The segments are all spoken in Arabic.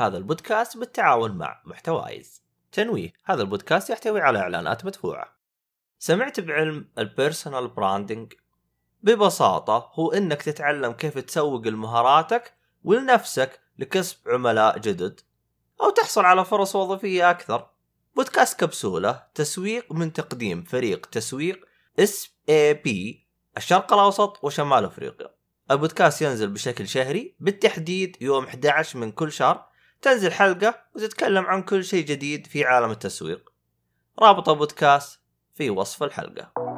هذا البودكاست بالتعاون مع محتوايز. تنويه هذا البودكاست يحتوي على إعلانات مدفوعة. سمعت بعلم ال personal branding ببساطة هو إنك تتعلم كيف تسوق لمهاراتك ولنفسك لكسب عملاء جدد أو تحصل على فرص وظيفية أكثر. بودكاست كبسولة تسويق من تقديم فريق تسويق SAP الشرق الأوسط وشمال أفريقيا. البودكاست ينزل بشكل شهري بالتحديد يوم 11 من كل شهر تنزل حلقة وتتكلم عن كل شيء جديد في عالم التسويق. رابط البودكاست في وصف الحلقة.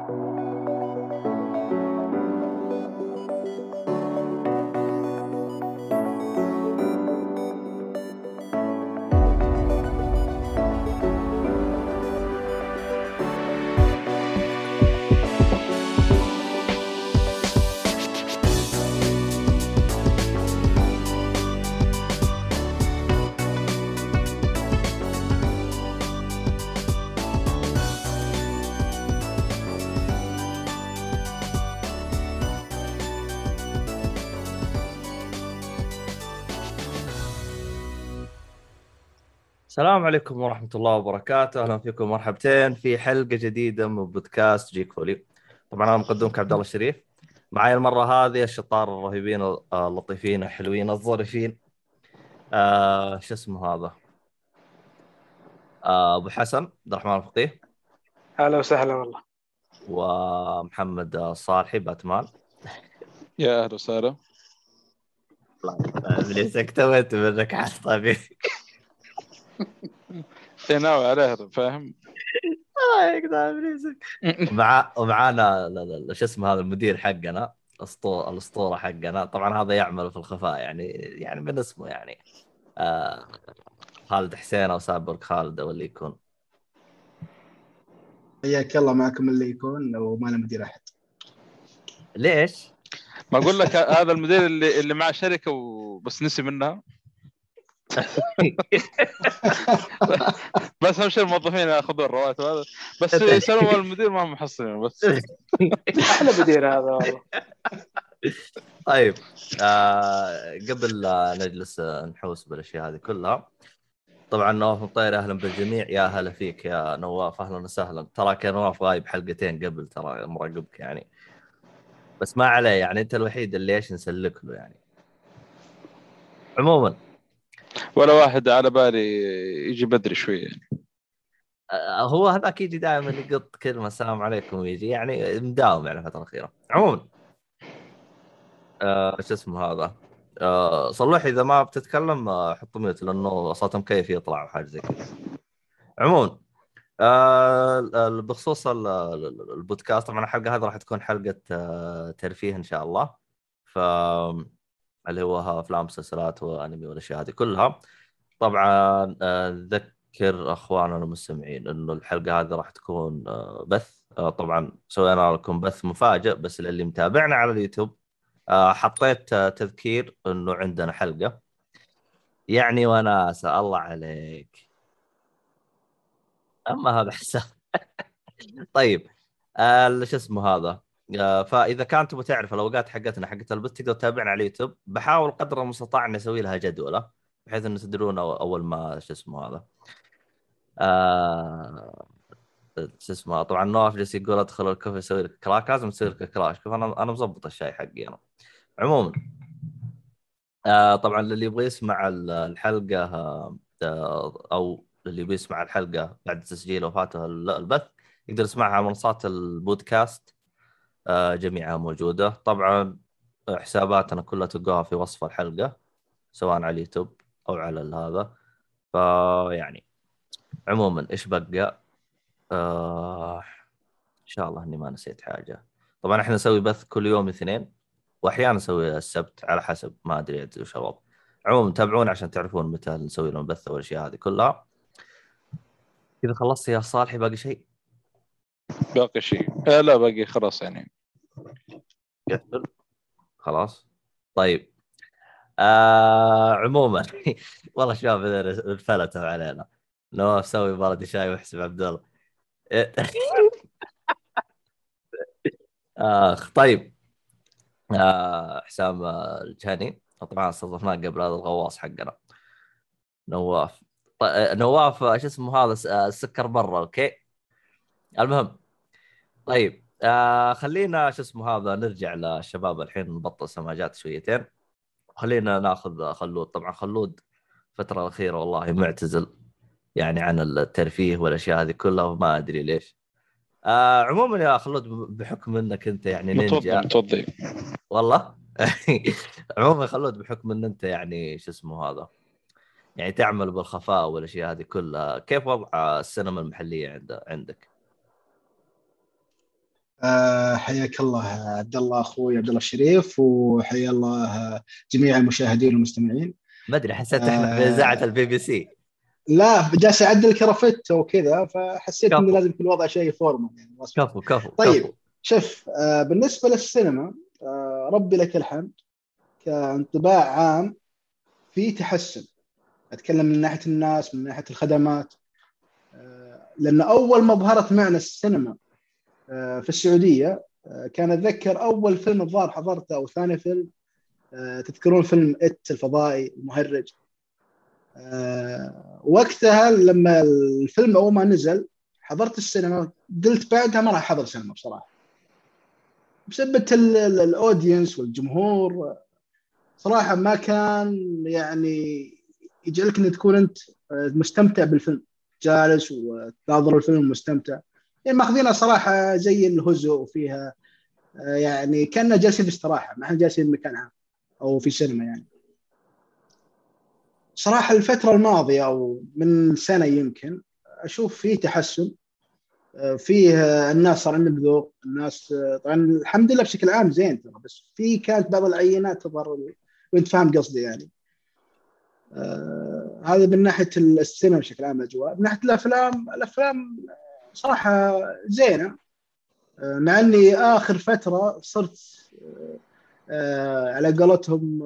السلام عليكم ورحمة الله وبركاته، أهلا فيكم مرحبتين في حلقة جديدة من بودكاست جيك فولي. طبعا أنا مقدمك عبد الله الشريف. معي المرة هذه الشطار الرهيبين اللطيفين الحلوين الظريفين. آه شو اسمه هذا؟ آه أبو حسن عبد الرحمن الفقيه. أهلا وسهلا والله. ومحمد الصالحي باتمان. يا أهلا وسهلا. ابليس اكتويت منك حسطة ناوي عليها فاهم؟ الله يقطع ابليسك ومع ومعانا شو اسمه هذا المدير حقنا الاسطوره الأسطورة حقنا. طبعا هذا يعمل في الخفاء يعني يعني من اسمه يعني. آه خالد حسين أو سابق خالد أو اللي يكون. حياك الله معكم اللي يكون وما له مدير أحد. ليش؟ ما أقول لك هذا المدير اللي اللي مع شركة وبس نسي منها. بس أهم شيء الموظفين يأخذون الرواتب هذا. بس يسالون المدير ما محصلين بس. أحلى مدير هذا والله. طيب آه قبل لا نجلس نحوس بالأشياء هذه كلها طبعا نواف مطير أهلا بالجميع. يا هلا فيك يا نواف أهلا وسهلا. تراك يا نواف غايب حلقتين قبل ترى مراقبك يعني. بس ما عليه يعني أنت الوحيد اللي إيش نسلك له يعني. عموما. ولا واحد على بالي يجي بدري شوي يعني. هو هذاك يجي دائما يقط كلمة السلام عليكم ويجي. يعني مداوم يعني الفترة الأخيرة. عموما. آه شو اسمه هذا؟ آه صلوح إذا ما بتتكلم آه حط ميوت لأنه صوت مكيف يطلع وحاجه زي كذا. عموما. آه بخصوص البودكاست طبعا الحلقة هذه راح تكون حلقة آه ترفيه إن شاء الله. ف اللي هو أفلام مسلسلات وأنمي والاشياء هذه كلها. طبعا آه، ذكر أخواننا المستمعين إنه الحلقة هذه راح تكون آه، بث. آه، طبعا سوينا لكم بث مفاجئ بس للي متابعنا على اليوتيوب حطيت تذكير إنه عندنا حلقة. يعني وناسه الله عليك. أما هذا حساب. طيب شو اسمه هذا؟ فإذا كان تبغى تعرف الأوقات حقتنا حقت البث تقدر تتابعنا على اليوتيوب. بحاول قدر المستطاع إني أسوي لها جدولة بحيث إنه تدرون أول ما شو اسمه هذا. آه... شو اسمه طبعا نواف جالس يقول أدخل الكوفي أسوي لك كراك لازم تسوي لك كراش. شوف أنا أنا مظبط الشاي حقي أنا. عموما آه طبعا اللي يبغى يسمع الحلقة آه أو اللي يبغى يسمع الحلقة بعد تسجيل وفاته البث يقدر يسمعها على منصات البودكاست. آه، جميعها موجودة. طبعا حساباتنا كلها تلقاها في وصف الحلقة سواء على اليوتيوب أو على هذا. فيعني عموما إيش بقى؟ آه إن شاء الله إني ما نسيت حاجة. طبعا إحنا نسوي بث كل يوم اثنين واحيانا نسوي السبت على حسب ما أدري وش الوضع. عموما تابعونا عشان تعرفون متى نسوي لهم بث والاشياء هذه كلها. إذا خلصت يا صالحي باقي شيء؟ باقي شيء. آه لا باقي خلاص يعني. قفل خلاص. طيب. آه عموما. والله شباب انفلتوا علينا. نواف سوي بلدي شاي واحسب عبد الله. اخ طيب. آه حسام الجهني. طبعا استضفناه قبل هذا الغواص حقنا. نواف. طيب نواف آه، شو اسمه هذا؟ آه، السكر برا. أوكي. المهم. طيب. آه خلينا شو اسمه هذا نرجع للشباب الحين نبطل سماجات شويتين. خلينا ناخذ خلود. طبعا خلود الفترة الأخيرة والله معتزل يعني عن الترفيه والأشياء هذه كلها وما أدري ليش. آه عموما يا خلود بحكم إنك أنت يعني نينجا. متوضي والله؟ عموما خلود بحكم إن أنت يعني شو اسمه هذا يعني تعمل بالخفاء والأشياء هذه كلها كيف وضع السينما المحلية عند عندك؟ آه، حياك الله عبد الله أخوي عبد الله الشريف وحيا الله جميع المشاهدين والمستمعين ما أدري حسيت إحنا آه. في إذاعة البي بي سي لا جالس أعدل كرافته وكذا فحسيت. إنه لازم يكون الوضع شيء فورمال يعني كفو كفو طيب. كفو. شوف آه، بالنسبة للسينما آه، ربي لك الحمد كانطباع عام في تحسن أتكلم من ناحية الناس من ناحية الخدمات آه، لأن أول ما ظهرت معنا السينما آه، في السعودية آه، كان أتذكر أول فيلم الظاهر حضرته أو ثاني فيلم آه، تذكرون فيلم إت الفضائي المهرج؟ آه، وقتها لما الفيلم أول ما نزل حضرت السينما قلت بعدها ما راح أحضر سينما بصراحة. بسبة ال- ال- الأودينس والجمهور صراحة ما كان يعني يجعلك إنك تكون أنت مستمتع بالفيلم جالس وتناظر الفيلم مستمتع. يعني ماخذينها صراحة زي الهزء وفيها آه، يعني كنا جالسين في استراحة ما إحنا جالسين في مكان عام أو في سينما يعني. صراحة الفترة الماضية أو من سنة يمكن أشوف فيه تحسن آه، فيه آه، الناس صار عندهم ذوق الناس طبعا الحمد لله بشكل عام زين ترى بس في كانت بعض العينات تظهر وأنت فاهم قصدي يعني. آه هذا من ناحية السينما بشكل عام الاجواء من ناحية الأفلام الأفلام صراحة زينة. آه مع إني آخر فترة صرت آه آه على قولتهم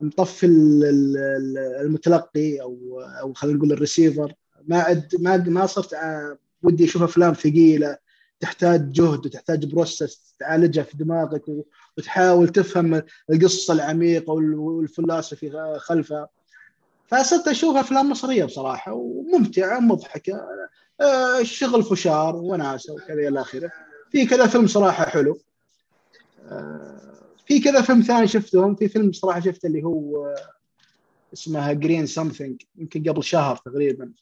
مطفي ال- ال- ال- المتلقي أو أو خلينا نقول الريسيفر. ما عد ما ما صرت ودي أشوف أفلام ثقيلة تحتاج جهد وتحتاج بروسس تعالجها في دماغك وتحاول تفهم القصة العميقة وال- والفلسفي خلفها. فصرت أشوف أفلام مصرية بصراحة وممتعة مضحكة. آه، الشغل فشار وناسة وكذا إلى آخره. في كذا فيلم صراحة حلو. آه، في كذا فيلم ثاني شفتهم. في فيلم صراحة شفته اللي هو آه، اسمها Green something يمكن قبل شهر تقريبا.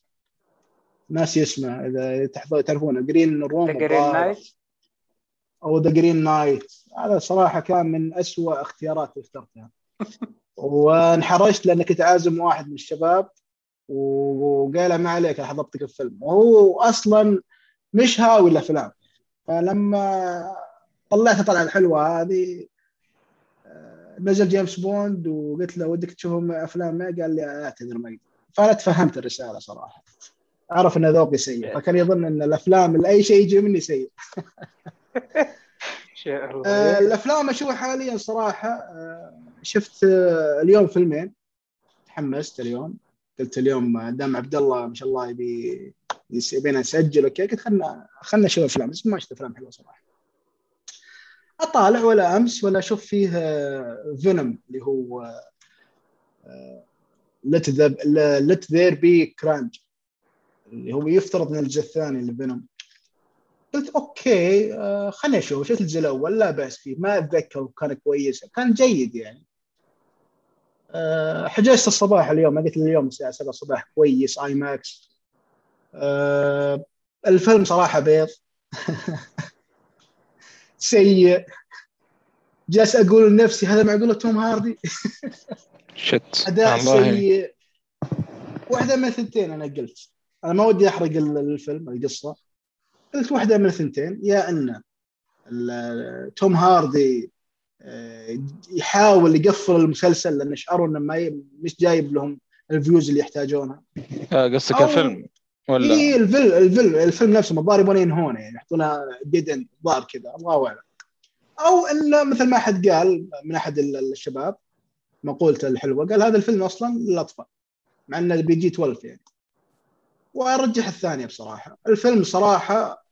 ناسي اسمه إذا تعرفونه. Green Room The Green Knight. أو The Green Knight هذا صراحة كان من أسوأ اختيارات اللي اخترتها. وانحرجت لاني كنت عازم واحد من الشباب. وقال ما عليك أنا حضرتك الفيلم. وهو أصلا مش هاوي الأفلام. فلما طلعت الطلعه الحلوه هذه آه، نزل جيمس بوند وقلت له ودك تشوف أفلام؟ ما قال لي اعتذر ما. فأنا تفهمت الرسالة صراحة. عرف إن ذوقي سيء فكان يظن إن الأفلام أي شيء يجي مني سيء. شاء الله آه، الأفلام اشوفها حاليا صراحة آه، شفت آه، اليوم فيلمين. تحمست اليوم. قلت اليوم آه، دام عبد الله ما شاء الله يبي يبينا نسجل okay؟ قلت خلنا خلنا نشوف أفلام. بس ما شفت أفلام حلوة صراحة. أطالع ولا أمس ولا أشوف فيه Venom اللي هو Let Let There Be Carnage اللي هو يفترض من الجزء الثاني ل Venom قلت okay آه خليني أشوف. شفت الجزء الأول؟ لا بأس فيه. ما أتذكر كان كويس. كان جيد يعني. آه حجزت الصباح اليوم. قلت لي اليوم الساعة 7 الصباح كويس IMAX آه الفيلم صراحة بيض. سيء. جالس أقول لنفسي هذا معقوله توم هاردي؟ shit. أداء والله سيء. واحدة من الثنتين أنا قلت. أنا ما ودي أحرق ال- الفيلم القصة. قلت واحدة من الثنتين يا أن توم هاردي آه، يحاول يقفل المسلسل لأن شعروا إنه ما ي- مش جايب لهم ال views اللي يحتاجونها. آه، قصدك أو- الفيلم ولا؟ اي الفيلم الفيلم الفيلم نفسه الظاهر يبغون ينهونه يعني يحطونها dead end ظاهر كذا الله أعلم. أو إنه مثل ما أحد قال من أحد ال- الشباب مقولته الحلوة قال هذا الفيلم أصلا للأطفال مع إنه PG 12 يعني. وأرجح الثانية بصراحة. الفيلم صراحة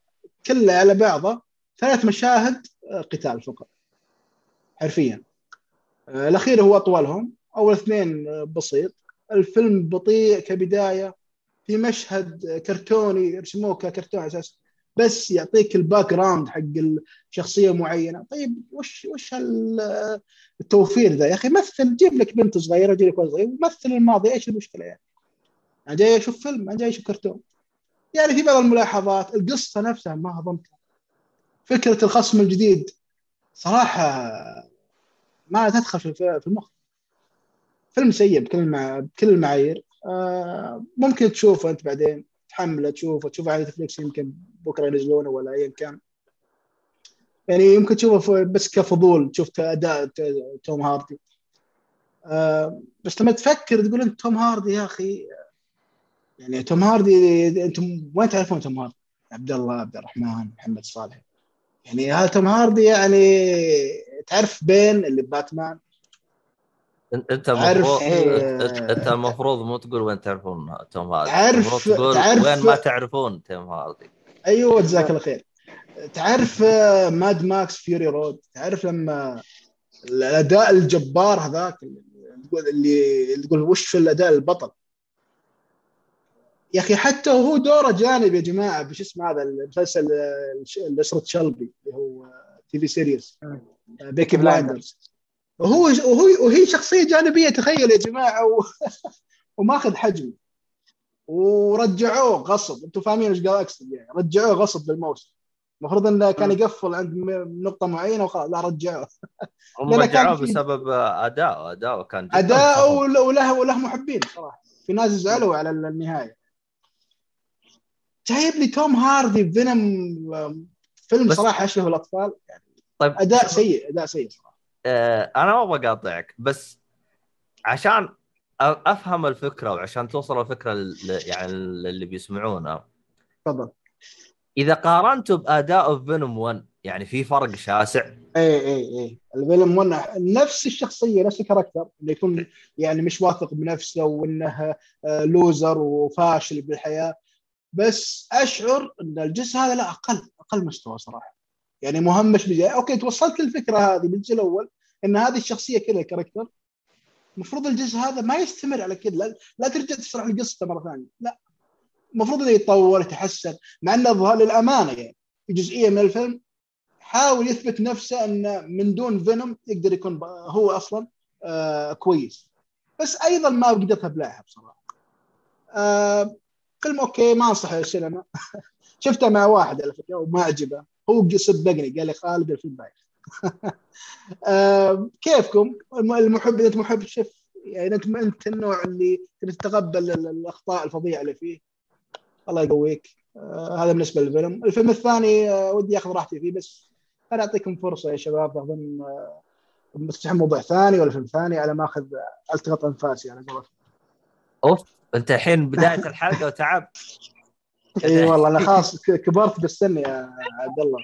كله على بعضه ثلاث مشاهد آه، قتال فقط. حرفيا. آه، الأخير هو اطولهم أول اثنين آه، بسيط. الفيلم بطيء كبداية في مشهد كرتوني يرسموه ككرتون أساس بس يعطيك ال background حق الشخصية معينة. طيب وش وش هال- التوفير ذا يا أخي؟ مثل جيب لك بنت صغيرة جيب لك ولد صغير ومثل الماضي. إيش المشكلة يعني؟ أنا جاي أشوف فيلم أنا جاي أشوف كرتون. يعني في بعض الملاحظات القصة نفسها ما هضمتها فكرة الخصم الجديد صراحة ما تدخل في المخ. فيلم سيء بكل المع... بكل المعايير. آه ممكن تشوفه أنت بعدين. تحمله تشوفه. تشوفه على نتفلكس يمكن بكرة ينزلونه ولا ايا كان. يعني يمكن تشوفه بس كفضول. تشوف أداء توم هاردي. آه بس لما تفكر تقول أنت توم هاردي يا أخي يعني توم هاردي أنتم وين تعرفون توم هاردي؟ عبد الله عبد الرحمن محمد صالح. يعني هذا توم هاردي يعني تعرف بين اللي باتمان؟ إنت المفروض إيه. إنت المفروض مو تقول وين تعرفون توم هاردي. تعرف- تقول تعرف- وين ما تعرفون توم هاردي. أيوه جزاك الله خير. تعرف آه، Mad Max Fury Road؟ تعرف لما الأداء الجبار هذاك اللي تقول اللي اللي تقول وش في الأداء البطل؟ يا أخي حتى وهو دوره جانبي يا جماعة بش اسمه هذا المسلسل آه، الاسره Shelby اللي هو TV series Peaky Blinders وهو وهو وهي شخصية جانبية تخيل يا جماعة و... وماخذ حجم. ورجعوه غصب. أنتم فاهمين إيش قاعد أقصد؟ يعني رجعوه غصب بالموسم المفروض إنه كان يقفل عند نقطة معينة وخلاص لا رجعوه. هم رجعوه بسبب اداء اداء كان. ول- وله وله محبين صراحة. في ناس زعلوا على النهاية. جايب لي توم هاردي فينوم فيلم بس- صراحة اشبه الأطفال. طيب. أداء سيء أداء سيء صراحة. آه، أنا ما أبغى اقاطعك بس عشان أفهم الفكرة وعشان توصل الفكرة ل- يعني اللي بيسمعونا تفضل. إذا قارنته بأداء Venom 1 يعني في فرق شاسع. اي اي اي الفيلم one نفس الشخصية نفس ال character اللي يكون يعني مش واثق بنفسه وإنه آه، loser وفاشل بالحياة. بس أشعر إن الجزء هذا لا أقل أقل مستوى صراحة. يعني مهمش بجاي أوكي توصلت للفكرة هذه بالجزء الأول إن هذه الشخصية كذا ال character. المفروض الجزء هذا ما يستمر على كذا. لا, لا ترجع تشرح القصة مرة ثانية. لا. المفروض إنه يتطور يتحسن. مع إنه ظهر للأمانة يعني في جزئية من الفيلم حاول يثبت نفسه إنه من دون Venom يقدر يكون هو أصلا آه كويس. بس أيضا ما قدرت أبلعها بصراحة. آه فيلم okay ما انصح السينما شفته مع واحد على فكرة وما عجبه هو صدقني قال لي خالد الفيلم بايخ. كيفكم؟ الم- المحب إذا أنت محب شوف يعني أنت أنت النوع اللي تتقبل ال- الأخطاء الفظيعة اللي فيه. الله يقويك. آه هذا بالنسبة للفيلم. الفيلم الثاني آه ودي أخذ راحتي فيه بس أنا أعطيكم فرصة يا شباب تاخذون آه، تفتحون موضوع ثاني ولا فيلم ثاني على ما أخذ ألتقط أنفاسي على قولتهم. أوف. انت الحين بداية الحلقة وتعبت. اي والله أنا خلاص كبرت بالسن يا عبد الله.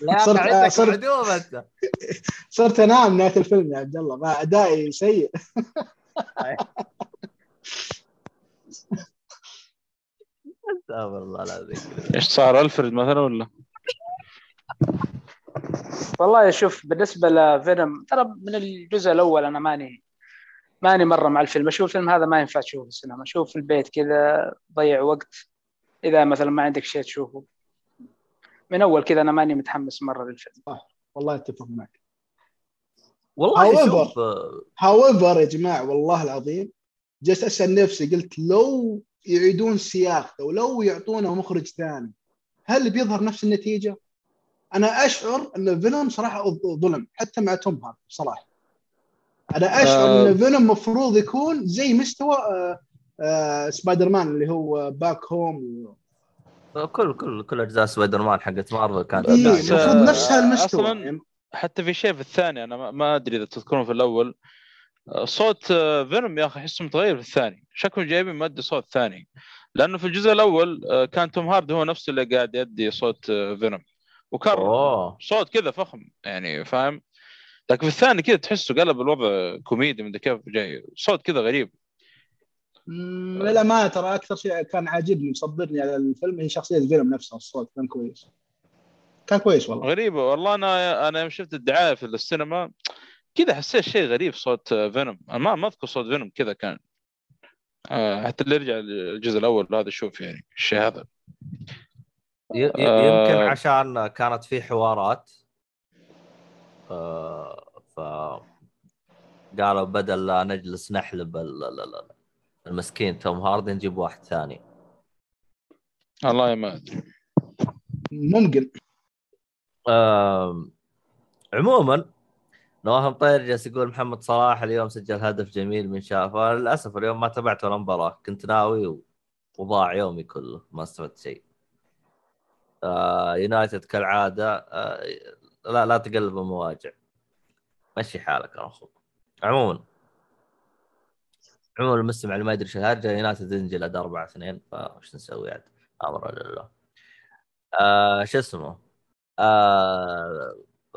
لا صرت- عندك صرت- أنت. صرت أنام نهاية الفيلم يا عبد الله ما أدائي سيء. أستغفر الله العظيم. إيش صار الفريد مثلا ولا؟ والله شوف بالنسبة لفينوم ترى من الجزء الأول أنا ماني ماني مرة مع الفيلم. أشوف الفيلم هذا ما ينفع تشوفه في السينما. شوف في البيت كذا ضيع وقت. إذا مثلا ما عندك شيء تشوفه. من أول كذا أنا ماني متحمس مرة للفيلم. والله أتفق معك. والله آه، However يا جماعة والله العظيم جلست أسأل نفسي قلت لو يعيدون سياق ولو يعطونا مخرج ثاني هل بيظهر نفس النتيجة؟ أنا أشعر إن فينوم صراحة ظلم حتى مع توم هاردي بصراحه أنا أشعر آه. ان فينوم المفروض يكون زي مستوى آه، آه، سبايدر مان اللي هو back home. كل كل كل أجزاء سبايدر مان حقت مارفل كانت إيه، المفروض آه، نفس هالمستوى. أصلاً يعني حتى في شيء في الثاني أنا ما- ما أدري إذا تذكرون في الأول. صوت آه، فينوم يا أخي احسه متغير في الثاني. شكله جايبين مؤدي صوت ثاني. لأنه في الجزء الأول آه، كان توم هاردي هو نفسه اللي قاعد يدي صوت آه، فينوم وكان صوت كذا فخم يعني فاهم؟ لكن في الثاني كذا تحسه قلب الوضع كوميدي من كيف جاي. صوت كذا غريب. مم، للامانه ترى أكثر شيء كان عاجبني مصبرني على الفيلم هي شخصية فينوم نفسها الصوت كان كويس. كان كويس والله. غريبة والله. أنا أنا يوم شفت الدعاية في السينما كذا حسيت شيء غريب صوت فينوم. أنا ما ما أذكر صوت فينوم كذا كان. آه حتى اللي يرجع الجزء الأول هذا يشوف يعني الشيء هذا. ي- ي- آه. يمكن عشان كانت في حوارات ف قالوا بدل لا نجلس نحلب ال- ال- ال- المسكين توم هاردي نجيب واحد ثاني. والله ما ادري ممكن عموما نواف مطير جالس يقول محمد صلاح اليوم سجل هدف جميل من شافه للأسف اليوم ما تابعت ولا مباراة. كنت ناوي وضاع يومي كله ما استفدت شيء. آه يونايتد كالعادة آه لا لا تقلب المواجع. مشي حالك يا أخوك عموما عموما المستمع اللي ما يدري إيش الهرجه يونايتد انجلد 4 2 فايش نسوي عاد؟ أمر لله آه شو اسمه؟ آه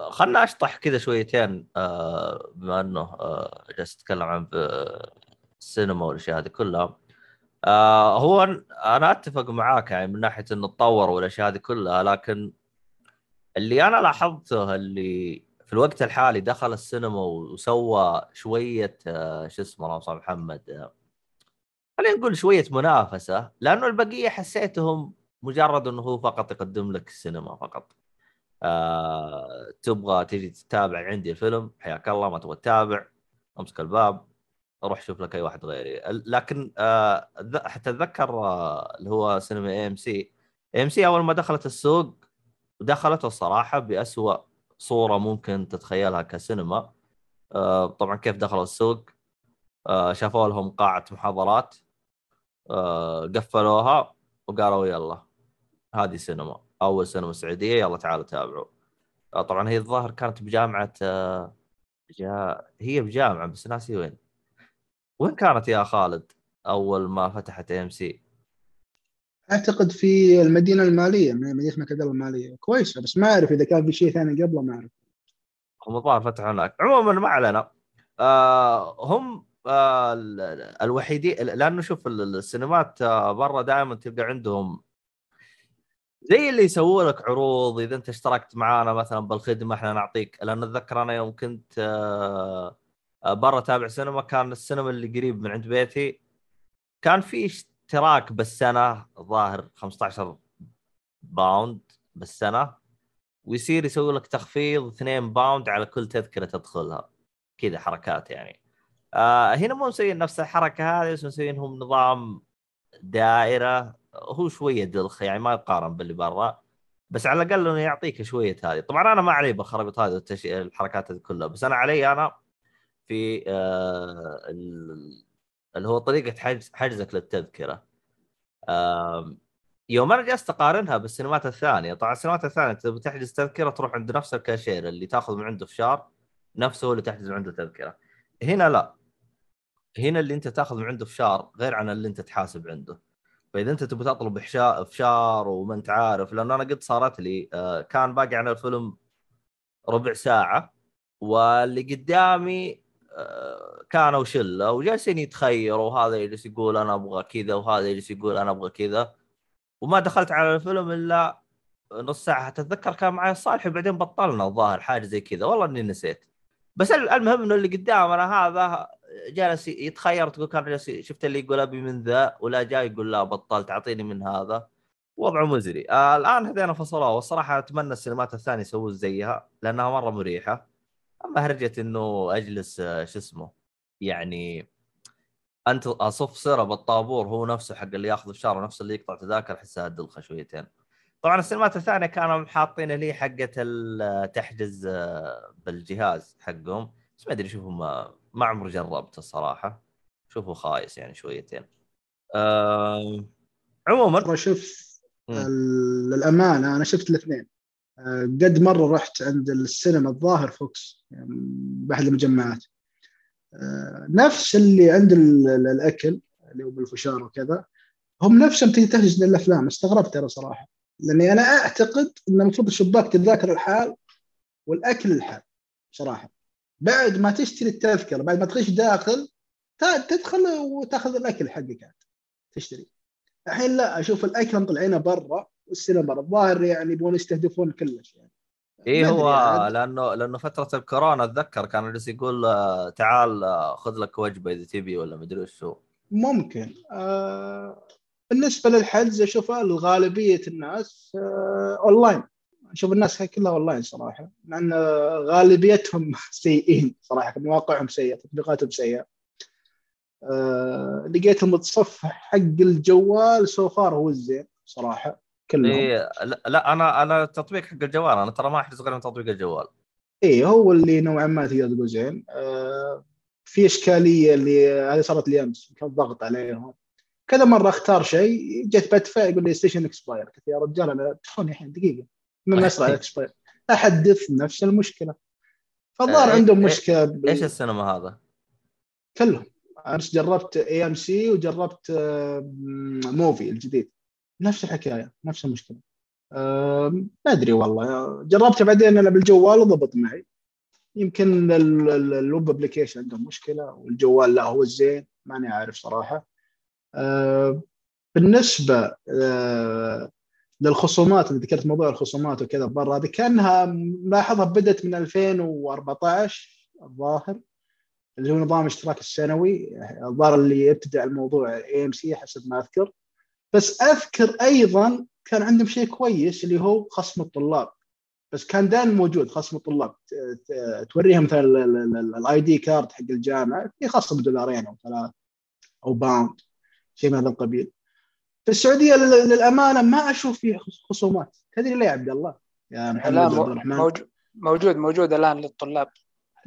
خلنا أشطح كذا شويتين آه بما إنه آه جالس أتكلم عن السينما والأشياء هذه كلها. آه هو أنا أتفق معاك يعني من ناحية إنه تطور والأشياء هذه كلها لكن اللي أنا لاحظته اللي في الوقت الحالي دخل السينما وسوى شوية آه شو اسمه اللهم صل محمد آه، خلينا نقول شوية منافسة لأنه البقية حسيتهم مجرد إنه هو فقط يقدم لك السينما فقط. آه، تبغى تجي تتابع عندي الفيلم حياك الله ما تبغى تتابع أمسك الباب روح شوف لك أي واحد غيري. لكن آه، حتى أتذكر آه، اللي هو سينما اي ام سي اي ام سي أول ما دخلت السوق دخلته الصراحة بأسوأ صورة ممكن تتخيلها كسينما. آه، طبعا كيف دخلوا السوق؟ آه، شافوا لهم قاعة محاضرات آه، قفلوها وقالوا يلا هذه سينما أول سينما سعودية يلا تعالوا تابعوا. طبعا هي الظاهر كانت بجامعة جا... هي بجامعة بس ناسي وين. وين كانت يا خالد أول ما فتحت AMC أعتقد في المدينة المالية مدينة مكه المالية. كويسة بس ما أعرف إذا كان في شيء ثاني قبله ما أعرف. هم الظاهر فتحوا هناك. عموما ما علينا. آه هم آه ال- ال- الوحيدين لأنه شوف ال- السينمات آه برا دائما تلقى عندهم زي اللي يسووا لك عروض إذا أنت اشتركت معانا مثلا بالخدمة إحنا نعطيك لأن أتذكر أنا يوم كنت آه آه، برا تابع سينما كان السينما اللي قريب من عند بيتي كان في اشتراك بالسنة ظاهر 15 pound بالسنة ويصير يسوي لك تخفيض 2 باوند على كل تذكرة تدخلها. كذا حركات يعني. آه هنا مو مسويين نفس الحركة هذه بس مسوينهم نظام دائرة. هو شوية دلخ يعني ما يقارن باللي برا بس على الأقل إنه يعطيك شوية هذه. طبعا أنا ما علي بالخرابيط هذه والتش... الحركات هذه كلها بس أنا علي أنا في آه اللي هو طريقة حجز حجزك للتذكرة. يوم أنا جلست اقارنها بالسينمات الثانية. طبعا السينمات الثانية انت بتحجز تذكرة تروح عند نفس الكاشير اللي تاخذ من عنده فشار نفسه هو اللي تحجز من عنده تذكرة. هنا لا. هنا اللي انت تاخذ من عنده فشار غير عن اللي انت تحاسب عنده. فإذا انت تبي تطلب فشار وما انت عارف لأنه أنا قد صارت لي آه، كان باقي على الفيلم ربع ساعة واللي قدامي كانوا شلة وجالسين يتخيروا وهذا يجلس يقول أنا أبغى كذا وهذا يجلس يقول أنا أبغى كذا. وما دخلت على الفيلم إلا نص ساعة. تتذكر كان معي صالح بعدين بطلنا الظاهر حاجة زي كذا. والله إني نسيت. بس المهم إنه اللي قدامنا هذا جالس يتخير تقول كان جالس شفت اللي يقول أبي من ذا ولا جاي يقول لا بطلت أعطيني من هذا. وضعه مزري. آه الآن هذين فصلوه. والصراحة أتمنى السينمات الثانية يسوون زيها لأنها مرة مريحة. أما هرجة إنه أجلس آه، شو اسمه يعني انت أصف سيرة بالطابور هو نفسه حق اللي ياخذ فشار ونفسه اللي يقطع تذاكر احسها دلخه شويتين. طبعا السينمات الثانية كانوا حاطين لي حقة ال- تحجز آه، بالجهاز حقهم بس ما أدري شوفوا ما ما عمري جربت الصراحه شوفوا خايس يعني شويتين. آه عموما شوف للأمانة أنا شفت الاثنين. آه، قد مرة رحت عند السينما الظاهر فوكس يعني بأحد المجمعات. آه، نفس اللي عند ال- ال- الأكل اللي هو بالفشار وكذا هم نفسهم تحجز للافلام استغربت أنا صراحة. لأني أنا أعتقد إن المفروض الشباك تذاكر الحال والأكل الحال صراحة. بعد ما تشتري التذكرة بعد ما تخش داخل تدخل وتأخذ الأكل حقك تشتري. الحين لا أشوف الأكل مطلعينه برا والسينما الظاهر يعني يبغون يستهدفون كلش يعني. اي هو عاد. لأنه لأنه فترة الكورونا أتذكر كان جالس يقول آه، تعال آه، خذ لك وجبة إذا تبي ولا مدري هو ممكن. آه بالنسبة للحجز اشوفه لغالبيه الناس آه أونلاين. أشوف الناس كلها أونلاين صراحة لأن غالبيتهم سيئين صراحة مواقعهم سيئة تطبيقاتهم سيئة. آه لقيت المتصفح حق الجوال so far هو الزين صراحة. كلهم. إيه لا, أنا أنا تطبيق حق الجوال أنا ترى ما احجز غير من تطبيق الجوال. اي هو اللي نوعا ما تقدر تقول زين. آه في إشكالية اللي هذه صارت لي أمس كان ضغط عليهم. كذا مرة أختار شيء جيت بدفع يقول لي session expire قلت يا رجال أنا تلفوني الحين دقيقة. من اسرع ال expire أحدث نفس المشكلة. فالظاهر إيه، عندهم إيه، مشكلة بال- إيش السينما هذا؟ كلهم. امس جربت AMC وجربت آه، موفي الجديد. نفس الحكاية نفس المشكلة. ما أدري والله. جربته بعدين أنا بالجوال وضبط معي. يمكن ال- ال- ال web application عندهم مشكلة والجوال لا هو الزين ماني عارف صراحة. بالنسبة آه، للخصومات اللي ذكرت موضوع الخصومات وكذا برا هذه كأنها ملاحظها بدات من 2014 الظاهر اللي هو نظام الاشتراك السنوي. الظاهر اللي يبتدع الموضوع AMC حسب ما أذكر. بس أذكر أيضا كان عندهم شيء كويس اللي هو خصم الطلاب. بس كان دائما موجود خصم الطلاب. توريهم مثلا ال ID card حق الجامعة في خصم دولارين أو ثلاث أو pound شيء من هذا القبيل. في السعودية لل- للأمانة ما أشوف فيه خصومات. تدري ليه يا عبد الله؟ يا محمد عبد الرحمن. موجود موجود موجود الآن للطلاب.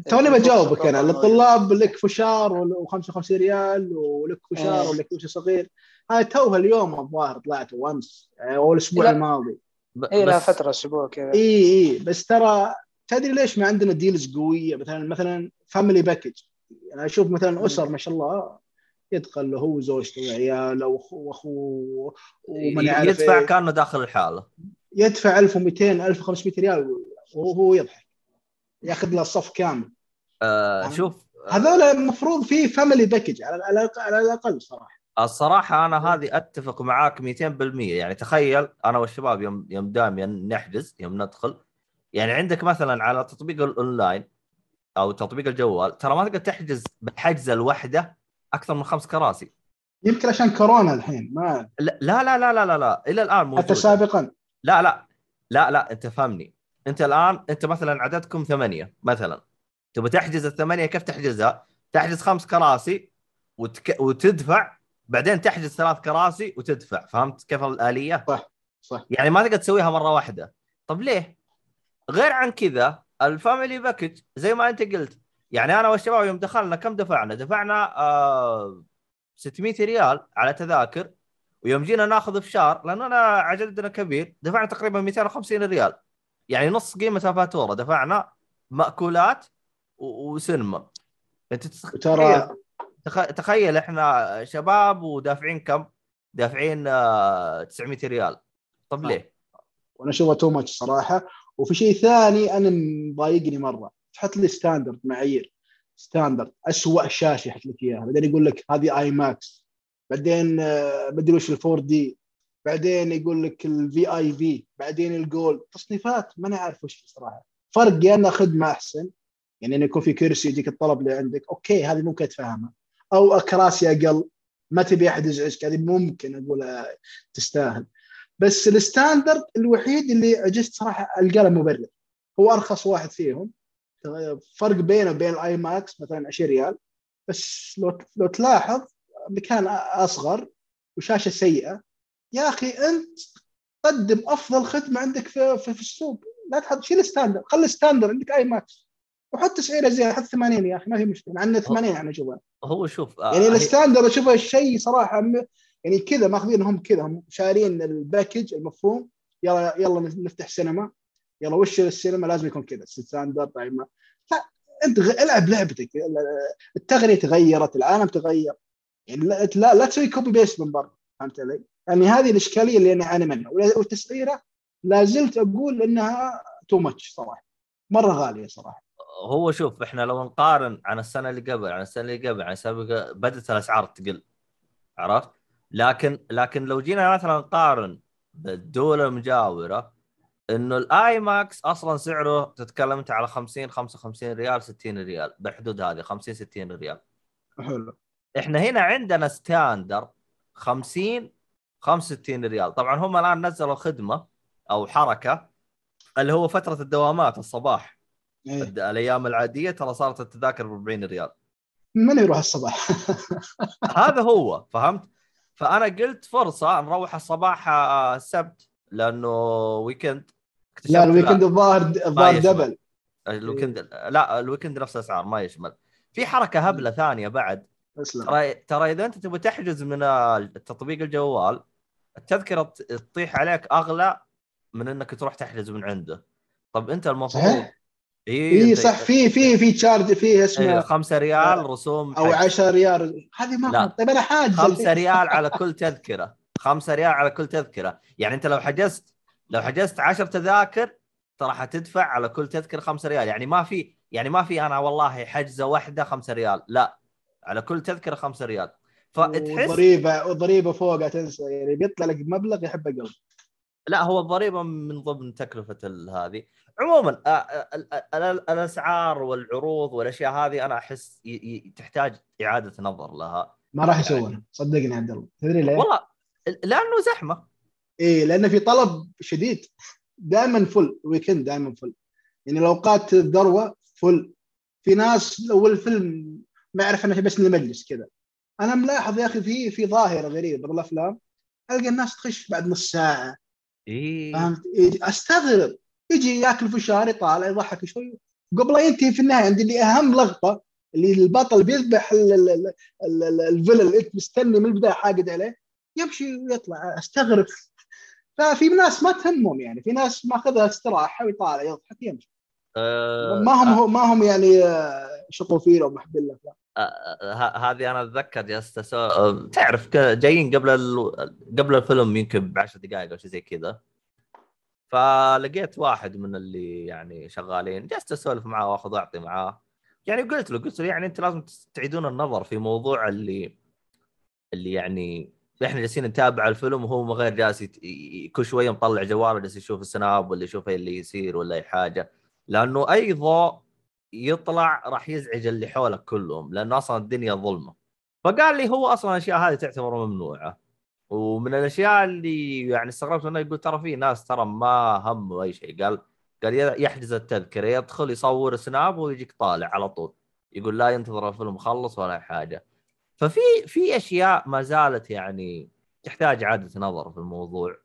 توني بجاوبك أنا. للطلاب لك فشار و55 ريال ولك فشار إيه. ولك وش صغير. هاي توها اليوم الظاهر طلعت وامس أو الأسبوع لا. الماضي ب- اي لها فترة أسبوع كذا إي إي بس ترى تدري ليش ما عندنا deals قوية مثلا مثلا family package أنا أشوف مثلا أسر ما شاء الله يدخل له هو وزوجته وعياله واخوه واخوه ومن يعرف يدفع إيه. كأنه داخل لحاله يدفع 1200 1500 ريال وهو يضحك ياخذ له الصف كامل آه. شوف هذول المفروض في family package على على على الأقل صراحة الصراحة أنا هذه أتفق معاك 200% يعني تخيل أنا والشباب يوم يوم دائما نحجز يوم ندخل يعني عندك مثلا على تطبيق الأونلاين أو تطبيق الجوال ترى ما تقدر تحجز بالحجزة الواحده أكثر من خمس كراسي. يمكن عشان كورونا الحين ما لا لا لا لا لا لا. إلى الآن موجود. حتى سابقا. لا لا لا لا أنت فهمني. أنت الآن أنت مثلا عددكم ثمانية مثلا. تبغى تحجز الثمانية كيف تحجزها؟ تحجز خمس كراسي وتك... وتدفع بعدين تحجز ثلاث كراسي وتدفع فهمت كيف الآلية؟ صح يعني ما تقدر تسويها مرة واحدة. طب ليه؟ غير عن كذا ال family package زي ما أنت قلت. يعني أنا والشباب يوم دخلنا كم دفعنا؟ دفعنا آه 600 ريال على تذاكر ويوم جينا ناخذ فشار لأن أنا عددنا كبير دفعنا تقريبا 250 ريال. يعني نص قيمة الفاتوره دفعنا مأكولات وسينما. أنت وترى تخ- تخيل إحنا شباب ودافعين كم؟ دافعين آه 900 ريال. طب صح. ليه؟ وأنا اشوفها too much صراحة. وفي شيء ثاني أنا مضايقني مرة. تحط لي standard معايير. standard اسوء شاشة يحط لك إياها. بعدين يقول لك هذه IMAX بعدين آه، بدري وش ال 4D بعدين يقول لك ال VIP بعدين الجول تصنيفات ما أنا عارف وش صراحة فرق يا انها خدمه أحسن. يعني إنه يكون في كرسي يجيك الطلب اللي عندك. okay هذه ممكن أتفهمها. أو كراسي أقل. ما تبي أحد يزعجك هذه ممكن أقول تستاهل. بس ال standard الوحيد اللي عجزت صراحة ألقى له مبرر. هو أرخص واحد فيهم. فرق بينه وبين الاي ماكس مثلا 20 ريال. بس لو لو تلاحظ مكان أصغر وشاشة سيئة. يا أخي أنت قدم أفضل خدمة عندك في في, في السوق. لا تحط شيل ستاندرد خلي ستاندرد عندك IMAX وحط تسعيره زين حط 80 يا أخي ما في مشكلة مع انه 80 أنا اشوفها هو شوف آه، يعني هي- ال standard اشوفه شيء صراحة يعني كذا ماخذينهم كذا هم شارين ال package المفهوم يلا يلا نفتح سينما يلا وش السينما؟ لازم يكون كذا standard طيب لا انت غ- العب لعبتك التقنيه تغيرت العالم تغير. يعني لا لا, لا تسوي copy paste من برا فهمت علي؟ يعني هذه الإشكالية اللي أنا أعاني منها. والتسعيره لا زلت أقول إنها too much صراحة مرة غالية صراحة. هو شوف إحنا لو نقارن عن السنة اللي قبل عن السنة اللي قبل عن السنة اللي قبل بدأت الأسعار تقل عرفت؟ لكن لكن لو جينا مثلا نقارن بالدول المجاورة إنه ال IMAX أصلا سعره تتكلم أنت على 50 55 ريال 60 ريال بحدود هذه 50 60 ريال. حلو. إحنا هنا عندنا standard 50 65 ريال. طبعا هم الآن نزلوا خدمة أو حركة اللي هو فترة الدوامات الصباح. إيه. الأيام العادية ترى صارت التذاكر ب 40 ريال. من يروح الصباح؟ هذا هو فهمت؟ فأنا قلت فرصة نروح الصباح آه، السبت لأنه weekend لا ال weekend الظاهر الظاهر. double. ال weekend لا ال weekend نفس الأسعار ما يشمل. في حركة هبلة ثانية بعد. ترى ترى إذا أنت تبغى تحجز من التطبيق الجوال التذكرة تطيح عليك أغلى من إنك تروح تحجز من عنده. طب أنت المفروض اي اي صح في في في charge في اسمه 5 ريال رسوم أو حجز. 10 ريال. هذه ما لا. طيب أنا حاجز. 5 ريال على كل تذكرة. 5 ريال على كل تذكرة. يعني أنت لو حجزت لو حجزت 10 تذاكر ترى حتدفع على كل تذكرة 5 ريال. يعني ما في يعني ما في أنا والله حجزة واحدة 5 ريال. لا على كل تذكرة 5 ريال. فتحس وضريبه وضريبه فوقها تنسى. يعني بيطلع لك بمبلغ يحب قلب لا هو الضريبه من ضمن تكلفة هذه. عموما ال- ال- ال- الأسعار والعروض والأشياء هذه أنا أحس تحتاج إعادة نظر لها. ما راح يسوونها. صدقني عبد الله. تدري ليه؟ والله لأنه زحمة. إيه لأنه في طلب شديد. دائما فل ويكند دائما فل. يعني الأوقات الذروة فل. في ناس لو الفيلم ما يعرف إنه بس للمجلس كذا. أنا ملاحظ يا أخي في في ظاهرة غريبة بالأفلام. ألقى الناس تخش بعد نص ساعة. اي فهمت؟ إيه، أستغرب. يجي ياكل فشار يطالع يضحك شوي. قبل ينتهي في النهاية عندي اللي أهم لقطة اللي البطل بيذبح ال- ال- ال- ال- ال- الفيلن اللي أنت مستني من البداية حاقد عليه يمشي ويطلع. أستغرب. ففي ناس ما تهمهم يعني في ناس ماخذها استراحة ويطالع يضحك يمشي. آه ما هم هو ما هم يعني آه، شغوفين أو محبين الافلام آه، هذه أنا أتذكر جلست أسو... تعرف جايين قبل ال... قبل الفيلم يمكن ب 10 دقائق أو شيء زي كذا. فلقيت واحد من اللي يعني شغالين جلست أسولف معاه وأخذ واعطي معاه. يعني قلت له قلت له يعني أنت لازم تعيدون النظر في موضوع اللي اللي يعني إحنا جالسين نتابع الفيلم وهو غير جالس كل شوية مطلع جواله جالس يشوف السناب ولا يشوف إيه اللي يصير ولا أي حاجة. لأنه أي ضوء يطلع راح يزعج اللي حولك كلهم لأنه أصلا الدنيا ظلمة. فقال لي هو أصلا الأشياء هذه تعتبر ممنوعة. ومن الأشياء اللي يعني استغربت إنه يقول ترى في ناس ترى ما همه أي شيء. قال قال يحجز التذكرة يدخل يصور سناب ويجيك طالع على طول. يقول لا ينتظر الفيلم يخلص ولا حاجة. ففي في أشياء ما زالت يعني تحتاج اعاده نظر في الموضوع.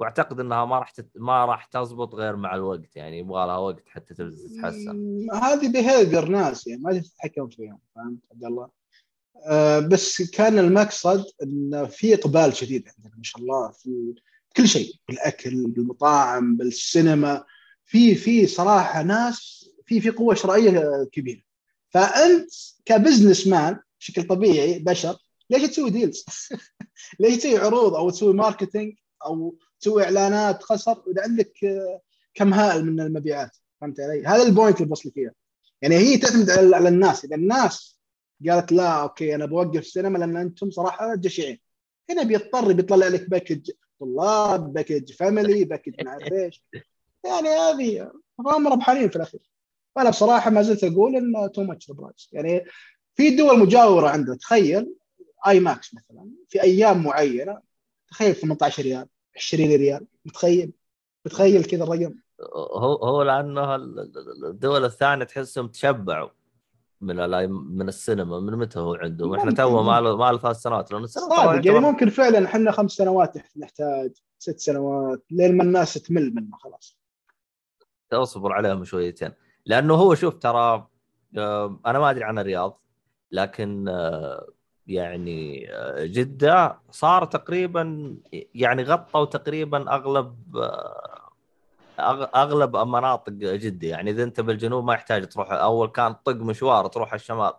واعتقد إنها ما راح تت... ما راح تزبط غير مع الوقت يعني يبغى لها وقت حتى تتحسن. هذه بيهيفير ناس يعني ما تتحكم فيهم فهمت عبد الله؟ آه بس كان المقصد إن في إقبال شديد عندنا ما شاء الله في كل شيء بالأكل بالمطاعم بالسينما في في صراحة ناس في في قوة شرائية كبيرة. فأنت ك business man بشكل طبيعي بشر ليش تسوي deals؟ ليش تسوي عروض أو تسوي marketing أو تسوي إعلانات خسر واذا عندك آه، كم هائل من المبيعات. فهمت علي؟ هذا ال point اللي بوصل فيها. يعني هي تعتمد على الناس. إذا الناس قالت لا okay أنا بوقف السينما لأن أنتم صراحة جشعين. هنا بيضطر بيطلع لك package طلاب package family package ما أعرف إيش. يعني هذه هم ربحانين في الأخير. فأنا بصراحة ما زلت أقول انه too much price يعني في دول مجاورة عندنا. تخيل IMAX مثلا في أيام معينة تخيل 18 ريال 20 ريال. متخيل؟ متخيل كذا الرقم؟ هو هو لأنه ال- ال- الدول الثانية تحسهم تشبعوا من من السينما. من متى هو عندهم؟ إحنا. تو ما له ما له ثلاث سنوات. لأنه السينما صادق يعني ممكن فعلا إحنا خمس سنوات نحتاج ست سنوات لين ما الناس تمل منه خلاص. أصبر عليهم شويتين. لأنه هو شوف ترى أنا ما أدري عن الرياض لكن يعني آه، جدة صار تقريبا يعني غطوا تقريبا أغلب آه، أغلب مناطق جدة. يعني إذا أنت بالجنوب ما يحتاج تروح أول كان طق مشوار تروح الشمال.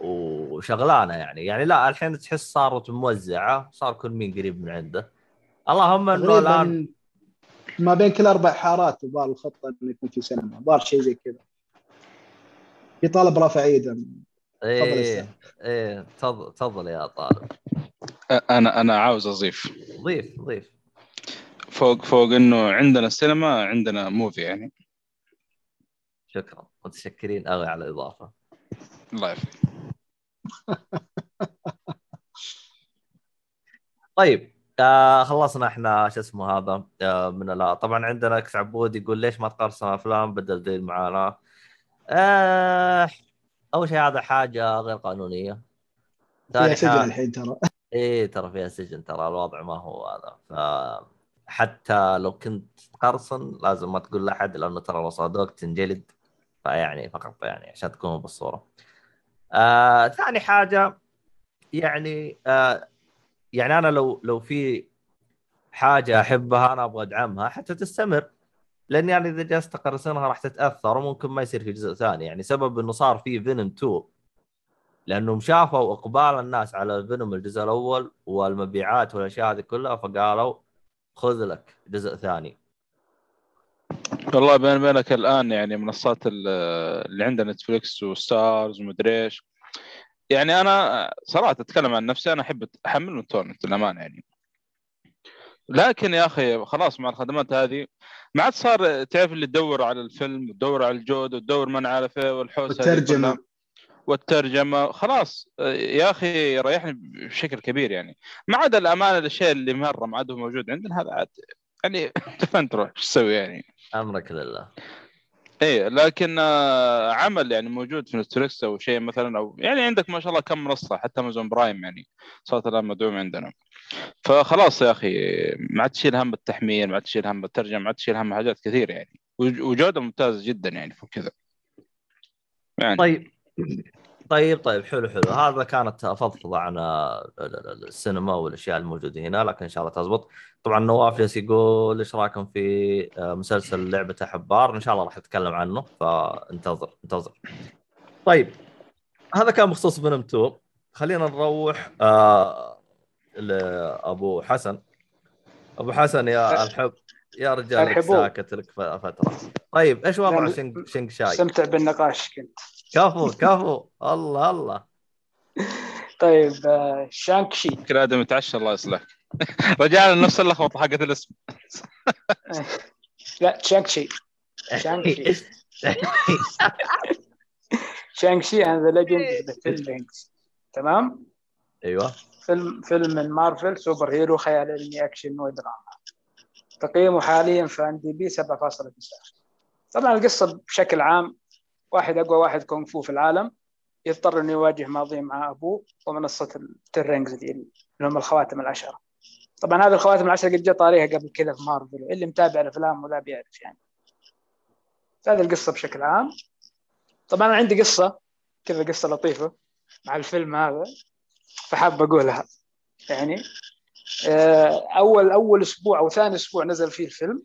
وشغلانة يعني. يعني لا الحين تحس صارت موزعة صار كل مين قريب من عنده. اللهم إنه الآن ما بين كل أربع حارات يظهر الخطة إنه يكون في سينما. ظهر شيء زي كذا. في طالب رافع إيده. إيه. إيه تفضل تفضل يا طالب أنا أنا عاوز أضيف. ضيف ضيف. فوق فوق إنه عندنا سينما عندنا موفي يعني. شكرا. متشكرين قوي على الإضافة. الله يعافيك. طيب آه خلصنا إحنا شو اسمه هذا آه من لا طبعا عندنا أكس عبود يقول ليش ما تقرصن أفلام بدل ذي المعاناه آه أول شيء هذا حاجة غير قانونية. فيها سجن الحين ترى. إيه ترى فيها سجن ترى الوضع ما هو هذا. ف حتى لو كنت قرصن لازم ما تقول لأحد لأنه ترى لو صادوك تنجلد. فيعني فقط يعني عشان تكونوا بالصورة. آه ثاني حاجة يعني آه يعني أنا لو لو في حاجة أحبها أنا أبغى أدعمها حتى تستمر. لاني أنا إذا جلست اقرصنها راح تتأثر وممكن ما يصير في جزء ثاني. يعني سبب إنه صار في فينوم 2 لأنهم شافوا إقبال الناس على فينوم الجزء الأول والمبيعات والأشياء هذه كلها فقالوا خذ لك جزء ثاني. والله بين بينك الآن يعني منصات ال- اللي عندنا نتفلكس وستارز ومدري إيش. يعني أنا صراحة أتكلم عن نفسي أنا أحب أحمل من تورنت للأمانة يعني. لكن يا أخي خلاص مع الخدمات هذه ما عاد صار تعرف اللي تدور على الفيلم وتدور على الجود وتدور ما نعرف إيه والحوسه. كلها. والترجمة. خلاص يا أخي ريحني بشكل كبير يعني. ما عدا الأمانة الشيء اللي مرة ما عاد هو موجود عندنا هذا عاد يعني أنت فين تروح إيش تسوي يعني. أمرك لله. إيه لكن آه، عمل يعني موجود في Netflix أو شيء مثلا أو يعني عندك ما شاء الله كم منصة حتى Amazon Prime يعني صارت الآن مدعوم عندنا. فخلاص يا أخي ما عاد تشيل هم التحميل ما عاد تشيل هم الترجمة ما عاد تشيل هم حاجات كثير يعني. وج- وجودة ممتازة جدا يعني فوق كذا. يعني. طيب. طيب طيب حلو حلو. هذا كانت فضفضه عن ال- ال- ال- السينما والأشياء الموجودة هنا لكن إن شاء الله تزبط. طبعا نواف جالس يقول إيش رأيكم في آه، مسلسل لعبة حبار؟ إن شاء الله راح نتكلم عنه فانتظر انتظر. طيب. هذا كان بخصوص فينوم 2 خلينا نروح آه لأبو حسن. أبو حسن يا الحب يا رجال. ساكت لك ف- فترة. طيب إيش وضع Shang Shang-Chi؟ استمتع بالنقاش كنت. كفو كفو. الله الله. طيب آه، Shang Chi. كل آدم يتعشى الله يصلحك. رجعنا لنفس اللخبطة حقت الاسم. لا Shang-Chi. Shang-Chi. Shang-Chi and the Legend تمام؟ أيوه. فيلم فيلم من Marvel super hero خيال علمي أكشن ودراما تقييمه حاليا في IMDb 7.9 طبعا القصة بشكل عام واحد أقوى واحد كونغ فو في العالم. يضطر إنه يواجه ماضيه مع أبوه ومنظمة ال Ten Rings دي اللي هم الخواتم العشرة. طبعا هذه الخواتم العشرة قد جاء طاريها قبل كذا في مارفل اللي متابع الأفلام ولا بيعرف يعني. هذه القصة بشكل عام. طبعا أنا عندي قصة كذا قصة لطيفة مع الفيلم هذا. فحاب أقولها. يعني آه، أول أول أسبوع أو ثاني أسبوع نزل فيه الفيلم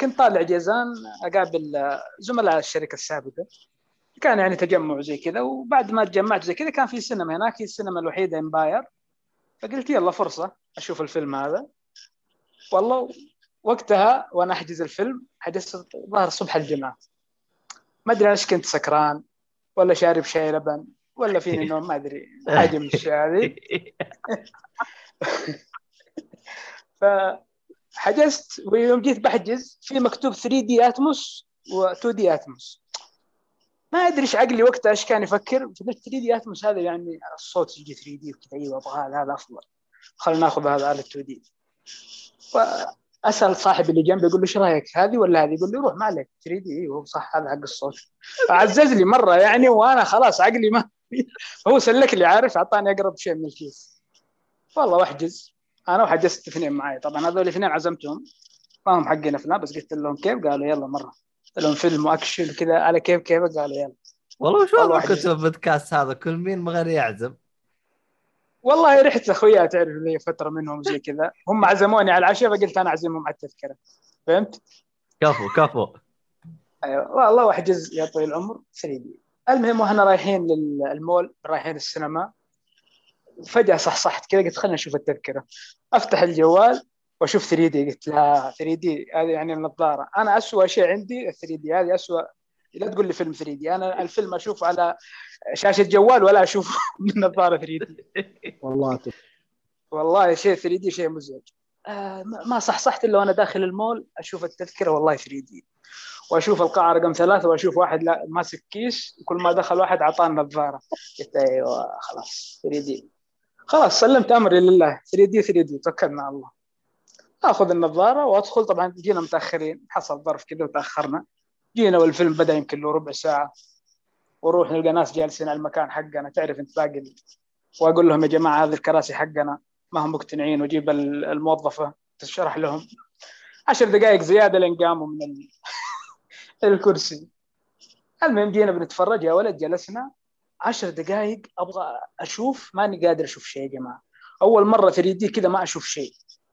كنت طالع جيزان أقابل آه، زملاء الشركة السابقة. كان يعني تجمع زي كذا وبعد ما تجمعت زي كذا كان في سينما هناك هي السينما الوحيدة امباير فقلت يلا فرصة أشوف الفيلم هذا. والله وقتها وأنا أحجز الفيلم حجزت ظهر صبح الجمعة. ما أدري إيش كنت سكران ولا شارب شاي لبن. ولا فيني نوم ما أدري حاجة من هذه فحجزت ويوم جيت بحجز في مكتوب 3 دي اتموس و2 دي اتموس ما أدري إيش عقلي وقتها إيش كان يفكر؟ قلت 3 دي اتموس هذا يعني الصوت يجي 3 دي وكذا أيوه أبغى هذا هذا أفضل. خلينا ناخذ هذا على 2 دي أسأل صاحبي اللي جنبي أقول له إيش رأيك هذه ولا هذه؟ يقول لي روح ما عليك 3 دي أيوه صح هذا حق الصوت. عزز لي مرة يعني وأنا خلاص عقلي ما هو سلك لي عارف أعطاني أقرب شيء من الكيس. والله واحجز أنا وحجزت اثنين معي. طبعا هذول الاثنين عزمتهم. ما هم حقين أفلام بس قلت لهم كيف؟ قالوا يلا مرة. قلت لهم فيلم وأكشن وكذا على كيف كيف؟ قالوا يلا. والله واحد. في البودكاست هذا؟ كل مين من غير يعزم. والله رحت اخويا تعرف لي فترة منهم زي كذا. هم عزموني على العشاء فقلت أنا أعزمهم على التذكرة. فهمت؟ كفو كفو. أيوه والله واحجز يا طويل العمر. 3 دي المهم وإحنا رايحين للمول رايحين السينما فجأة صحصحت كذا قلت خلينا نشوف التذكرة. أفتح الجوال وأشوف 3 دي. قلت لا 3 دي هذه يعني النظاره أنا اسوء شيء عندي 3 دي هذه اسوء لا تقول لي فيلم 3 دي. أنا الفيلم اشوفه على شاشة جوال ولا اشوفه بالنظاره 3 دي. والله. تف- والله شيء 3 دي شيء مزعج. آه ما ما صحصحت إلا وأنا داخل المول أشوف التذكرة والله 3 دي. وأشوف القاعة رقم ثلاثة وأشوف واحد لا ماسك كيس وكل ما دخل واحد أعطانا نظارة. قلت أيوه خلاص 3 دي. خلاص سلمت أمري لله. 3 دي 3 دي. توكلنا على الله. آخذ النظارة وأدخل. طبعا جينا متأخرين. حصل ظرف كذا وتأخرنا. جينا والفيلم بدأ يمكن له ربع ساعة ونروح نلقى ناس جالسين على المكان حقنا. تعرف أنت باقي وأقول لهم يا جماعة هذه الكراسي حقنا ما هم مقتنعين. وأجيب الموظفة تشرح لهم. عشر دقائق زيادة لين قاموا من ال... الكرسي. المهم جينا بنتفرج يا ولد جلسنا. عشر دقائق أبغى أشوف ماني قادر أشوف شيء يا جماعة. أول مرة 3 دي كذا ما أشوف شيء.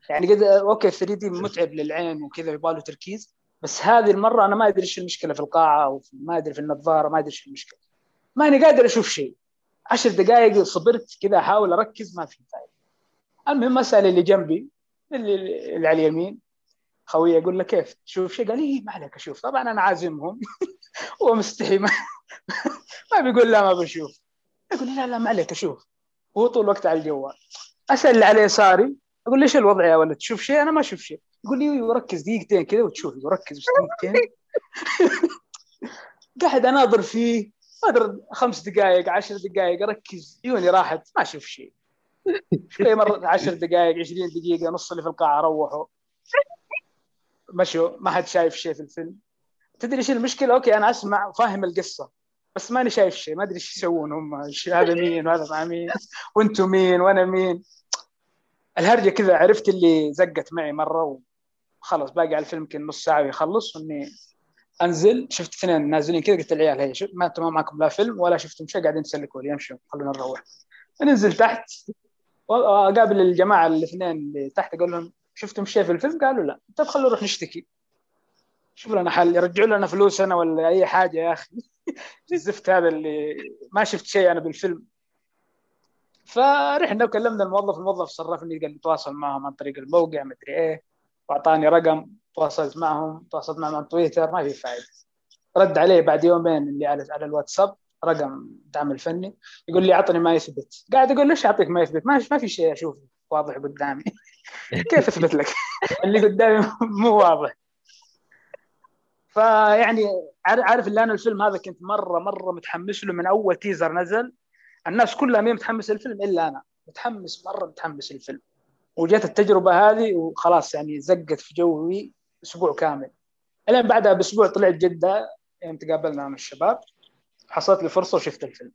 يعني قد أوكي 3 دي متعب للعين وكذا يبغى له تركيز. بس هذه المرة أنا ما أدري إيش المشكلة في القاعة أو ما أدري في النظارة ما أدري إيش المشكلة. ماني قادر أشوف شيء. عشر دقائق صبرت كذا أحاول أركز ما في فايدة. المهم أسأل اللي جنبي اللي, اللي على اليمين. خوي يقول له كيف؟ تشوف شيء؟ قال لي ما عليك أشوف. طبعا أنا عازمهم. ومستحي ما, ما بيقول لا ما بشوف. يقول لا لا ما عليك أشوف. وهو طول الوقت على الجوال. أسأل اللي على يساري. أقول ليش الوضع يا ولد؟ تشوف شيء؟ أنا ما أشوف شيء. يقول لي ركز دقيقتين كذا وتشوف ركز بس دقيقتين. قاعد أناظر فيه ما أدري خمس دقائق عشر دقائق اركز عيوني راحت ما أشوف شيء. شوي مرة عشر دقائق 20 دقيقة نص اللي في القاعة روحوا. مشوا ما حد شايف شيء في الفيلم. تدري إيش المشكلة؟ أوكي أنا أسمع وفاهم القصة بس ماني شايف شيء ما أدري إيش يسوون هم هذا مين وهذا مع مين وأنتم مين وأنا مين. الهرجة كذا عرفت اللي زقت معي مرة وخلص باقي على الفيلم يمكن نص ساعة ويخلص وإني أنزل. شفت اثنين نازلين كذا قلت العيال هي ما أنتم ما معكم لا فيلم ولا شفتم شيء قاعدين تسلكوا لي امشوا خلونا نروح. ننزل تحت. وأقابل الجماعة الاثنين اللي تحت أقول لهم شفتم شيء في الفيلم؟ قالوا لا. طيب خلونا نروح نشتكي. شوف لنا حل يرجعوا لنا فلوسنا ولا أي حاجة يا أخي. الزفت هذا اللي ما شفت شيء أنا بالفيلم. فرحنا وكلمنا الموظف الموظف صرفني قال تواصل معهم عن طريق الموقع مدري إيه. واعطاني رقم تواصلت معهم تواصلت معهم عن تويتر ما في فائده رد عليه بعد يومين اللي على على الواتساب رقم الدعم الفني. يقول لي أعطني ما يثبت. قاعد أقول ليش أعطيك ما يثبت؟ ما ما في شيء اشوفه واضح قدامي. كيف أثبت لك؟ اللي قدامي مو واضح. فيعني عارف اللي أنا الفيلم هذا كنت مره مرة متحمس له من أول تيزر نزل. الناس كلها مين متحمس للفيلم إلا أنا. متحمس مرة متحمس للفيلم وجت التجربة هذه وخلاص يعني زقت في جوي أسبوع كامل. الين بعدها بأسبوع طلعت جدة يوم تقابلنا مع الشباب حصلت لي فرصة وشفت الفيلم.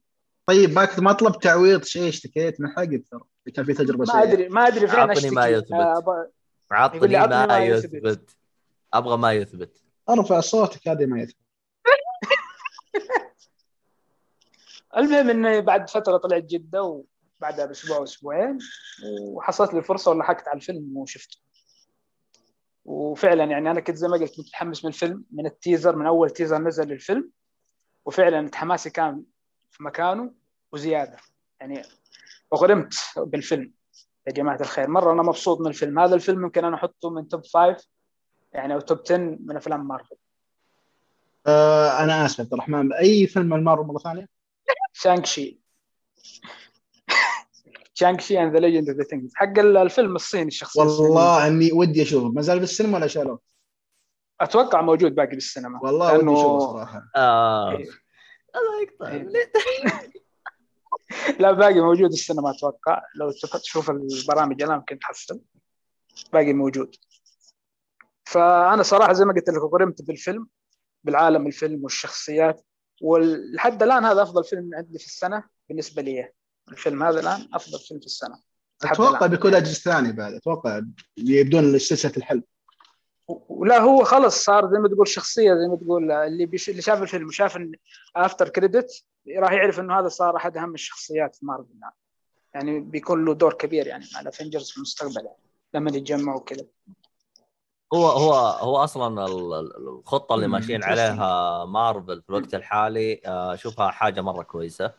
طيب ما ما طلبت تعويض شيء اشتكيت من حق ترى كان في تجربة ما ادري ما أدري فين عطني ما يثبت. آه عطني ما, ما يثبت. يثبت. أبغى ما يثبت. ارفع صوتك هذه ما يثبت. المهم إنه بعد فترة طلعت جدة وبعدها باسبوع أسبوعين وحصلت لي فرصة ولحقت على الفيلم وشفته. وفعلا يعني أنا كنت زي ما قلت متحمس من الفيلم من ال teaser من أول teaser نزل للفيلم. وفعلا حماسي كان في مكانه وزيادة. يعني أغرمت بالفيلم. يا جماعة الخير مرة أنا مبسوط من الفيلم. هذا الفيلم يمكن أنا أحطه من top five يعني أو top 10 من أفلام مارفل. آه أنا آسف عبد الرحمن. اي فيلم مارفل مرة ثانية؟ شانك Shang-Chi and the Legend of the Ten Rings حق الفيلم الصيني الشخصيه والله إني ودي أشوفه. ما زال بالسينما ولا شالوه؟ أتوقع موجود باقي بالسينما. والله لأنه... ودي أشوفه صراحة. آه. إيه. الله يقطع. إيه. لا باقي موجود السينما أتوقع. لو تشوف البرامج الآن يمكن تحصل باقي موجود. فأنا صراحة زي ما قلت لك غرمت بالفيلم بالعالم الفيلم والشخصيات ولحد الآن هذا أفضل فيلم عندي في السنة بالنسبة لي. الفيلم هذا الآن أفضل فيلم في السنة. أتوقع بيكون اجزاء ثانية بعد. أتوقع يبدون سلسلة الحلم ولا هو خلص صار زي ما تقول شخصية زي ما تقول اللي بيش اللي شاف الفيلم وشاف إن after credit راح يعرف إنه هذا صار أحد أهم الشخصيات في مارفل يعني بيكون له دور كبير يعني مع ال Avengers في المستقبل يعني لما يتجمعوا كذا هو هو هو أصلا الخطة اللي ماشيين عليها مارفل في الوقت الحالي آه، اشوفها حاجة مرة كويسة.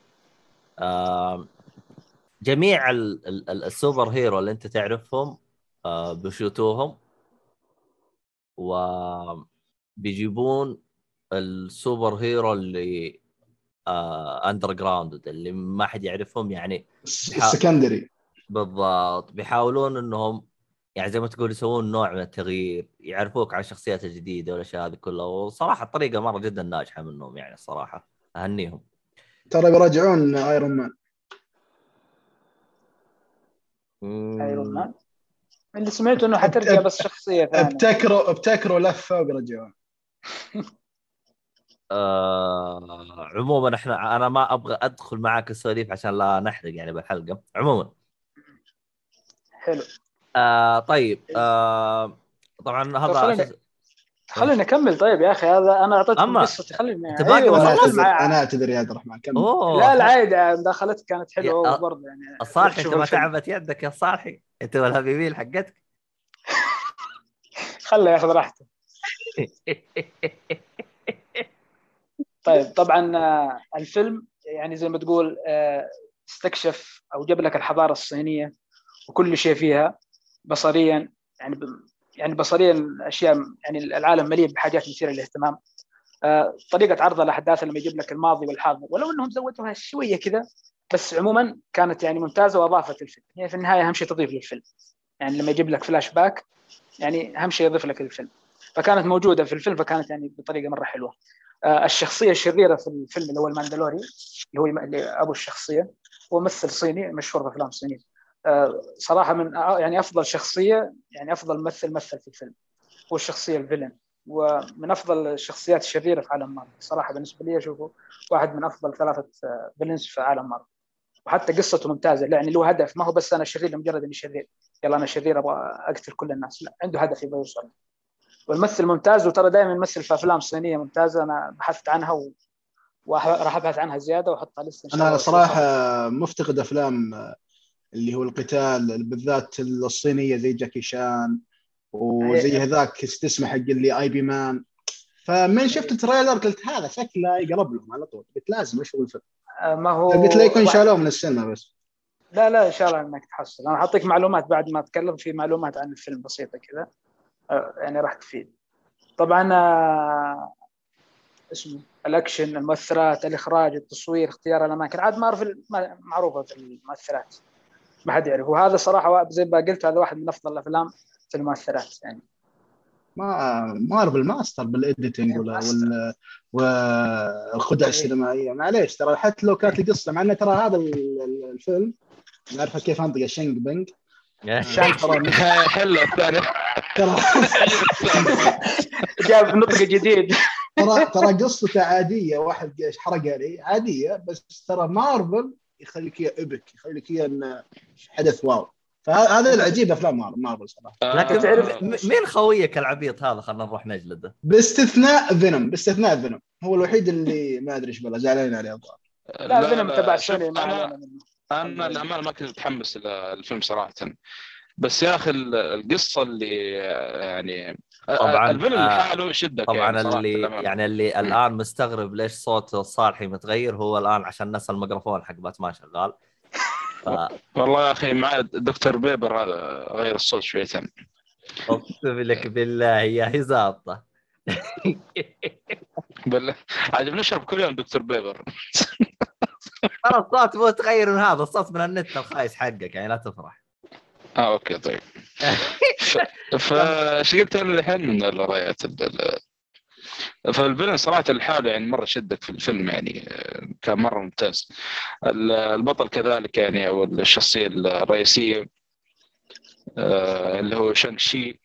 آه، جميع ال super hero اللي انت تعرفهم آه، بيشوتوهم و بيجيبون ال super hero اللي underground اللي ما حد يعرفهم يعني ال secondary بالضبط. بيحاولون انهم يعني زي ما تقول يسوون نوع من التغيير يعرفوك على الشخصيات الجديدة والأشياء هذه كلها. وصراحة الطريقة مرة جدا ناجحة منهم يعني الصراحه أهنيهم. ترى بيراجعون Iron Man Iron Man اللي سمعته إنه حترجع بس شخصية ثانية. ابتكروا ابتكروا لفة وبيرجعون آه عموما إحنا أنا ما أبغى أدخل معاك السواليف عشان لا نحرق يعني بالحلقة. عموما. حلو. آه طيب آه طبعا هذا خليني أكمل. طيب يا أخي هذا أنا أعطيتكم أما- قصتي باقي أيوة، أنا اعتذر. أنا أعتذر يا عبد الرحمن كمل. أوه لا العادي مداخلتك كانت حلوة برضه يعني. الصالحي انت ما. تعبت يدك يا صالحي. أنت والهبيبين حقتك خله ياخذ راحته. طيب طبعا آه، الفيلم يعني زي ما تقول آه، استكشف أو جاب لك الحضارة الصينية وكل شيء فيها بصريا يعني يعني بصريا اشياء يعني العالم مليء بحاجات مثيرة للاهتمام. آه، طريقة عرض الاحداث لما يجيب لك الماضي والحاضر. ولو إنهم زودوها شوية كذا بس عموما كانت يعني ممتازة وأضافت الفيلم. هي في النهاية أهم شيء تضيف للفيلم. يعني لما يجيب لك فلاش باك يعني أهم شيء يضيف لك الفيلم. فكانت موجودة في الفيلم فكانت يعني بطريقة مرة حلوة. آه، الشخصية الشريرة في الفيلم اللي هو الماندلوري اللي هو أبو الشخصية هو ممثل صيني مشهور بأفلام صينية. صراحة من آه، يعني أفضل شخصية يعني أفضل ممثل مثل في الفيلم هو الشخصية ال villain ومن أفضل الشخصيات الشريرة في عالم مارفل. صراحة بالنسبة لي أشوفه واحد من أفضل ثلاثة آه، villains في عالم مارفل. وحتى قصته ممتازة يعني له هدف ما هو بس أنا شرير لمجرد إني شرير. يلا أنا شرير أبغى أقتل كل الناس. لا عنده هدف يبغى يوصل. والممثل ممتاز وترى دائما يمثل في أفلام صينية ممتازة أنا بحثت عنها و... وراح أبحث عنها زيادة وأحطها لسه إن شاء أنا صراحة مفتقد أفلام اللي هو القتال بالذات الصينية زي جاكي شان وزي هذاك اسمه حق اللي Ip Man. فمن شفت ال trailer قلت هذا شكله يقرب لهم على طول. قلت لازم أشوف الفيلم. آه، ما هو قلت لا يكون شالوه من السينما بس. لا لا إن شاء الله إنك تحصل. أنا حاعطيك معلومات بعد ما أتكلم في معلومات عن الفيلم بسيطة كذا. آه، يعني راح تفيد. طبعا آه، اسمه الأكشن المؤثرات الإخراج التصوير اختيار الأماكن. عاد مارفل ما- معروفة في المؤثرات. ما حد يعرف وهذا صراحة زي ما قلت هذا واحد من أفضل الأفلام في المؤثرات يعني. ما مارفل master بال editing ولا وال والخدع السينمائية. معليش ترى حتى لو كانت القصة مع انه ترى هذا ال- ال- الفيلم نعرف كيف أنطق الشنج بنج شان ترى حلو الثاني ترى جاب نطق جديد. ترى ترى قصته عادية واحد إيش حرق علي عادية بس ترى مارفل يخليك اياه إبك يخليك اياه انه حدث واو. فهذا العجيب أفلام مار- مارفل صراحة. لكن تعرف- م- مين خويك العبيط هذا؟ خلينا نروح نجلده. باستثناء فينوم باستثناء فينوم. هو الوحيد اللي ما أدري إيش بلا زعلان عليه الظاهر. لا فيلم تبع سوني ما أنا الامانه ما كنت متحمس للفيلم صراحة. بس يا أخي ال- القصة اللي يعني طبعاً، الفيلم آه، لحاله يشدك طبعا يعني اللي. يعني اللي الآن مستغرب ليش صوت صالحي متغير هو الآن عشان نسى الميكروفون حق باتمان شغال. ف- والله يا أخي مع دكتور بيبر هذا غير الصوت شويتين أقسم لك بالله يا هزاطه بالله عاد بنشرب كل يوم Dr Pepper. ترى الصوت مو تغير من هذا الصوت من النت الخايس حقك يعني لا تفرح. آه okay طيب. فايش قلت أنا الحين من الروايات ال- ال- فالفيلم صراحة لحاله يعني مرة شدك في الفيلم يعني كان مرة ممتاز ال- البطل كذلك يعني أو الشخصية الرئيسية آه، اللي هو Shang-Chi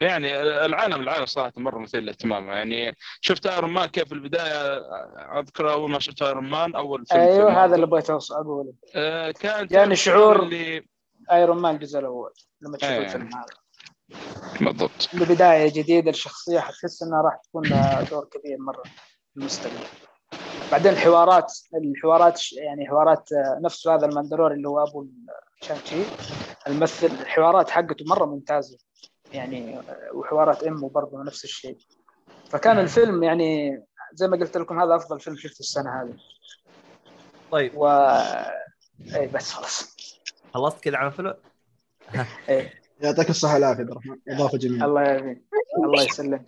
يعني العالم العالم صراحة مرة مثير للاهتمام. يعني شفت Iron Man كيف في البداية أذكر أول ما شفت Iron Man أول فيلم في أيوه مارفل. هذا اللي بغيت اقوله آه، كان جاني شعور- اللي Iron Man الجزء الأول لما تشوف إيه. الفيلم هذا. بالضبط. ببدايه جديدة الشخصية حتحس إنها راح تكون لها دور كبير مرة في المستقبل. بعدين الحوارات الحوارات يعني حوارات آه، نفس هذا الماندلوري اللي هو أبو شانشي الممثل الحوارات حقته مرة ممتازة. يعني آه، وحوارات إمه برضه نفس الشيء. فكان الفيلم يعني زي ما قلت لكم هذا أفضل فيلم شفته السنة هذه. طيب. و اي بس خلاص. خلصت كذا عن الفيلم؟ إيه. يعطيك الصحة والعافية عبد الرحمن. إضافة جميلة. الله يعافيك. الله يسلمك.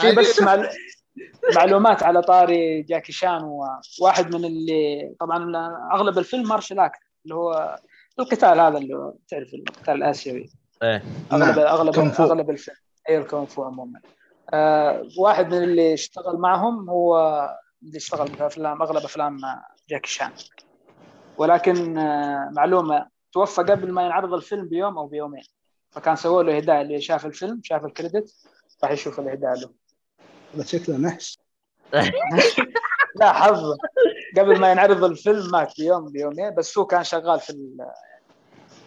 في بس. معلومات على طاري جاكي شان وواحد من اللي طبعا أغلب الفيلم martial art اللي هو القتال هذا اللي هو تعرف القتال الآسيوي؟ إيه. اغلب نعم، اغلب. أغلب الفيلم. اي الكونغ فو عموما. آه واحد من اللي اشتغل معهم هو اللي اشتغل في أفلام أغلب أفلام جاكي شان. ولكن آه معلومة توفى قبل ما ينعرض الفيلم بيوم أو بيومين. فكان سووا له اهداء اللي شاف الفيلم شاف ال credit راح يشوف الاهداء له. هذا شكله نحس. لا حظ قبل ما ينعرض الفيلم مات بيوم بيومين بس هو كان شغال في ال...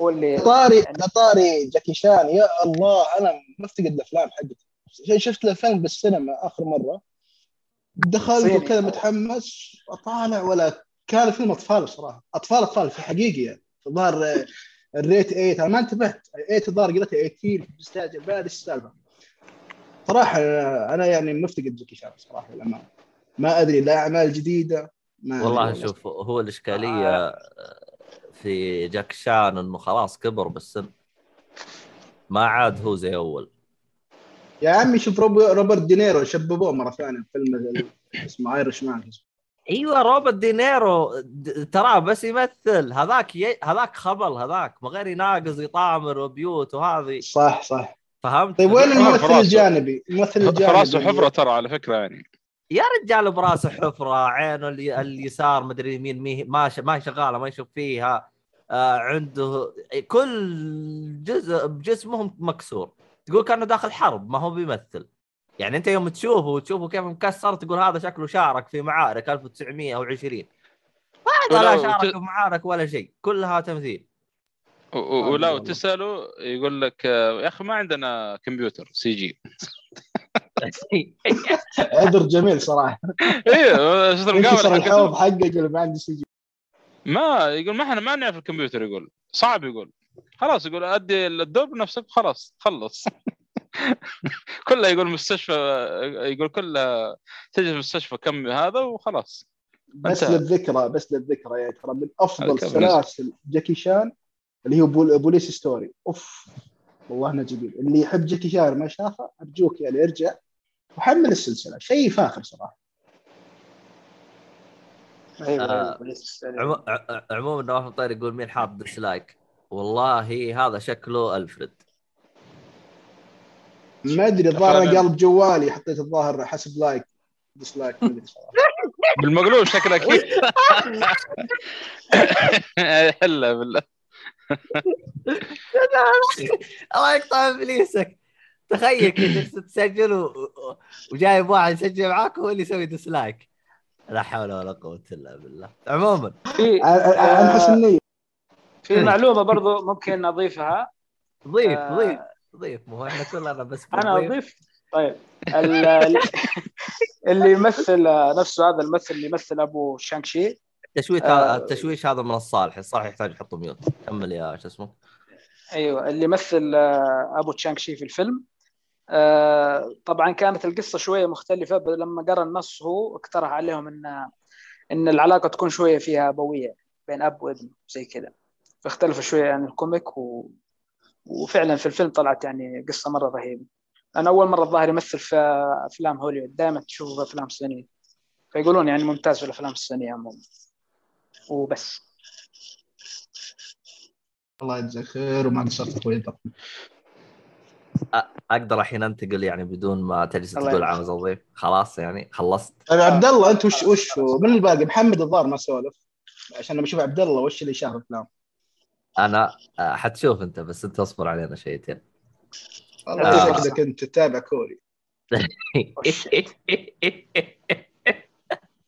هو اللي طاري على طاري جاكي شان. يا الله أنا مفتقد الأفلام حقته. شفت له فيلم بالسينما آخر مرة. دخلت. وكذا متحمس اطالع ولا كان فيلم أطفال صراحة. اطفال أطفال في حقيقي يعني. الظاهر آه، الريت 8 أنا ما انتبهت. 8 الظاهر قريتها 18 مستعجل بعد إيش السالفة؟ صراحة آه، أنا يعني مفتقد جاكي شان صراحة للأمانة. ما أدري لا أعمال جديدة ما والله شوف هو الإشكالية في جاكي شان إنه خلاص كبر بالسن. ما عاد هو زي أول. يا عمي شوف روب- روبرت دينيرو شببوه مرة ثانية في فيلم اسمه Irishman أيوه روبرت دينيرو تراه بس يمثل. هذاك ي... هذاك خبل هذاك ما غير يناقص يطامر وبيوت وهذه. صح صح. فهمت؟ طيب وين الممثل. الجانبي؟ الممثل الجانبي راسه حفرة ترى على فكرة يعني يا رجال براسه حفرة عينه الي- اليسار مدري يمين مي ما ش... ما شغالة ما يشوف فيها آه عنده كل جزء بجسمه مكسور تقول كأنه داخل حرب ما هو بيمثل يعني أنت يوم تشوفه وتشوفه كيف مكسر تقول هذا شكله شارك في معارك 1920 هذا لا شارك في معارك ولا شيء كلها تمثيل ولو. تساله يقول لك يا أخي ما عندنا كمبيوتر CG. عذر جميل صراحة. أيوه شفت المقابله حقته حقه يقول ما عندي CG؟ ما يقول ما إحنا ما نعرف الكمبيوتر يقول. صعب يقول. خلاص يقول أدي الدور بنفسك خلاص خلص. كلها يقول مستشفى يقول كلها تجي مستشفى كم هذا وخلاص. بس. للذكرى بس للذكرى يعني ترى من أفضل سلاسل جاكي شان اللي هو Pol- Police Story أوف والله انه جميل. اللي يحب جاكي شان ما شافه أرجوك يعني ارجع وحمل السلسلة. شيء فاخر صراحة. أيوه آه، أيوة، عموما نواف مطير يقول مين حاط dislike والله هذا شكله ألفريد. ما أدري الظاهر. قلب جوالي حطيت الظاهر حسب like dislike بالمقلوب شكله أكيد هلا بالله. الله يقطع إبليسك. تخيل كذا جالس تسجل و... وجايب واحد يسجل معاك هو اللي يسوي dislike لا حول ولا قوة إلا بالله. عموما. في عن حسن نيه في معلومة برضو ممكن اضيفها ضيف آه. ضيف ضيف. مو إحنا كلنا بس أنا. أضيف. طيب. ال- ال- اللي يمثل نفسه هذا الممثل اللي يمثل أبو شانكشي. التشويش آه. التشويش هذا من الصالح. الصالح يحتاج يحط ميوت. كمل يا شو اسمه؟ أيوه اللي يمثل آه، أبو تشانغ شي في الفيلم. آه، طبعا كانت القصة شوية مختلفة لما قرأ النص هو اقترح عليهم إن إن العلاقة تكون شوية فيها ابويه بين أب وابن زي كذا. فاختلفوا شوية عن الكوميك و... وفعلا في الفيلم طلعت يعني قصة مرة رهيبة. أنا أول مرة الظاهر يمثل في أفلام هوليوود دائما تشوفه في أفلام صينية. فيقولون يعني ممتاز في الأفلام الصينية عموما. وبس. الله يجزاك خير وما قصرت أخوي أقدر الحين أنتقل يعني بدون ما تجلس تقول. عن الضيف خلاص يعني خلصت. طيب عبد الله أنت وش وش من الباقي؟ محمد الظاهر ما سولف. عشان أشوف عبد الله وش اللي شاف الأفلام؟ أنا حتشوف أنت بس أنت اصبر علينا شويتين. والله آه. شكلك أنت تتابع كوري. العظيم.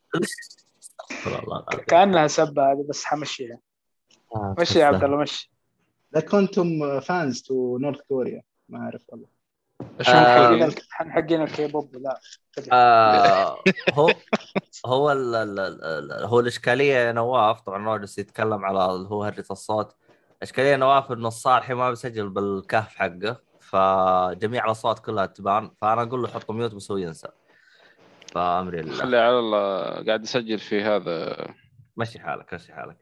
كأنها سبة هذه بس حمشيها. آه، مشي يا عبد. الله مشي. لا كنتم fans to North Korea ما أعرف والله. آه. حقين حقين الكيبوب لا. آه، هو هو ال ال ال هو الإشكالية يا نواف طبعا نورجس يتكلم على اللي هو هرجة الصوت. الاشكاليه يا نواف إنه الصالحي ما بيسجل بالكهف حقه فجميع الأصوات كلها تبان فأنا أقول له حط ميوت بس هو ينسى. فامري لله خلي على الله قاعد يسجل في هذا. مشي حالك مشي حالك.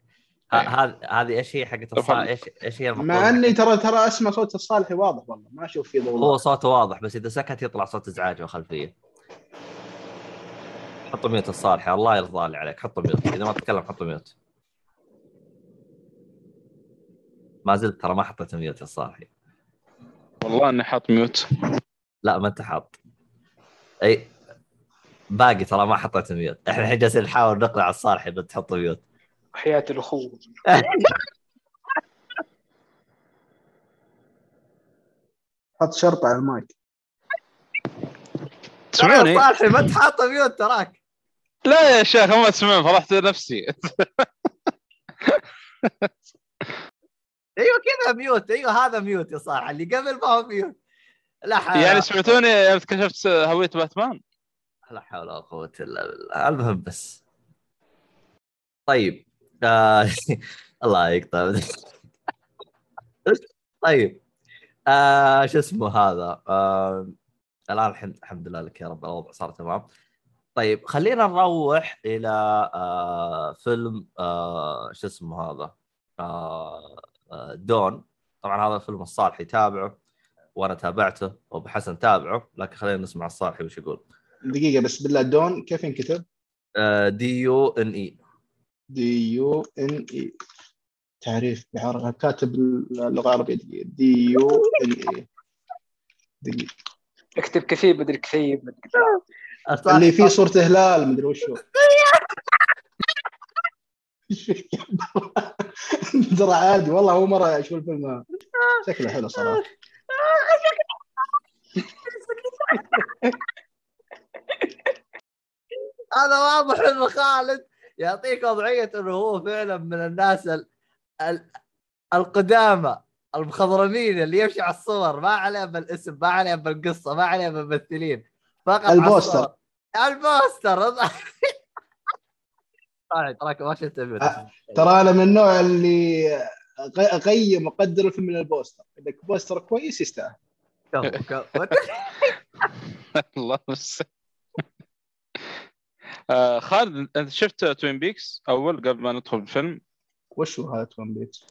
إيه. هذه هذه إيش هي حقت الصالح؟ إيش إيش هي مع إني ترى ترى اسمع صوت الصالحي واضح والله ما أشوف فيه ضوء. هو صوته واضح بس إذا سكت يطلع صوت إزعاج وخلفية. حط mute الصالحي الله يرضى لي عليك. حط mute إذا ما تتكلم حط mute. ما زلت ترى ما حطيت mute يا صالحي والله إني حاط mute. لا ما أنت حاط. اي باقي ترى ما حطيت mute. إحنا الحين جالسين نحاول نقنع الصالح إنه تحط mute. حياة الأخوة. حط شرطة على المايك. تسمعوني؟ ترى صالحي ما انت حاط mute تراك. لا يا شيخ ما تسمعون فضحت نفسي أيوه كذا mute أيوه هذا mute يا صالح اللي قبل ما هو mute. لا حول يعني سمعتوني يوم اكتشفت هوية باتمان؟ لا حول ولا قوة إلا بالله. المهم بس. طيب آه... الله يقطع طيب آه... شو اسمه هذا؟ آه... الآن الحمد الحمد لله لك يا رب الوضع صار تمام. طيب خلينا نروح إلى آه... فيلم آه... شو اسمه هذا؟ آه... آه... دون. طبعا هذا الفيلم الصالح يتابعه وأنا تابعته وأبو حسن تابعه لكن خلينا نسمع الصالحي وش يقول. دقيقة بس بالله دون كيف ينكتب؟ دي يو ان اي دي يو ان اي تعريف بعربي كاتب اللغة العربية دقيقة. دي يو ان اي دقيقة. اكتب كثيب مدري كثيب مدري اللي فيه صورة هلال مدري وشو؟ ترى عادي والله أول مرة أشوف الفيلم شكله حلو صراحة. هذا واضح إنه خالد يعطيك وضعية إنه هو فعلا من الناس ال... ال... القدامى المخضرمين اللي يمشي على الصور ما عليه بالاسم ما عليه بالقصة ما عليه بالممثلين فقط ال poster. ال poster طيب تراك ما شفت. أه. ترى أنا من النوع اللي أقيم وأقدر الفيلم من ال poster إذا poster كويس يستاهل كفو كفو الله آه خالد أنت شفت Twin Peaks أول قبل ما ندخل الفيلم؟ وشو هذا Twin Peaks؟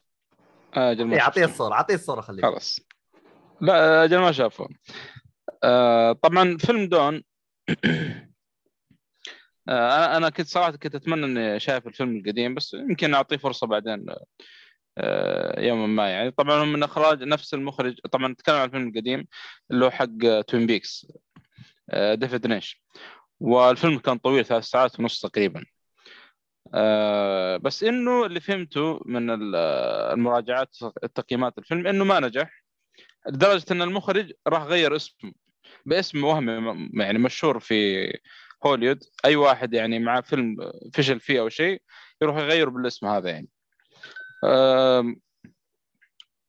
آه أجل ما إيه، أعطيه. الصورة أعطيه الصورة خليه خلاص. لا أجل ما شافه. آه طبعا فيلم Dune. آه أنا أنا كنت صراحة كنت أتمنى إني شايف الفيلم القديم بس يمكن أعطيه فرصة بعدين آه يوما ما يعني. طبعا هو من إخراج نفس المخرج طبعا نتكلم عن الفيلم القديم اللي هو حق Twin Peaks آه ديفيد لينش والفيلم كان طويل ثلاث ساعات ونص تقريبا. آه بس إنه اللي فهمته من ال- المراجعات التقييمات الفيلم إنه ما نجح لدرجة إن المخرج راح غير اسمه. باسم وهمي يعني مشهور في هوليوود أي واحد يعني مع فيلم فشل فيه أو شيء يروح يغير بالاسم هذا يعني.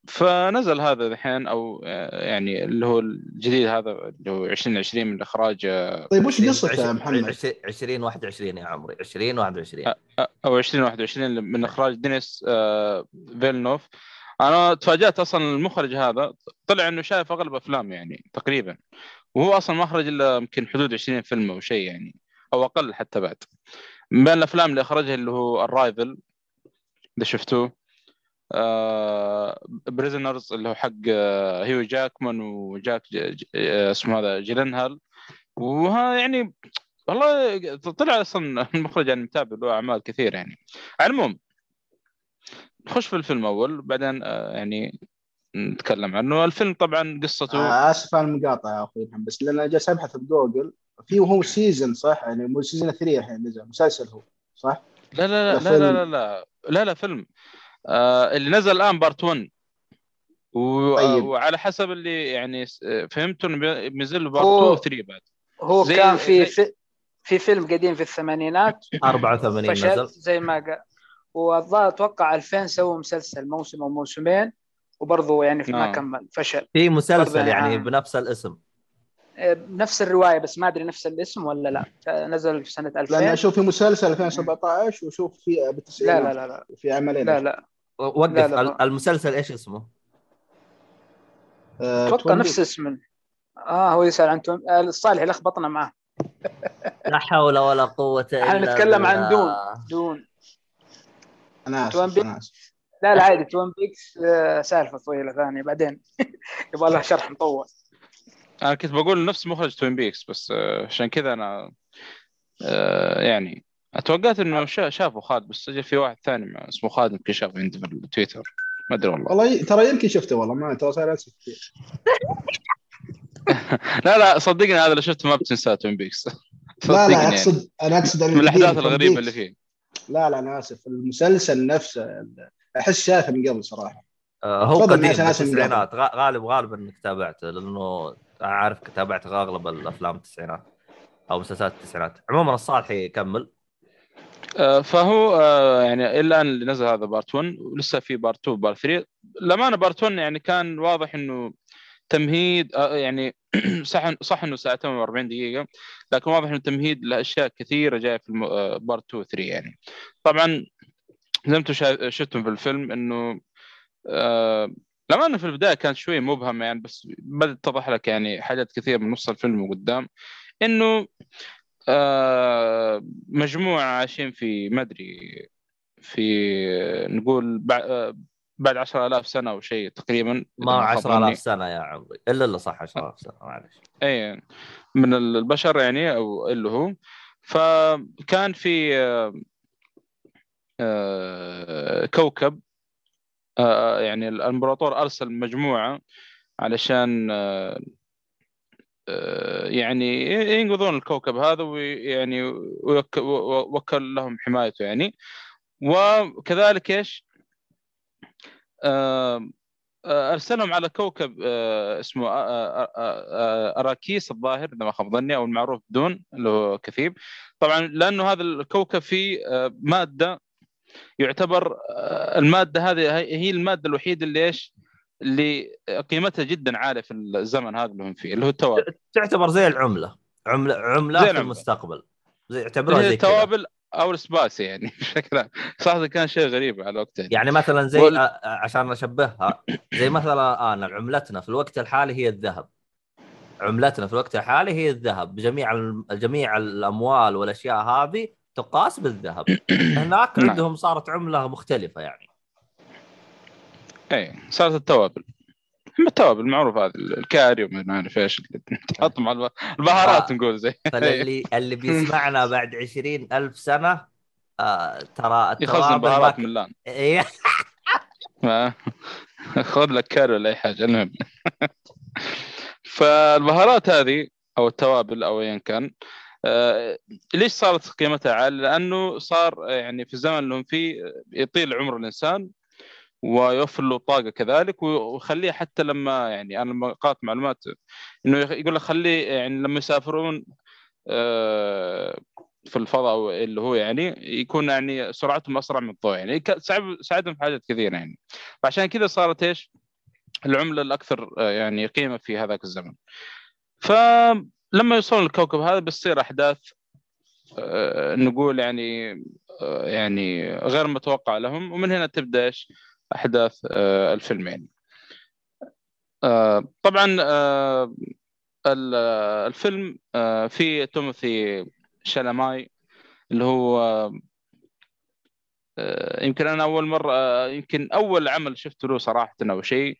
فنزل هذا الحين أو آه، يعني اللي هو الجديد هذا اللي هو 2020 من إخراج آه، طيب وش قصته يا عش- محمد؟ عش- 20 21 يا عمري. 20 21 أو 2021 من إخراج دينيس آه، فيلنوف. أنا تفاجأت أصلا المخرج هذا طلع إنه شايف أغلب أفلام يعني تقريبا. وهو أصلا ما اخرج إلا يمكن حدود 20 فيلم أو شيء يعني أو أقل حتى بعد. من بين الأفلام اللي أخرجها اللي هو Arrival إذا شفتوه. آه Prisoners اللي هو حق آه هيو جاكمان وجاك. آه، اسمه هذا جيلنهال وها يعني والله طلع أصلا المخرج يعني متابع له أعمال كثير يعني على العموم نخش في الفيلم أول بعدين آه، يعني نتكلم عنه الفيلم طبعا قصته آه آسف على المقاطعة يا أخوي محمد بس لأن أنا جالس أبحث بجوجل في هو season صح يعني مو season 3 الحين نزل مسلسل هو صح؟ لا لا لا لا. لا لا لا, لا فيلم آه اللي نزل الآن part 1 و... طيب. وعلى حسب اللي يعني فهمته إنه بي- بينزل له part هو- 2 و 3 بعد. هو زي- كان في زي- في, في فيلم قديم في الثمانينات. 84 فشل نزل. زي ما قال والظاهر أتوقع 2000 سووا مسلسل موسم أو موسمين وبرضه يعني ما آه. كمل فشل. في مسلسل يعني يعني- بنفس الاسم. آه، نفس الرواية بس ما أدري نفس الاسم ولا لا. نزل في سنة 2000 لأن أشوف في مسلسل 2017 وأشوف في لا بالتسعينات لا لا لا. في عملين. لا لا. وقف لا، لا. ال- المسلسل إيش اسمه؟ آه، أتوقع توين نفس. اسم آه هو يسأل عن توم آه، الصالح لخبطنا معاه لا حول ولا قوة إلا إحنا نتكلم عن. دون دون أنا آسف بيكس. أنا آسف لا لا عادي توين بيكس آه، سالفة طويلة ثانية بعدين يبغى لها شرح مطول أنا كنت بقول نفس مخرج Twin Peaks بس آه، عشان كذا أنا آه، يعني اتوقعت إنه شا- شافه خالد بس سجل في واحد ثاني مع- اسمه خالد يمكن شافه عندي في التويتر. ما أدري والله. والله ترى يمكن شفته والله ما ترى صار أسف كثير. لا لا صدقني هذا اللي شفته ما بتنساه Twin Peaks لا لا يعني. اقصد أنا أقصد من الأحداث الغريبة اللي فيه. لا لا أنا آسف. المسلسل نفسه أحس شايفه من قبل صراحة. آه، هو قديم غ- غالب غالب إنك تابعته لأنه عارف تابعت أغلب الأفلام التسعينات أو مسلسلات التسعينات. عموما الصالحي يكمل. آه، فهو آه، يعني الان اللي نزل هذا part 1 ولسه في part 2 part 3 للامانه part 1 يعني كان واضح إنه تمهيد آه، يعني صح صح إنه ساعتين و40 دقيقة لكن واضح إنه تمهيد لأشياء كثيرة جاية في آه، part 2 و 3 يعني. طبعا زي ما أنتم شفتم في الفيلم إنه آه لما في البداية كانت شوي مبهمه يعني بس بدأت تتضح لك يعني حاجات كثير من نص الفيلم وقدام إنه آه مجموعة عايشين في ما أدري في نقول بع- بعد 10000 سنة أو شيء تقريبا ما خاب 10000 ظني. سنة يا عمري. إلا إلا صح 10000 سنة معلش. اي من البشر يعني أو اللي هو. فكان في آه، آه، كوكب آه، يعني الإمبراطور أرسل مجموعة علشان يعني ينقذون الكوكب هذا ويعني وكل لهم حمايته يعني وكذلك إيش؟ آه، آه، أرسلهم على كوكب آه، اسمه آه، آه، آه، آه، أراكيس الظاهر إذا ما خاب ظني أو المعروف بدون اللي هو كثيب طبعا لأنه هذا الكوكب فيه آه، مادة يعتبر آه، المادة هذه هي المادة الوحيدة اللي إيش؟ اللي قيمتها جدا عالية في الزمن هذا اللي هم فيه اللي هو التوابل. تعتبر زي العملة. عملة عملة زي في العملة. المستقبل. زي يعتبروها هي زي التوابل أو السباسي يعني بشكل. صراحة كان شيء غريب على وقته يعني مثلا زي وال- عشان أشبهها زي مثلا انا عملتنا في الوقت الحالي هي الذهب. عملتنا في الوقت الحالي هي الذهب. بجميع الم- جميع الأموال والأشياء هذه تقاس بالذهب. هناك نعم. عندهم صارت عملة مختلفة يعني. اي صارت التوابل. التوابل المعروف هذا الكاري وما اعرف إيش تحط مع الب- البهارات آه. نقول زي. فاللي اللي بيسمعنا بعد عشرين ألف سنة آه ترى يخزن بهارات من لأن إيه، ما- خذ لك كاري ولا أي حاجة المهم. فالبهارات هذه أو التوابل أو ايا كان آه، ليش صارت قيمتها عالية؟ لأنه صار آه، يعني في الزمن اللي هم فيه آه، يطيل عمر الإنسان ويوفر له طاقة كذلك ويخليه حتى لما يعني أنا لما قرأت معلومات إنه يقول لك خليه يعني لما يسافرون آه، في الفضاء اللي هو يعني يكون يعني سرعتهم أسرع من الضوء يعني ساعدهم في حاجات كثيرة يعني فعشان كذا صارت إيش؟ العملة الأكثر آه، يعني قيمة في هذاك الزمن. فلما يوصلون الكوكب هذا بتصير أحداث آه، نقول يعني يعني غير متوقعة لهم ومن هنا تبدأ إيش؟ أحداث آه، الفيلم يعني. آه، طبعا آه، ال- الفيلم فيه توماثي شالاماي اللي هو يمكن أنا أول مرة يمكن أول عمل شفته له صراحة أو شيء.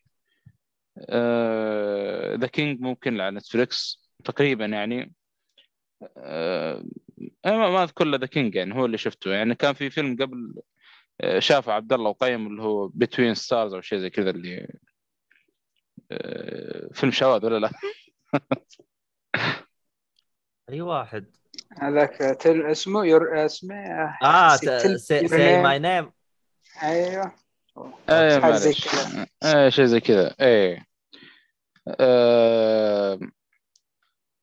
The King ممكن على نتفليكس تقريبا يعني. أنا ما أذكر The King يعني هو اللي شفته. يعني كان في فيلم قبل آه، شافه عبد الله وقيم اللي هو Between Stars أو شيء زي كذا اللي آه، فيلم شواذ ولا لا؟ أي واحد هذاك تل اسمه your اسمه آه say my name. name أيوه. إيه شيء زي كذا إيه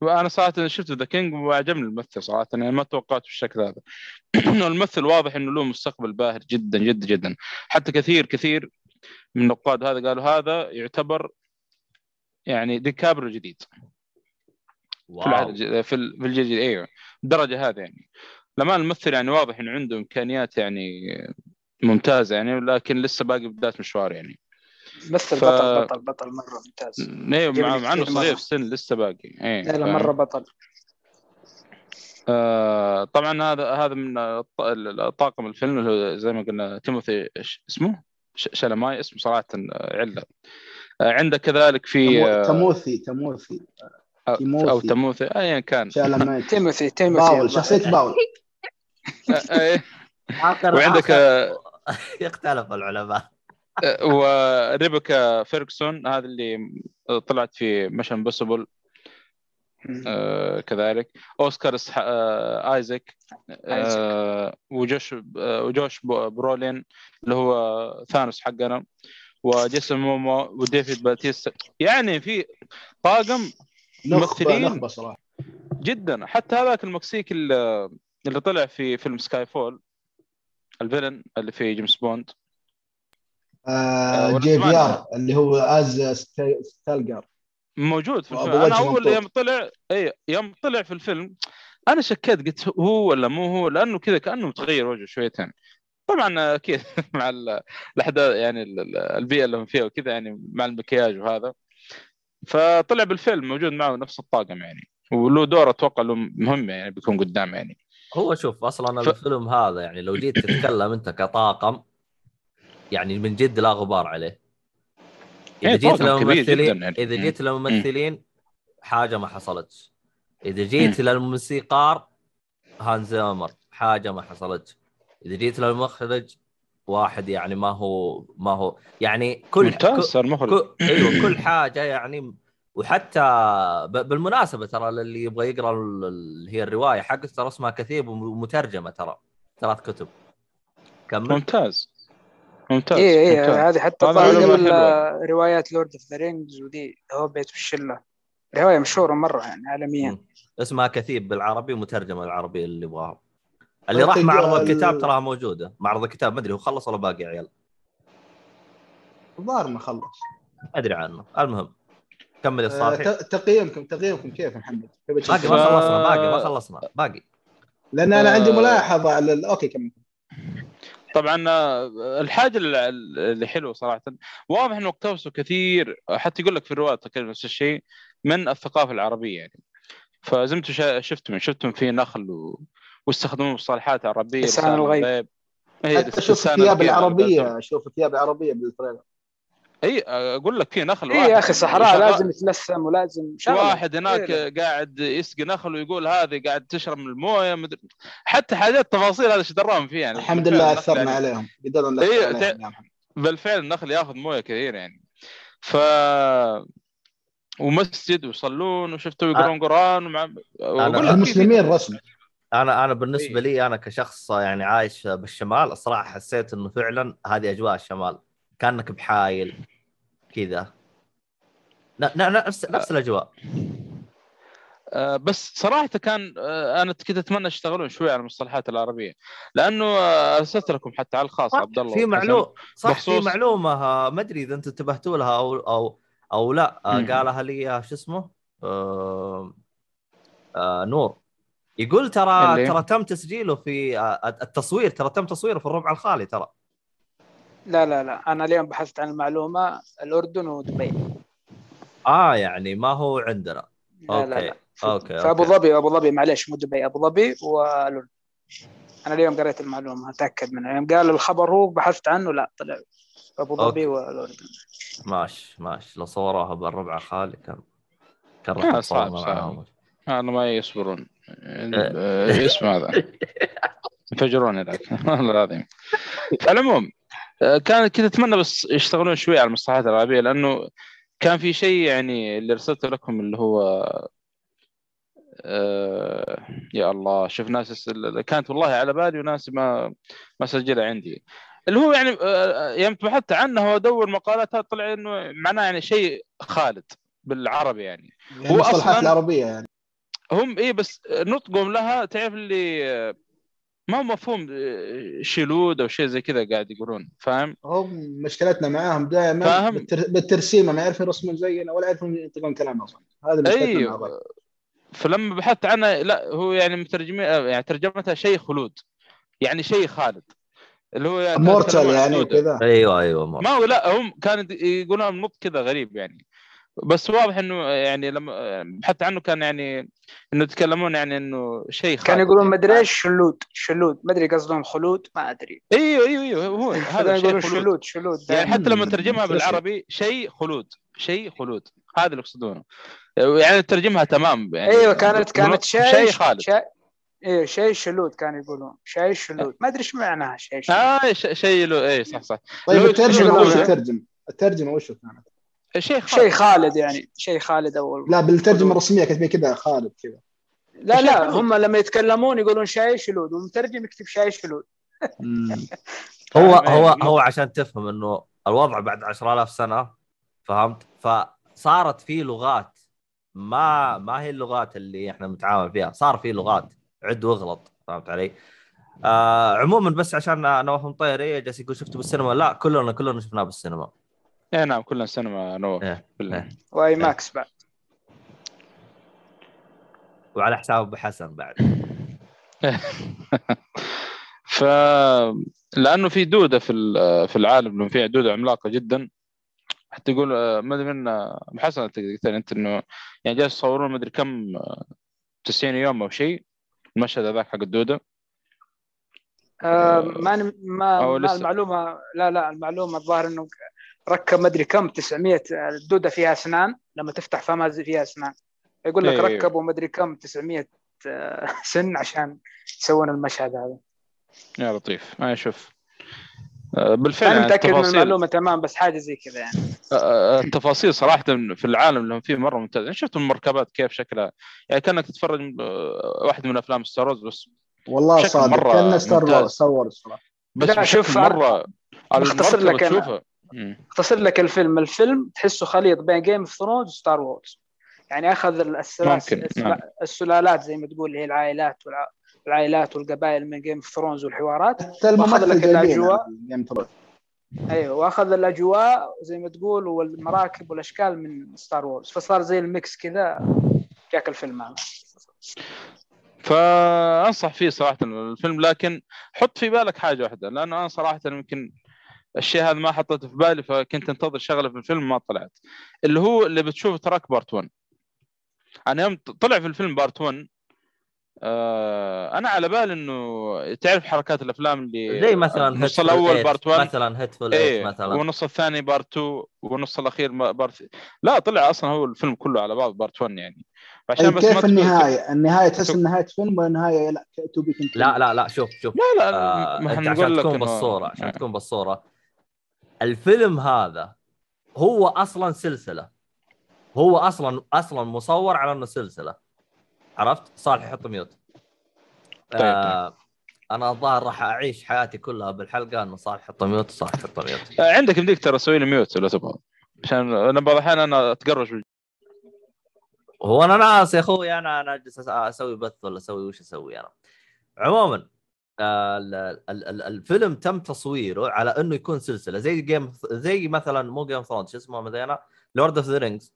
وأنا صراحة شفت The King وعجبني الممثل صراحة يعني ما توقعت بالشكل هذا. الممثل واضح إنه له مستقبل باهر جدا جدا جدا. حتى كثير كثير من النقاد هذا قالوا هذا يعتبر يعني ديكابرو جديد في في الجيل الجديد أيوه الدرجه هذه يعني. لما الممثل يعني واضح إنه عنده إمكانيات يعني ممتازة يعني لكن لسه باقي بداية مشوار يعني. مثل ف- بطل بطل بطل مرة ممتاز. أيوه مع, مع إنه صغير. في السن لسه باقي. إيه لا لا؟ مرة بطل. آه طبعا هذا هذا من الط- الطاقم الفيلم اللي هو زي ما قلنا تيموثي اسمه؟ ش- شلماي اسمه صراحة عله آه عندك كذلك في آه، تموثي تموثي. أو تيموثي. تموثي ايا كان. شالمات تيموثي تيموثي. باول شخصية باول. آه، إيه. آخر وعندك آه، يختلف العلماء. وريبيكا فيرجسون هذا اللي طلعت في Mission Impossible آه كذلك. أوسكار آه ايزك آه وجوش آه وجوش برولين اللي هو ثانوس حقنا وجيسون مومو وديفيد باتيستا. يعني في طاقم ممثلين. جدا. حتى هذاك المكسيكي اللي اللي طلع في فيلم Skyfall ال villain اللي في جيمس بوند. آه ولا Javier اللي هو از ست- ستالجر موجود في الفيلم. أنا أول. يوم طلع إي يوم طلع في الفيلم أنا شكيت قلت هو ولا مو هو؟ لأنه كذا كأنه متغير وجهه شويتين. طبعا أكيد مع ال- الأحداث يعني ال- ال- البيئة اللي هم فيها وكذا يعني مع المكياج وهذا. فطلع بالفيلم موجود معه نفس الطاقم يعني. وله دور أتوقع له مهم يعني بيكون قدام يعني. هو شوف أصلا ف- الفيلم هذا يعني لو جيت تتكلم أنت كطاقم يعني من جد لا غبار عليه. إذا إيه، جيت طاقم كبير للممثلين يعني. إذا. جيت للممثلين حاجة ما حصلتش. إذا جيت للموسيقار هانز زيمر حاجة ما حصلتش. إذا جيت للمخرج واحد يعني ما هو ما هو يعني كل ممتاز كل أيوه كل حاجة يعني. وحتى بالمناسبة ترى اللي يبغى يقرأ ال- اللي هي الرواية حقته ترى اسمها كثيب ومترجمة ترى. ثلاث كتب. كمل. ممتاز. ممتاز اي اي. إيه، هذه حتى قبل. روايات Lord of the Rings و The Hobbit والشله رواية مشهورة مرة يعني عالميا. اسمها كثيب بالعربي ومترجمة العربية اللي يبغاها اللي راح معرض ال- الكتاب تراها موجودة معرض الكتاب ما أدري هو خلص ولا باقي يا عيال الظاهر ما خلص أدري عنه المهم كمل يا صالحي ت- تقييمكم تقييمكم كيف محمد؟ باقي؟ ما خلصنا باقي ما خلصنا باقي لأن أنا عندي آه. ملاحظة على ال- okay كمل طبعا آه، الحاجة اللي حلوة صراحة واضح إنه اقتبسوا كثير حتى يقول لك في الرواية تقريبا نفس الشيء من الثقافة العربية يعني فزي ما شفتم شفتم في نخل و... واستخدموا مصطلحات عربيه لسان الغيب. إيه، حتى شوف الثياب الغيب. العربية شوف الثياب العربية بال trailer إي أقول لك في نخل إي واحد يا أخي صحراء لازم يتلثم ولازم شغله واحد هناك إيه. قاعد يسقي نخل ويقول هذه قاعد تشرب من الموية مدري حتى حاجات تفاصيل هذا إيش دراهم فيه يعني الحمد لله أثرنا يعني عليهم. قدرنا إيه، نأثر ت- عليهم. محمد بالفعل النخل ياخذ موية كثير يعني. ف ومسجد ويصلون وشفتوا يقرون قرآن ومع المسلمين رسمي. أنا أنا بالنسبة. لي أنا كشخص يعني عايش بالشمال الصراحة حسيت إنه فعلا هذه أجواء الشمال. كأنك بحايل كذا. نفس نفس الأجواء. آه، بس صراحة كان آه، أنا كنت أتمنى يشتغلون شوي على المصطلحات العربية. لأنه آه، ارسلت لكم حتى على الخاص عبد الله في. معلومه صح في معلومة ما أدري إذا أنتم انتبهتوا لها أو أو أو لا. قالها لي شو اسمه؟ آه آه نور. يقول ترى اللي؟ ترى تم تسجيله في التصوير ترى تم تصويره في الربع الخالي ترى. لا لا لا. أنا اليوم بحثت عن المعلومة الأردن ودبي. آه يعني ما هو عندنا. لا لا okay. لا. في, okay، في ابو okay. ظبي أبو ظبي معليش مو دبي أبو ظبي والأردن. أنا اليوم قريت المعلومة أتأكد منها. يوم قال الخبر هو بحثت عنه لا طلع أبو ظبي. والأردن. ماشي ماشي. لو صوروها بالربع الخالي كان كان راح صعب،. معاهم. أنا ما يصبرون. آه، اسم هذا. يفجرون هذاك والله العظيم. العموم كان كنت أتمنى بس يشتغلون شوي على المصطلحات العربية لأنه كان في شيء يعني اللي ارسلته لكم اللي هو آه يا الله شوف ناس كانت والله على بالي وناس ما ما سجلها عندي. اللي هو يعني آه، يوم بحثت عنه وادور مقالات طلع إنه معناه يعني شيء خالد بالعربي يعني. يعني هو أصلاً- العربية يعني. هم إيه بس نطقهم لها تعرف اللي ما هو مفهوم شيلود أو شيء زي كذا قاعد يقولون فاهم؟ هم مشكلتنا معاهم دائما فاهم. بالتر... بالترسيمه ما يعرفون يرسمون زينا ولا يعرفون ينطقون كلام أصلا هذا مشكلتنا. أيوه فلما بحثت عنها لا هو يعني مترجم يعني ترجمتها شيء خلود يعني شيء خالد اللي هو يعني مورتال يعني. وكذا أيوه أيوه مر. ما هو لا هم كانوا يقولون نطق كذا غريب يعني بس واضح إنه يعني لما بحثت عنه كان يعني إنه يتكلمون يعني إنه شيء خالد كانوا يقولون يعني. مدري إيش شلود شلود ما ادري قصدهم خلود ما أدري. أيوه أيوه أيوه. هو هذا شيء يقولون خلود شلود شلود يعني. حتى لما ترجمها. بالعربي شيء خلود شيء خلود هذا اللي يقصدونه. يعني ترجمها تمام. يعني أيوه كانت كانت شاي شيء خالد. شاي إيه شيء شلود كانوا يقولون. شيء شلود ما أدري إيش معناها شيء شلود آه ش- شيء له اي صح صح. طيب لو الترجمة وش لغة. الترجمة؟ الترجمة وش كانت؟ شيء شيء خالد يعني شيء خالد اول لا بالترجمة الرسمية كاتبين كذا خالد كذا. لا لا. هم لما يتكلمون يقولون شاي شلود والمترجم يكتب شاي شلود هو فاهم هو. هو عشان تفهم إنه الوضع بعد 10000 سنة فهمت؟ فصارت في لغات ما ما هي اللغات اللي إحنا نتعامل فيها صار في لغات عد واغلط فهمت علي؟ آه عموما بس عشان نواف مطيري جالس يقول شفته بالسينما؟ لا كلنا كلنا شفناه بالسينما. اي نعم كلنا سينما نواف إيه. كلنا. إيه. وآي ماكس بعد وعلى حساب أبو حسن بعد ف لأنه في دودة في ال- في العالم لهم فيها دودة عملاقة جدا حتى يقول آه، ما أدري من آه، أبو حسن أنت قلت أنت إنه يعني جالس يصورون ما أدري كم آه، 90 يوم أو شيء المشهد هذاك حق الدودة آه ما ما. المعلومة لا لا المعلومة الظاهر إنه ركب ما أدري كم 900 الدوده فيها أسنان لما تفتح فمها فيها أسنان. يقول لك إيه. ركبوا ما أدري كم 900 آه، سن عشان يسوون المشهد هذا. يا لطيف. ما أشوف آه، بالفعل أنا يعني متأكد من المعلومة تمام بس حاجة زي كذا يعني. آه، التفاصيل صراحة في العالم اللي هم فيه مرة ممتازة. يعني شفت المركبات كيف شكلها؟ يعني كأنك تتفرج واحد من أفلام Star Wars بس والله صادق كان Star. Wars Star Wars صراحة. بس شوف، مرة المركبة لك أنا. اختصر لك الفيلم. الفيلم تحسه خليط بين Game of Thrones و Star Wars يعني أخذ السلاسل نعم. السلالات زي ما تقول اللي هي العائلات والع- العائلات والقبائل من Game of Thrones والحوارات. حتى الممثل لك Game of Thrones. أيوه وأخذ الأجواء زي ما تقول والمراكب والأشكال من Star Wars فصار زي ال mix كذا. جاك الفيلم هذا. فأنصح فيه صراحة الفيلم لكن حط في بالك حاجة واحدة لأنه أنا صراحة يمكن الشيء هذا ما حطيته في بالي فكنت انتظر شغلة في الفيلم ما طلعت. اللي هو اللي بتشوفه تراك part 1 أنا يوم طلع في الفيلم part 1 آه أنا على بالي إنه تعرف حركات الأفلام اللي زي مثلا النص الأول part 1 مثلا Hateful إيه Eight مثلا. والنص الثاني part 2 والنص الأخير ما- part لا طلع أصلا هو الفيلم كله على بعض part 1 يعني. عشان بس كيف النهاية؟ النهاية تحس تك- نهاية فيلم ولا نهاية لا to be لا لا لا شوف شوف. لا لا آه ما انت حنقول عشان لك تكون بالصورة عشان آه. تكون بالصورة. الفيلم هذا هو أصلا سلسلة. هو أصلا أصلا مصور على إنه سلسلة. عرفت؟ صالح يحط mute. طيب، آه أنا الظاهر راح أعيش حياتي كلها بالحلقة إنه صالح يحط mute صالح يحط mute. آه، عندك يمديك ترى تسوي لي mute لو تبغى. عشان أنا بعض الأحيان أنا اتقرش بال- هو أنا ناس يا أخوي أنا أنا اجلس أسوي بث ولا أسوي وش أسوي أنا. عموما الفيلم تم تصويره على إنه يكون سلسلة. زي Game زي مثلا مو Game Thrones شو اسمه مثلا Lord of the Rings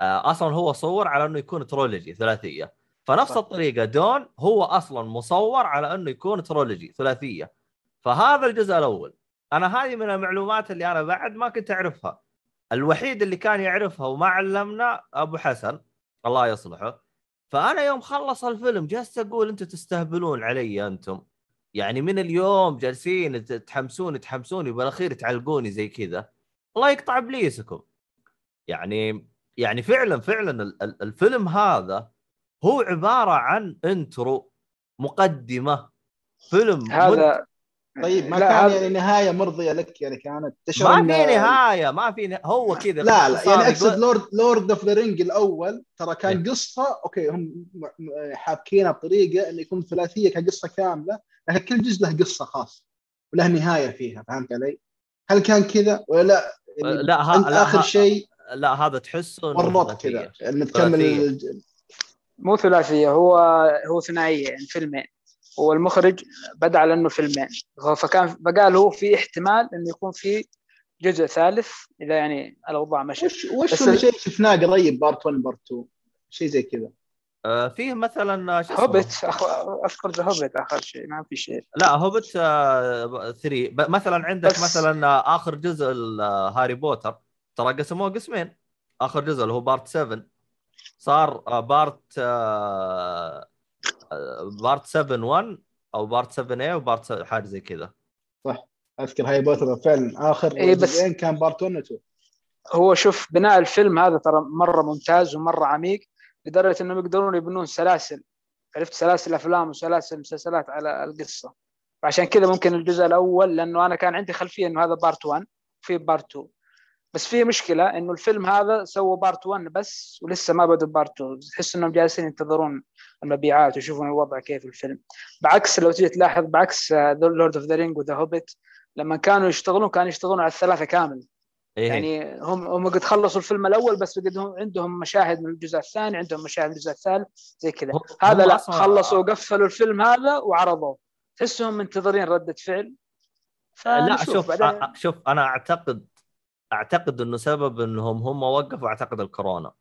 أصلا هو صور على إنه يكون trilogy ثلاثية. فنفس. الطريقة دون هو أصلا مصور على إنه يكون ترولوجي ثلاثية. فهذا الجزء الأول. أنا هذه من المعلومات اللي أنا بعد ما كنت أعرفها. الوحيد اللي كان يعرفها وما علمنا أبو حسن. الله يصلحه. فأنا يوم خلص الفيلم جلست أقول أنتم تستهبلون علي أنتم. يعني من اليوم جالسين تحمسوني تحمسوني بالاخير تعلقوني زي كذا. الله يقطع إبليسكم. يعني يعني فعلا فعلا ال- ال- الفيلم هذا هو عبارة عن intro مقدمة. فيلم مد- هذا طيب ما لا، كان هذا- يعني نهاية مرضية لك؟ يعني كانت تشعر ما في نهاية ما في نه... هو كذا. لا لا يعني أقصد Lord Lord of the Ring الأول ترى كان إيه. قصة أوكي هم حابكينها بطريقة إنه يكون ثلاثية كقصة كاملة. لكن كل جزء له قصة خاصة وله نهاية فيها فهمت علي؟ هل كان كذا ولا لا؟ يعني لا ها... لا آخر. شيء لا هذا تحسه ثلاثية. كذا يعني تكمل مو ثلاثية هو هو ثنائية يعني فيلمين هو المخرج بدأ على إنه فيلمين فكان فقال هو في احتمال إنه يكون في جزء ثالث إذا يعني الأوضاع مشت وش وش بس اللي ال- شيء شفناه قريب part 1 part 2 شيء زي كذا آه فيه مثلا شو اسمه؟ هوبت أخ- أذكر The Hobbit آخر شيء ما في شيء. لا هوبت 3 مثلا عندك بس- مثلا آه، آخر جزء ال- آه، هاري بوتر. ترى قسموه قسمين. آخر جزء اللي هو part 7 صار آه، part آه، آه، part 7 1 أو part 7 A و part 7 حاجة زي كذا. أذكر هاري بوتر فعلا. آخر إيه بس- جزئين كان part 1 و 2 هو شوف بناء الفيلم هذا ترى مرة ممتاز ومرة عميق. لدرجة إنهم يقدرون يبنون سلاسل. عرفت؟ سلاسل أفلام وسلاسل مسلسلات على القصة. وعشان كذا ممكن الجزء الأول لأنه أنا كان عندي خلفية إنه هذا part 1 في part 2 بس في مشكلة إنه الفيلم هذا سووا part 1 بس ولسه ما بدوا part 2 تحس إنهم جالسين ينتظرون المبيعات ويشوفون الوضع كيف الفيلم. بعكس لو تجي تلاحظ بعكس Lord of the Ring و The Hobbit لما كانوا يشتغلون كانوا يشتغلون على الثلاثة كامل. إيه. يعني هم هم قد خلصوا الفيلم الأول بس قد هم عندهم مشاهد من الجزء الثاني عندهم مشاهد من الجزء الثالث زي كذا. هذا لا خلصوا وقفلوا الفيلم هذا وعرضوه. تحسهم منتظرين ردة فعل. لا شوف بعدين. شوف أنا أعتقد أعتقد إنه سبب إنهم هم وقفوا أعتقد الكورونا.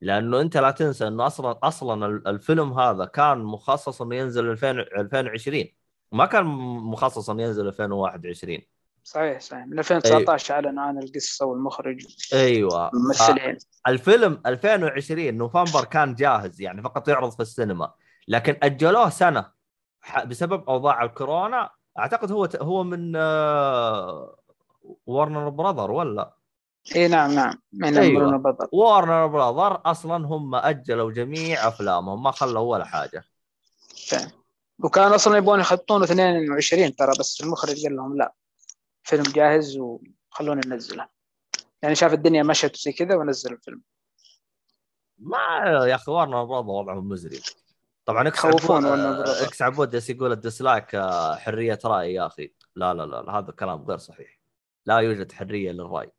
لأنه أنت لا تنسى إنه أصلا أصلا ال- الفيلم هذا كان مخصص انه ينزل 2000 2020 ما كان مخصص انه ينزل 2021 صحيح صحيح. من 2019 اعلنوا عن القصة والمخرج أيوه. الممثلين الفيلم 2020 نوفمبر كان جاهز يعني فقط يعرض في السينما لكن أجلوه سنة بسبب أوضاع الكورونا. أعتقد هو هو من ورنر براذر ولا؟ إي نعم نعم. من أيوة. برونو بطل وارنر براذر أصلا هم أجلوا جميع أفلامهم ما خلوا ولا حاجة. فعلا. وكان أصلا يبغون يخطونه 22 ترى بس المخرج قال لهم لا. فيلم جاهز وخلونا ننزله يعني شاف الدنيا مشت وزي كذا ونزل الفيلم. ما يا أخي وارنر براذر وضعهم مزري. طبعا إكس يخوفون عبود. إكس عبود جالس يقول ال dislike آه، حرية رأي يا أخي. لا لا لا, لا هذا كلام غير صحيح. لا يوجد حرية للرأي.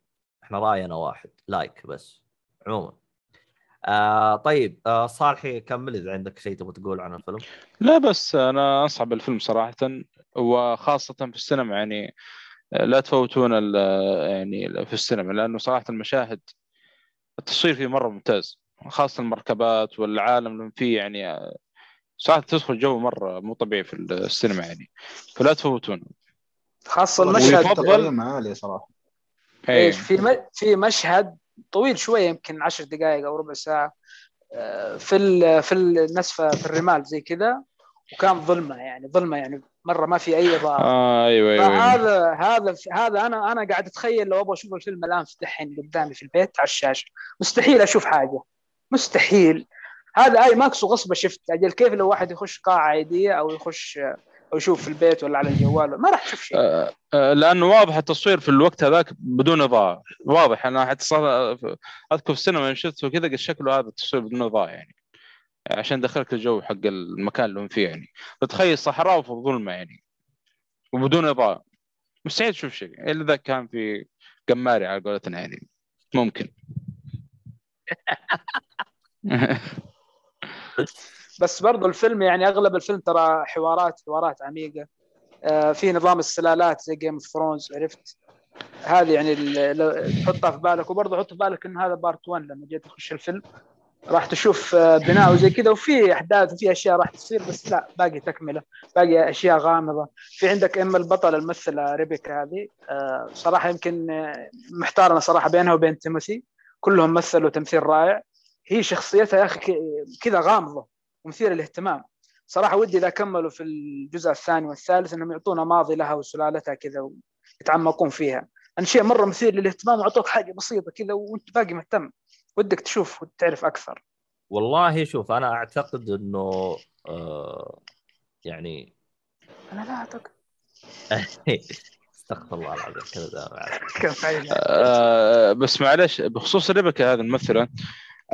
إحنا رأينا واحد. like بس. عموما. آه طيب آه صالحي كمل إذا عندك شيء تبغى تقول عن الفيلم. لا بس أنا أنصح بالفيلم صراحة وخاصه في السينما. يعني لا تفوتون يعني في السينما لأنه صراحة المشاهد التصوير فيه مرة ممتاز خاصة المركبات والعالم اللي فيه يعني صراحة تدخل جو مرة مو طبيعي في السينما يعني. فلا تفوتون. خاصة المشهد تقييم عالي صراحة. إيه. إيش في م... في مشهد طويل شوية يمكن عشر دقائق أو ربع ساعة آه، في ال... في النسفة في الرمال زي كذا. وكان ظلمه يعني ظلمه يعني مرة ما في أي اضاءه آه أيوه أيوه, أيوة. فهذا هذا هذا أنا أنا قاعد أتخيل لو أبغى أشوف الفيلم الآن في دحين قدامي في البيت على الشاشة. مستحيل أشوف حاجة. مستحيل. هذا أي ماكس وغصبة شفت. أجل كيف لو واحد يخش قاعة عادية أو يخش أو يشوف في البيت ولا على الجوال؟ ما راح تشوف شيء. آه، آه، لأنه واضح التصوير في الوقت هذاك بدون إضاءة. واضح. أنا حتى صار أذكر في السينما شفته كذا قلت شكله هذا التصوير بدون إضاءة يعني. عشان دخلك الجو حق المكان اللي هم فيه يعني. تتخيل صحراء وفي ظلمه يعني. وبدون إضاءة. مستحيل تشوف شيء. إلا إذا كان في قمارى على قولتنا يعني. ممكن. بس برضو الفيلم يعني أغلب الفيلم ترى حوارات حوارات عميقة. آه، في نظام السلالات زي Game of Thrones عرفت؟ هذه يعني تحطها في بالك. وبرضه حط في بالك إن هذا part 1 لما جيت تخش الفيلم. راح تشوف آه، بناء وزي كذا وفي أحداث وفي أشياء راح تصير بس لا باقي تكملة باقي أشياء غامضة. في عندك اما البطله الممثلة ريبيكا هذه آه، صراحة يمكن آه، محتار أنا صراحة بينها وبين تيموثي. كلهم مثلوا تمثيل رائع. هي شخصيتها يا أخي كذا غامضة ومثيره للاهتمام. صراحة ودي إذا كملوا في الجزء الثاني والثالث إنهم يعطونا ماضي لها وسلالتها كذا ويتعمقون فيها. لأن شيء مرة مثير للاهتمام وأعطوك حاجة بسيطة كذا وأنت باقي مهتم. ودك تشوف وتعرف أكثر. والله شوف أنا أعتقد إنه آه يعني أنا لا أعتقد. استغفر الله العظيم كذا عليك؟ آه، بس معلش بخصوص ريبكا هذه الممثلة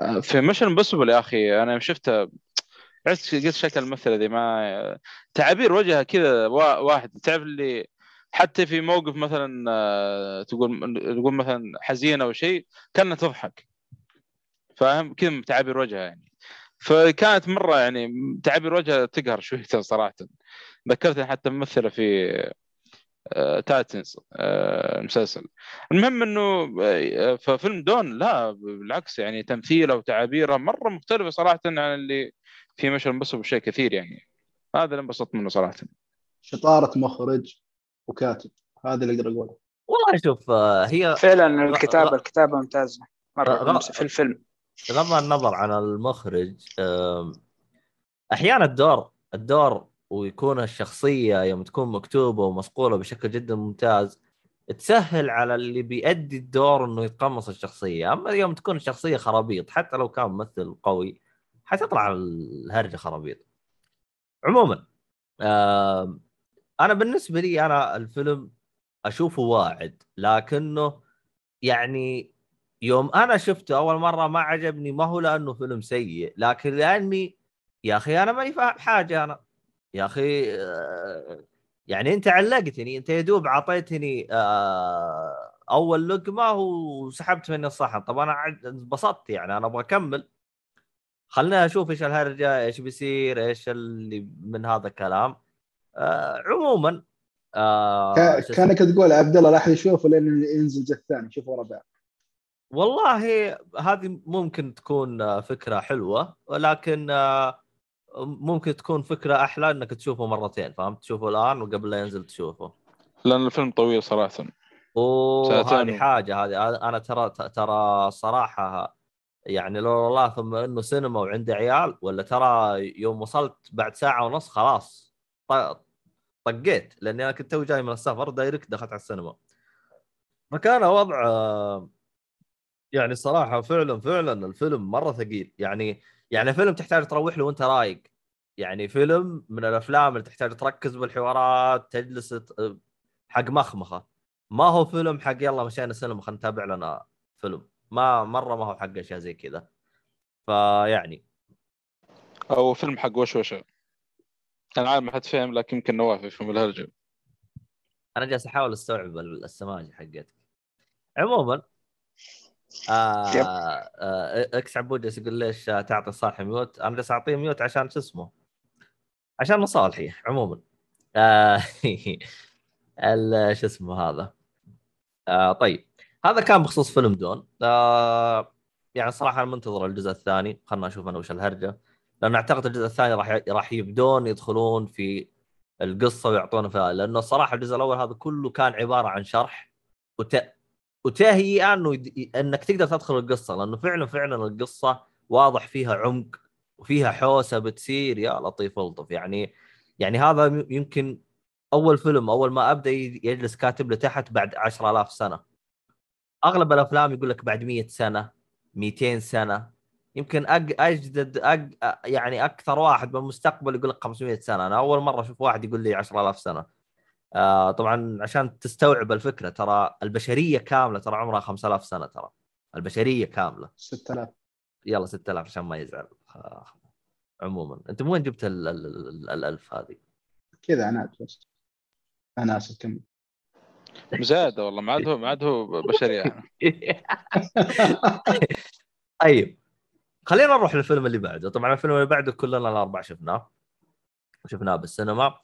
آه، في Mission Impossible يا أخي أنا شفتها عرفت قلت شكل الممثلة ذي ما تعابير وجهها كذا وا- واحد. تعرف اللي حتى في موقف مثلا آه، تقول تقول مثلا حزينة أو شيء كأنها تضحك. فاهم؟ كذا تعابير وجهها يعني. فكانت مرة يعني تعابير وجهها تقهر شويتين صراحة. ذكرتني حتى ممثلة في آه، تايتنز آه، المسلسل المهم إنه آه، ففيلم دون لا بالعكس يعني تمثيله وتعابيره مرة مختلفة صراحة عن اللي في مشهد بس بشيء كثير يعني. هذا اللي انبسطت منه صراحة. شطارة مخرج وكاتب. هذا اللي أقدر أقوله. والله شوف آه، هي فعلا الكتابة الكتابة ممتازة. مرة في الفيلم. بغض النظر عن المخرج أحيانا الدور الدور ويكون الشخصية يوم تكون مكتوبة ومصقوله بشكل جدا ممتاز تسهل على اللي بيأدي الدور إنه يتقمص الشخصية، أما يوم تكون الشخصية خرابيط حتى لو كان ممثل قوي حتطلع الهرجة خرابيط. عموما أنا بالنسبة لي أنا الفيلم أشوفه واعد لكنه يعني يوم أنا شفته أول مرة ما عجبني ما هو لأنه فيلم سيء لكن لأني يا أخي أنا ماني فاهم حاجة أنا يا أخي آه، يعني أنت علقتني أنت يا دوب اعطيتني آه، أول لقمة وسحبت مني الصحن. طب أنا انبسطت يعني أنا أبغى أكمل. خلينا أشوف إيش الهرجة إيش بيصير إيش اللي من هذا الكلام. آه عموما آه؟ كأنك تقول عبد الله لا احد يشوفه لين ينزل الجزء الثاني شوفوا ورا بعض والله هذه ممكن تكون آه، فكرة حلوة ولكن آه، ممكن تكون فكرة أحلى إنك تشوفه مرتين فهمت؟ تشوفه الآن وقبل لا ينزل تشوفه. لأن الفيلم طويل صراحة. أوه ساعتين. هذه حاجة هذه أنا ترى ترى صراحة يعني لو الله ثم إنه سينما وعندي عيال ولا ترى يوم وصلت بعد ساعة ونص خلاص طقيت لأني أنا كنت توي جاي من السفر دايركت دخلت على السينما. فكان وضع آه، يعني صراحة فعلا فعلا الفيلم مرة ثقيل. يعني يعني فيلم تحتاج تروح له وأنت رايق. يعني فيلم من الأفلام اللي تحتاج تركز بالحوارات تجلس حق مخمخة. ما هو فيلم حق يلا مشينا سينما خلينا نتابع لنا فيلم. ما مرة ما هو حق أشياء زي كذا. فيعني. أو فيلم حق وشوشه أنا عارف ما حد فهم لكن يمكن نواف يفهم الهرجة. أنا جالس أحاول أستوعب السماجة حقتك. عموما آه. آه إكس عبود يقول ليش تعطي صالح mute؟ أنا جالس اعطيه mute عشان شو اسمه؟ عشان مصالحي عموما. آه شو اسمه هذا؟ آه طيب. هذا كان بخصوص فيلم دون. آه يعني صراحة أنا منتظر الجزء الثاني. خلنا نشوف أنا وش الهرجة. لأن أعتقد الجزء الثاني راح راح يبدون يدخلون في القصة ويعطونا فيها لأنه الصراحه الجزء الأول هذا كله كان عبارة عن شرح وت... وتهيئه انه يد... إنك تقدر تدخل القصة لأنه فعلا فعلا القصة واضح فيها عمق وفيها حوسة بتصير يا لطيف ألطف. يعني يعني هذا يمكن أول فيلم أول ما أبدأ يجلس كاتب له تحت بعد 10000 سنة. أغلب الأفلام يقول لك بعد 100 سنة 200 سنة. يمكن أج... أجدد أج... يعني أكثر واحد بالمستقبل يقول لك 500 سنة. أنا أول مرة أشوف واحد يقول لي 10000 سنة. آه طبعا عشان تستوعب الفكرة ترى البشرية كاملة ترى عمرها 5000 سنة ترى. البشرية كاملة. 6000 يلا 6000 عشان ما يزعل. آه. عموما. أنت من وين جبت ال- ال- ال- الألف هذه؟ كذا عناد بس. أنا آسف كمل زاد والله ما عاد هو ما عاد هو بشري يعني. طيب. خلينا نروح للفيلم اللي بعده. طبعا الفيلم اللي بعده كلنا الاربع شفناه. شفناه بالسينما. آه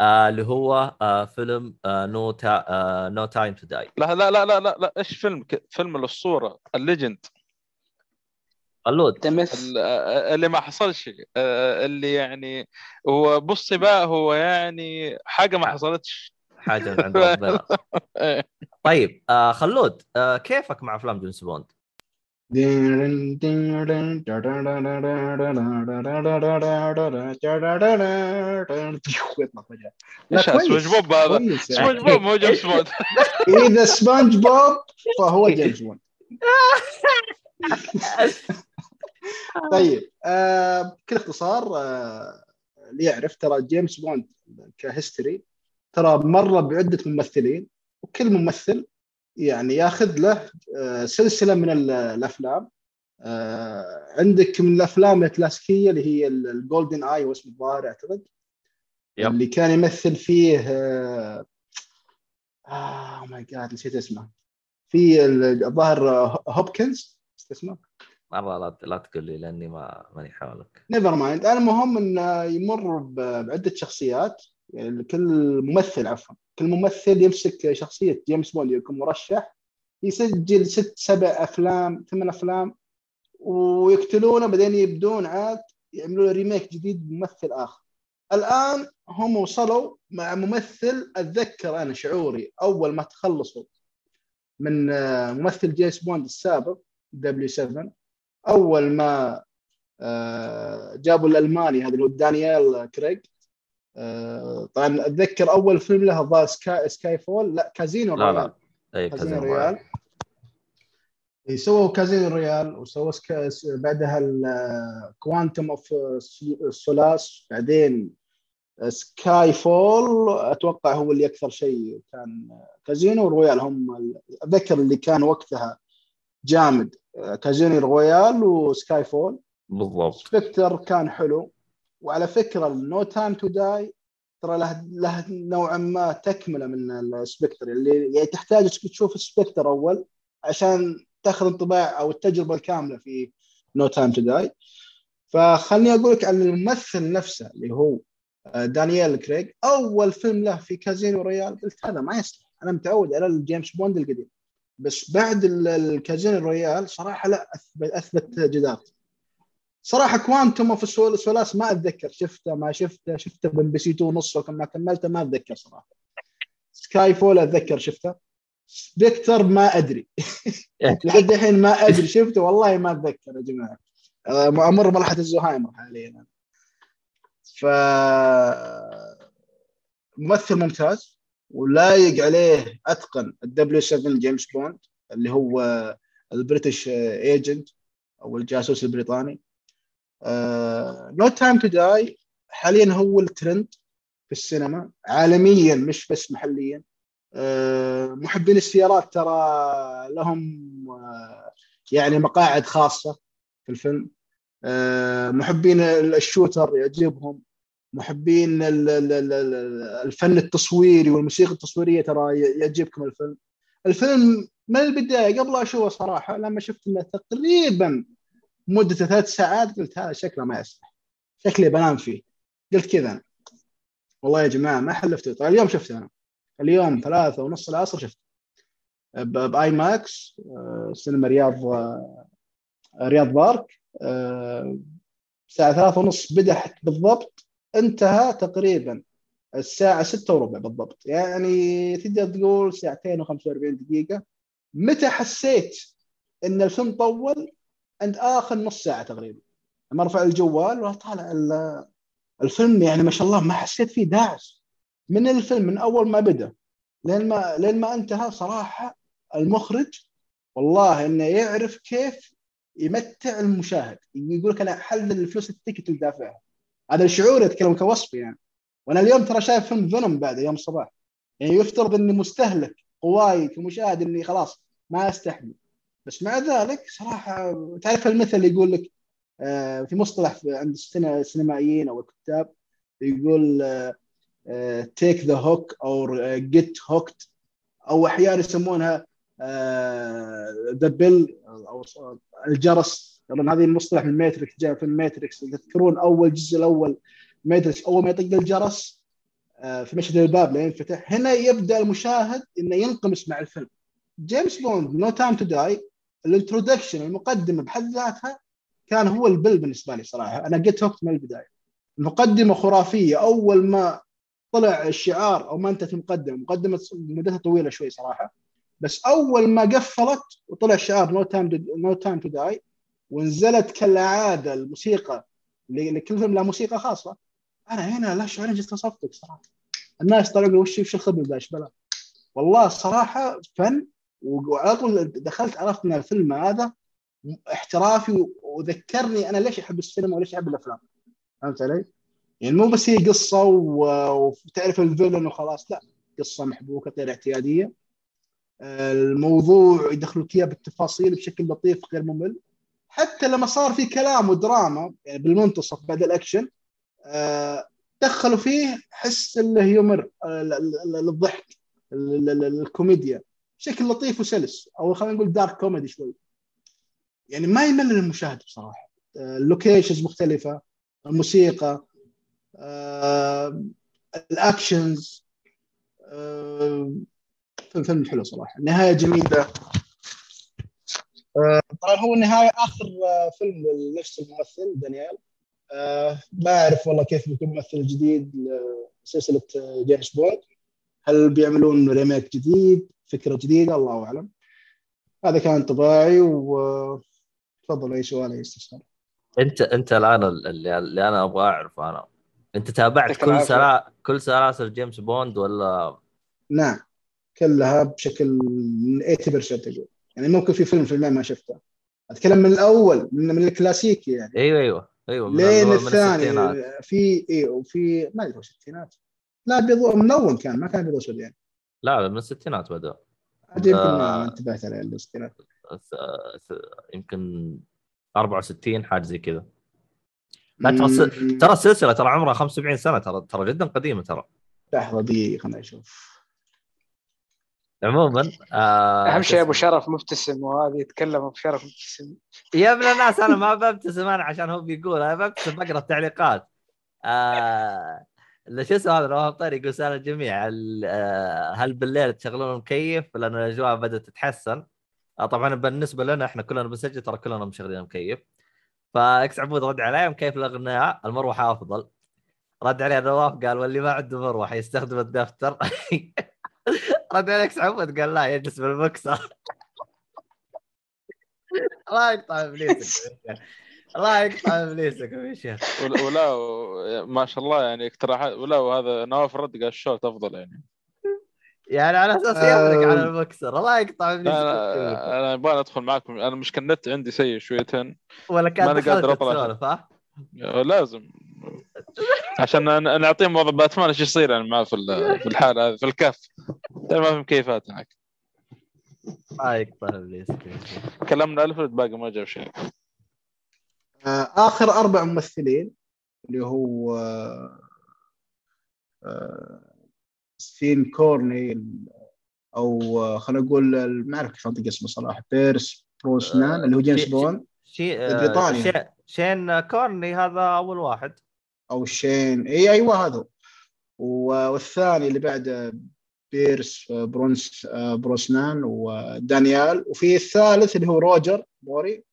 اللي هو آه فيلم آه No Ti- آه No Time To Die لا لا لا لا لا. إيش فيلم؟ ك... فيلم الاسطوره ال legend. خلود دمث ال- اللي ما حصل شيء آه، اللي يعني هو بص بقى هو يعني حاجة ما حصلتش. حاجة من عند ربنا. طيب آه خلود آه كيفك مع أفلام جيمس بوند؟ يطلع. لا، إيش. سبونج بوب هذا. سبونج بوب مو جيمس بوند اذا سبونج بوب فهو جيمس بوند طيب آه بكل اختصار آه اللي يعرف ترى جيمس بوند ك history ترى مرة بعدة ممثلين وكل ممثل يعني ياخذ له آه سلسلة من ال- الأفلام. آه عندك من الأفلام الكلاسيكية اللي هي ال GoldenEye هو اسمه الظاهر أعتقد. yep. اللي كان يمثل فيه آه آه my God نسيت اسمه. في ال- الظاهر آه، هوبكنز اسمه. مره لا لا تقول لي لأني ما ماني حولك. never mind المهم إنه يمر بعدة شخصيات. يعني كل ممثل عفوا كل ممثل يمسك شخصية جيمس بوند يكون مرشح يسجل ست سبع أفلام ثمان أفلام ويقتلونه بعدين يبدون عاد يعملوا له remake جديد بممثل آخر. الآن هم وصلوا مع ممثل أتذكر أنا شعوري أول ما تخلصوا من آه، ممثل جيمس بوند السابق double O 7 أول ما آه، جابوا الألماني هذا اللي هو دانيال كريج طبعا أتذكر أول فيلم له الظاهر Sky Skyfall لا كازينو لا، لا. Royale اي Casino Casino Royale إيه، سووا Casino Royale وسووا Sky... بعدها ال Quantum of Solace بعدين Skyfall أتوقع هو اللي أكثر شيء كان Casino Royale هم أتذكر اللي كان وقتها جامد. Casino Royale و Skyfall بالضبط. Spectre كان حلو. وعلى فكرة No Time To Die ترى له له نوعا ما تكملة من ال Spectre اللي يعني تحتاج تشوف ال Spectre أول عشان تأخذ انطباع أو التجربة الكاملة في No Time To Die فخلني أقول لك عن الممثل نفسه اللي هو آه، دانييل كريغ. أول فيلم له في Casino Royale قلت هذا ما يصلح. أنا متعود على الجيمس بوند القديم. بس بعد ال- ال Casino Royale صراحة لا اثبت أثبت جدار صراحة Quantum of ال Solace ما أتذكر. شفته ما شفته. شفته بإم بي سي 2 نص وكم ما كملته ما أتذكر صراحة. Skyfall أتذكر شفته. Spectre ما أدري. لحد الحين ما أدري شفته. والله ما أتذكر يا جماعة. آه، أمر مرحله الزهايمر حاليا. ف ممثل ممتاز. ولايق عليه أتقن ال double O 7 جيمس بوند اللي هو ال British agent أو الجاسوس البريطاني. No Time To Die حاليا هو الترند في السينما عالميا مش بس محليا. آه، محبين السيارات ترى لهم آه، يعني مقاعد خاصة في الفيلم. آه، محبين الشوتر يعجبهم. محبين ال- ال- ال- ال- الفن التصويري والموسيقى التصويرية ترى يعجبكم الفيلم. الفيلم من البداية قبل أشوفه صراحة لما شفت إنه تقريبا مدته ثلاث ساعات قلت هذا شكله ما يصلح. شكلي بنام فيه. قلت كذا. أنا. والله يا جماعة ما حلفت. طيب اليوم شفته أنا. اليوم ثلاثة ونص العصر شفته. ب- بآي ماكس آه، سينما رياض آه، رياض بارك آه، الساعة ثلاثة ونص بدأ بالضبط. انتهى تقريبا الساعة ستة وربع بالضبط. يعني تقدر تقول ساعتين و45 دقيقة. متى حسيت إن الفيلم طول؟ عند آخر نص ساعة تقريبا. لما ارفع الجوال وطالع ال- الفيلم يعني ما شاء الله ما حسيت فيه داعس من الفيلم من أول ما بدأ لين ما لين ما انتهى صراحة المخرج والله إنه يعرف كيف يمتع المشاهد. يقول لك أنا حلل الفلوس ال ticket اللي دافعها. هذا الشعور يتكلم كوصف يعني. وأنا اليوم ترى شايف فيلم Venom بعد يوم الصباح. يعني يفترض إني مستهلك قواي كمشاهد إني خلاص ما أستحمل. بس مع ذلك صراحة تعرف المثل يقول لك آه، في مصطلح عند السينمائيين أو الكتاب يقول take the hook أو get hooked أو أحيانا يسمونها the bell أو الجرس. طبعا هذه المصطلح من Matrix جاء في ال Matrix تذكرون أول الجزء الأول Matrix أول ما يطق الجرس آه، في مشهد الباب لا ينفتح. هنا يبدأ المشاهد إنه ينغمس مع الفيلم. جيمس بوند No Time To Die ال introduction المقدمة بحد ذاتها كان هو ال bell بالنسبة لي صراحة. أنا get hooked من البداية. المقدمة خرافية. أول ما طلع الشعار أو ما انتهت المقدمه مقدمة مدتها طويلة شوي صراحة. بس أول ما قفلت وطلع شعار No Time No Time To Die ونزلت كالعادة الموسيقى لكل فيلم له موسيقى خاصة أنا هنا لا شعور جيت أصفق صراحة. الناس طلعوا وش وش الخبز ذا إيش والله الصراحه فن وعلى طول دخلت عرفت إن الفيلم هذا احترافي وذكرني أنا ليش أحب السينما وليش أحب الأفلام. فهمت علي؟ يعني مو بس هي قصة و- وتعرف الفيلن وخلاص لا. قصة محبوكة غير اعتيادية. الموضوع يدخلوا اياه بالتفاصيل بشكل لطيف غير ممل. حتى لما صار في كلام ودراما يعني بالمنتصف بعد الأكشن دخلوا فيه حس ال humor ال- ال- ال- الضحك ال- ال- ال- الكوميديا. بشكل لطيف وسلس أو خلينا نقول dark comedy شوي. يعني ما يمل المشاهد بصراحة. آه، ال locations مختلفة الموسيقى آه، ال actions آه، فيلم فيلم حلو صراحة. نهاية جميلة. آه، طبعا هو النهايه آخر آه، فيلم لنفس الممثل دانيال. آه، ما أعرف والله كيف بيكون ممثل جديد لسلسلة آه، جيمس بوند. هل بيعملون remake جديد؟ فكرة جديدة الله أعلم. هذا كان انطباعي وتفضل أي سؤال أي استفسار. أنت أنت الآن اللي, اللي أنا أبغى أعرفه أنا. أنت تابعت كل. سلا... كل سلاسل جيمس بوند ولا؟ نعم. كلها بشكل 80% تقول يعني ممكن في فيلم فيلمين ما شفته. أتكلم من الأول من, من الكلاسيكي يعني. أيوه أيوه أيوه من لين الثاني. في اي وفي ما أدري الستينات. لا ابيض ملون كان ما كان ابيض اسود يعني لا من الستينات بدأ عاد يمكن آه. ما انتبهت على الستينات يمكن 64 حاجة زي كذا لا ترى. ترى السلسلة ترى عمرها 75 سنة ترى ترى جدا قديمة ترى لحظة دقيقة خليني أشوف عموما آه أهم شيء أبو؟ شرف مبتسم وهذا يتكلم أبو شرف مبتسم يا ابن الناس أنا ما ببتسم أنا عشان هو بيقول أنا ببتسم بقرأ التعليقات آه شو اسمه هذا؟ نواف طير يقول سؤال للجميع هل, آه هل بالليل تشغلون مكيف؟ لأن الأجواء بدأت تتحسن. آه طبعا بالنسبة لنا إحنا كلنا بنسجل ترى كلنا مشغلين مكيف. فإكس عبود رد علي مكيف الأغنياء المروحة أفضل. رد عليه نواف قال واللي ما عنده مروحة يستخدم الدفتر. رد عليه إكس عبود قال لا يجلس بالمكسر. الله يقطع ابليسك الله يقطع ابليسك يا شيخ ولا- ما شاء الله يعني اقتراحات ولا وهذا نواف رد قال الشوت أفضل يعني. يعني على أساس. يملك على المكسر الله يقطع ابليسك أنا أنا يبغى أدخل معكم أنا مش النت عندي سيء شويتين. ولا كان ماني قادر ها؟ لازم. عشان نعطيهم وضع باتمان إيش يصير يعني معاه في في الحالة هذه في الكهف ترى ما في مكيفات هناك الله يقطع ابليسك. كلمنا الفرد باقي ما جاب شيء. آخر أربع ممثلين اللي هو آه، آه، ستين كورني أو آه، خلينا نقول ما أعرف كيف انطق اسمه صراحة بيرس بروسنان اللي هو جيمس بريطانيا. شي- شين كورني هذا أول واحد. أو شين. إي أيوه هذا والثاني اللي بعده بيرس آه، برونس آه، بروسنان ودانيال وفي الثالث اللي هو روجر مور.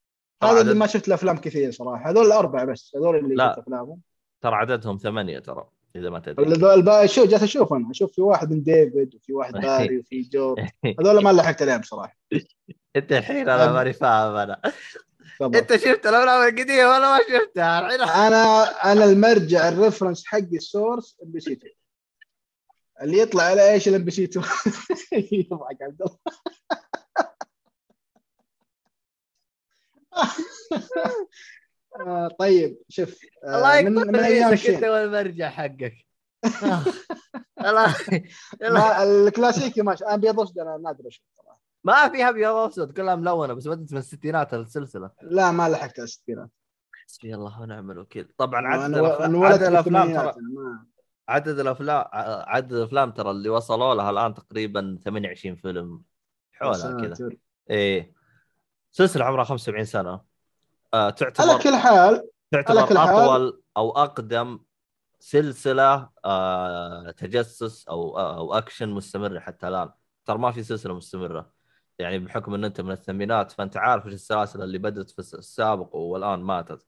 هذا اللي ما شفت له افلام كثير صراحة. هذول الأربعة بس هذول اللي لا. شفت أفلامهم. ترى عددهم ثمانية ترى إذا ما تدري. شوف جالس أشوف أنا. أشوف في واحد من ديفيد وفي واحد باري وفي جورج. هذول ما لحقت عليهم صراحة. أنت الحين أنا ماني فاهم أنا. أنت شفت الأفلام القديمة ولا ما شفتها؟ الحين أنا أنا المرجع ال reference حقي ال source ام بي سي 2 اللي يطلع على إيش الام بي سي 2 يضحك عبد الله. آه، طيب شوف آه، الله من, يقطع ابليسك أنت والمرجع حقك. الله الكلاسيكي ماشي. أنا أبيض اسود أنا نادر أشوف صراحة. ما فيها أبيض وأسود كلها ملونة بس بدت من الستينات السلسلة. لا ما لحقت على الستينات. حسبي الله ونعم الوكيل. طبعا عدد الافلام عدد الأفلام ترى عدد الافلام عدد الأفلام ترى اللي وصلوا لها الآن تقريبا 28 فيلم. حولها كذا. إيه. سلسلة عمرها 75 سنة. آه على تعتبر كل حال تعتبر على كل حال- أطول أو أقدم سلسلة آه تجسس أو أو أكشن مستمرة حتى الآن. ترى ما في سلسلة مستمرة. يعني بحكم إن أنت من الثمانينات فأنت عارف إيش السلاسل اللي بدأت في الس- السابق والآن ماتت.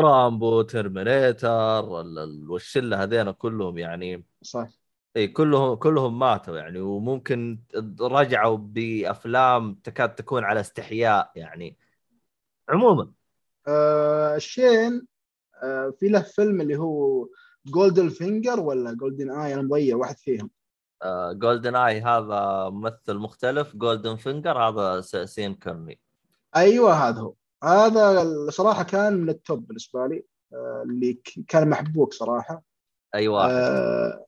رامبو ترمينيتر ال- ال- والشلة هذين كلهم يعني صح إي كلهم كلهم ماتوا يعني وممكن رجعوا بأفلام تكاد تكون على استحياء يعني. عموما. آه شين آه في له فيلم اللي هو Golden Finger ولا Golden Eye أنا مضيع واحد فيهم. Golden Eye هذا ممثل مختلف. Golden Finger هذا سين كرني. أيوه هذا هو. هذا الصراحه كان من ال top بالنسبة لي آه اللي كان محبوك صراحة. أي واحد. آه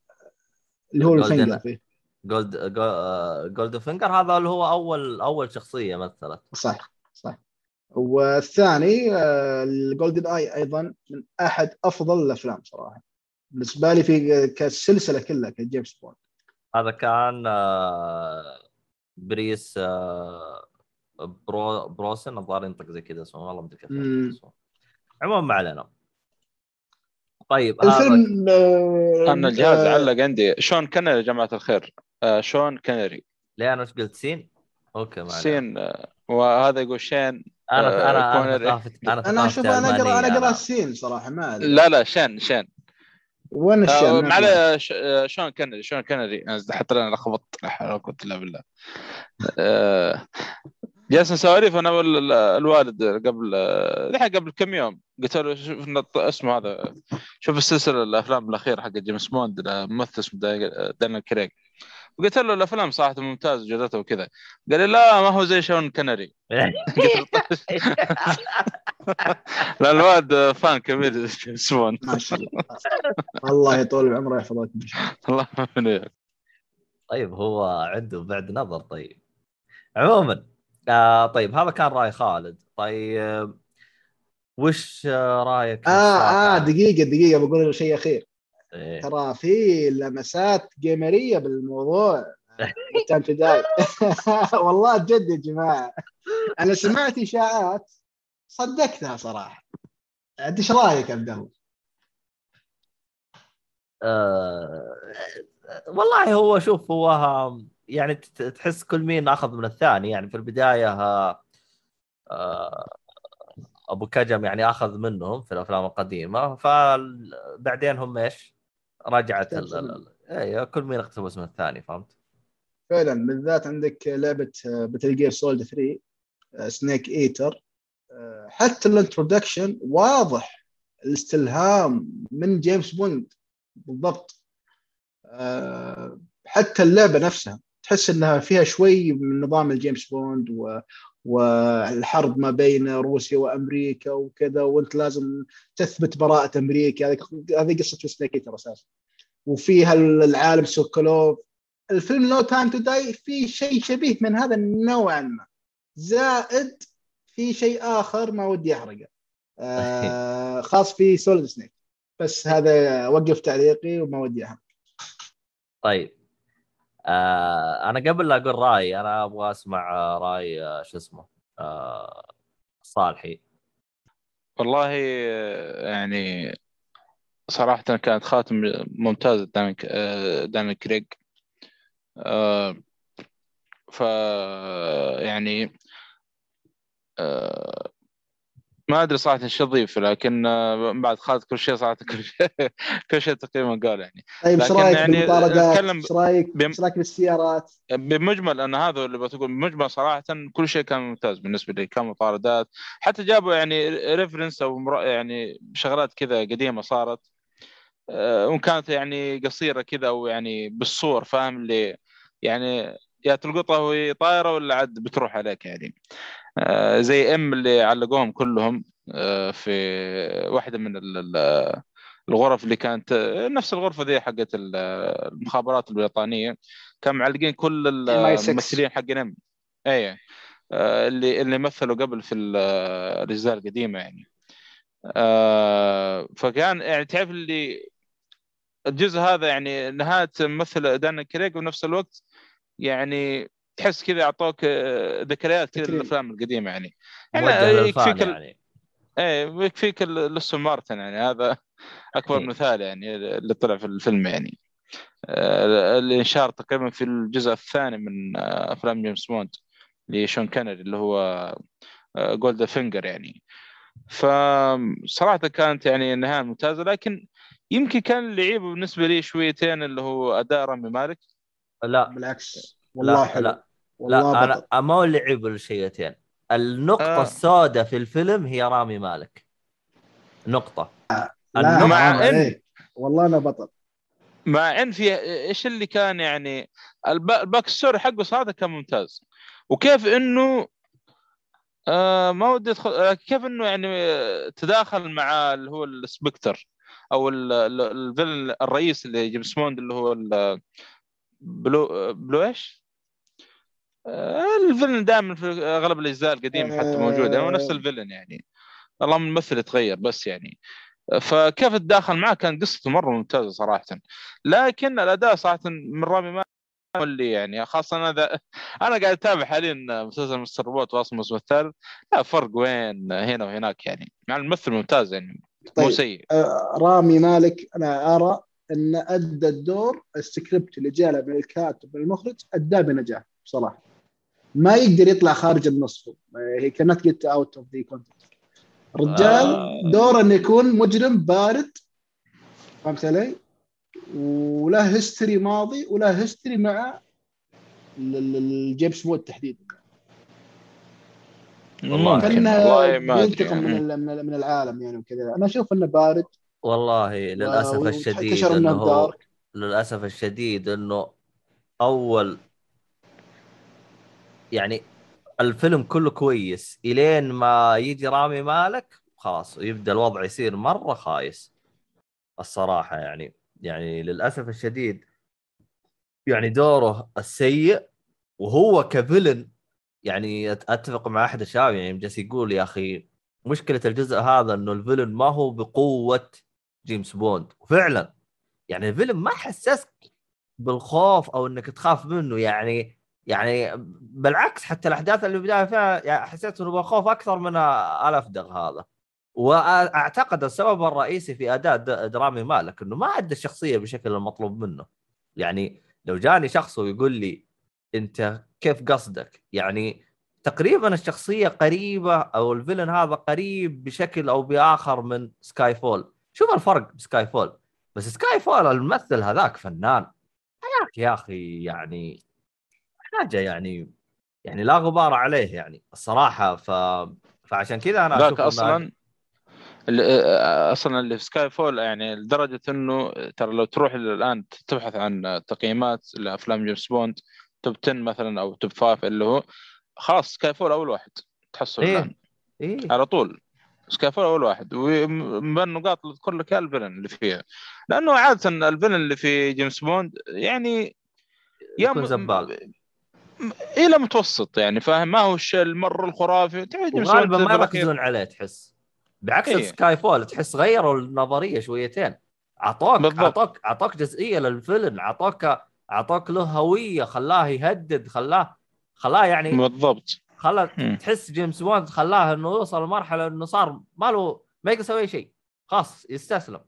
اللي هو. ال Finger فيه. Gold Go- آه، Golden Finger هذا اللي هو اول أول شخصية مثلت. صح صح والثاني آه ال Golden Eye أيضا من أحد أفضل الأفلام صراحة. بالنسبة لي في كالسلسلة كلها كجيمس بوند. هذا كان آه، بريس برو بروسن. الظاهر ينطق زي كذا اسمه والله ما أدري كيف عموما ما علينا. طيب الفيلم آه أنا الجهاز آه، علق عندي. شون كنري يا جماعة الخير. آه شون كنري. ليه أنا إيش قلت؟ سين؟ okay ما علينا. سين آه وهذا يقول شين أنا آه، أنا أنا كونري. أنا أشوف أنا اقرا أنا اقرا السين صراحة ما أدري. لا لا شين شين. وين آه الشيء معلش ش- آه، شون كنري شون كنري. أنا حتى أنا لخبطت لا حول ولا قوة إلا بالله. جالس سواليف أنا وال- ال- الوالد قبل الحين قبل كم يوم. قلت له شوف اسمه هذا شوف السلسلة الأفلام الأخيرة حق جيمس بوند ممثل اسمه دا- دانيال كريج وقلت له الأفلام صراحة ممتازة جودتها وكذا. قال لي لا ما هو زي شون كنري. طيب. لا الوالد fan كبير جيمس بوند ما شاء الله. الله يطول بعمره شاء الله. وياك. طيب هو عنده بعد نظر طيب. عموما آه طيب هذا كان رأي خالد طيب وش رأيك في آه آه؟ دقيقة دقيقة بقول شيء أخير إيه. ترى في لمسات جيمرية بالموضوع Time to Die والله جد يا جماعة أنا سمعت إشاعات صدقتها صراحة أنت إيش رأيك عبد الله؟ آه والله هو شوف هو يعني تحس كل مين أخذ من الثاني. يعني في البداية آه أبو كوجيما يعني أخذ منهم في الأفلام القديمة. فبعدين هم إيش؟ رجعت أيوه كل مين اقتبس من الثاني فهمت؟ فعلا بالذات عندك لعبة Metal Gear Solid 3 Snake Eater حتى ال introduction واضح الاستلهام من جيمس بوند بالضبط. آه، حتى اللعبة نفسها. تحس إنها فيها شوي من نظام الجيمس بوند و والحرب ما بين روسيا وأمريكا وكذا وأنت لازم تثبت براءة أمريكا. هذه هذه قصة سنيك أساسا. وفيها العالم سوكولوف. الفيلم No Time to Die في شيء شبيه من هذا نوعا ما. زائد في شيء آخر ما ودي أحرقه. آه خاص في Solid Snake بس هذا وقف تعليقي وما ودي احرق طيب. آه أنا قبل لا أقول رايي أنا أبغى أسمع رأي آه، شو اسمه آه صالحي. والله آه، يعني صراحة كانت خاتمة ممتازة آه، دانيال كريج آه، ف يعني ما أدري صراحة إيش اضيف لكن آه، بعد خالد كل شيء صراحة كل شيء كل شيء تقريبا قال يعني طيب إيش رأيك يعني بالمطاردات؟ إيش رأيك إيش رأيك بالسيارات؟ بمجمل أنا هذا اللي بتقول بمجمل صراحة كل شيء كان ممتاز بالنسبة لي كان مطاردات حتى جابوا يعني ريفرنس أو يعني شغلات كذا قديمة صارت آه، وكانت يعني قصيرة كذا أو يعني بالصور فاهم اللي يعني يا تلقطها وهي طايرة ولا عاد بتروح عليك يعني زي ام اللي علقوهم كلهم آه، في واحدة من ال- ال- الغرف اللي كانت نفس الغرفة ذي حقت ال- المخابرات البريطانية. كان معلقين كل MI6. الممثلين حقين ام اي آه، اللي اللي مثلوا قبل في ال- الأجزاء القديمة يعني. آه، فكان يعني تعرف اللي الجزء هذا يعني نهاية ممثل دانيال كريج ونفس الوقت يعني تحس كذا أعطوك آه، ذكريات كذا تكريم. للأفلام القديمة يعني. يعني يكفيك ال- يعني. إيه يكفيك أستون مارتن يعني. هذا أكبر أكيد. مثال يعني اللي طلع في الفيلم يعني. آه، اللي انشهر تقريبا في الجزء الثاني من آه، أفلام جيمس بوند لشون كونري اللي هو Goldfinger يعني. فصراحة كانت يعني النهاية ممتازة. لكن يمكن كان اللي يعيبه بالنسبة لي شويتين اللي هو أداء رامي مالك. لا. بالعكس. والله لا حلو. لا والله لا بطل أنا ما هو اللي عيب الشويتين. النقطة آه. السوداء في الفيلم هي رامي مالك. نقطة. لا النقطة مع حرام إن- عليك. والله أنا بطل. مع إن في إيش اللي كان يعني الب- ال back story حقه صراحة كان ممتاز. وكيف إنه آه ما ودي أدخل آه، كيف إنه يعني آه، تداخل مع اللي هو ال Spectre أو ال- ال- ال villain الرئيس اللي جيمس بوند اللي هو بلو بلو إيش؟ آه، ال villain دائما في أغلب الأجزاء القديمة حتى موجود يعني هو نفس ال villain يعني. اللهم الممثل يتغير بس يعني. فكيف تداخل معاه كان قصته مرة ممتازة صراحة. لكن الأداء صراحة من رامي ما اللي يعني خاصة أنا ذا أنا قاعد أتابع حاليا مسلسل Mr. Robot واصل الموسم الثالث. لا فرق وين هنا وهناك يعني. مع الممثل ممتاز يعني مو طيب سيء. آه، رامي مالك أنا أرى إن أدى الدور السكريبت اللي جاء له من الكاتب من المخرج اداه بنجاح بصراحه ما يقدر يطلع خارج النص هي كانت جيت اوت اوف ذا كونتنت الرجال آه. دوره إنه يكون مجرم بارد. فهمت علي؟ وله history ماضي وله history مع ال- ال- الجيمس بوند تحديدا. والله كانه والله ما أدري. بينتقم من. ال- من ال- من العالم يعني وكذا. أنا أشوف إنه بارد. والله للأسف الشديد إنه للأسف الشديد إنه أول يعني الفيلم كله كويس. إلين ما يجي رامي مالك خلاص يبدأ الوضع يصير مرة خايس. الصراحة يعني يعني للأسف الشديد يعني دوره السيء وهو كفيلن يعني أتفق مع أحد الشباب يعني جالس يقول يا أخي مشكلة الجزء هذا إنه الفيلن ما هو بقوة جيمس بوند. وفعلا يعني الفيلن ما حسسك بالخوف أو إنك تخاف منه. يعني يعني بالعكس حتى الأحداث اللي بدايه فيها يعني حسيت إنه بخوف أكثر من الافدغ هذا. وأعتقد السبب الرئيسي في أداء رامي مالك إنه ما ادى الشخصيه بشكل المطلوب منه. يعني لو جاني شخص ويقول لي أنت كيف قصدك؟ يعني تقريبا الشخصية قريبة أو ال villain هذا قريب بشكل أو بآخر من Skyfall شوف الفرق ب Skyfall بس Skyfall الممثل هذاك فنان. هذاك يا أخي يعني حاجة يعني يعني لا غبار عليه يعني الصراحة. ف فعشان كذا أنا ذاك أشوف أصلا اللي أصلا اللي في Skyfall يعني لدرجة إنه ترى لو تروح الآن تبحث عن تقييمات لأفلام جيمس بوند top 10 مثلا أو top 5 اللي هو خلاص Skyfall أول واحد تحصل إيه. الآن. إيه. على طول Skyfall أول واحد. ومن النقاط اللي اذكر لك ال villain اللي فيها. لأنه عادة ال villain اللي في جيمس بوند يعني يا يكون زبال. إلى متوسط يعني فاهم؟ ما هو الشيء المره الخرافي بوند ما يركزون عليه تحس. بعكس إيه. Skyfall تحس غيروا النظرية شويتين. اعطوك بالضبط. اعطوك اعطوك جزئية لل villain اعطوك اعطوك له هوية خلاه يهدد خلاه خلاه يعني بالضبط. خلى مم. تحس جيمس بوند خلاه إنه يوصل لمرحلة إنه صار ما له ما يقدر يسوي شيء. خلاص يستسلم.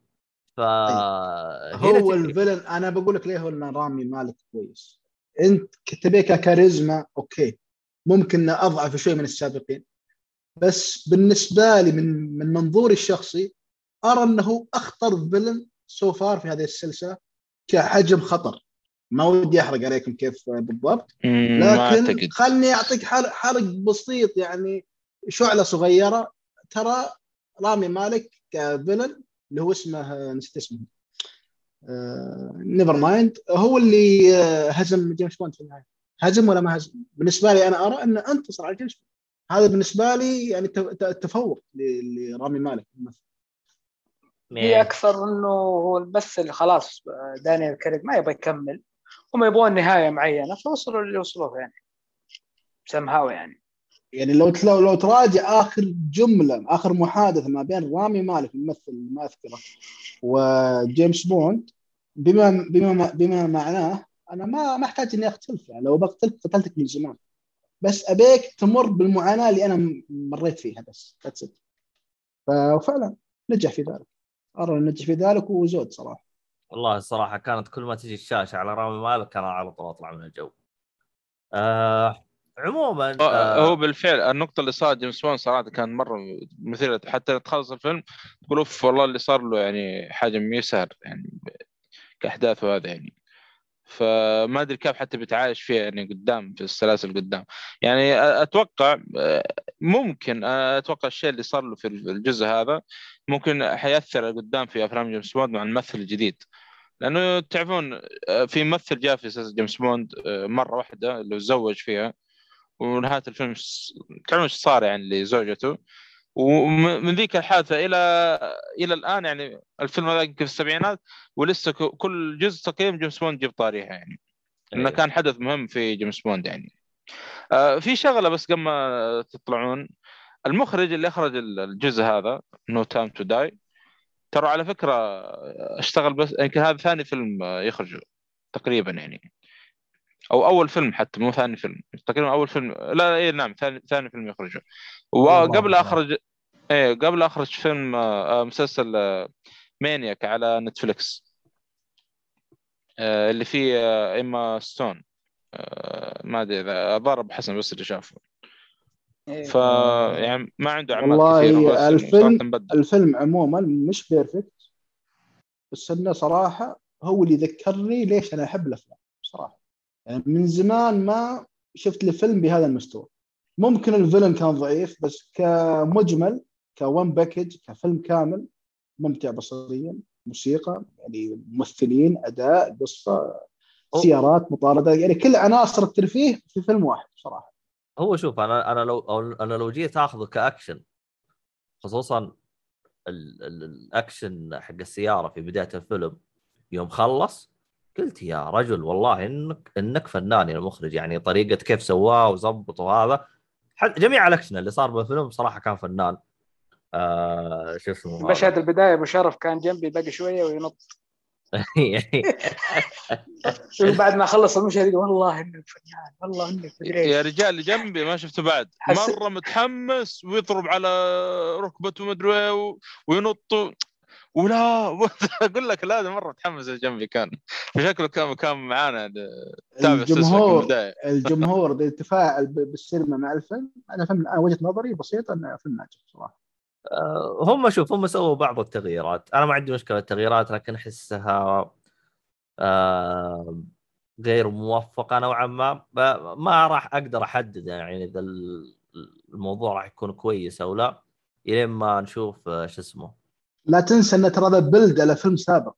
ف هنا هو ال villain أنا بقول لك ليه هو رامي مالك كويس. انت تبيه ككاريزما okay. ممكن أضعف شوي من السابقين. بس بالنسبة لي من من منظوري الشخصي أرى إنه أخطر villain so far في هذه السلسلة كحجم خطر. ما ودي أحرق عليكم كيف بالضبط. لكن خلني أعطيك حر- حرق بسيط يعني شعلة صغيرة. ترى رامي مالك ك villain اللي هو اسمه نسيت اسمه. never mind هو اللي آه، هزم جيمس بوند في النهاية. هزم ولا ما هزم؟ بالنسبة لي أنا أرى انه أنتصر على جيمس بوند هذا بالنسبة لي يعني ت- ت- تفوق ل- لرامي مالك الممثل. هي أكثر إنه هو بس اللي خلاص دانيال كريج ما يبغى يكمل. هم يبغون نهاية معينة فوصلوا اللي وصلوه يعني. سمهاو يعني. يعني لو لو لو تراجع آخر جملة آخر محادثة ما بين رامي مالك الممثل ما أذكره وجيمس بوند بما بما بما معناه أنا ما ما أحتاج إني أقتلك يعني لو بقتلك قتلتك من زمان. بس أبيك تمر بالمعاناة اللي أنا مريت فيها بس that's it. ففعلا نجح في ذلك. أرى نجح في ذلك وزود صراحة. والله الصراحه كانت كل ما تجي الشاشة على رامي مالك أنا على طول أطلع من الجو. آه عموما آه، هو بالفعل النقطة اللي صار جيمس بوند صراحة كان مرة مثيرة. حتى تخلص الفيلم تقول أوف والله اللي صار له يعني حاجة مي سهل يعني كأحداث وهذا يعني. فما أدري كيف حتى بيتعايش فيها يعني قدام في السلاسل قدام. يعني أتوقع ممكن أتوقع الشيء اللي صار له في الجزء هذا ممكن حيأثر قدام في أفلام جيمس بوند مع الممثل الجديد. لأنه تعرفون آه، في ممثل جاء في سلسله جيمس بوند آه، مرة واحدة اللي تزوج فيها ونهاية الفيلم تعرفون إيش صار يعني لزوجته؟ ومن ذيك الحادثة إلى إلى الآن يعني الفيلم هذا يمكن في السبعينات ولسه كل جزء تقييم جيمس بوند يجيب طاريها يعني. إنه إيه. كان حدث مهم في جيمس بوند يعني. آه في شغلة بس قبل ما تطلعون المخرج اللي أخرج ال- الجزء هذا No Time to Die ترى على فكرة اشتغل بس يمكن هذا ثاني فيلم يخرجه تقريبا يعني. أو أول فيلم حتى مو ثاني فيلم. تقريبا أول فيلم. لا لا اي نعم ثاني ثاني فيلم يخرجه وقبل الله. أخرج إيه قبل أخرج فيلم آه، آه، مسلسل آه، مانياك على نتفلكس اللي فيه إيما ستون. ما أدري إذا ابو حسن بس اللي شافه. إيه. ف يعني ما عنده أعمال والله الفيلم-. الفيلم عموما مش perfect بس إنه صراحة هو اللي ذكرني ليش أنا أحب الأفلام. من زمان ما شفت لي فيلم بهذا المستوى. ممكن الفيلم كان ضعيف بس كمجمل كون package كفيلم كامل ممتع بصريا موسيقى يعني ممثلين أداء قصة سيارات مطاردات يعني كل عناصر الترفيه في فيلم واحد صراحة. هو شوف أنا أنا لو أنا لو جيت آخذه كأكشن خصوصا ال ال الأكشن حق السيارة في بداية الفيلم يوم خلص قلت يا رجل والله إنك إنك فنان يا المخرج يعني طريقة كيف سواه وظبط وهذا. جميع الأكشن اللي صار بالفيلم صراحة كان فنان. آه شو اسمه. مشهد البداية مشرف كان جنبي باقي شوية وينط. بعد ما خلص المشهد يقول والله إنك فنان والله إنك مدري يا رجال اللي جنبي ما شفته بعد. مرة متحمس ويضرب على ركبته مدري و- وينط ولا أقول لك لا هذا مرة متحمس جنبي كان شكله كان كان معانا الجمهور الجمهور اللي تفاعل ب- بالسينما مع الفيلم أنا فيلم أنا وجهة نظري بسيطة إنه فيلم ناجح صراحة. آه، هم شوف هم سووا بعض التغييرات. أنا ما عندي مشكلة التغييرات لكن أحسها آه، غير موفقة نوعا ما. ما راح أقدر أحدد يعني إذا ال- الموضوع راح يكون كويس أو لا إلين ما نشوف آه، شو اسمه لا تنسى أن ترى هذا بلد على فيلم سابق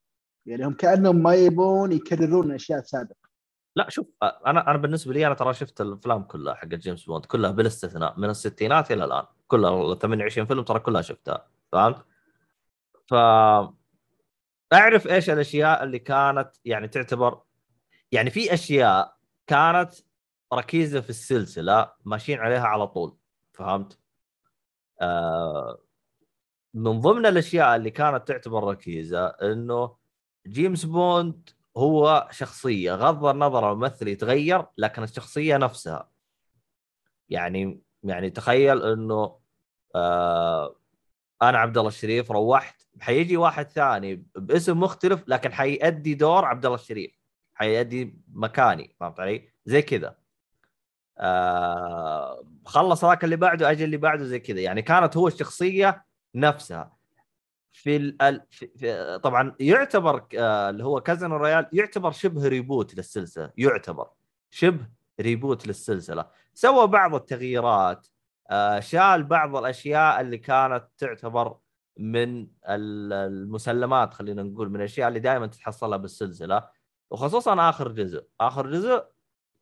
يعني هم كأنهم ما يبون يكررون أشياء سابقة لا شوف أنا أنا بالنسبة لي أنا ترى شفت الأفلام كلها حق جيمس بوند كلها بلا استثناء من الستينات إلى الآن كلها 28 فيلم ترى كلها شفتها فهمت؟ ف أعرف إيش الأشياء اللي كانت يعني تعتبر يعني في أشياء كانت ركيزة في السلسلة ماشيين عليها على طول فهمت؟ آه من ضمن الأشياء اللي كانت تعتبر ركيزة إنه جيمس بوند هو شخصية غض النظر الممثل يتغير لكن الشخصية نفسها. يعني يعني تخيل إنه آه أنا عبد الله الشريف روحت حيجي واحد ثاني باسم مختلف لكن حيأدي دور عبد الله الشريف. حيأدي مكاني فهمت علي؟ زي كذا. آه خلص ذاك اللي بعده أجي اللي بعده زي كذا. يعني كانت هو الشخصية نفسها. في, ال... في... طبعا يعتبر آه اللي هو Casino Royale يعتبر شبه reboot للسلسلة يعتبر شبه reboot للسلسلة. سوى بعض التغييرات آه شال بعض الأشياء اللي كانت تعتبر من ال- المسلمات خلينا نقول من الأشياء اللي دائما تتحصلها بالسلسلة وخصوصا آخر جزء. آخر جزء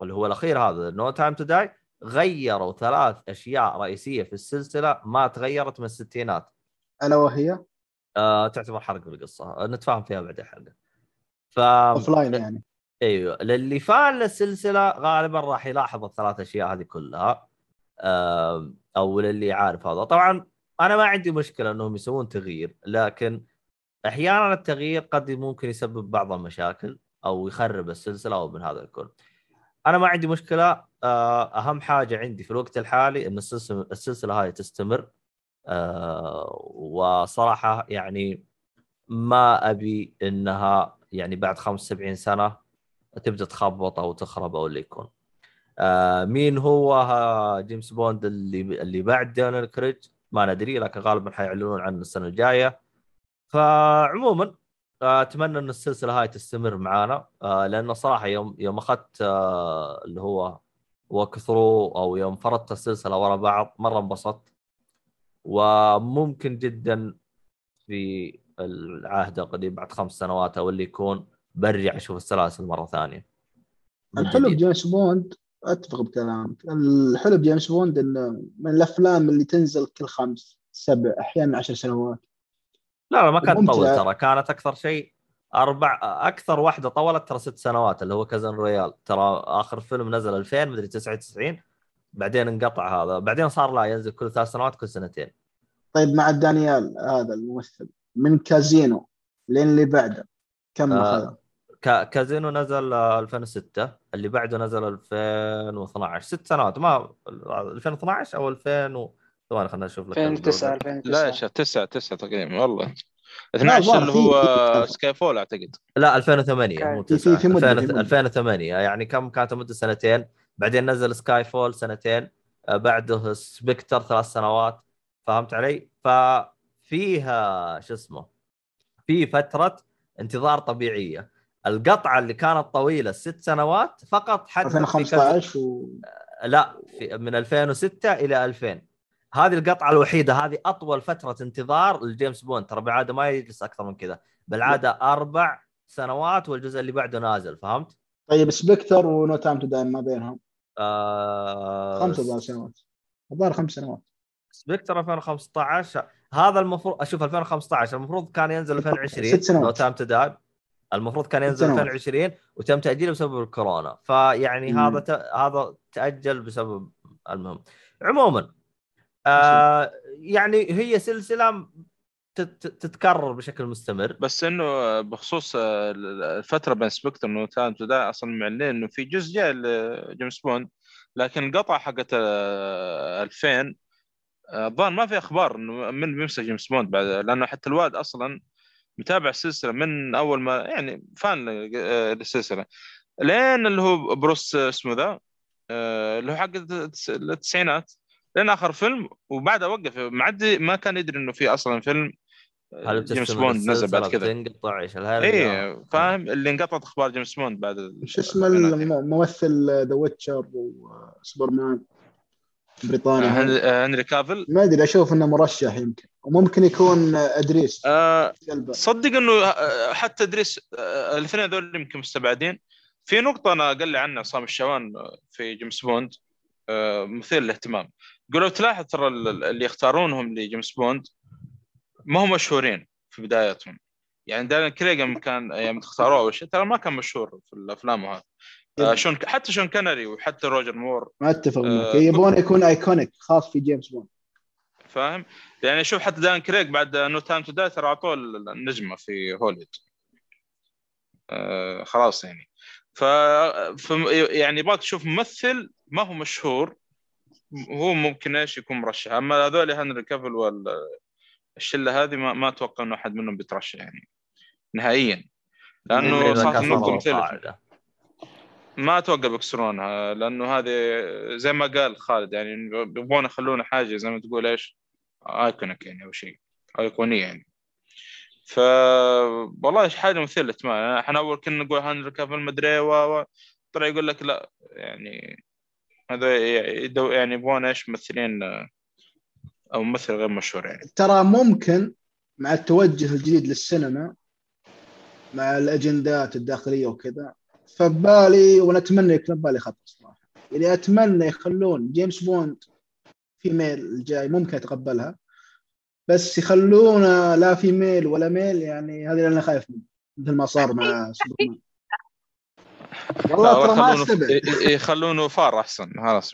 اللي هو الأخير هذا No Time to Die غيروا ثلاث أشياء رئيسية في السلسلة ما تغيرت من الستينات. ألا وهي؟ آه تعتبر حرق بالقصة نتفاهم فيها بعد الحلقة. ف offline يعني. أيوه. للي fan للسلسلة غالبا راح يلاحظ الثلاث أشياء هذه كلها. آم، أو للي عارف هذا. طبعا أنا ما عندي مشكلة إنهم يسوون تغيير لكن أحيانا التغيير قد ممكن يسبب بعض المشاكل أو يخرب السلسلة أو من هذا الكل. أنا ما عندي مشكلة. آه، أهم حاجة عندي في الوقت الحالي إن السلسله السلسلة هاي تستمر. آه، وصراحة يعني ما أبي إنها يعني بعد 75 سنة تبدأ تخبط أو تخرب أو اللي يكون. آه مين هو جيمس بوند اللي اللي بعد دانيال كريج ما ندري لكن غالبا حيعلنون عنه السنة الجاية. فعموما آه، أتمنى إن السلسلة هاي تستمر معانا لأنه صراحة يوم يوم أخذت اللي هو walkthrough أو يوم فرضت السلسلة ورا بعض مرة انبسطت وممكن جدا في العهد القديم بعد خمس سنوات أو اللي يكون برجع أشوف السلاسل مرة ثانية. الحلو. بجيمس بوند أتفق بكلامك. الحلو بجيمس بوند انه من الأفلام اللي تنزل كل خمس سبع أحيانا عشر سنوات. لا لا ما كانت. تطول ترى. كانت أكثر شيء أربع أكثر واحدة طولت ترى ست سنوات اللي هو Casino Royale ترى آخر فيلم نزل 2000 مدري 99 بعدين انقطع هذا. بعدين صار لا ينزل كل ثلاث سنوات كل سنتين. طيب مع دانيال هذا الممثل من كازينو لين اللي بعده كم آه. كازينو نزل آه، 2006 اللي بعده نزل 2012 ست سنوات. ما 2012 أو 2000 و... ثواني خلينا نشوف لك 2009 الجودة. 2009 لا يا شيخ 9 9 تقريبا. والله. لا، 12 الظاهر اللي هو Skyfall أعتقد. لا 2008 مو في- 9 في- في مدة- في 2000 مدة. 2008 يعني كم كانت مدة سنتين؟ بعدين نزل Skyfall سنتين آه، بعده Spectre ثلاث سنوات فهمت علي؟ ففيها شو اسمه في فترة انتظار طبيعية. القطعة اللي كانت طويلة ست سنوات فقط كذا 2015 و... لا في من 2006 إلى 2000 هذه القطعة الوحيدة هذه أطول فترة انتظار لجيمس بوند. ترى بالعادة ما يجلس أكثر من كذا. بالعادة أربع سنوات والجزء اللي بعده نازل فهمت؟ طيب Spectre و No Time to Die ما بينهم؟ آه ظهر سنوات الظاهر خمس سنوات Spectre 2015 هذا المفروض أشوف 2015 المفروض كان ينزل 2020 ست سنوات. Time to Die المفروض كان ينزل سنوات. 2020 وتم تأجيله بسبب الكورونا فيعني مم. هذا ت... هذا تأجل بسبب المهم عموما آه يعني هي سلسلة. تتكرر بشكل مستمر. بس إنه بخصوص الفترة بين سبكتر تو داي أصلا معلنين إنه في جزء جاي لجيمس بوند لكن القطعه حقت آه، 2000 آه، الظاهر ما في أخبار إنه من بيمسك جيمس بوند بعد لأنه حتى الواد أصلا متابع السلسله من أول ما يعني فان للسلسلة. لين اللي هو بروس اسمه ذا آه، اللي هو حق التس- التسعينات. لين آخر فيلم وبعدها وقف معدي ما كان يدري إنه في أصلا فيلم آه، جيمس بتستمر بوند نزل بعد كذا بتنقطع إيش؟ اي فاهم؟ اللي انقطعت أخبار جيمس بوند بعد شو يعني. الممثل ذا ويتشر وسوبرمان بريطاني. آه،. هنري- آه، هنري كافل ما أدري أشوف إنه مرشح يمكن. وممكن يكون إدريس آه، قلبه صدق إنه آه، حتى إدريس آه، الاثنين هذول يمكن مستبعدين. في نقطة أنا قال لي عنها عصام الشوان آه، في جيمس بوند آه، مثير للاهتمام. قالوا تلاحظ ترى ال- ال- اللي يختارونهم لجيمس بوند ما هم مشهورين في بداياتهم يعني دانيال كريغ كان يوم اختاروه اول شيء ترى ما كان مشهور في الأفلام وهذا آه، شون حتى شون كونري وحتى روجر مور ما اتفق معك. آه، يبون يكون iconic خاص في جيمس بوند. فاهم؟ يعني شوف حتى دانيال كريغ بعد No Time to Die ترى أعطوه النجمة في هوليوود آه خلاص يعني. ف ف- يعني يبغاك تشوف ممثل ما هو مشهور هو ممكن إيش يكون مرشح. أما هذول هنري كافل والشله هذه ما, ما أتوقع إنه أحد منهم بيترشح يعني نهائيا. لأنه صارت النقطه مثيره القاعدة. ما أتوقع بيكسرونها لأنه هذه زي ما قال خالد يعني يبغون يخلونها حاجة زي ما تقول إيش آيكونيك يعني أو شيء ايقونيه يعني. ف والله حاجة مثيرة للاهتمام. إحنا أول كنا نقول هنري كافل مدري و- طلع يقول لك لا يعني هذا يدو يعني يبغون إيش؟ ممثلين أو ممثل غير مشهور يعني. ترى ممكن مع التوجه الجديد للسينما مع الأجندات الداخلية وكذا فبالي ونتمنى يكون بالي خط صراحة. يعني أتمنى يخلون جيمس بوند في ميل الجاي ممكن أتقبلها بس يخلونه لا في ميل ولا ميل يعني هذا اللي أنا خايف منه مثل ما صار مع سوبرمان. والله ترى ما يخلونه استبعد ي- يخلونه فار أحسن. خلاص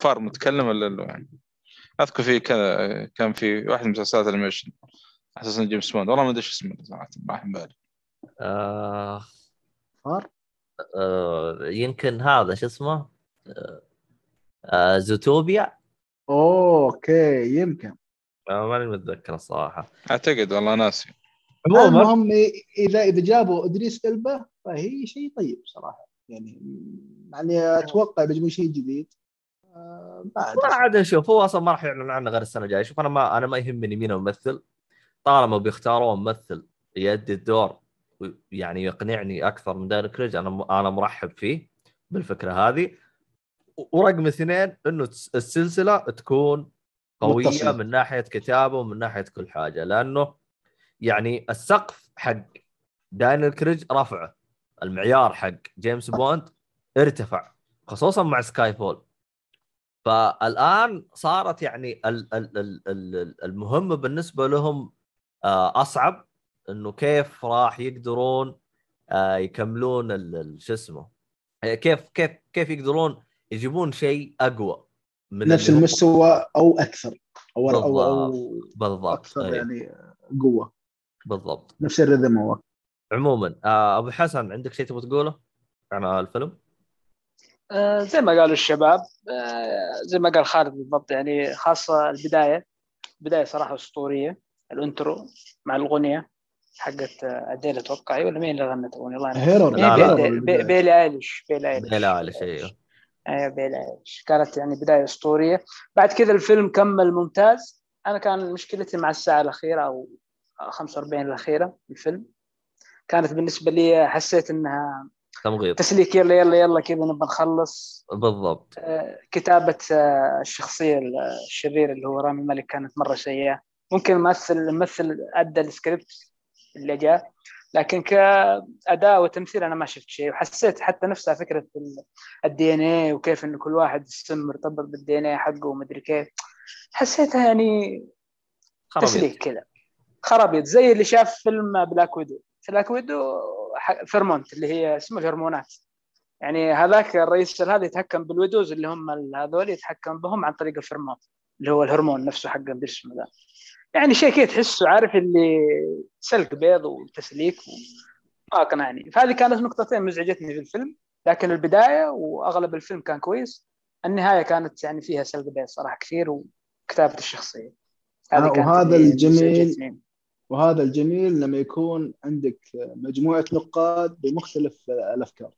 فار متكلم ولا لا؟ يعني أذكر في كذا كان في واحد من مسلسلات الأنيميشن على أساس إنه جيمس بوند. والله ما أدري إيش اسمه صراحة ما راح بالي آه صار آه يمكن هذا شو اسمه؟ آه آه Zootopia؟ أوكي يمكن. آه ماني متذكر الصراحة. أعتقد والله ناسي. المهم إذا إذا جابوا إدريس إلبا فهي شيء طيب صراحة. يعني يعني أتوقع بيجيبون شيء جديد. آه، ما ما عاد نشوف هو أصلا ما راح يعلن عنه غير السنة الجاية. شوف أنا ما أنا ما يهمني مين الممثل. طالما بيختارون ممثل يؤدي الدور يعني يقنعني أكثر من دانيال كريج أنا أنا مرحب فيه بالفكرة هذه. ورقم اثنين إنه السلسلة تكون قوية متصلة. من ناحية كتابة ومن ناحية كل حاجة لأنه يعني السقف حق دانيال كريج رفعه. المعيار حق جيمس بوند ارتفع خصوصا مع Skyfall فالآن صارت يعني ال- ال- ال- ال- المهمه بالنسبة لهم آه، أصعب إنه كيف راح يقدرون آه، يكملون شو اسمه آه، كيف كيف كيف يقدرون يجيبون شيء أقوى من نفس المستوى أو أكثر أو أو, أو بالضبط أكثر أي، يعني قوة. بالضبط. نفس الرذم هو. عموما آه، أبو حسن عندك شيء تبغى تقوله عن الفيلم؟ آه، زي ما قالوا الشباب آه، زي ما قال خالد بالضبط يعني خاصة البداية بداية صراحة أسطورية ال intro مع الأغنية حقت آه، أديل أتوقع. أيوة ولا مين اللي غنت الأغنية؟ والله بي- بيلي أيليش بيلي أيليش. بيلي أيليش أيوه. أيوه بيلي أيليش. كانت يعني بداية أسطورية. بعد كذا الفيلم كمل ممتاز. أنا كان مشكلتي مع الساعة الأخيرة أو 45 الأخيرة الفيلم. كانت بالنسبة لي حسيت إنها تمغيط. تسليك يلا يلا يلا كذا نبغى نخلص. بالضبط. آه، كتابة آه، الشخصية الشريره اللي هو رامي مالك كانت مرة سيئة. ممكن الممثل الممثل أدى السكريبت اللي جاء لكن كأداء وتمثيل أنا ما شفت شيء. وحسيت حتى نفسها فكرة ال DNA وكيف انه كل واحد السم مرتبط بال DNA حقه ومدري كيف. حسيتها يعني تسليك كذا. خرابيط زي اللي شاف فيلم Black Widow Black Widow فيرمونات اللي هي اسمه الهرمونات يعني هذاك الرئيس هذا يتحكم بال Widows اللي هم هذول يتحكم بهم عن طريق الفيرمون اللي هو الهرمون نفسه حق بالاسم ذا يعني شيء كذا تحسه عارف اللي سلق بيض وتسليك ما أقنعني. فهذه كانت نقطتين مزعجتني في الفيلم. لكن البداية وأغلب الفيلم كان كويس. النهاية كانت يعني فيها سلق بيض صراحة كثير وكتابة الشخصية. هذه آه وهذا الجميل وهذا الجميل لما يكون عندك مجموعة نقاد بمختلف الأفكار.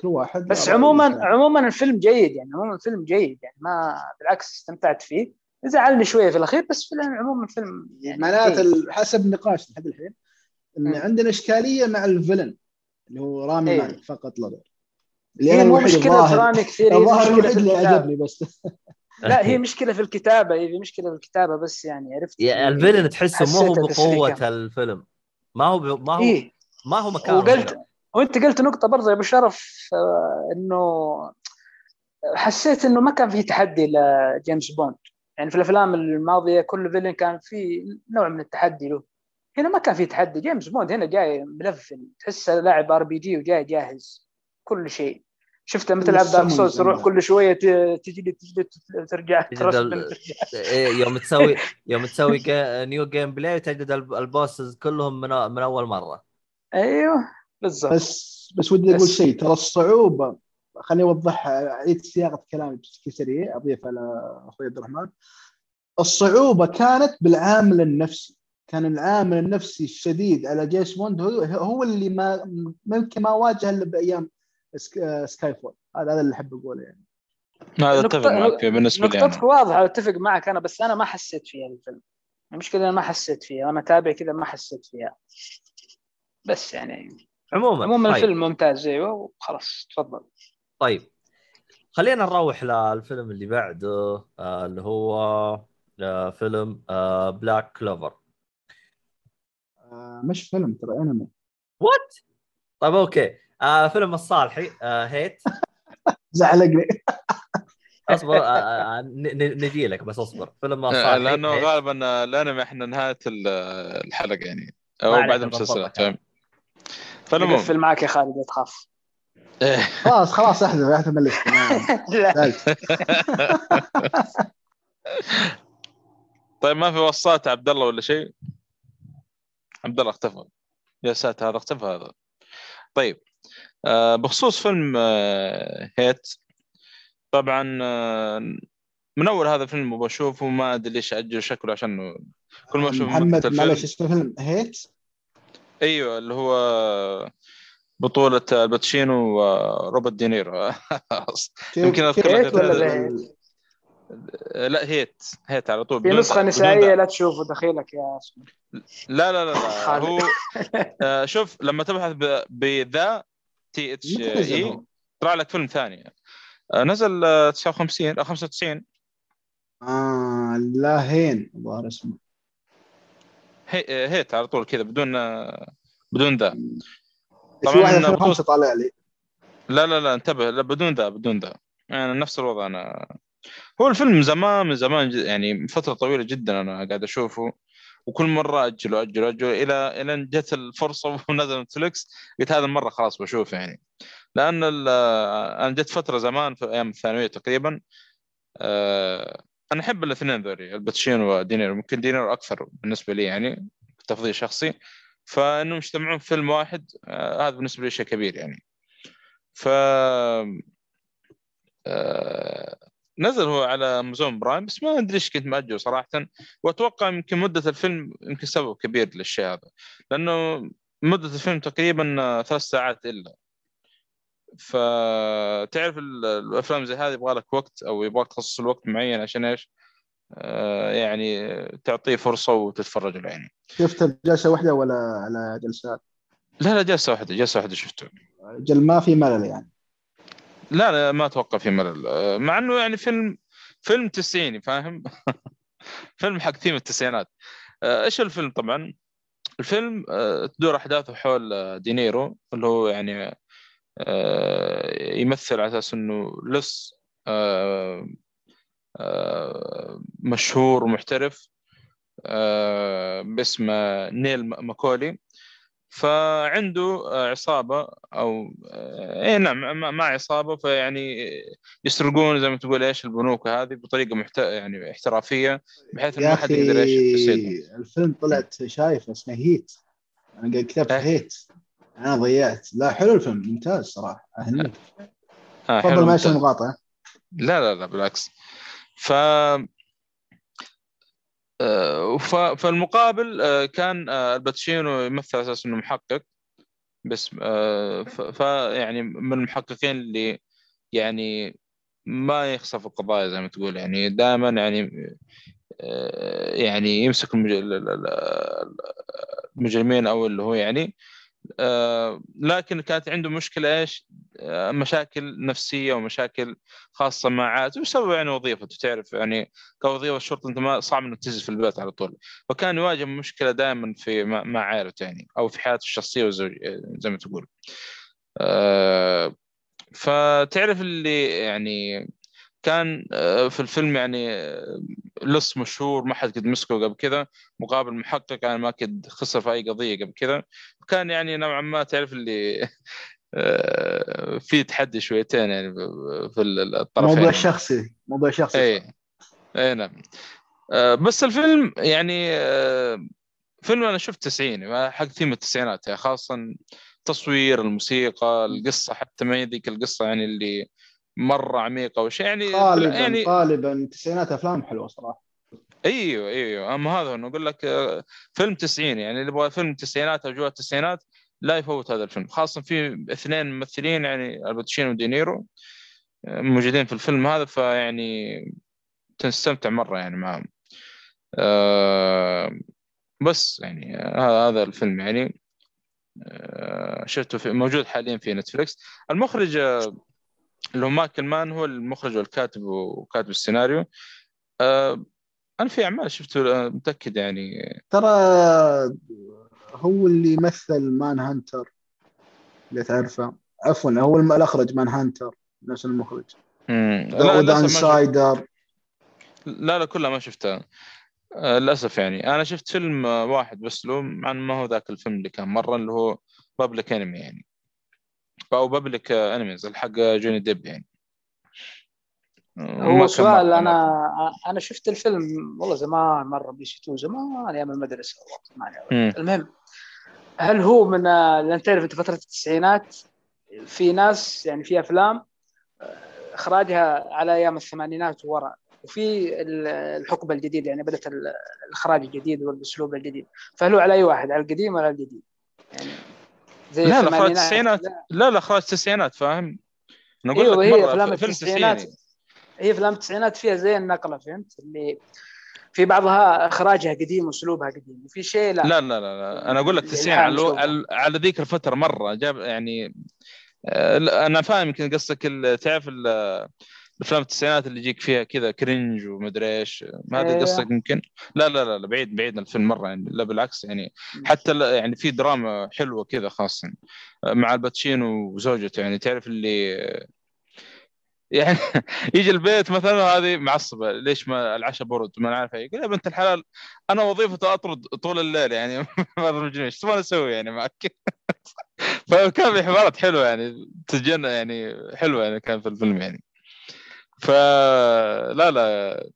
كل واحد بس عموما عموما الفيلم جيد يعني عموما الفيلم جيد يعني ما بالعكس استمتعت فيه. زعلني شوية في الأخير بس فيلم عموما فيلم يعني معناته حسب نقاش لحد الحين إن عندنا إشكالية مع الفيلن اللي هو رامي أيه. مالك فقط لا غير هي مو مشكلة في رامي كثير الظاهر الوحيد اللي عجبني بس. لا هي مشكلة في الكتابة هي مشكلة في الكتابة بس يعني عرفت؟ الفيلن تحسه مو هو بقوة الفيلم. ما هو ب... ما هو إيه؟ ما هو مكان وقلت وانت قلت نقطة برضه يا أبو شرف آه، إنه حسيت إنه ما كان في تحدي لجيمس بوند. يعني في الأفلام الماضية كل villain كان في نوع من التحدي له. هنا ما كان في تحدي. جيمس بوند هنا جاي ملفل تحسه لاعب RPG وجاي جاهز. كل شيء. شفته مثل لعب Dark Souls تروح كل شوية تجي لي تجي ترجع ترجع إيه، يوم تسوي يوم تسوي new game plus تجد ال bosses كلهم من من أول مرة. أيوه بالضبط. بس بس ودي أقول شيء ترى الصعوبه خليني أوضح اعيد صياغة كلامي بشكل سريع أضيف على أخوي عبد الرحمن. الصعوبة كانت بالعامل النفسي. كان العامل النفسي الشديد على جيمس بوند هو, هو اللي ما ممكن ما واجه إلا بأيام Sky fall هذا هذا اللي أحب أقوله يعني. هذا أتفق معك بالنسبة لي نقطتك واضحة أتفق معك أنا بس أنا ما حسيت فيها الفيلم. المشكلة أنا ما حسيت فيها. أنا تابع كذا ما حسيت فيها. بس يعني عموما عموما طيب. الفيلم ممتاز أيوه وخلاص تفضل. طيب. خلينا نروح للفيلم اللي بعده آه اللي هو آه فيلم آه Black Clover آه مش فيلم ترى أنمي. what طيب okay. آه فيلم الصالحي آه Heat. زعلقني. اصبر آه, آه، نجي لك بس اصبر. فيلم الصالحي لأنه غالبا الانمي إحنا نهاية الحلقة يعني. أو بعد المسلسلات فاهم فالمهم اقفل معك يا خالد لا تخاف. إيه. خلاص خلاص احذف احذف من طيب ما في وصات عبد الله ولا شيء؟ عبد الله اختفى. يا ساتر هذا اختفى هذا. طيب. آه بخصوص فيلم آه Heat. طبعا آه من أول هذا الفيلم بشوفه ما أدري ليش أجل شكله عشان كل ما أشوف محمد معلش اسمه فيلم Heat؟ أيوه اللي هو بطولة الباتشينو وروبرت دينيرو. يمكن أذكر ولا لا؟ Heat. Heat على طول. في نسخة نسائية لا تشوفه دخيلك يا اسمه لا لا لا, لا. هو آه، شوف لما تبحث ب the T H E. طلع لك فيلم ثاني. آه، نزل 59 أو 95 آه لا هين الظاهر اسمه. Heat على طول كذا بدون بدون the. طبعا في واحد 2005 طالع لي. لا لا لا انتبه لا بدون the بدون the. يعني نفس الوضع أنا هو الفيلم من زمان من زمان يعني من فترة طويلة جدا أنا قاعد أشوفه. وكل مرة أجله أجله أجله إلى إلى جت الفرصة ونزل نتفلكس قلت هذا المرة خلاص بشوفه يعني. لأن أنا جت فترة زمان في أيام الثانوية تقريبا أه أنا أحب الاثنين ذولي الباتشينو ودينيرو ممكن دينيرو أكثر بالنسبة لي يعني تفضيل شخصي. فإنهم يجتمعون في فيلم واحد آه هذا بالنسبة لي شيء كبير يعني. ف آه نزل هو على أمازون برايم بس ما أدري إيش كنت ماجله صراحة وأتوقع يمكن مدة الفيلم يمكن سبب كبير للشيء هذا لأنه مدة الفيلم تقريبا ثلاث ساعات إلا فتعرف الأفلام زي هذه يبغى لك وقت أو يبغاك تخصص الوقت معين عشان إيش؟ آه يعني تعطيه فرصة وتتفرج له يعني. شفت جلسه واحدة ولا على جلسات؟ لا لا جلسة واحدة جلسة واحدة شفته. جل ما في ملل يعني. لا لا ما أتوقع في ملل آه، مع إنه يعني فيلم فيلم تسعيني فاهم؟ فيلم حق ثيم التسعينات. آه، إيش الفيلم طبعا؟ الفيلم آه، تدور أحداثه حول دينيرو اللي هو يعني يمثل على أساس إنه لص مشهور ومحترف باسم نيل ماكولي فعنده عصابة أو آه، إيه نعم مع- عصابة فيعني يسرقون زي ما تقول إيش البنوك هذه بطريقة محت... يعني احترافية بحيث يا ما حد يقدر أخي الفيلم طلعت شايف اسمه هيت. أنا كتبت إيه. هيت. أنا ضيعت. لا حلو الفيلم ممتاز صراحة. أهنيك. آه تفضل ماشي. المقاطعه لا لا لا بالعكس. ف... فالمقابل آه، كان آه، الباتشينو يمثل أساس إنه محقق. بس آه، ف... ف يعني من المحققين اللي يعني ما يخسر في القضايا زي ما تقول. يعني دائما يعني آه، يعني يمسك المج... ال- ال- ال- المجرمين أو اللي هو يعني آه، لكن كانت عنده مشكلة إيش؟ آه، مشاكل نفسية ومشاكل خاصة مع عائلته بسبب يعني وظيفته. تعرف يعني كوظيفة الشرطة أنت ما صعب إنك تجلس في البيت على طول. فكان يواجه مشكلة دائما في مع عائلته يعني أو في حياته الشخصية والزوج زي ما تقول. آه، فتعرف اللي يعني كان آه، في الفيلم يعني آه، لص مشهور ما حد قد مسكه قبل كذا مقابل محقق يعني ما قد خسر في أي قضية قبل كذا. وكان يعني نوعا ما تعرف اللي آه، في تحدي شويتين يعني في الطرفين موضوع شخصي موضوع شخصي. اي اي نعم. بس الفيلم يعني فيلم أنا شفت 90 حق ثيم التسعينات يعني خاصه تصوير الموسيقى القصة حتى ما هي ذيك القصة يعني اللي مرة عميقة وشيء يعني غالبا يعني غالبا التسعينات أفلام حلوة صراحة. أيوه أيوه. أما هذا انه أقول لك آه، فيلم 90 يعني اللي يبغى فيلم تسعينات أو جوة التسعينات لا يفوت هذا الفيلم خاصة في اثنين ممثلين يعني ألباتشينو ودينيرو آه، موجودين في الفيلم هذا فيعني تستمتع مرة يعني معهم آه، بس يعني هذا الفيلم يعني شفته في موجود حاليا في نتفليكس. المخرج اللي هو مايكل مان هو المخرج والكاتب وكاتب السيناريو. آه، أنا في أعمال شفته آه، متأكد يعني. ترى هو اللي يمثل Manhunter اللي تعرفه. عفوا هو الأخرج Manhunter نفس المخرج. مم. لا لا The Insider لا لا كلها ما شفتها. آه، للأسف يعني. أنا شفت فيلم آه، واحد بس له مع ما هو ذاك الفيلم اللي كان مرة اللي هو Public Enemy يعني. أو Public Enemies الحق جوني ديب يعني هو سؤال أنا أنا شفت الفيلم والله زمان مرة بي سي 2 زمان أيام المدرسة والله. المهم هل هو من لأن تعرف انت فترة التسعينات في ناس يعني في أفلام إخراجها على أيام الثمانينات وورا وفي ال- الحقبة الجديدة يعني بدأت ال- الإخراج الجديد والأسلوب الجديد فهل هو على أي واحد على القديم ولا الجديد؟ يعني زي لا لا الثمانينات. التسعينات لا. لا لا اخراج التسعينات فاهم؟ أنا أقول إيوه لك هي مرة افلام فيلم التسعينات. هي افلام التسعينات فيها زي النقلة فهمت؟ اللي في بعضها إخراجها قديم وأسلوبها قديم وفي شيء لا, لا لا لا, لا. أنا أقول لك الإلحام تسعين على. على على ذيك الفترة مرة جاب يعني آه، أنا فاهم يمكن قصدك تعرف الأفلام التسعينات اللي يجيك فيها كذا كرنج ومدري إيش. هذه أيوة. قصدك يمكن. لا لا لا, لا بعيد بعيد الفيلم مرة يعني. لا بالعكس يعني. حتى يعني في دراما حلوة كذا خاصة. مع الباتشينو وزوجته يعني. تعرف اللي يعني يجي البيت مثلا هذه معصبة. ليش ما العشاء برد؟ ما إيه. يقول يا بنت الحلال أنا وظيفتي أطرد طول الليل يعني. مرة مجنون إيش تبغى أسوي يعني معك؟ فكان في حوارات حلوة يعني. تجن يعني. حلوة يعني كان في الفيلم يعني. فلا لا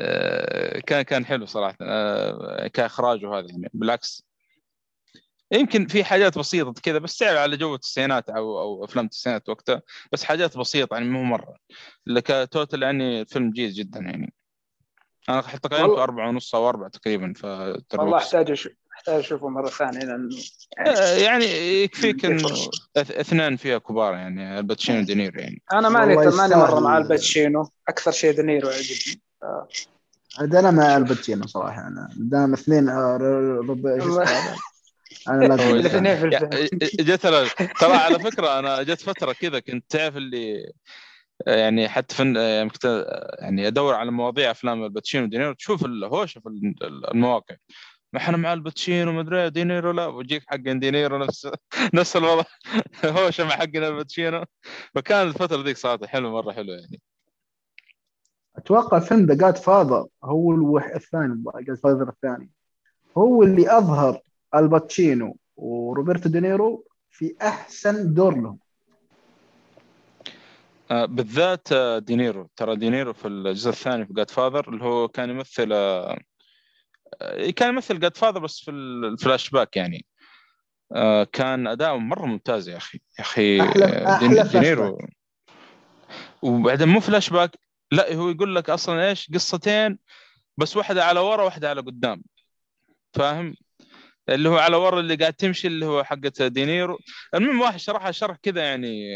آه، كان كان حلو صراحة. آه، كاخراج وهذا يعني. بالعكس. يمكن في حاجات بسيطة كذا بس تعرف على جو التسعينات أو أو أفلام التسعينات وقتها. بس حاجات بسيطة يعني مو مرة. ك total يعني الفيلم جيد جدا يعني. أنا حتى قيمته أربعة ونص أو أربعة تقريبا ف والله أحتاج أشوف. أحتاج أشوفه مرة ثانية لأنه آه، يعني يكفيك يعني إنه أثنان فيها كبار يعني الباتشينو ودينيرو يعني. أنا ماني ماني مرة. مع الباتشينو أكثر شيء دينيرو يعجبني. عاد أنا مع الباتشينو صراحة أنا دام اثنين آه، ر- ربع شو اسمه هذا؟ أنا لا الاثنين في الفيلم. يعني جت ترى على فكرة أنا جت فترة كذا كنت تعرف اللي يعني حتى في يعني كنت يعني أدور على مواضيع أفلام الباتشينو ودينيرو تشوف الهوشه في المواقع. ما إحنا مع الباتشينو مدري دينيرو لا ويجيك حق دينيرو نفس نفس الوضع. هو شمع حقنا الباتشينو. فكان الفترة ذيك صراحة حلوة مرة حلوة يعني. أتوقع فيلم The Godfather هو الوح... الثاني Godfather الثاني. هو اللي أظهر الباتشينو وروبرتو دينيرو في أحسن دور لهم. آه، بالذات آه، دينيرو. ترى دينيرو في الجزء الثاني في Godfather اللي هو كان يمثل آه، كان يمثل Godfather بس في الفلاش باك يعني. آه، كان اداؤه مرة ممتاز يا أخي. يا أخي أحلى- آه، دينيرو. وبعدين مو فلاش باك لا هو يقول لك أصلا إيش؟ قصتين بس واحدة على ورا واحدة على قدام. فاهم؟ اللي هو على ورا اللي قاعد تمشي اللي هو حقة دينيرو. المهم واحد شرحها شرح كذا يعني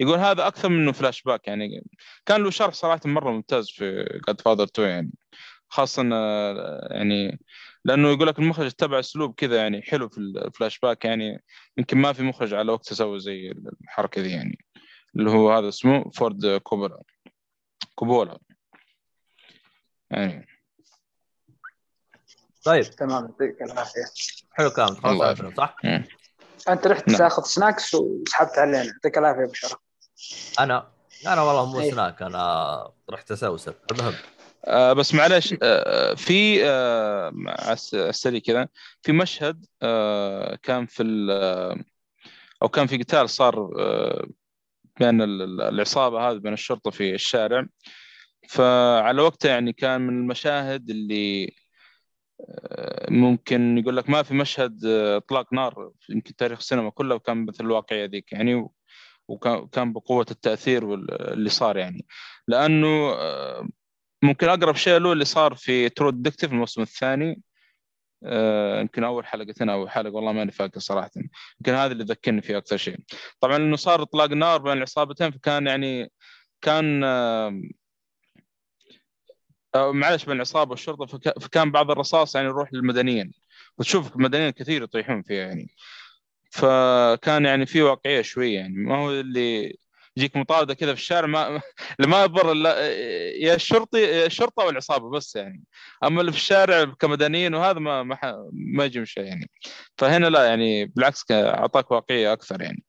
يقول هذا أكثر منه فلاش باك يعني. كان له شرح صراحة مرة ممتاز في Godfather 2 يعني. خاصة آه، يعني لأنه يقول لك المخرج اتبع أسلوب كذا يعني حلو في الفلاش باك يعني يمكن ما في مخرج على وقت سوى زي الحركة دي يعني اللي هو هذا اسمه فورد كوبولا كوبولا. يعني. طيب. تمام يعطيك العافية. حلو كلام خلاص صح؟ أنت رحت نعم. تاخذ snacks وسحبت علينا. يعطيك العافية يا ابو شرف أنا أنا والله مو إيه. سناك أنا رحت اسوسب المهم. آه بس معلش آه في آه السريع كذا في مشهد آه كان في آه أو كان في قتال صار آه بين ال- ال- العصابة هذه بين الشرطة في الشارع. فعلى وقتها يعني كان من المشاهد اللي آه، ممكن يقول لك ما في مشهد آه، إطلاق نار يمكن تاريخ السينما كله وكان مثل الواقعية ذيك يعني وكان كان بقوة التأثير واللي صار يعني. لأنه ممكن أقرب شيء له اللي صار في True Detective الموسم الثاني آه، يمكن أول حلقتين أو حلقة والله ماني فاكر صراحة. يمكن هذا اللي ذكرني فيه أكثر شيء. طبعا إنه صار إطلاق نار بين العصابتين فكان يعني كان آه، معلش بين العصابة والشرطة فك- فكان بعض الرصاص يعني يروح للمدنيين. وتشوف مدنيين كثير يطيحون فيها يعني. فكان يعني في واقعية شوية يعني. ما هو اللي يجيك مطاردة كذا في الشارع ما ما يضر إلا يا الشرطي يا الشرطة والعصابة بس يعني. أما اللي في الشارع كمدنيين وهذا ما ما, ما يجي شيء يعني. فهنا لا يعني بالعكس أعطاك واقعية أكثر يعني.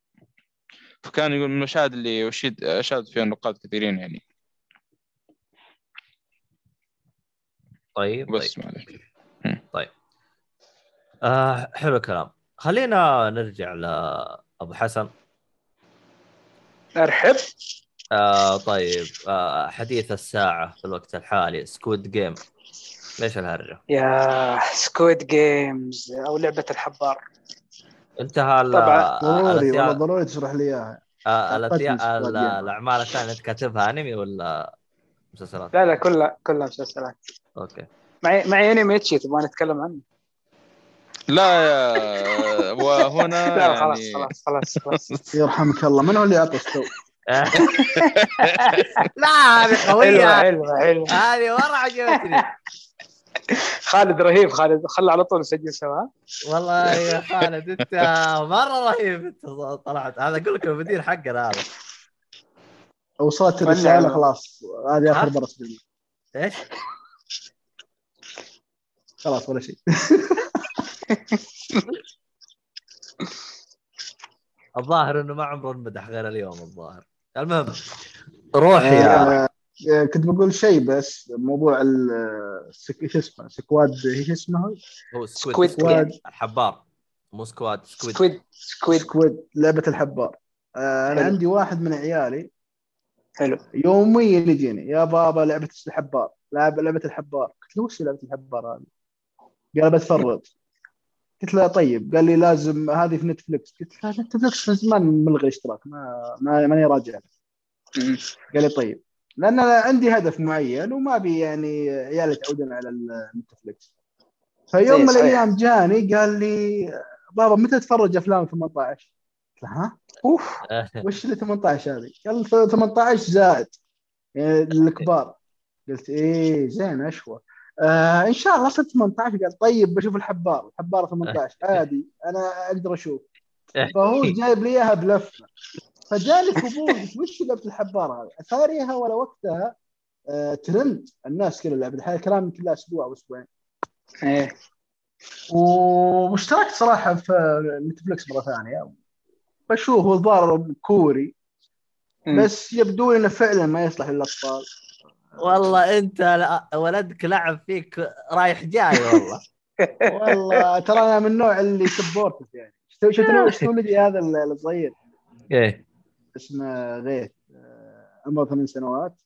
فكان يقول من المشاهد اللي أشيد اشاد فيها نقاد كثيرين يعني. طيب بس طيب. معلش آه حلو الكلام. خلينا نرجع لأبو حسن. أرحب آه طيب آه حديث الساعة في الوقت الحالي Squid Game ليش الهرجة؟ يا Squid Games أو لعبة الحبار انتهى ال- طبعاً. ضروري والله ضروري تشرح لي إياها آه،. الأعمال الثانية انت كاتبها أنمي ولا مسلسلات؟ لا لا كلها كلها مسلسلات okay معي معي أنمي اتشي تبغى نتكلم عنه لا يا وهنا لا لا خلاص يعني خلاص خلاص خلاص. يرحمك الله. من هو اللي يعطي السو لا هذه حلوة قوية. حلوة حلوة. هذه مره عجبتني خالد رهيب خالد خلى على طول نسجل سوا. والله يا خالد انت مرة رهيب انت طلعت. هذا أقول لك المدير حقنا هذا. وصلت الرسالة. خلاص. هذه آخر؟ مرة إيش؟ خلاص ولا شيء. الظاهر إنه ما عمره انمدح غير اليوم الظاهر. المهم روح يا آه، آه، كنت بقول شيء بس موضوع إيش اسمه squad إيش اسمه هو؟ squid squid. الحبار. مو squad squid. squid. squid. squid لعبة الحبار. آه، أنا حلو. عندي واحد من عيالي حلو. يوميا يجيني يا بابا لعبة الحبار. لعبه لعبة الحبار. قلت له وش لعبة الحبار هذه؟ قال بتفرج قلت له طيب قال لي لازم هذه في نتفلكس قلت له نتفلكس من زمان ملغي الاشتراك ما ما ماني راجع. قال لي طيب. لأن أنا عندي هدف معين وما أبي يعني عيالي يتعودون على النتفلكس فيوم من صحيح. الأيام جاني قال لي بابا متى تتفرج أفلام 18 قلت له ها؟ أوف وش اللي 18 هذه؟ قال 18 زائد يعني للكبار قلت إيه زين أشوى. آه إن شاء الله صرت 18 قال طيب بشوف الحبار. الحبار 18 عادي. أنا أقدر أشوف. فهو جايب لي إياها بلفة. فجاني فضول وش لعبه الحبار هذه؟ اتاريها ولا وقتها آه ترند. الناس كذا لعبه الحين الكلام يمكن له أسبوع أو أسبوعين. إيه. واشتركت صراحة في نتفلكس مرة ثانية. بشوف هو الظاهر كوري. بس يبدو لي انه فعلا ما يصلح للاطفال والله انت ولدك لعب فيك رايح جاي والله. والله ترى أنا من النوع اللي سبورتف يعني. شفت شفت ولدي هذا الصغير؟ إيه. اسمه غيث. آه، عمره ثمان سنوات.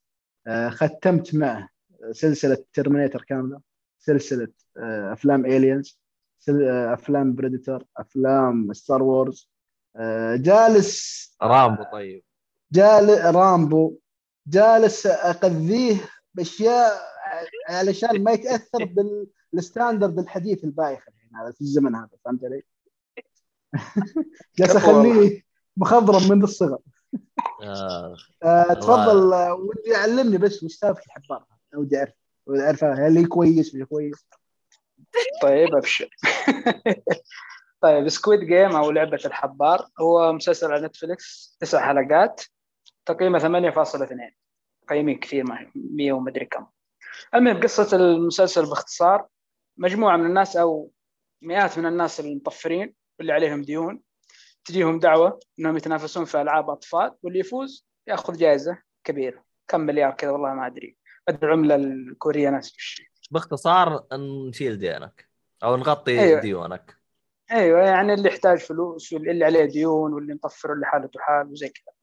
آه، ختمت معه سلسلة Terminator كاملة سلسلة آه، أفلام Aliens أفلام Predator أفلام Star Wars جالس Rambo طيب. جالس Rambo. جالس أقذيه بأشياء علشان ما يتأثر بال standard الحديث البايخ الحين هذا في الزمن هذا فهمت علي؟ جالس أخليه مخضرم من الصغر. آه. آه، تفضل آه، ودي علمني بس وش سالفة الحبار. ودي أعرف ودي اعرفها هل هي كويس مش كويس. طيب أبشر. طيب Squid Game أو لعبة الحبار هو مسلسل على نتفلكس تسع حلقات. تقييمه 8.2 قيمين كثير ما 100 ومدري كم. المهم قصة المسلسل باختصار مجموعة من الناس أو مئات من الناس المطفرين واللي عليهم ديون تجيهم دعوة إنهم يتنافسون في ألعاب أطفال واللي يفوز يأخذ جائزه كبيرة. كم مليار كذا والله ما أدري. العمله الكوريه ناس باختصار نشيل دينك أو نغطي أيوة. ديونك. أيوه يعني اللي يحتاج فلوس واللي عليه ديون واللي مطفر اللي حالته حال وزي كذا.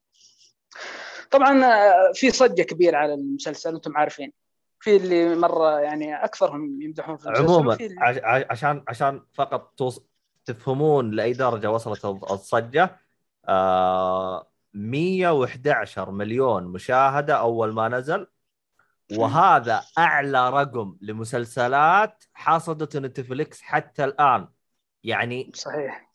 طبعا آه، في صجة كبيرة على المسلسل أنتم عارفين. في اللي مرة يعني أكثرهم يمدحون في المسلسل عموما اللي- عش- عش- عشان عشان فقط توص... تفهمون لأي درجة وصلت الصجة آه 111 مليون مشاهدة أول ما نزل. وهذا أعلى رقم لمسلسلات حصدته نتفليكس حتى الآن. يعني صحيح.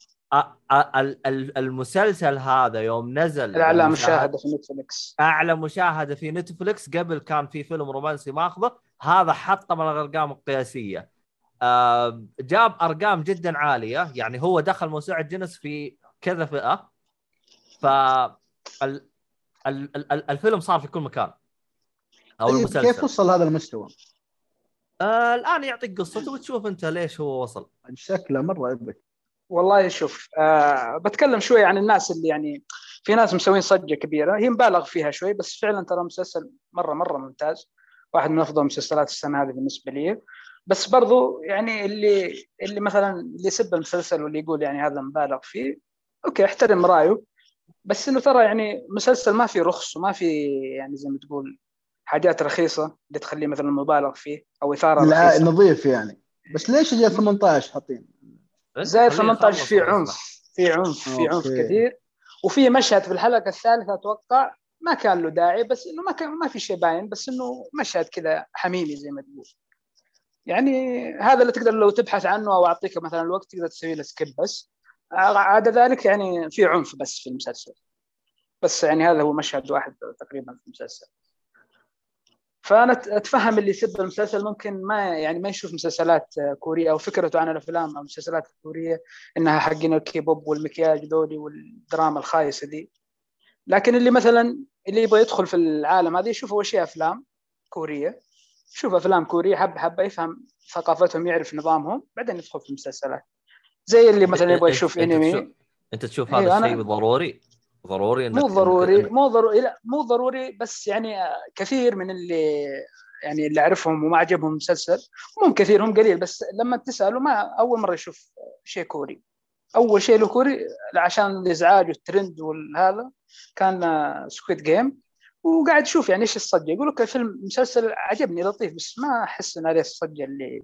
المسلسل هذا يوم نزل الأعلى المشاهد- مشاهدة في نتفلكس أعلى مشاهدة في نتفلكس قبل كان في فيلم رومانسي ماخذه. هذا حطه من الأرقام القياسية. آه، جاب أرقام جدا عالية. يعني هو دخل موسوعة جينيس في كذا فئة. ف ال... ال... ال... الفيلم صار في كل مكان. أو طيب المسلسل. كيف وصل هذا المستوى؟ آه الآن يعطيك قصته وتشوف أنت ليش هو وصل. شكله مرة ابك والله شوف آه بتكلم شوي عن الناس اللي يعني في ناس مسوين صجة كبيرة هي مبالغ فيها شوي بس فعلا ترى مسلسل مرة مرة ممتاز واحد من أفضل مسلسلات السنة هذه بالنسبة لي. بس برضو يعني اللي اللي مثلا اللي يسب المسلسل واللي يقول يعني هذا مبالغ فيه أوكي أحترم رأيه. بس إنه ترى يعني مسلسل ما في رخص وما في يعني زي ما تقول حاجات رخيصة اللي تخليه مثلا مبالغ فيه أو إثارة لا رخيصة. نظيف يعني. بس ليش جاء 18 حاطين؟ زائد خليه 18 يخلص في. عنف في عنف في عنف. كثير. وفي مشهد في الحلقة الثالثة أتوقع ما كان له داعي بس إنه ما كان ما في شيء باين بس إنه مشهد كذا حميمي زي ما تقول. يعني هذا اللي تقدر لو تبحث عنه أو أعطيك مثلا الوقت تقدر تسوي له سكيب بس. عدا ذلك يعني في عنف بس في المسلسل. بس يعني هذا هو مشهد واحد تقريبا في المسلسل. فأنا أتفهم اللي يسب المسلسل. ممكن ما يعني ما يشوف مسلسلات كورية أو فكرته عن الأفلام أو المسلسلات الكورية إنها حقين الكيبوب والمكياج ذولي والدراما الخايسة دي. لكن اللي مثلا اللي يبغى يدخل في العالم هذا يشوف أول شيء أفلام كورية يشوف أفلام كورية حب حب يفهم ثقافتهم يعرف نظامهم بعدين يدخل في المسلسلات. زي اللي مثلا يبغى يشوف أنت أنمي. إنت تشوف أيوة، هذا الشيء ضروري؟ ضروري إنك مو ضروري مو ضروري لا مو ضروري بس يعني كثير من اللي يعني اللي أعرفهم وما عجبهم المسلسل مو كثير هم قليل بس لما تساله ما أول مرة يشوف شيء كوري. أول شيء له كوري عشان الإزعاج والترند والهذا كان Squid Game وقاعد يشوف يعني إيش الصجه يقول لك الفيلم مسلسل عجبني لطيف بس ما أحس إن عليه الصجه اللي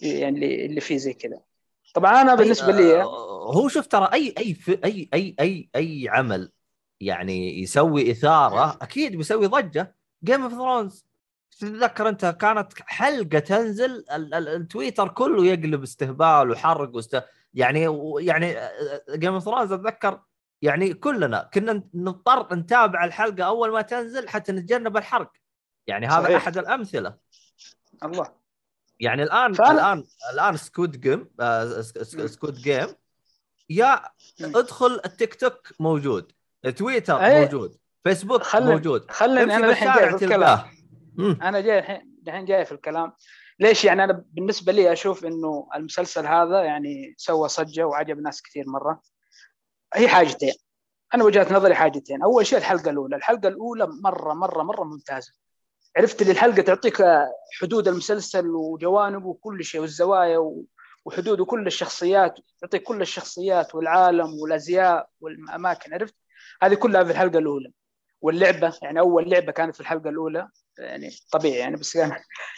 يعني اللي, اللي فيه زي كذا. طبعا أنا بالنسبة لي آه، هو شوف ترى أي أي في أي أي أي أي عمل يعني يسوي إثارة أكيد بيسوي ضجة. Game of Thrones تتذكر أنت كانت حلقة تنزل ال- ال- التويتر كله يقلب استهبال وحرق واست... يعني يعني Game of Thrones أتذكر يعني كلنا كنا نضطر نتابع الحلقة أول ما تنزل حتى نتجنب الحرق. يعني هذا صحيح. أحد الأمثلة. الله. يعني الان فأنا- الان الآن Squid Game Squid Game يا. ادخل التيك توك موجود تويتر أي. موجود فيسبوك خلني- موجود خلني أنا الحين جاي في الكلام. أنا جاي الحين الحين جاي في الكلام. ليش؟ يعني أنا بالنسبة لي أشوف إنه المسلسل هذا يعني سوى صجة وعجب ناس كثير مرة. هي حاجتين. أنا وجهة نظري حاجتين. أول شيء الحلقة الأولى. الحلقة الأولى مره مره مرة ممتازة. عرفت اللي الحلقة تعطيك حدود المسلسل وجوانبه وكل شيء والزوايا وحدود وكل الشخصيات تعطيك كل الشخصيات والعالم والأزياء والأماكن عرفت؟ هذه كلها في الحلقة الأولى. واللعبة يعني أول لعبة كانت في الحلقة الأولى يعني طبيعي يعني بس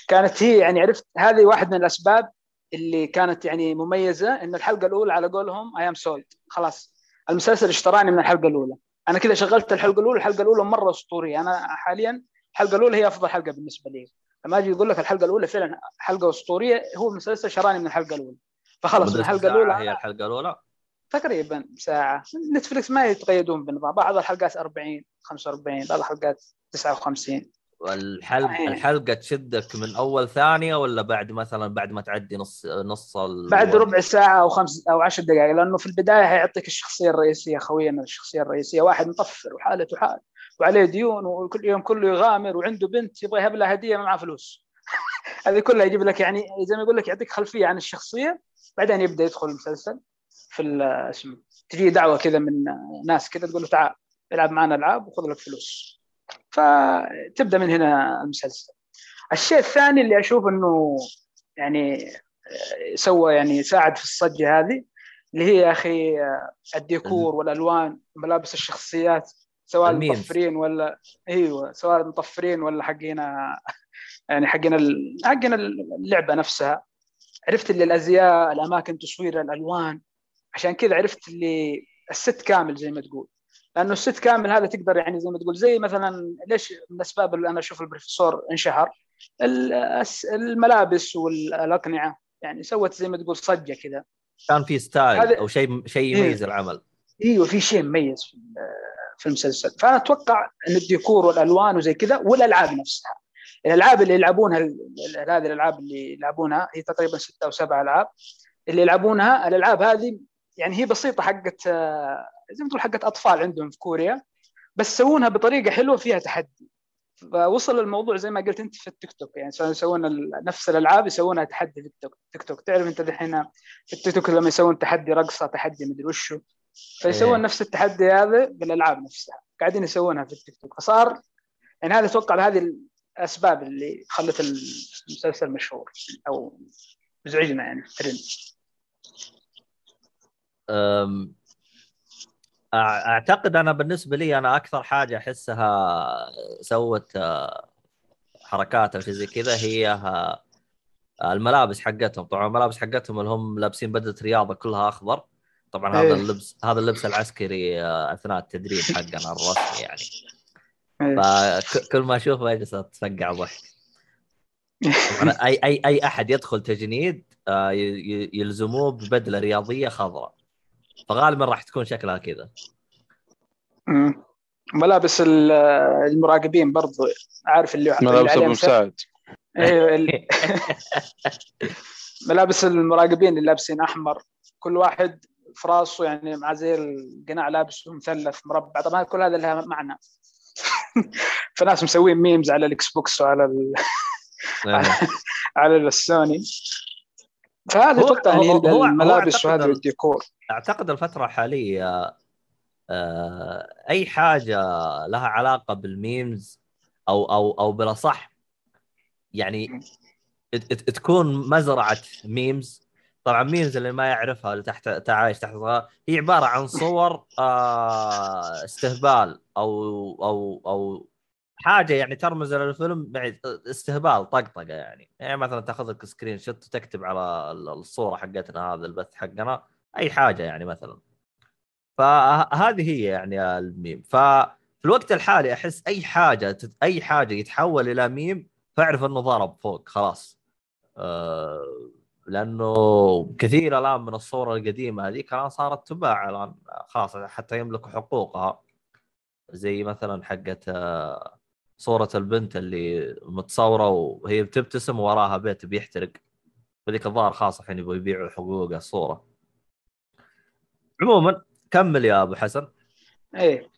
كانت هي يعني عرفت هذه واحد من الأسباب اللي كانت يعني مميزة إن الحلقة الأولى على قولهم اي ام سولد خلاص. المسلسل اشتراني من الحلقة الأولى. أنا كذا شغلت الحلقة الأولى الحلقة الأولى مرة أسطورية. أنا حاليا الحلقة الأولى هي أفضل حلقة بالنسبة لي. لما أجي يقول لك الحلقة الأولى فعلا حلقة أسطورية هو المسلسل شراني من الحلقة الأولى. فخلص من الحلقة ساعة الأولى هي الحلقة الأولى؟ تقريبا ساعة. نتفلكس ما يتقيدون بالنظام بعض الحلقات 40 45 بعض الحلقات 59 والحلقة آه. الحلقة تشدك من أول ثانية ولا بعد مثلا بعد ما تعدي نص نص ال... بعد ربع ساعة أو خمس أو عشر دقائق؟ لأنه في البداية حيعطيك الشخصية الرئيسية خوينا الشخصية الرئيسية واحد مطفر وحالته حال. وعليه ديون وكل يوم كله يغامر وعنده بنت يبغى يهب لها هدية ما معاه فلوس. هذه كلها يجيب لك يعني زي ما يقول لك يعطيك خلفية عن الشخصية بعدين يبدأ يدخل المسلسل في اسمه تجي دعوة كذا من ناس كذا تقول له تعال العب معنا ألعاب وخذ لك فلوس. فتبدأ من هنا المسلسل. الشيء الثاني اللي أشوف إنه يعني آه، سوى يعني ساعد في الصجة هذه اللي هي يا أخي آه، الديكور والألوان ملابس الشخصيات. سواء ال memes. المطفرين ولا أيوه سواء المطفرين ولا حقين يعني حقين ال- حقين اللعبة نفسها. عرفت اللي الأزياء الأماكن تصوير الألوان. عشان كذا عرفت اللي ال set كامل زي ما تقول. لأنه ال set كامل هذا تقدر يعني زي ما تقول زي مثلا ليش من الأسباب اللي أنا أشوف البروفيسور انشهر؟ الملابس والاقنعه يعني سوت زي ما تقول صجة كذا. كان في style أو شيء شيء إيه. يميز العمل. إيوه في شيء مميز في في المسلسل. فانا أتوقع أن الديكور والألوان وزي كذا والألعاب نفسها. الألعاب اللي يلعبونها هذه الألعاب اللي يلعبونها هي تقريبا ستة أو سبع ألعاب. اللي يلعبونها الألعاب هذه يعني هي بسيطة حقت آه، زي ما تقول حقت أطفال عندهم في كوريا بس سوونها بطريقة حلوة فيها تحدي. فوصل الموضوع زي ما قلت أنت في التيك توك. يعني يسوون نفس الألعاب يسوونها تحدي في التيك تيك توك. تعرف أنت دحين في التيك توك لما يسوون تحدي رقصة تحدي مدري وشو. فيسوون إيه. نفس التحدي هذا بالألعاب نفسها. قاعدين يسوونها في التيك توك. فصار يعني هذا أتوقع هذه الأسباب اللي خلت المسلسل مشهور أو مزعجنا يعني في الترند أم، أعتقد أنا بالنسبة لي أنا أكثر حاجة أحسها سوت آه، حركات أو شيء زي كذا هي آه، الملابس حقتهم. طبعا الملابس حقتهم اللي هم لابسين بدلة رياضة كلها أخضر. طبعا هذا إيه. اللبس هذا اللبس العسكري آه، أثناء التدريب حقنا الرسمي يعني إيه. فكل ما أشوفه أجلس أتفقع ضحك أي أي أي أحد يدخل تجنيد آه، يلزموه ببدلة رياضية خضراء فغالبا راح تكون شكلها كذا. ملابس ال- المراقبين برضو عارف اللي ملابس أبو مساعد أيوه ال- ملابس المراقبين اللي لابسين أحمر كل واحد في راسه يعني مع زي القناع لابسه مثلث مربع. طبعا كل هذا لها معنى. فناس مسوين memes على ال Xbox وعلى ال... على السوني. فهذا هو- يعني هو- الملابس وهذا ال- الديكور. أعتقد الفترة الحالية آه، أي حاجة لها علاقة بال memes أو أو أو بالأصح يعني ت- ت- تكون مزرعة memes طبعا memes اللي ما يعرفها اللي تحت تعايش تحت هي عبارة عن صور آه، استهبال أو أو أو حاجة يعني ترمز بعد استهبال طقطقة يعني. يعني مثلا تاخذ لك screenshot وتكتب على الصورة حقتنا هذا البث حقنا أي حاجة يعني مثلا. فهذه هي يعني الميم. ففي الوقت الحالي أحس أي حاجة أي حاجة يتحول إلى ميم فأعرف إنه ضرب فوق خلاص. آه، لأنه كثير الآن من الصور القديمة هذيك الآن صارت تباع الآن خلاص حتى يملكوا حقوقها. زي مثلا حقت آه، صورة البنت اللي متصورة وهي بتبتسم وراها بيت بيحترق. هذيك الظاهر خلاص الحين يبغوا يبيعوا حقوق الصورة. عموما كمل يا أبو حسن. إيه.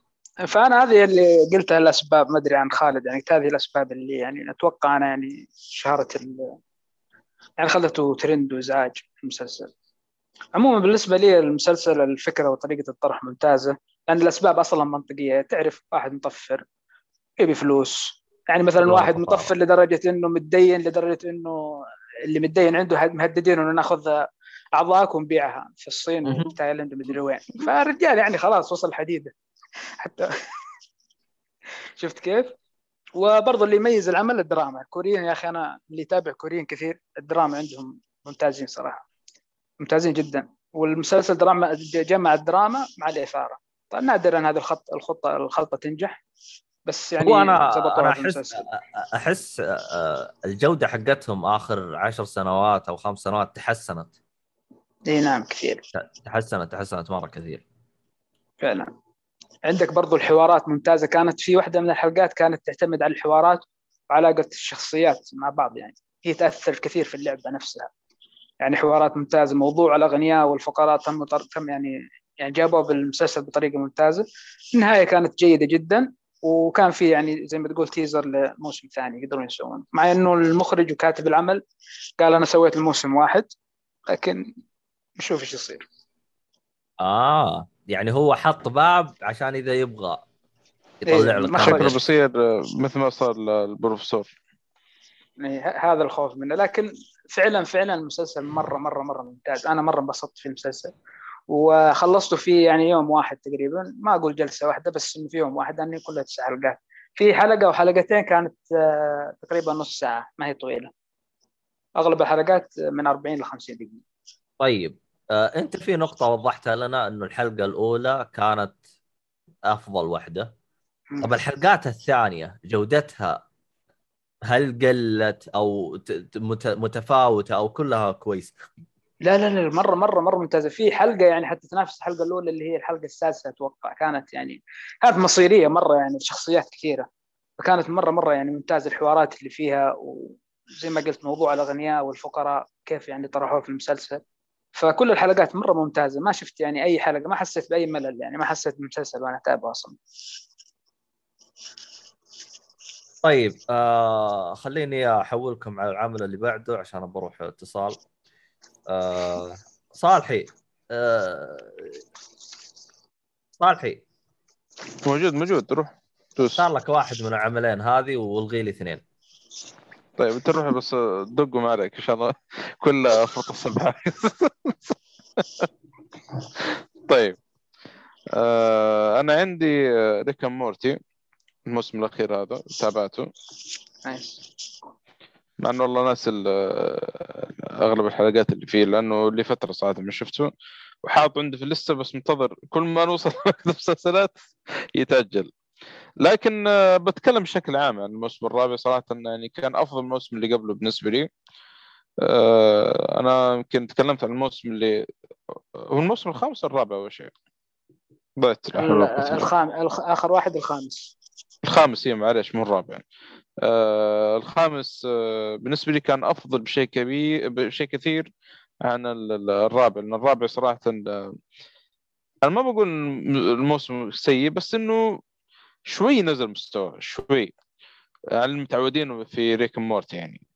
فأنا هذه اللي قلتها الأسباب ما أدري عن خالد يعني هذه الأسباب اللي يعني أتوقع أنا يعني شهرت ال- يعني خلته ترند وإزعاج المسلسل عموما بالنسبة لي المسلسل الفكرة وطريقة الطرح ممتازة لأن الأسباب أصلا منطقية تعرف واحد مطفر يبي فلوس يعني مثلا واحد. مطفر لدرجة إنه متدين لدرجة إنه اللي متدين عنده مهددين إنه ناخذ اعضائك ونبيعها في الصين مهم. وتايلاند ومدري وين فالرجال يعني خلاص وصل حديده حتى شفت كيف؟ وبرضه اللي يميز العمل الدراما. الكوريين يا أخي أنا اللي يتابع كوريين كثير الدراما عندهم ممتازين صراحة ممتازين جدا. والمسلسل دراما جمع الدراما مع الإثارة. طيب نادرا هذه الخط الخطة الخلطة تنجح بس يعني هو أنا أحس. أحس آه، الجودة حقتهم آخر عشر سنوات أو خمس سنوات تحسنت. إي نعم كثير. تحسنت تحسنت مرة كثير. فعلا. عندك برضو الحوارات ممتازة. كانت في واحدة من الحلقات كانت تعتمد على الحوارات وعلاقه الشخصيات مع بعض يعني هي تأثر كثير في اللعبة نفسها. يعني حوارات ممتازة موضوع الأغنياء والفقراء تم تم يعني يعني جابوه بالمسلسل بطريقة ممتازة. النهاية كانت جيدة جدا وكان في يعني زي ما تقول تيزر لموسم ثاني يقدرون يسوون مع إنه المخرج وكاتب العمل قال أنا سويت الموسم واحد لكن نشوف إيش يصير. آه. يعني هو حط باب عشان إذا يبغى يطلع إيه، لك ما. شكله. بيصير مثل ما صار للبروفيسور يعني ه- هذا الخوف منه. لكن فعلا فعلا المسلسل مرة مرة مرة ممتاز. أنا مرة انبسطت في المسلسل. وخلصته في يعني يوم واحد تقريبا. ما أقول جلسة واحدة بس في يوم واحد لأني كلها تسع حلقات. في حلقة وحلقتين كانت آه، تقريبا نص ساعة ما هي طويلة. أغلب الحلقات من 40 ل 50 دقيقة. طيب. أنت في نقطة وضحتها لنا إنه الحلقة الأولى كانت أفضل واحدة طب الحلقات الثانية جودتها هل قلت أو ت- ت- مت- متفاوتة أو كلها كويس؟ لا لا لا مرة مرة مرة ممتازة. في حلقة يعني حتى تنافس الحلقة الأولى اللي هي الحلقة السادسة أتوقع. كانت يعني كانت مصيرية مرة يعني شخصيات كثيرة. فكانت مرة مرة يعني ممتازة الحوارات اللي فيها. وزي ما قلت موضوع الأغنياء والفقراء كيف يعني طرحوه في المسلسل. فكل الحلقات مرة ممتازة. ما شفت يعني أي حلقة ما حسيت بأي ملل يعني ما حسيت بمسلسل وأنا أتابعه أصلا. طيب آه خليني أحولكم على العمل اللي بعده عشان بروح اتصال. آه صالحي آه صالحي. موجود موجود روح دوس. اختار لك واحد من العملين هذه والغي لي اثنين. طيب انت روح بس دقوا ما عليك ان شاء الله كل فرقه الصبح طيب آه أنا عندي ريكا مورتي الموسم الأخير هذا تابعته. نايس. مع إنه والله ناس أغلب الحلقات اللي فيه لأنه لي فترة صراحة ما شفته. وحاط عندي في اللسته بس منتظر كل ما نوصل وقت المسلسلات يتأجل. لكن آه، بتكلم بشكل عام عن الموسم الرابع صراحة يعني كان أفضل موسم اللي قبله بالنسبة لي. آه، أنا يمكن تكلمت عن الموسم اللي هو الموسم الخامس الرابع أول شيء؟ ضيعت. الخام... الخ... آخر واحد الخامس. الخامس هي معلش مو الرابع آه الخامس آه بالنسبة لي كان أفضل بشيء كبير بشيء كثير عن ال- ال- الرابع لأن الرابع صراحة آه، أنا ما بقول الموسم سيء بس إنه شوي نزل مستوى شوي. على المتعودين في ريك مورت يعني.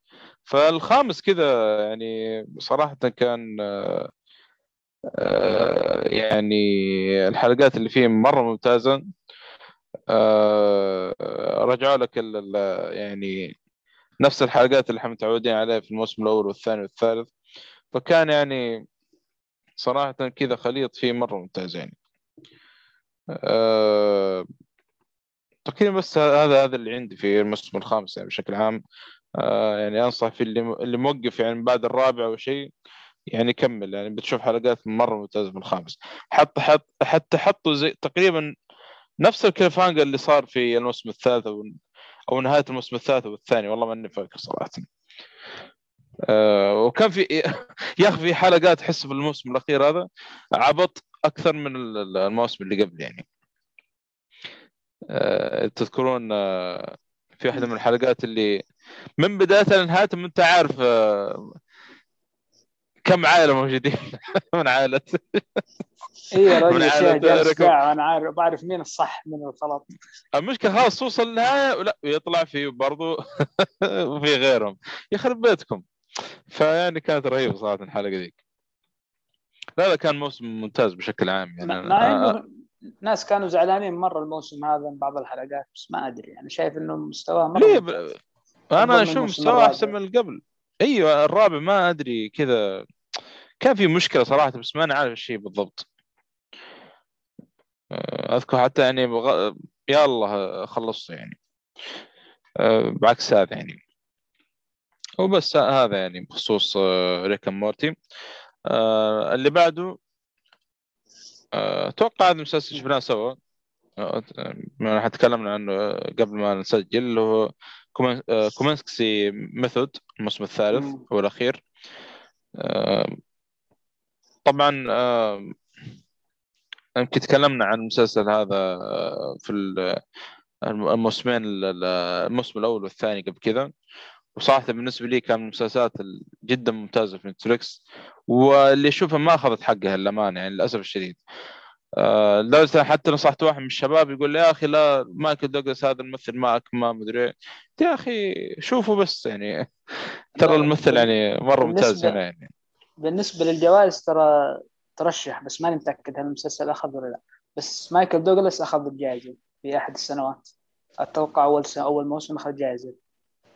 فالخامس كذا يعني صراحة كان آه، آه، يعني الحلقات اللي فيه مرة ممتازة. آه، رجعوا لك يعني نفس الحلقات اللي إحنا متعودين عليها في الموسم الأول والثاني والثالث. فكان يعني صراحة كذا خليط فيه مرة ممتاز يعني. أه تقريبا بس هذا هذا اللي عندي في الموسم الخامس يعني بشكل عام. أه يعني أنصح في اللي اللي موقف يعني بعد الرابع أو شيء يعني كمل. يعني بتشوف حلقات مرة ممتازة في الخامس. حتى حط حتى حطوا زي تقريبا نفس الكليفهانجر اللي صار في الموسم الثالث أو أو نهاية الموسم الثالث والثاني والله ماني فاكر صراحة. آه وكان في يا أخي في حلقات أحس في الموسم الأخير هذا عبط أكثر من ال- الموسم اللي قبل يعني. آه تذكرون آه في واحدة من الحلقات اللي من بدايتها لنهايتها ما انت عارف آه كم عائلة موجودين. من عائلة. اي يا رجل وأنا عارف بعرف مين الصح من الغلط. المشكلة خلاص توصل النهاية ولا يطلع في برضو وفي غيرهم. يخرب بيتكم فيعني كانت رهيبة صراحة الحلقة ذيك. لا لا كان موسم ممتاز بشكل عام يعني مع أنا- مع أنا- انه ناس كانوا زعلانين مرة الموسم هذا من بعض الحلقات بس ما أدري يعني شايف إنه مستواه مرة ليه. ب... أنا أشوف مستواه. أحسن من اللي قبل. أيوه الرابع ما أدري كذا. كان في مشكلة صراحة بس ما أنا عارف الشيء بالضبط. آه، أذكر حتى يعني بغ... يا الله خلصت يعني. آه، بعكس هذا يعني. وبس هذا يعني بخصوص آه، ريك مورتي. اللي بعده أتوقع هذا المسلسل شفناه سوا. آه، ما راح تكلمنا عنه قبل ما نسجل اللي هو Komin- Kominsky Method الموسم الثالث. والاخير طبعا يمكن تكلمنا عن المسلسل هذا في ال- الموسمين ال- الموسم الأول والثاني قبل كذا. وصراحة بالنسبة لي كان من المسلسلات ال- جدا ممتازة في Netflix واللي اشوفها ما أخذت حقها للأمانة يعني للأسف الشديد. آه، لدرجة حتى نصحت واحد من الشباب يقول لي يا أخي لا مايكل دوغلاس هذا الممثل معك ما مدري إيه. يا أخي شوفوا بس يعني ترى الممثل يعني مرة ممتاز هنا يعني. بالنسبة للجوائز ترى ترشح بس ماني متأكد هل المسلسل أخذ ولا لا. بس مايكل دوغلاس أخذ الجائزة في أحد السنوات. أتوقع أول سنة أول موسم أخذ جائزة.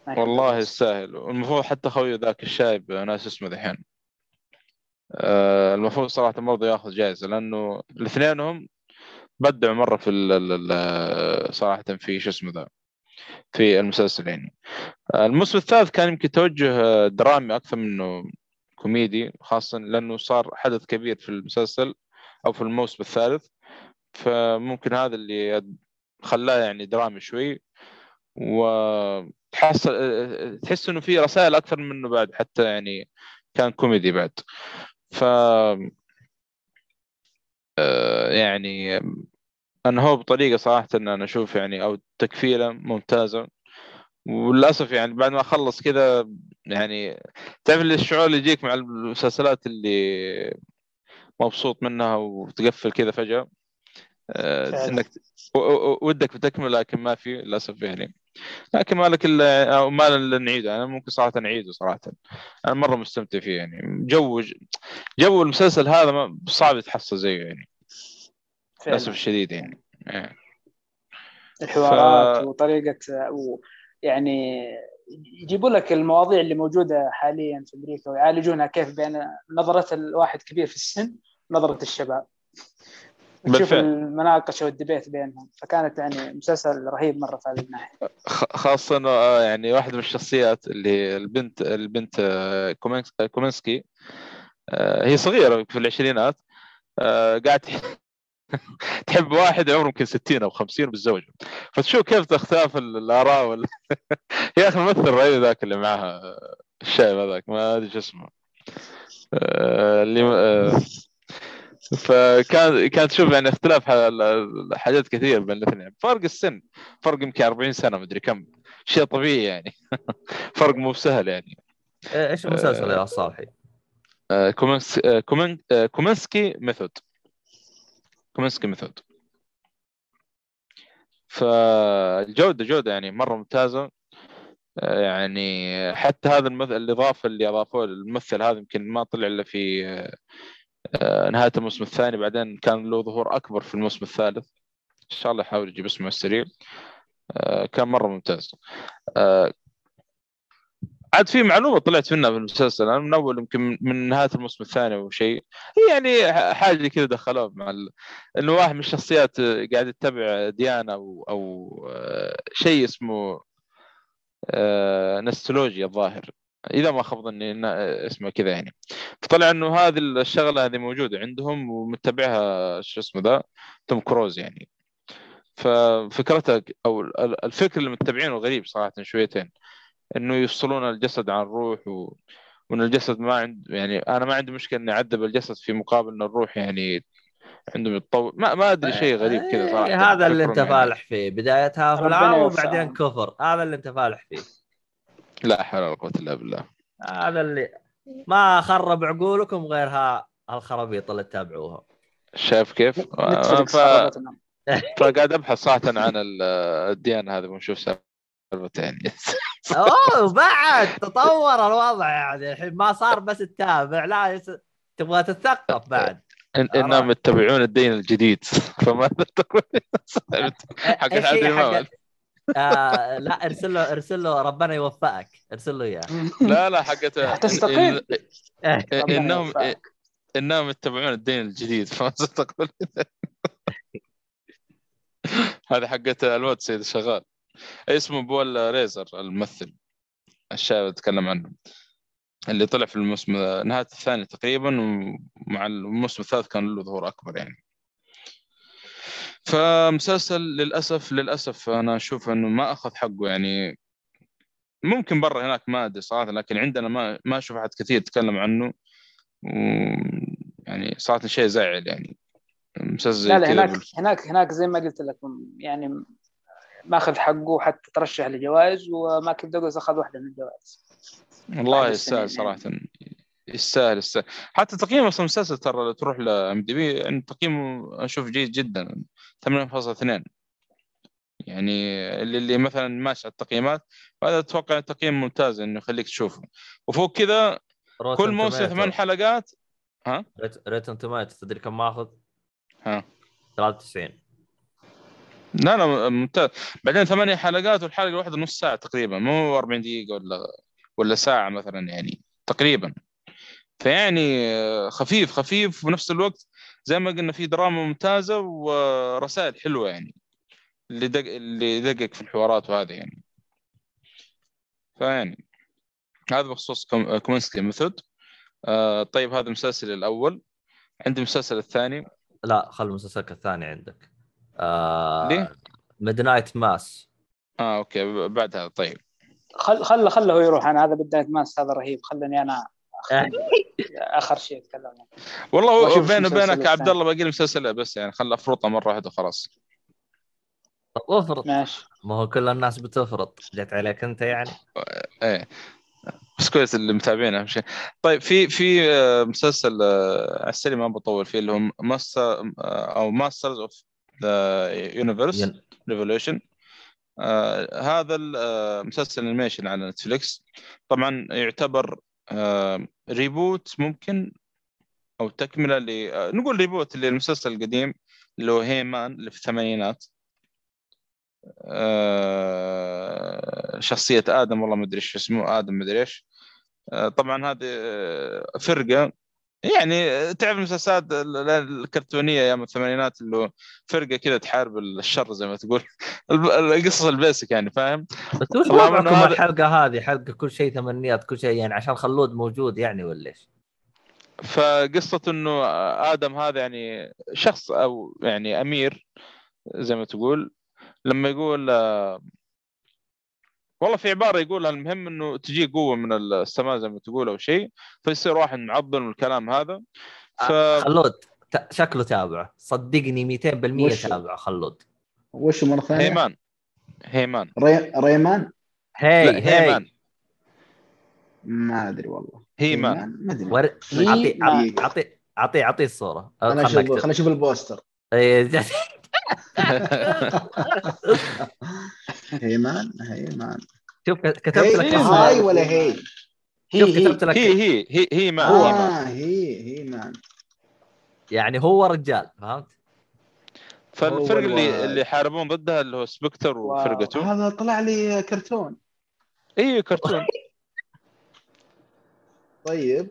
والله. يستاهل والمفروض حتى خويه ذاك الشايب ناس اسمه دحين آه، المفروض صراحة برضه ياخذ جائزة لأنه الاثنينهم بدعوا مرة في صراحة في شو اسمه ذا في المسلسل يعني. آه، الموسم الثالث كان يمكن توجه آه، درامي أكثر منه كوميدي خاصة لأنه صار حدث كبير في المسلسل أو في الموسم الثالث. فممكن هذا اللي خلاه يعني درامي شوي. وتحس تحس إنه في رسائل أكثر منه بعد حتى يعني كان كوميدي بعد ف آه، يعني أنا هو بطريقة صراحة إن أنا أشوف يعني أو تكفيلة ممتازة وللأسف يعني بعد ما أخلص كذا يعني تعرف الشعور اللي يجيك مع المسلسلات اللي مبسوط منها وتقفل كذا فجأة. إنك ودك بتكمل لكن ما في للأسف يعني لكن ما لك الا ما نعيده. أنا ممكن صراحة نعيده صراحة. أنا مرة مستمتع فيه يعني. جو جو المسلسل هذا ما- صعب يتحصل زيه يعني. للأسف الشديد يعني. إيه. الحوارات ف- وطريقة و يعني يجيبوا لك المواضيع اللي موجودة حاليا في أمريكا ويعالجونها كيف بين نظرة الواحد كبير في السن ونظرة الشباب. تشوف بالفعل. المناقشة والدبيت بينهم. فكانت يعني مسلسل رهيب مرة في هذه الناحية. خ- خاصة إنه آه، يعني واحدة من الشخصيات اللي البنت البنت آه، آه، كومنسكي آه، هي صغيرة في العشرينات قاعد تح- تحب واحد عمره يمكن 60 أو 50 بالزوج. فتشوف كيف تختلاف ال- الآراء وال... يا أخي الممثل الرهيب ذاك اللي معها الشايب هذاك ما أدري شو اسمه. اللي فكان كان تشوف يعني اختلاف حاجات كثير بين الاثنين. فرق السن. فرق يمكن 40 سنة مدري كم. شيء طبيعي يعني. فرق مو بسهل يعني. إيه، إيش المسلسل يا صالحي؟ آه، Komins آه، آه، Kominsky Method. Kominsky Method. فالجودة جودة يعني مرة ممتازة. يعني حتى هذا المثل الإضافة اللي أضافوه للممثل هذا يمكن ما طلع إلا في آه، نهاية الموسم الثاني بعدين كان له ظهور أكبر في الموسم الثالث. إن شاء الله يحاول يجيب اسمه السريع. آه، كان مرة ممتاز. آه، عاد في معلومة طلعت منها في المسلسل أنا من أول يمكن من- نهاية الموسم الثاني أو شيء. هي يعني حاجة كذا دخلوها مع ال... انه واحد من الشخصيات قاعد يتبع ديانه أو أو شيء اسمه نستولوجيا الظاهر. إذا ما خاب ظني اسمه كذا يعني. فطلع إنه هذه الشغلة هذه موجودة عندهم ومتبعها شو اسمه ذا؟ توم كروز يعني. ففكرتها أو ال- الفكر اللي متبعينه غريب صراحة شويتين. إنه يفصلون الجسد عن الروح و... وإن الجسد ما عند يعني أنا ما عندي مشكلة إني أعذب الجسد في مقابل إن الروح يعني عندهم يتطور ما ما أدري شيء غريب كذا صراحة. إيه، هذا اللي أنت يعني. فالح فيه. بدايتها يوفقهم. وبعدين كفر. هذا اللي أنت فالح فيه. لا حول ولا قوة إلا بالله. هذا اللي ما خرب عقولكم غير ها الخرابيط اللي تتابعوها. شايف كيف؟ نتفلكس ف... خربتنا. فقاعد أبحث صراحة عن ال- الديانة هذه ونشوف سالفتها يعني أوه بعد تطور الوضع يعني. الحين ما صار بس تتابع لا يس... تبغى تتثقف بعد. إن انهم يتبعون الدين الجديد. فماذا تقول حق إيش آه لا ارسل له ارسل له ربنا يوفقك. ارسل له إياه. لا لا حقت. ربنا إنهم. إنهم يتبعون الدين الجديد فماذا تقول هذه حقت الواد سيد الشغال. اسمه بول ريزر الممثل الشايب اتكلم عنه. اللي طلع في الموسم نهاية الثاني تقريبا ومع الموسم الثالث كان له ظهور أكبر يعني. فمسلسل للأسف للأسف أنا أشوف إنه ما أخذ حقه يعني ممكن برا هناك ما أدري صراحة لكن عندنا ما ما أشوف أحد كثير يتكلم عنه و يعني صراحة شيء زعل يعني. مسلسل لا لا هناك بال- هناك هناك زي ما قلت لكم يعني ماخذ حقه حتى ترشح لجوائز ومايكل دوغلاس أخذ واحدة من الجوائز. والله يستاهل يعني. صراحة. يستاهل يستاهل. حتى تقييم أصلا المسلسل ترى لو تروح ل IMDb يعني تقييمه أشوف جيد جدا 8.2 يعني اللي, اللي مثلا ماشي على التقييمات هذا أتوقع تقييم ممتاز إنه يخليك تشوفه. وفوق كذا كل موسم ثمان حلقات Rotten Tomatoes تدري كم ماخذ؟ ها. 93 لا لا ممتاز. بعدين ثمانية حلقات والحلقة الواحدة نص ساعة تقريبا. مو 40 دقيقة ولا ولا ساعة مثلا يعني تقريبا. فيعني آه، خفيف خفيف. وبنفس الوقت زي ما قلنا في دراما ممتازة ورسائل حلوة يعني اللي دق اللي دقق في الحوارات وهذا يعني. فيعني هذا بخصوص Kom- Kominsky Method. آه طيب هذا المسلسل الأول. عندي المسلسل الثاني. لا خل مسلسلك الثاني عندك. آه ليه؟ ميد نايت ماس آه أوكي. ب- بعد هذا طيب. خل خله خله هو يروح. أنا هذا بدايه ماس هذا رهيب. خلني أنا. آخر شيء أتكلم عنه. والله هو بيني المسلسل وبينك عبد. الله باقي لي مسلسل بس يعني خل أفرطه مرة واحدة وخلاص. طب افرض ماشي. ما هو كل الناس بتفرض جت عليك أنت يعني. إيه. بس كويس اللي متابعين أهم شيء. طيب في في آه، مسلسل آه، على السريع ما بطول فيه اللي هو ماستر أو Masters of the Universe Revelation آه هذا المسلسل animation على Netflix طبعا يعتبر آه reboot ممكن أو تكملة ل آه نقول reboot للمسلسل القديم اللي هو He-Man اللي في الثمانينات. آه شخصية آدم والله ما أدري إيش اسمه آدم ما أدري إيش. آه طبعا هذه آه، فرقة يعني تعرف المسلسلات ال- ال- الكرتونية أيام الثمانينات اللي هو فرقة كذا تحارب الشر زي ما تقول. القصص البيسك يعني فاهم؟ بس وش وضعكم هذا- الحلقة هذه؟ حلقة كل شيء ثمانينات كل شيء يعني عشان خلود موجود يعني ولا إيش؟ فقصة إنه آدم هذا يعني شخص أو يعني أمير زي ما تقول لما يقول والله في عبارة يقولها المهم إنه تجي قوة من السماء زي ما تقول أو شيء فيصير واحد معضل والكلام هذا. ف خلود شكله تابعه. صدقني 200% وش؟ تابعه خلود. وش مرة ثانية؟ هيمان. هيمان. ري... ريمان؟ هي هيمان. ما أدري والله. هيمان. ما أدري. ور... اعطي اعطي اعطي اعطي الصورة. أشوف. خليني أشوف البوستر. إيه، هيمان هيمان شوف كتبت هي لك هي-. هاي ولا هي؟ شوف هي كتبت هي لك هي هي هي هيمان هو. هيمان. آه هي هيمان يعني هو رجال فهمت؟ فالفرق اللي. اللي يحاربون ضدها اللي هو سبكتر وفرقته هذا طلع لي كرتون أيوه كرتون طيب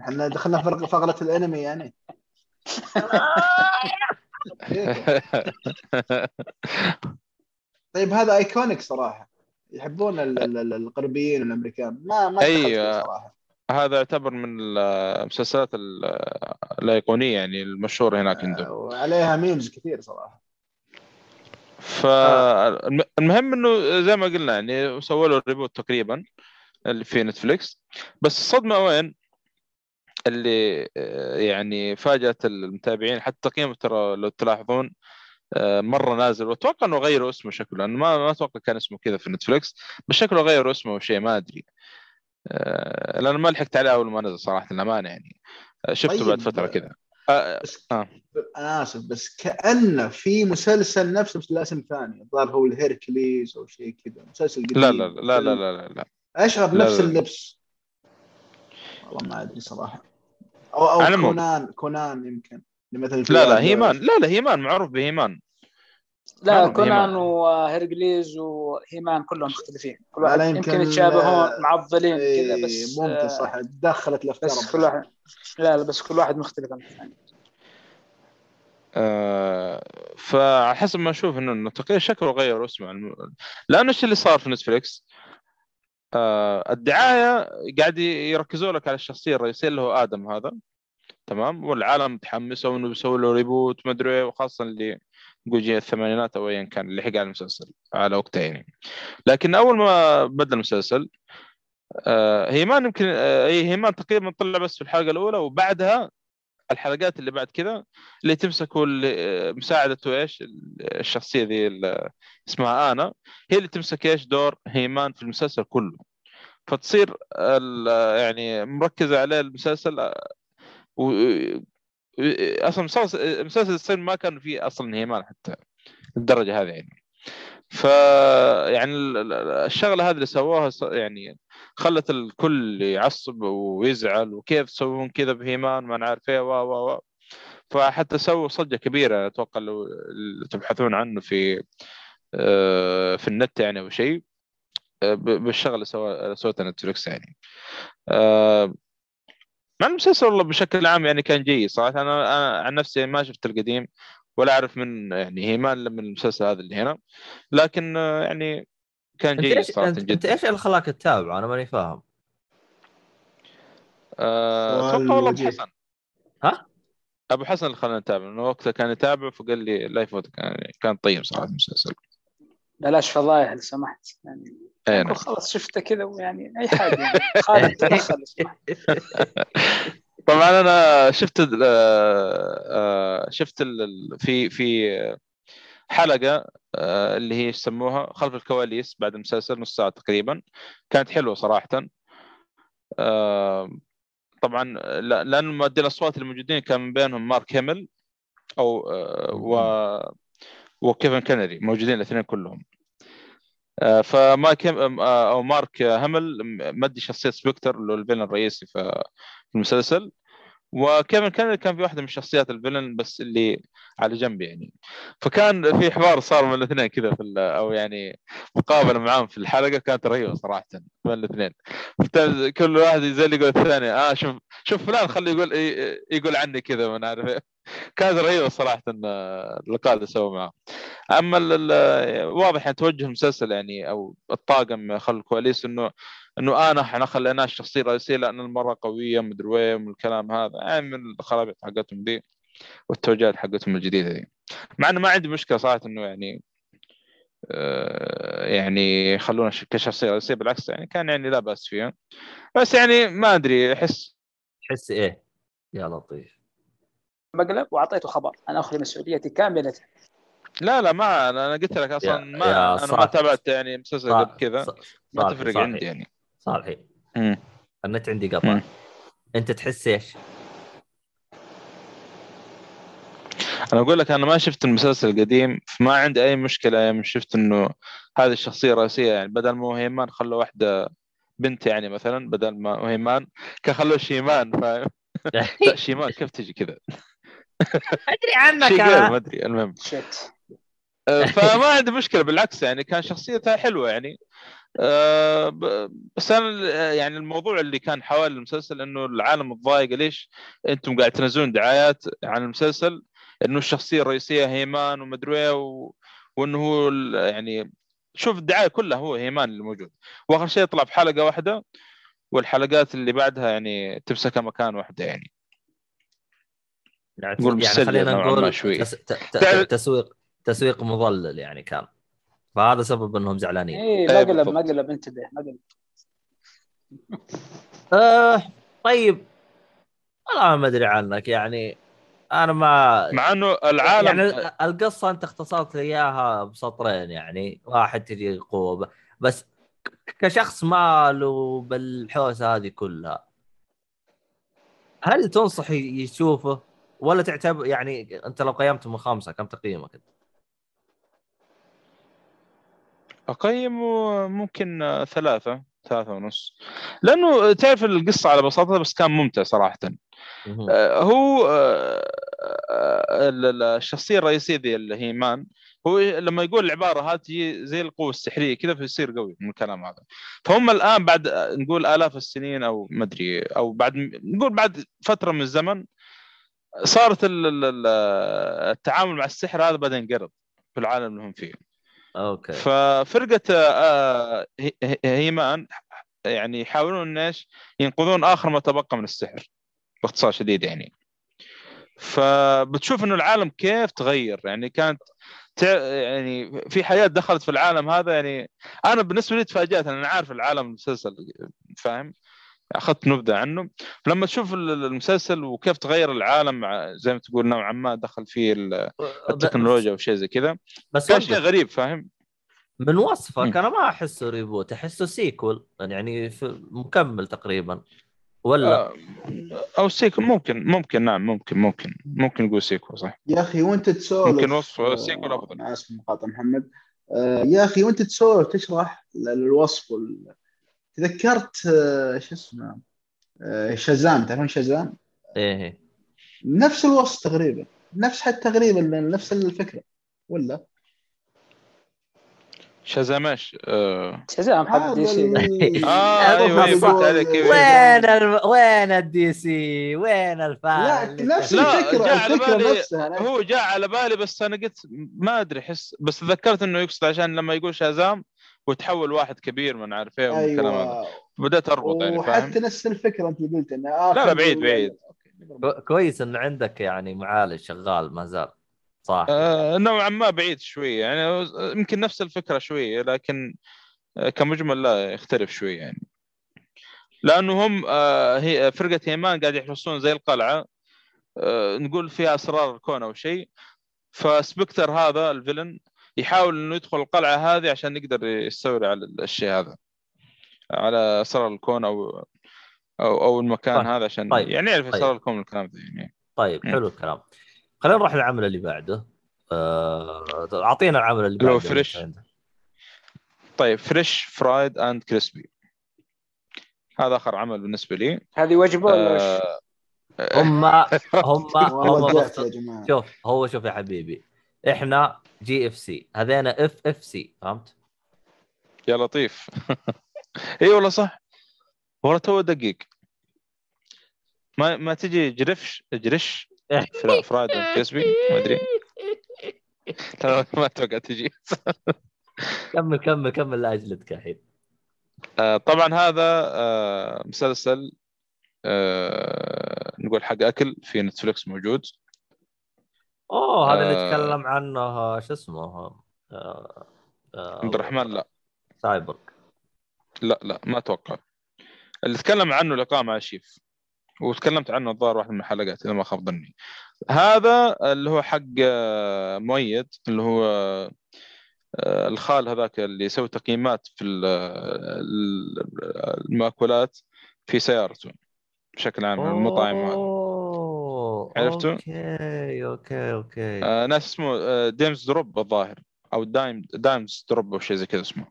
إحنا دخلنا فرق فقرة الأنمي يعني طيب هذا iconic صراحة. يحبون ال- ال- ال- الغربيين والامريكان ما ما. فيه صراحة. هذا يعتبر من المسلسلات ال- الأيقونية يعني المشهوره هناك عندهم. آه، وعليها memes كثير صراحة. فالمهم إنه زي ما قلنا يعني سووا له reboot تقريبا اللي في Netflix بس الصدمة وين؟ اللي آه، يعني فاجأت المتابعين. حتى تقييمه ترى لو تلاحظون آه، مرة نازل. وأتوقع إنه غيروا اسمه شكله لأنه ما ما أتوقع كان اسمه كذا في Netflix بس شكله غيروا اسمه أو شيء ما أدري. آه، لأنه ما لحقت عليه أول ما نزل صراحة للأمانة يعني. شفته طيب. بعد فترة كذا. آه، آه. أنا آسف بس كانه في مسلسل نفسه بس له اسم ثاني. الظاهر هو ال Hercules أو شيء كذا. مسلسل قديم. لا لا لا لا لا لا, لا. اشعر نفس. اللبس. والله ما أدري صراحة. أو أو على العموم. كونان كونان يمكن. مثلا لا لا هيمان. لا لا هيمان معروف بهيمان. لا كونان. وهرقليز وهيمان كلهم مختلفين. كل واحد يمكن, يمكن، يتشابهون آه، معضلين إيه، كذا بس ممكن آه، صح دخلت الأفكار بس كل واحد لا لا بس كل واحد مختلف عن الثاني. آه فعلى حسب ما أشوف إنه إنه تقريبا شكله غير اسمه لأنه إيش اللي صار في نتفليكس؟ آه الدعاية قاعد يركزوا لك على الشخصية الرئيسية اللي هو آدم هذا. تمام؟ والعالم متحمسة وإنه بيسوي له reboot ما أدري إيه، وخاصة اللي نقول جيل الثمانينات أو ايا كان اللي حق على المسلسل على وقتها يعني. لكن أول ما بدأ المسلسل آه هيمان يمكن آه هيمان تقريبا طلع بس في الحلقة الأولى وبعدها الحلقات اللي بعد كذا اللي تمسكوا اللي- مساعدته إيش؟ الشخصية ذي اللي اسمها آنا هي اللي تمسك إيش؟ دور هيمان في المسلسل كله. فتصير يعني مركزة عليه المسلسل و أصلا مسلسل المسلسل يصير ما كان فيه أصلا هيمان حتى الدرجة هذه يعني. ف يعني ال- ال- الشغلة هذه اللي سووها يعني خلت الكل يعصب ويزعل وكيف تسوون كذا بهيمان ما نعرف إيه و و فحتى سووا صجه كبيرة أتوقع لو تبحثون عنه في آه، في النت يعني أو شيء آه، بالشغله اللي سوا- سوتها نتفلكس يعني. آه، مع المسلسل والله بشكل عام يعني كان جيد صراحة. أنا أنا عن نفسي ما شفت القديم ولا أعرف من يعني هيمان من المسلسل هذا اللي هنا. لكن يعني كان أنت جيد صراحة انت, أنت جدا إيش اللي خلاك تتابعه أنا ماني فاهم. آه، أتوقع والله أبو. حسن. ها؟ أبو حسن اللي خلانا نتابع إنه وقتها كان يتابع فقال لي لا يفوتك يعني كان طيب صراحة المسلسل. بلاش فضايح لو سمحت. يعني اي أقول نعم. خلاص شفته كذا ويعني أي حاجة يعني. خالد تدخل. طبعا أنا شفت ال- آه، آه، شفت ال- في في حلقة آه، اللي هي يسموها؟ خلف الكواليس بعد المسلسل نص ساعة تقريبا. كانت حلوة صراحة. آه، طبعا لا- لأن مؤدي الأصوات الموجودين كان من بينهم مارك هيمل أو آه، و وكيفن كينيدي موجودين الاثنين كلهم. فمايك أو مارك هامل مدي شخصية سبكتر اللي هو الفيلن الرئيسي في المسلسل. وكيفن كان كان في واحدة من شخصيات الفيلن بس اللي على جنب يعني فكان في حوار صار من الاثنين كذا في أو يعني مقابلة معاهم في الحلقة كانت رهيبة صراحة بين الاثنين كل واحد يقول الثاني آه شوف شوف فلان خليه يقول يقول عني كذا ما إيه. كانت رهيبه صراحة آه، اللقاء اللي سووا معاه أما واضح ان توجه المسلسل يعني أو الطاقم خل الكواليس انه إنه انا إحنا خليناه الشخصيه الرئيسيه لأن المرة قوية مدري وين والكلام هذا. يعني من الخرابيط حقتهم دي والتوجيهات حقتهم الجديدة دي. مع إنه ما عندي مشكلة صراحة إنه يعني آه، يعني يخلونا ش- كشخصية رئيسية بالعكس يعني كان يعني لا بأس فيها. بس يعني ما أدري احس تحس إيه؟ يا لطيف. مقلب وأعطيته خبر أنا اخذ مسؤوليتي كاملة لا لا ما أنا أنا قلت لك أصلا يا- ما يا أنا ما. تابعت يعني مسلسل قبل كذا ما تفرق صالحي. عندي يعني صالحي مم. النت عندي قطع مم. أنت تحس إيش؟ أنا أقول لك أنا ما شفت المسلسل القديم فما عندي أي مشكلة يوم شفت إنه هذه الشخصية الرئيسية يعني بدل ما هو هيمان خلوا واحدة بنت يعني مثلا بدل ما هو هيمان كان خلوه شيمان فاهم لا شيمان كيف تجي كذا أدري عنك ما أنا. أدري المهم. شت آه، فما عندي مشكلة بالعكس يعني كان شخصيتها حلوة يعني. آه، بس أنا ال- يعني الموضوع اللي كان حوالي المسلسل إنه العالم متضايق ليش أنتم قاعد تنزلون دعايات عن المسلسل؟ إنه الشخصية الرئيسية هيمان ومدري إيه و... وإنه هو ال- يعني شوف الدعاية كلها هو هيمان اللي موجود. وآخر شيء يطلع في حلقه واحدة والحلقات اللي بعدها يعني تمسكها مكان واحدة يعني. يعني يعني خلينا نقول شوي. تس... ت... ت... تسويق تسويق مضلل يعني كان. فهذا سبب إنهم زعلانين. اي إيه، مقلب بالضبط. مقلب انتبه مقلب آه طيب. والله ما أدري عنك يعني أنا ما مع إنه العالم يعني القصة أنت اختصرت لي إياها بسطرين يعني. واحد تجي قوه بس كشخص ماله بالحوسة هذه كلها هل تنصح يشوفه؟ ولا تعتبر يعني انت لو قيمته من خمسة كم تقييمك انت؟ أقيمه ممكن آه، ثلاثة ثلاثة ونص لأنه تعرف القصة على بساطة بس كان ممتع صراحة. آه، هو آه، آه، ال- ال- الشخصية الرئيسية ذي اللي هي مان هو لما يقول العبارة هذه زي القوة السحرية كذا فيصير قوي من الكلام هذا فهم الآن بعد نقول آلاف السنين أو ما أدري أو بعد نقول بعد فترة من الزمن صارت ال- ال- ال- التعامل مع السحر هذا بدأ ينقرض في العالم اللي هم فيه. أوكي. ففرقة آه، هي- هي- هيمان يعني يحاولون إن إيش؟ ينقذون آخر ما تبقى من السحر باختصار شديد يعني. فبتشوف إنه العالم كيف تغير يعني كانت يعني في حياة دخلت في العالم هذا يعني أنا بالنسبة لي تفاجأت أنا عارف العالم المسلسل فاهم؟ أخذت نبذه عنه لما تشوف ال- ال- المسلسل وكيف تغير العالم مع زي ما تقول نوعا ما دخل فيه ال- التكنولوجيا وشيء زي كذا بس كان. شيء غريب فاهم من وصفك. أنا ما أحسه reboot أحسه sequel يعني في مكمل تقريبا ولا آه، أو sequel ممكن ممكن نعم ممكن ممكن ممكن نقول sequel صح يا أخي وأنت تسولف ممكن وصف آه، sequel. أنا اسف مقاطع محمد آه، يا أخي وأنت تسولف تشرح ال- الوصف وال... تذكرت آه، شو اسمه آه، شازام تعرفون شازام؟ إيه إيه. نفس الوصف تقريبا نفس حتى تقريبا نفس الفكرة ولا؟ شازامش آه. شزام حق DC ال- آه، أيوة، فهمت عليك،. وين ال... وين ال DC وين لا الفعل نفس لا، الفكرة جاء على بالي- نفسها هو جاء على بالي بس أنا قلت ما أدري احس بس تذكرت إنه يقصد عشان لما يقول شازام وتحول واحد كبير من عارف إيه أيوه. بدأت أربط يعني فاهم؟ وحتى نفس الفكرة أنت اللي قلت إنه لا، لا، بعيد، بعيد. أوكي. كويس إن عندك يعني معالج شغال ما زال. صح. آه نوعا ما بعيد شوية يعني يمكن نفس الفكرة شوية لكن آه، كمجمل لا يختلف شوية يعني. لأنه هم آه هي فرقة هيمان قاعد يحرسون زي القلعة. آه نقول فيها أسرار الكون أو شيء. فسبكتر هذا ال villain يحاول إنه يدخل القلعة هذه عشان يقدر يستولي على الشيء هذا على اسرار الكون أو أو أو المكان طيب. هذا عشان طيب. يعني يعرف طيب. اسرار الكون من الكلام ذا يعني طيب. حلو الكلام خلينا نروح للعمل اللي بعده آه، أعطينا العمل اللي اللي هو بعده fresh. اللي عندك. طيب fresh fried and crispy هذا آخر عمل بالنسبة لي هذه وجبة ولا وش؟ آه هم هم هم شوف هو شوف يا حبيبي إحنا جي اف سي هذينا اف اف سي فهمت؟ يا لطيف. اي والله صح. والله تو دقيق. ما ما تجي جرفش جرش فرايد اند كريسبي ما أدري. لا، ما أتوقع تجي. كمل كمل كمل لاجلتك الحين. آه، طبعا هذا آه، مسلسل آه، نقول حق أكل في نتفلكس موجود. أوه هذا اللي آه. تكلم عنه شو اسمه؟ آه، آه، عبد الرحمن لا. سايبورغ لا لا ما أتوقع. اللي تكلم عنه لقاء مع شيف وتكلمت عنه الظاهر واحد من الحلقات إذا ما خاب ظني. هذا اللي هو حق آه، مؤيد اللي هو آه، الخال هذاك اللي يسوي تقييمات في ال- ال- المأكولات في سيارته بشكل عام المطاعم عرفته؟ okay okay okay. آه، ناس اسمه آه، Daym Drops الظاهر أو Daym Daym Drops أو شيء زي كذا اسمه.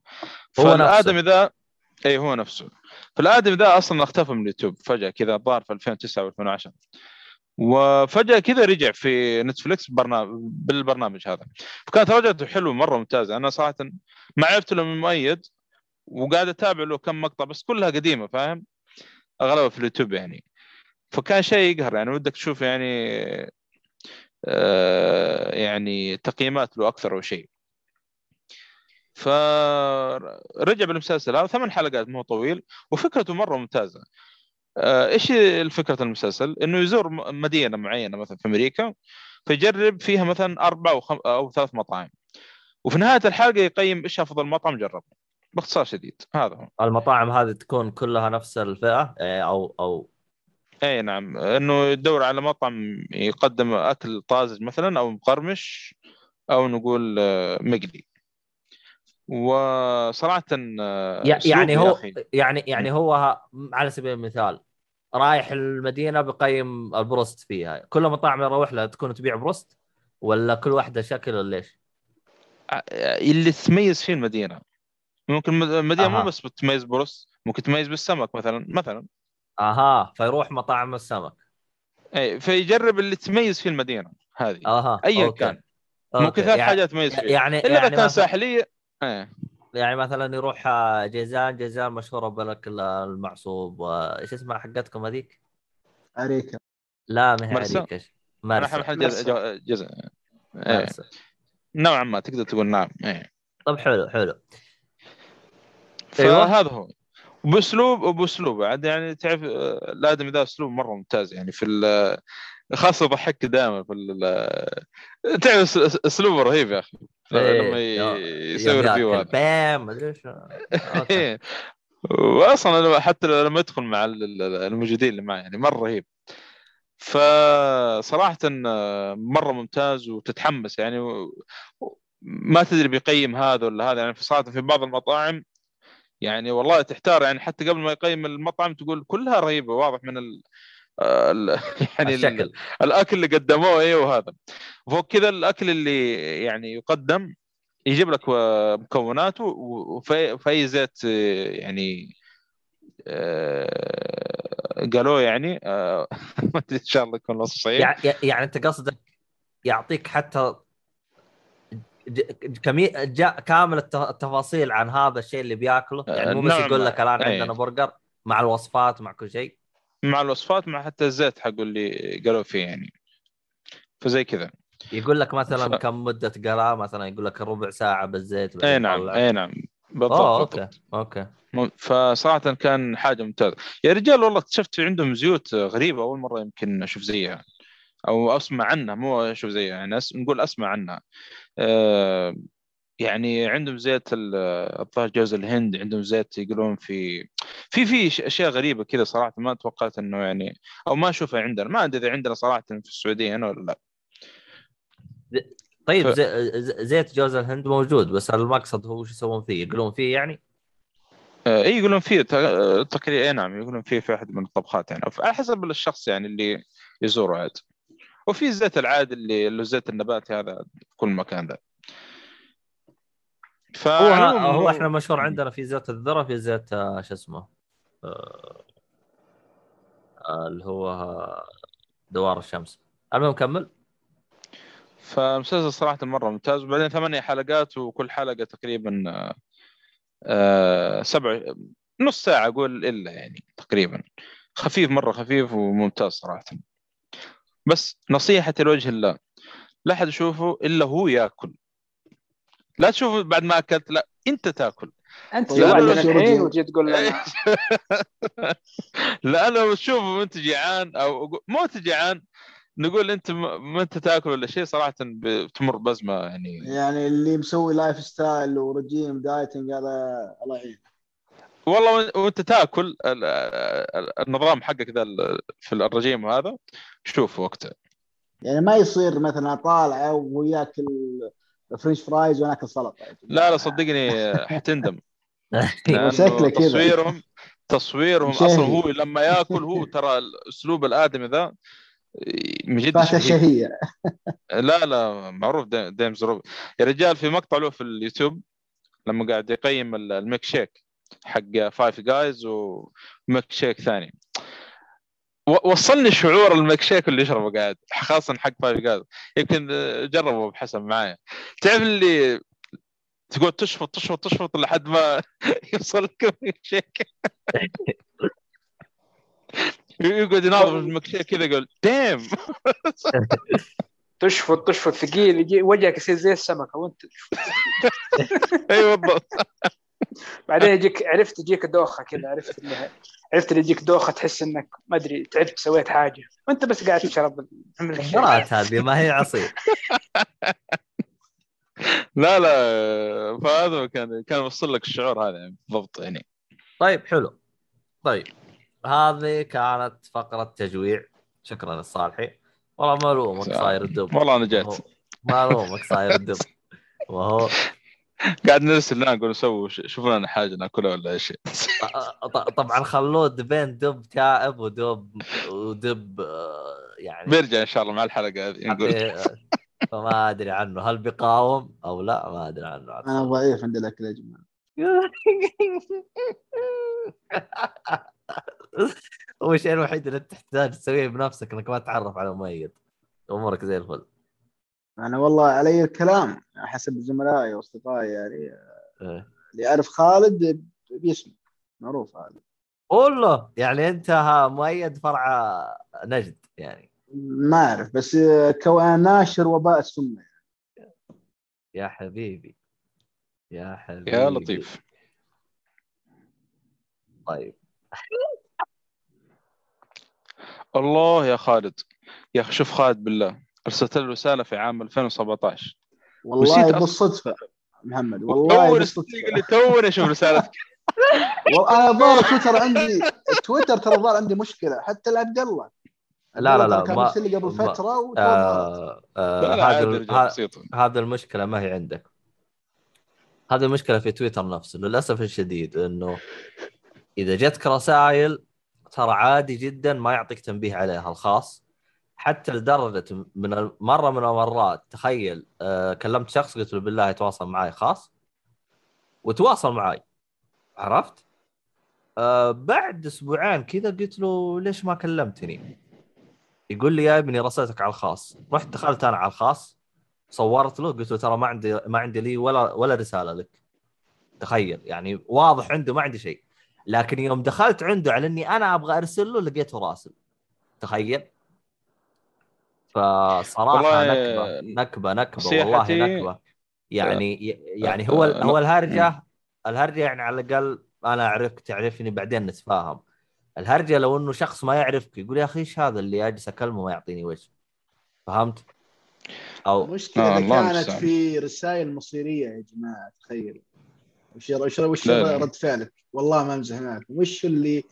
هو فالادمي ذا اي هو نفسه. فالادمي ذا أصلا اختفى من اليوتيوب فجأة كذا الظاهر في 2009 و 2010 وفجأة كذا رجع في نتفلكس برنامج بالبرنامج هذا. فكانت رجعته حلوة مرة ممتازة. أنا صراحة ما عرفت له من مؤيد وقاعد أتابع له كم مقطع بس كلها قديمة فاهم؟ أغلبها في اليوتيوب يعني. فكان شيء يقهر يعني ودك تشوف يعني آه يعني تقييمات له أكثر أو شيء. فرجع بالمسلسل هذا ثمان حلقات مو طويل وفكرته مرة ممتازة. آه، إيش فكره المسلسل؟ إنه يزور مدينة معينة مثلا في أمريكا فيجرب فيها مثلا أربع أو خم... أو ثلاث مطاعم. وفي نهاية الحلقة يقيم إيش أفضل مطعم جربه باختصار شديد هذا هو. المطاعم هذه تكون كلها نفس الفئة إيه، أو أو اي نعم إنه يدور على مطعم يقدم أكل طازج مثلا أو مقرمش أو نقول آه، مقلي وصراحه آه، يعني هو أخي. يعني يعني هو على سبيل المثال رايح المدينة يقيم البروست فيها كل مطاعم يروح لها تكون تبيع بروست ولا كل واحدة شكل ولا ليش؟ اللي تميز فيه المدينة ممكن المد- المدينة أها. مو بس بتميز بروست ممكن تميز بالسمك مثلا مثلا أها فيروح مطاعم السمك إي فيجرب اللي تميز فيه المدينة هذه أها ايا okay. كان أوكي. ممكن ثلاث يعني- حاجات تميز فيه يعني إلا إذا يعني كان مثلا ساحلية إيه يعني مثلا يروح آه، جيزان جيزان مشهورة بالأكل المعصوب وايش اسمها حقتكم هذيك؟ عريكة لا ما هي؟ أنا مرسة. إيه نوعا ما تقدر تقول نعم إيه طب حلو حلو. فهذا هو باسلوب وباسلوب. عاد يعني تعرف آه، الآدمي ذا اسلوب مرة ممتاز يعني في ال- خاصة يضحك دائما في ال- تعرف أسلوبه رهيب يا أخي. إيه، لما ي- يسوي review هذا. إيه. واصلا حتى لما يدخل مع ال- ال- الموجودين اللي معه يعني مرة رهيب. فصراحه آه، مرة ممتاز وتتحمس يعني ما تدري بيقيم هذا ولا هذا. يعني في صراحة في بعض المطاعم يعني والله تحتار يعني حتى قبل ما يقيم المطعم تقول كلها رهيبة واضح من ال ال- يعني ال- الشكل. الأكل اللي قدموه إيه وهذا. فوق كذا الأكل اللي يعني يقدم يجيب لك مكوناته وفي زيت آه، يعني آه، قالوه يعني آه، ما أدري إن شاء الله يكون الوصف صحيح. يعني يعني أنت قصدك يعطيك حتى ج- كمية جا كامل الت- التفاصيل عن هذا الشيء اللي بياكله يعني مو بس نعم. يقول لك الآن إيه. عندنا برجر مع الوصفات مع كل شيء مع الوصفات مع حتى الزيت حقه اللي قالوه فيه يعني فزي كذا يقول لك مثلا ف- كم مدة قلاه مثلا يقول لك ربع ساعة بالزيت اي نعم. اي نعم بالضبط بالضبط. okay okay فصراحة كان حاجة ممتازة يا رجال والله اكتشفت عندهم زيوت غريبة أول مرة يمكن أشوف زيها أو أسمع عنها مو أشوف زيها يعني أس... نقول أسمع عنها. آه يعني عندهم زيت ال- الظاهر جوز الهند عندهم زيت يقولون في في في أشياء غريبة كذا صراحة ما توقعت إنه يعني أو ما أشوفها عندنا. ما أدري إذا عندنا صراحة في السعودية هنا ولا لا. طيب ف- زي زيت جوز الهند موجود بس المقصد هو شو يسوون فيه؟ يقولون فيه يعني؟ آه، إي يقولون فيه ت- تقريبا أي نعم يقولون فيه في أحد من الطبخات يعني على حسب الشخص يعني اللي يزوره عاد. وفي الزيت العادي اللي اللي الزيت النباتي هذا في كل مكان ذا. هو فعموماً هو إحنا مشهور عندنا في زيت الذرة في زيت آه، شو اسمه آه، آه، اللي هو دوار الشمس. المهم كمل. فالمسلسل صراحة مرة ممتاز. وبعدين ثمانية حلقات وكل حلقة تقريبا آه، سبع نص ساعة أقول إلا يعني تقريبا. خفيف مرة خفيف وممتاز صراحة. بس نصيحة لوجه الله لا أحد يشوفه إلا هو يأكل. لا تشوفه بعد ما أكلت لا أنت تأكل. أنت. وجيت تقول لنا لا لو تشوفه وأنت جيعان أو مو انت جيعان نقول أنت ما أنت تأكل ولا شيء صراحة بتمر بأزمة يعني. يعني اللي مسوي lifestyle ورجيم dieting هذا الله يعين والله وإنت تاكل ال- ال- النظام حقك ذا في الرجيم هذا شوف وقته يعني ما يصير مثلا طالعة وياكل French fries وأنا اكل سلطه لا لا صدقني حتندم شكله كذا. تصويرهم تصويرهم. أصلا هو لما يأكل هو ترى الأسلوب الآدمي ذا من جد. شهية لا لا معروف دي- Daym Drops يا رجال في مقطع له في اليوتيوب لما قاعد يقيم ال- الميك شيك حق Five Guys وميك شيك ثاني. وصلني شعور الميك شيك اللي يشربه قاعد خاصة حق Five Guys يمكن جربوا بحسن معايا. تعرف اللي تقول تشفط تشفط تشفط لحد ما يوصل لك الميك شيك يقعد يناظر الميك شيك كذا يقول damn تشفط تشفط ثقيل وجهك يصير زي السمكة وانت أي بالضبط بعدين يجيك عرفت يجيك دوخة كذا عرفت اللي عرفت اللي يجيك دوخة تحس إنك ما أدري تعبت سويت حاجة. وأنت بس قاعد تشرب. مرات هذه ما هي عصير. لا لا فهذا كان كان يوصل لك الشعور هذا يعني بالضبط يعني. طيب حلو. طيب هذه كانت فقرة تجويع. شكرا للصالحي والله ملومك صاير الدب. والله أنا جيت. وهو- ملومك صاير الدب. وهو قاعد نرسل لنا نقول سووا ش- شوفوا لنا حاجة ناكلها ولا أي شيء. ط- طبعا خلود بين دب تائب ودب ودب آه، يعني بيرجع إن شاء الله مع الحلقة هذه نقول. حتى- فما أدري عنه. هل بيقاوم أو لا؟ ما أدري عنه. أنا ضعيف عند الأكل يا جماعة. هو الشيء الوحيد اللي تحتاج تسويه بنفسك إنك ما تتعرف على مؤيد أمورك زي الفل. أنا والله علي الكلام حسب زملائي وأصدقائي يعني إيه. اللي يعرف خالد بيسمع معروف هذا. والله يعني أنت ها مؤيد فرع نجد يعني. ما أعرف بس كون ناشر وباء السمة. يا حبيبي يا حبيبي. يا لطيف. طيب. الله يا خالد. يا أخي شوف خالد بالله. أرسلت له رسالة في عام 2017 والله. بالصدفه محمد والله بالصدفه يقول لي توني أشوف رسالتك. والله أنا الظاهر تويتر عندي تويتر ترى الظاهر عندي مشكلة حتى لعبد الله لا لا لا كان ما لي قبل فترة. آه آه لا لا عادي هذه رجال ه- بسيط هذه المشكلة ما هي عندك. هذه المشكلة في تويتر نفسه للأسف الشديد انه إذا جتك رسائل ترى عادي جدا ما يعطيك تنبيه عليها الخاص. حتى لدرجة من مرة من المرات تخيل آه كلمت شخص قلت له بالله يتواصل معي خاص وتواصل معي عرفت؟ آه بعد أسبوعين كذا قلت له ليش ما كلمتني؟ يقول لي يا ابني رسلتك على الخاص. رحت دخلت أنا على الخاص صورت له قلت له ترى ما عندي ما عندي لي ولا ولا رسالة لك. تخيل يعني واضح عنده ما عندي شيء. لكن يوم دخلت عنده على إني أنا أبغى أرسل له لقيته راسل. تخيل؟ فصراحة والله نكبة نكبة نكبة والله نكبة يعني يعني هو هو الهرجة الهرجة يعني على الأقل أنا اعرفك تعرفني بعدين نتفاهم الهرجة لو إنه شخص ما يعرفك يقول يا أخي إيش هذا اللي أجلس أكلمه ما يعطيني وجه فهمت؟ أو المشكلة آه، كانت. في رسائل مصيرية يا جماعة تخيل وش وش. رد فعلك؟ والله ما أمزح معكم وش اللي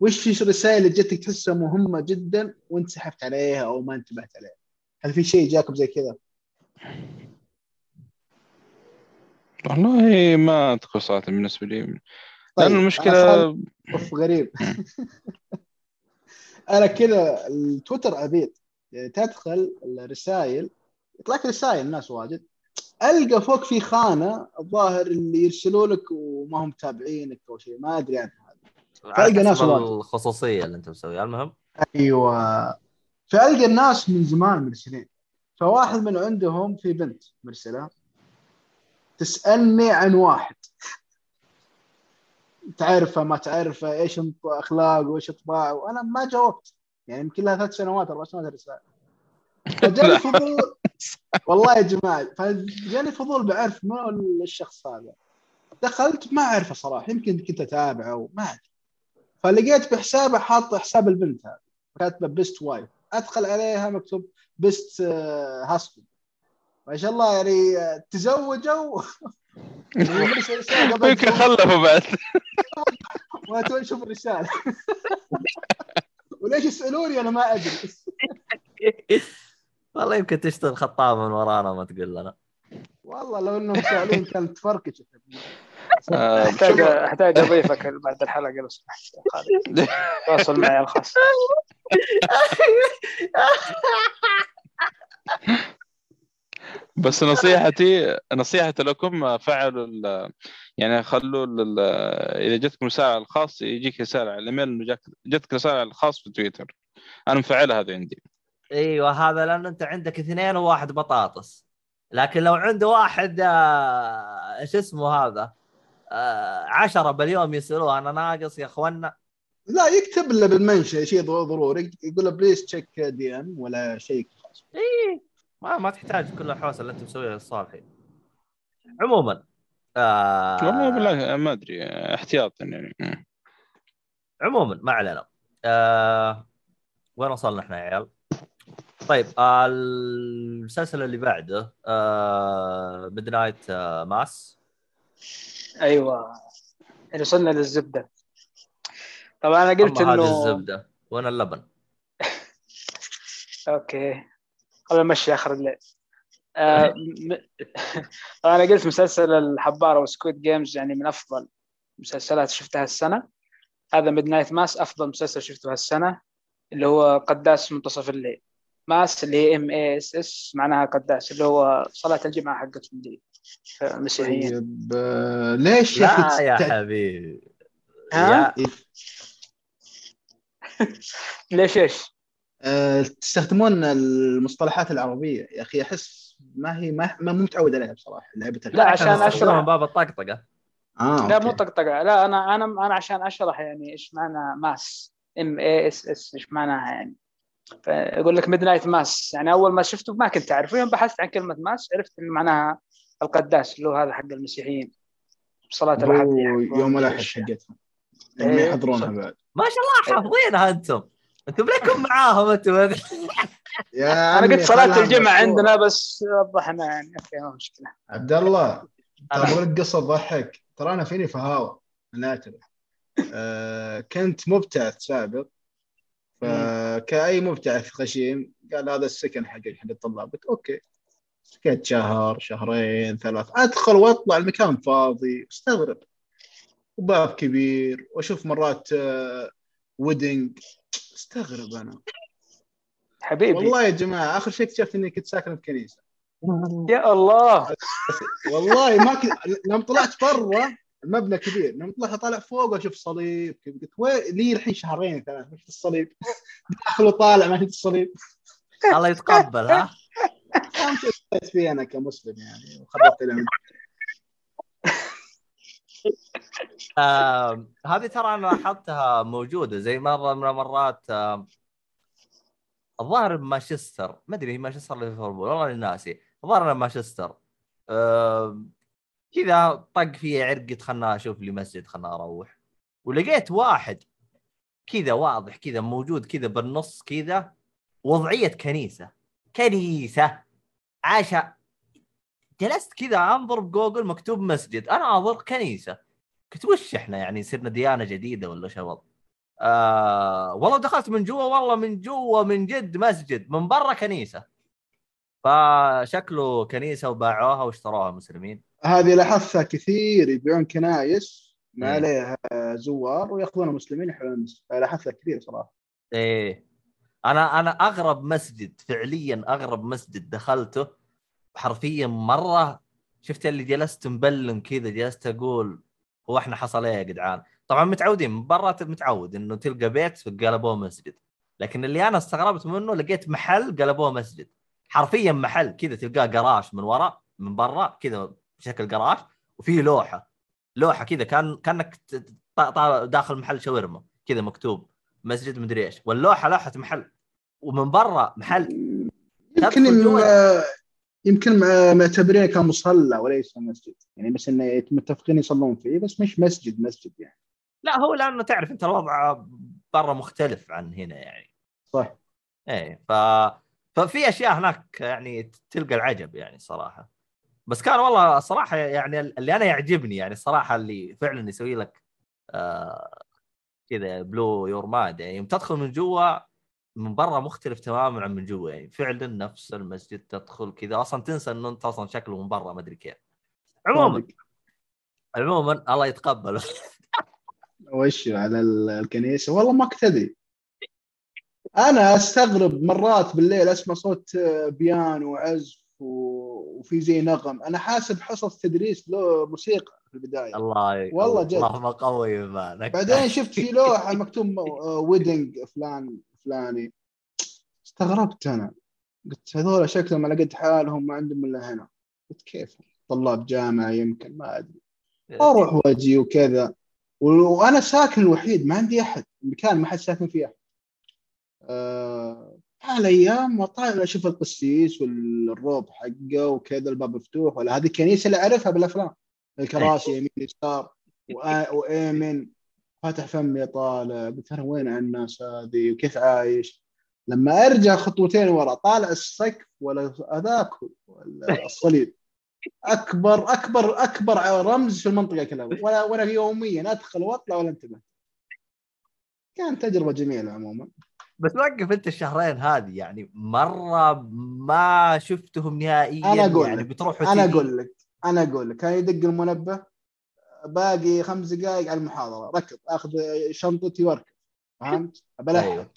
وش الرسائل اللي جتك تحسها مهمة جدا وانت سحبت عليها أو ما انتبهت عليها؟ هل في شيء جاكم زي كذا؟ والله ما أذكر صراحة بالنسبة لي. طيب، لأن المشكلة أوف غريب. أنا كذا التويتر عبيد يعني تدخل الرسائل يطلع لك رسائل الناس واجد. ألقى فوق في خانة الظاهر اللي يرسلوا لك وما هم متابعينك أو شيء ما أدري عنها. تلقى ناس واجد. الخصوصية اللي أنت مسويها. المهم؟ أيوه. فالقى الناس من زمان مرسلين. فواحد من عندهم في بنت مرسلة. تسألني عن واحد. تعرفه ما تعرفه إيش أخلاقه وايش طباعه وأنا ما جاوبت. يعني يمكن لها ثلاث سنوات أربع سنوات رساله فجاني فضول. والله يا جماعة فجاني فضول بعرف منو الشخص هذا. دخلت ما أعرفه صراحة. يمكن كنت أتابعه وما أدري. فلقيت بحسابه حاط حساب البنت هذه. كاتبه best wife أدخل عليها مكتوب best husband ما شاء الله يعني آه، تزوجوا. يمكن. خلفوا بعد. وأنا توي أشوف الرسالة. وليش يسألوني أنا ما أدري. والله يمكن تشتغل خطابه من ورانا ما تقول لنا. والله لو إنهم سالين كانت تفركش آه، احتاج أحتاج أضيفك بعد الحلقة لو سمحت. تواصل معي الخاص. بس نصيحتي نصيحتي لكم فعلوا ال- يعني خلوا ال- إذا جتكم رسالة على الخاص يجيك رسالة على الإيميل إنه جتك رسالة على الخاص في تويتر. أنا مفعلها هذه عندي. أيوه هذا لأنه أنت عندك اثنين وواحد بطاطس. لكن لو عنده واحد آه، إيش اسمه هذا؟ آه، عشرة باليوم يسالوه أنا ناقص يا أخوانا. لا يكتب له بال mention شيء ضروري. يقول له please check DM ولا شيء. خلاص إيه ما ما تحتاج كل الحوسه اللي أنت مسويها للصالحين عموما آه والله ما أدري. احتياطا يعني. عموما ما علينا. آه وين وصلنا إحنا يا عيال؟ طيب آه المسلسل اللي بعده آه Midnight آه Mass أيوه. يعني وصلنا للزبدة. طبعا أنا قلت أما هذه انه الزبدة. وين اللبن؟ okay. قبل نمشي آخر الليل. آه، م- أنا قلت مسلسل الحباره و Squid Games يعني من أفضل مسلسلات شفتها السنة. هذا Midnight Mass أفضل مسلسل شفته هالسنة اللي هو قداس منتصف الليل. Mass اللي هي M A S S معناها قداس اللي هو صلاة الجمعة حقتهم دي. المسيحيين طيب آه، ليش يا أخي يا حبيبي. ها؟ يا ليش؟ إيش؟ آه، تستخدمون المصطلحات العربية. يا أخي أحس ما هي ما, ما مو متعود عليها بصراحة لعبة لا، عشان. من باب الطقطقه آه لا. مو طقطقة. لا أنا أنا أنا عشان أشرح يعني إيش معنى Mass. M A S S إيش معناها يعني. فيقول لك Midnight Mass يعني أول ما شفته ما كنت اعرف يوم بحثت عن كلمة Mass عرفت إن معناها القداس اللي هو هذا حق المسيحيين. صلاة الأحد. هو يحكون يوم الأحد الأشياء. حقتهم. اللي ما إيه، يحضرونها. بعد. ما شاء الله حافظينها أنتم. أنتم ليكم معاهم أنتم. يا أنا عمي قلت الجمعة مشهورة. عندنا بس وضحنا يعني okay ما مشكلة. عبد الله أنا- ترى لك قصة تضحك ترى أنا فيني فهاوه أنا اعترف آه كنت مبتعث سابق. فكأي مبتعث غشيم قال هذا السكن حق حق الطلاب. قلت okay. سكت شهر شهرين ثلاث أدخل وأطلع المكان فاضي أستغرب. وباب كبير وأشوف مرات آه ودنج أستغرب أنا. حبيبي. والله يا جماعة آخر شيء اكتشفت إني كنت ساكن في كنيسة. يا الله. والله ما كنت لما طلعت برا المبنى كبير لما طلعت طالع فوق وأشوف صليب. قلت وين لي الحين شهرين ثلاث ما شفت الصليب. داخل وطالع ما شفت الصليب. الله يتقبل ها؟ سويت فيه أنا كمسلم يعني وخربت آه هذه ترى أنا لاحظتها موجودة زي مرة من المرات آه الظاهر بمانشستر ما أدري هي مانشستر ولا ليفربول والله ناسي. الظاهر مانشستر. آه كذا طق في عرقة خلنا أشوف لي مسجد خلنا أروح. ولقيت واحد كذا واضح كذا موجود كذا بالنص كذا وضعية كنيسة. كنيسة! عاشا جلست كذا أنظر بجوجل مكتوب مسجد. أنا أنظر كنيسة. قلت وش إحنا يعني صرنا ديانة جديدة ولا شو الوضع؟ آه والله دخلت من جوا والله من جوا من جد مسجد من برا كنيسة. فشكله كنيسة وباعوها واشتروها المسلمين هذه لاحظتها كثير يبيعون كنايس ما مم. عليها زوار وياخذون المسلمين المسجد لاحظتها كثير صراحة. إيه. أنا أنا أغرب مسجد فعليا أغرب مسجد دخلته حرفيا مرة شفت اللي جلست مبلم كذا جلست أقول هو إحنا حصل إيه يا جدعان؟ طبعا متعودين من برا متعود إنه تلقى بيت قلبوه مسجد لكن اللي أنا استغربت منه لقيت محل قلبوه مسجد حرفيا محل كذا تلقاه جراج من ورا من برا كذا بشكل جراج وفيه لوحة لوحة كذا كان كأنك داخل محل شاورما كذا مكتوب مسجد مدري إيش واللوحة لوحة محل. ومن برا محل. يمكن يمكن مع- معتبرينه كمصلى وليس مسجد. يعني بس انه متفقين يصلون فيه بس مش مسجد مسجد يعني. لا هو لأنه تعرف أنت الوضع برا مختلف عن هنا يعني. صح. إيه ف ففي أشياء هناك يعني تلقى العجب يعني صراحة. بس كان والله صراحة يعني اللي أنا يعجبني يعني الصراحه اللي فعلا يسوي لك آه كذا blow your mind يعني. يوم تدخل من جوا من برا مختلف تماما عن من جوا يعني فعلا نفس المسجد تدخل كذا. أصلا تنسى إنه أنت أصلا شكله من برا ما أدري كيف. عموما. عموما الله يتقبل. وش على ال- الكنيسة؟ والله ما كنت أدري. أنا أستغرب مرات بالليل أسمع صوت آه، بيانو وعزف وفي زي نغم. أنا حاسب حصص تدريس له موسيقى في البداية. الله. والله جد. اللهم قوي بعدين شفت في لوحة مكتوب ويدنج فلان. فلاني. استغربت أنا. قلت هذول شكلهم على قد حالهم ما عندهم إلا هنا. قلت كيف؟ طلاب جامعة يمكن ما أدري. أروح وأجي وكذا. وأنا ساكن الوحيد ما عندي أحد. المكان ما حد ساكن فيه أحد. آه على أيام وطالع أشوف القسيس والروب حقه وكذا الباب مفتوح ولا هذه الكنيسه اللي أعرفها بالأفلام. الكراسي يمين يسار وايمن فاتح فمي طالع قلت أنا وين عن الناس هذه وكيف عايش؟ لما أرجع خطوتين ورا طالع السقف ولا هذاك ولا الصليب. أكبر أكبر أكبر رمز في المنطقة كلها ولا وأنا يوميا أدخل وأطلع ولا أنتبه. كانت تجربة جميلة عموما. بس وقف أنت الشهرين هذه يعني مرة ما شفتهم نهائيا أنا أقول يعني. بتروح أنا. أقول لك أنا أقول لك كان يدق المنبه. باقي خمس دقائق على المحاضرة. ركض أخذ شنطتي واركض فهمت؟ بلحق أيوه.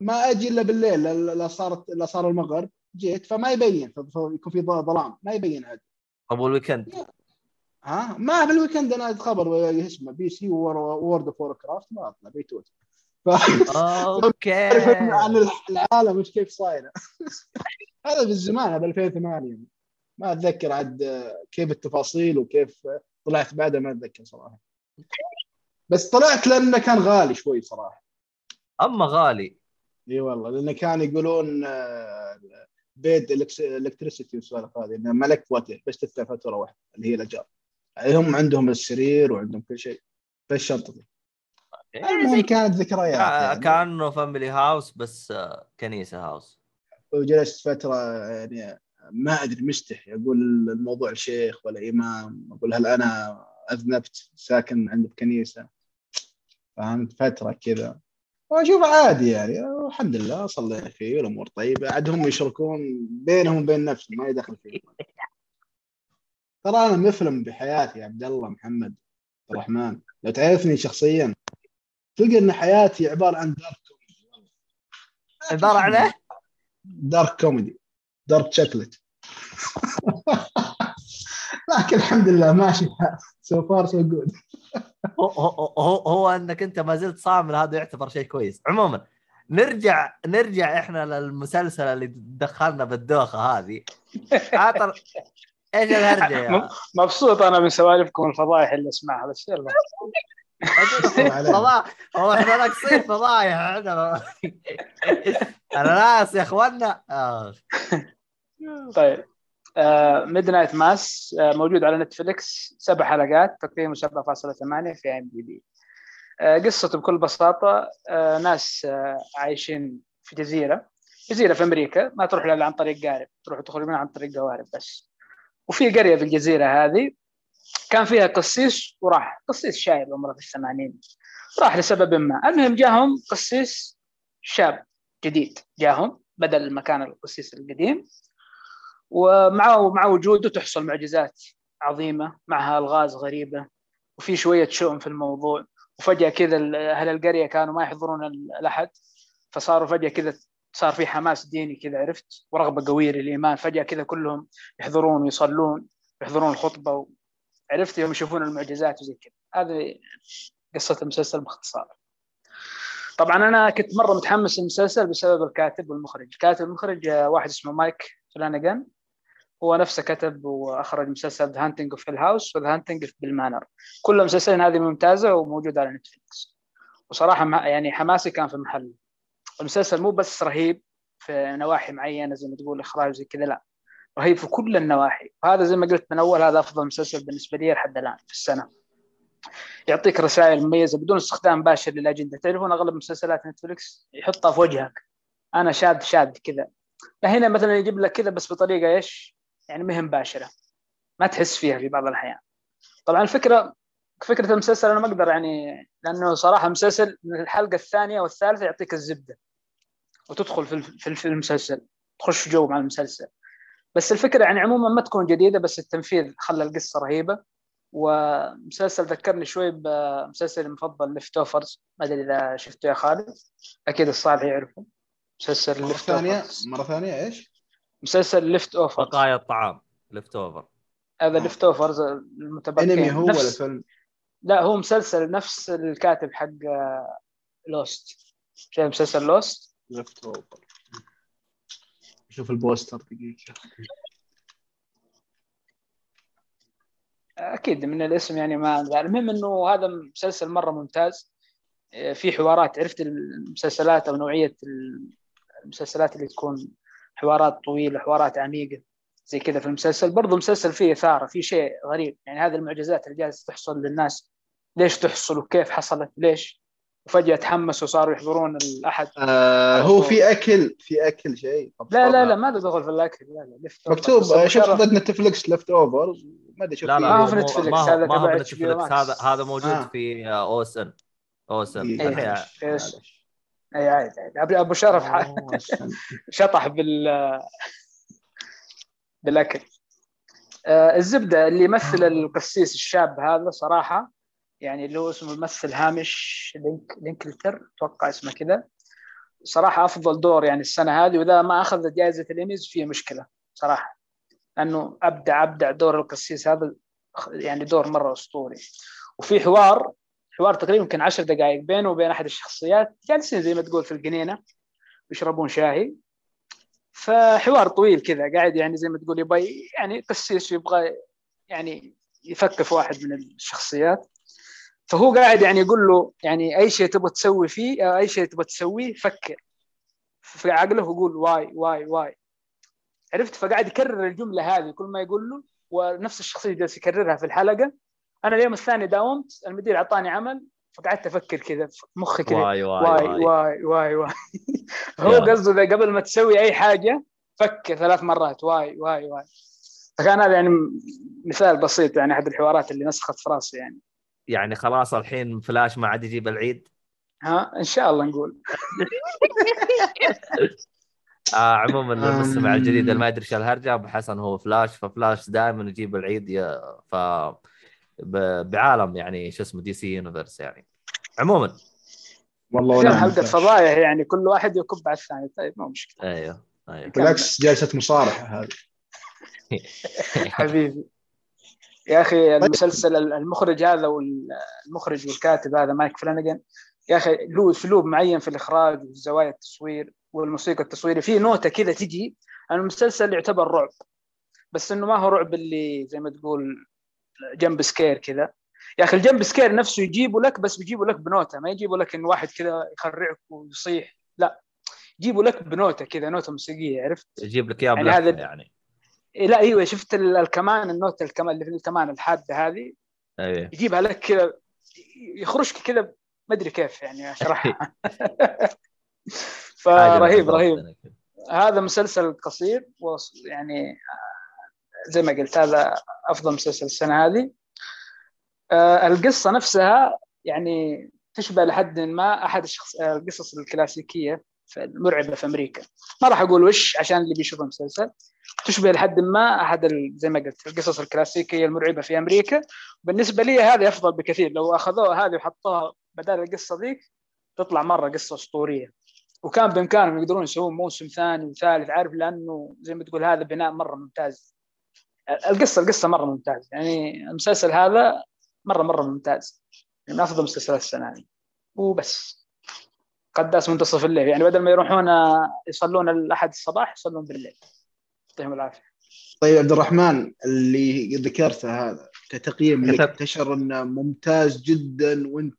ما أجي إلا بالليل لا صارت لا صار المغرب. جيت فما يبين يكون في ظلام. ما يبين عاد. طب وال weekend؟ ها؟ ما بال weekend أنا خبر اسمه PC World of Warcraft ما أطلع بيتوت ف okay. عن العالم وش كيف صايره هذا في الزمان هذا 2008 ما أتذكر عاد كيف التفاصيل وكيف طلعت بعدها ما أتذكر صراحة. بس طلعت لأنه كان غالي شوي صراحة. أما غالي. إي والله لأنه كان يقولون آه، paid electricity والسوالف هذه انه ملك water بس تدفع فاتورة واحدة اللي هي الأجار. هم عندهم السرير وعندهم كل شيء دي إيه، المهم زي كانت ذكريات يعني. كانه family house بس آه، كنيسة house وجلست فترة يعني ما أدري مستحي أقول الموضوع الشيخ ولا إمام أقول هل أنا أذنبت ساكن عند الكنيسة؟ فهمت؟ فترة كذا. وأشوف عادي يعني. الحمد لله صلينا فيه والأمور طيبة. عاد هم يشركون بينهم وبين نفسهم ما يدخل فيه ترى أنا مفلم بحياتي يا عبد الله محمد الرحمن. لو تعرفني شخصيا تلقى إن حياتي عبارة عن dark comedy عبارة عن؟ dark comedy dark chocolate لكن الحمد لله ماشي. so far so good هو, هو, هو, هو انك انت ما زلت صامل هذا يعتبر شيء كويس. عموما نرجع نرجع إحنا للمسلسل اللي دخلنا بالدوخة هذه. عطر إيش الهرجة يا؟ مبسوط أنا من سوالفكم الفضايح اللي أسمعها بس يلا. فضاء هو إحنا ناقصين فضايح إحنا أنا ناس يا اخوانا. طيب. Midnight Mass موجود على Netflix سبع حلقات تقييمه 7.8 في IMDb قصته بكل بساطة آه، ناس آه، عايشين في جزيرة. جزيرة في أمريكا ما تروح إلا عن طريق قارب تروح تخرج منها عن طريق قوارب بس. وفي قرية في الجزيرة هذه كان فيها قسيس وراح قسيس شايب عمره في الثمانين راح لسبب ما. المهم جاهم قسيس شاب جديد جاهم بدل مكان القسيس القديم ومع مع وجوده تحصل معجزات عظيمة معها ألغاز غريبة وفي شوية شؤم في الموضوع وفجأة كذا أهل القرية كانوا ما يحضرون الأحد فصاروا فجأة كذا صار في حماس ديني كذا عرفت؟ ورغبة قوية للإيمان فجأة كذا كلهم يحضرون ويصلون يحضرون الخطبة عرفت يوم يشوفون المعجزات وزي كذا. هذه قصة المسلسل باختصار. طبعا أنا كنت مرة متحمس للمسلسل بسبب الكاتب والمخرج. الكاتب والمخرج واحد اسمه مايك فلانجان هو نفسه كتب وأخرج مسلسل The Haunting of Hill House و The Haunting of Bly Manor كل المسلسلين هذه ممتازة وموجودة على Netflix وصراحة يعني حماسي كان في محله المسلسل مو بس رهيب في نواحي معينة زي ما تقول إخراج زي كذا لا. رهيب في كل النواحي. وهذا زي ما قلت من أول هذا أفضل مسلسل بالنسبة لي لحد الآن في السنة. يعطيك رسائل مميزة بدون استخدام مباشر للأجندة. تعرفون أغلب مسلسلات نتفلكس يحطها في وجهك. أنا شاد شاد كذا. هنا مثلا يجيب لك كذا بس بطريقة إيش؟ يعني مهم مباشرة. ما تحس فيها في بعض الأحيان. طبعا الفكرة فكرة المسلسل أنا ما أقدر يعني لأنه صراحة مسلسل من الحلقة الثانية والثالثة يعطيك الزبدة. وتدخل في المسلسل. تخش جو مع المسلسل. بس الفكرة يعني عموما ما تكون جديدة بس التنفيذ خلى القصة رهيبة. ومسلسل ذكرني شوي بمسلسل المفضل Leftovers ما أدري إذا شفته يا خالد. أكيد الصالح يعرفه. مسلسل مرة ثانية مرة ثانية إيش؟ مسلسل Leftover بقايا الطعام ليفت اوفر هذا ليفت اوفرز المتبقين. أنمي هو نفس... ولا فيلم؟ لا هو مسلسل نفس الكاتب حق لوست شايف مسلسل لوست؟ ليفت اوفر شوف البوستر دقيقة. أكيد من الاسم يعني ما المهم إنه هذا مسلسل مرة ممتاز. في حوارات. عرفت المسلسلات أو نوعية المسلسلات اللي تكون حوارات طويلة حوارات عميقة زي كذا في المسلسل. برضو مسلسل فيه إثارة في شيء غريب. يعني هذه المعجزات اللي جالسة تحصل للناس. ليش تحصل وكيف حصلت؟ ليش؟ وفجأة تحمسوا وصاروا يحضرون الأحد. آه هو في أكل في أكل شيء. لا لا لا ما دخل في الأكل. لا لا مكتوب. شفت ضد نتفلكس Leftover ما أدري شوف لا لا ما هو في نتفلكس هذا ما هو في نتفلكس هذا هذا موجود آه. في OSN OSN إيه. اي عادي. عادي أبو شرف استنى. شطح بال بالأكل. آه، الزبدة اللي يمثل القسيس الشاب هذا صراحة يعني اللي هو اسمه الممثل هامش لينك Linklater أتوقع اسمه كذا. صراحة أفضل دور يعني السنة هذه وإذا ما اخذ جائزه الإيميز فيه مشكلة صراحة لأنه أبدع أبدع دور القسيس هذا يعني دور مرة أسطوري. وفي حوار حوار تقريبا يمكن عشر دقائق بينه وبين أحد الشخصيات جالسين زي ما تقول في الجنينة يشربون شاهي. فحوار طويل كذا قاعد يعني زي ما تقول يبغى يعني قسيس يبغى يعني يثقف واحد من الشخصيات. فهو قاعد يعني يقول له يعني أي شيء تبغى تسوي فيه أو أي شيء تبغى تسويه فكر. في عقله ويقول why why why. عرفت؟ فقاعد يكرر الجملة هذه. كل ما يقول له ونفس الشخصية جالس يكررها في الحلقة أنا اليوم الثاني داومت المدير أعطاني عمل فقعدت أفكر كذا في مخي كذا. why why why why. why why why. هو. قصده قبل ما تسوي أي حاجة فكر ثلاث مرات. why why why. فكان هذا يعني مثال بسيط يعني أحد الحوارات اللي نسخت في راسي يعني. يعني خلاص الحين فلاش ما عاد يجيب العيد؟ ها إن شاء الله نقول. آه عموما للمستمع أم. الجديد اللي ما يدري إيش الهرجة أبو حسن هو Flash ف Flash دائما يجيب العيد يا ف ب- بعالم يعني شو اسمه DC Universe يعني. عموما. والله ولا حلقه. فضايح يعني كل واحد يكب على الثاني. طيب مو مشكلة. أيوه أيوه. بالعكس جلسة مصارحة هذه. حبيبي. يا أخي المسلسل المخرج هذا والمخرج والكاتب هذا Mike Flanagan يا أخي له أسلوب معين في الإخراج وزوايا التصوير والموسيقى التصويرية. في نوتة كذا تجي المسلسل يعتبر رعب بس إنه ما هو رعب اللي زي ما تقول jump scare كذا. يا أخي ال jump scare نفسه يجيبوا لك بس بيجيبوا لك بنوتة. ما يجيبوا لك إن واحد كذا يخرعك ويصيح لا يجيبوا لك بنوتة كذا نوتة موسيقية عرفت؟ يجيب لك إياه يعني هذا- يعني. لا إيوه شفت ال- الكمان النوتة الكمان اللي في الكمان الحادة هذه؟ أيوه. يجيبها لك كذا يخرجك كذا ما أدري كيف يعني اشرحها فرهيب رهيب. هذا مسلسل قصير وص- يعني آه، زي ما قلت هذا أفضل مسلسل السنة هذه. آه، القصة نفسها يعني تشبه لحد ما أحد الشخص القصص الكلاسيكية. المرعبة في أمريكا. ما راح أقول وش عشان اللي بيشوف المسلسل تشبه لحد ما أحد زي ما قلت القصص الكلاسيكية المرعبة في أمريكا. بالنسبة لي هذه أفضل بكثير. لو أخذوها هذه وحطوها بدل القصة ذيك تطلع مرة قصة أسطورية. وكان بإمكانهم يقدرون يسوون موسم ثاني وثالث عارف لأنه زي ما تقول هذا بناء مرة ممتاز. القصة القصة مرة ممتاز. يعني المسلسل هذا مرة مرة ممتاز. يعني من أفضل مسلسلات السنة هذه. وبس. قداس منتصف الليل. يعني بدل ما يروحون يصلون الأحد الصباح يصلون بالليل. يعطيهم العافية. طيب عبد الرحمن اللي ذكرته هذا كتقييم لك تشعر إنه ممتاز جدا وأنت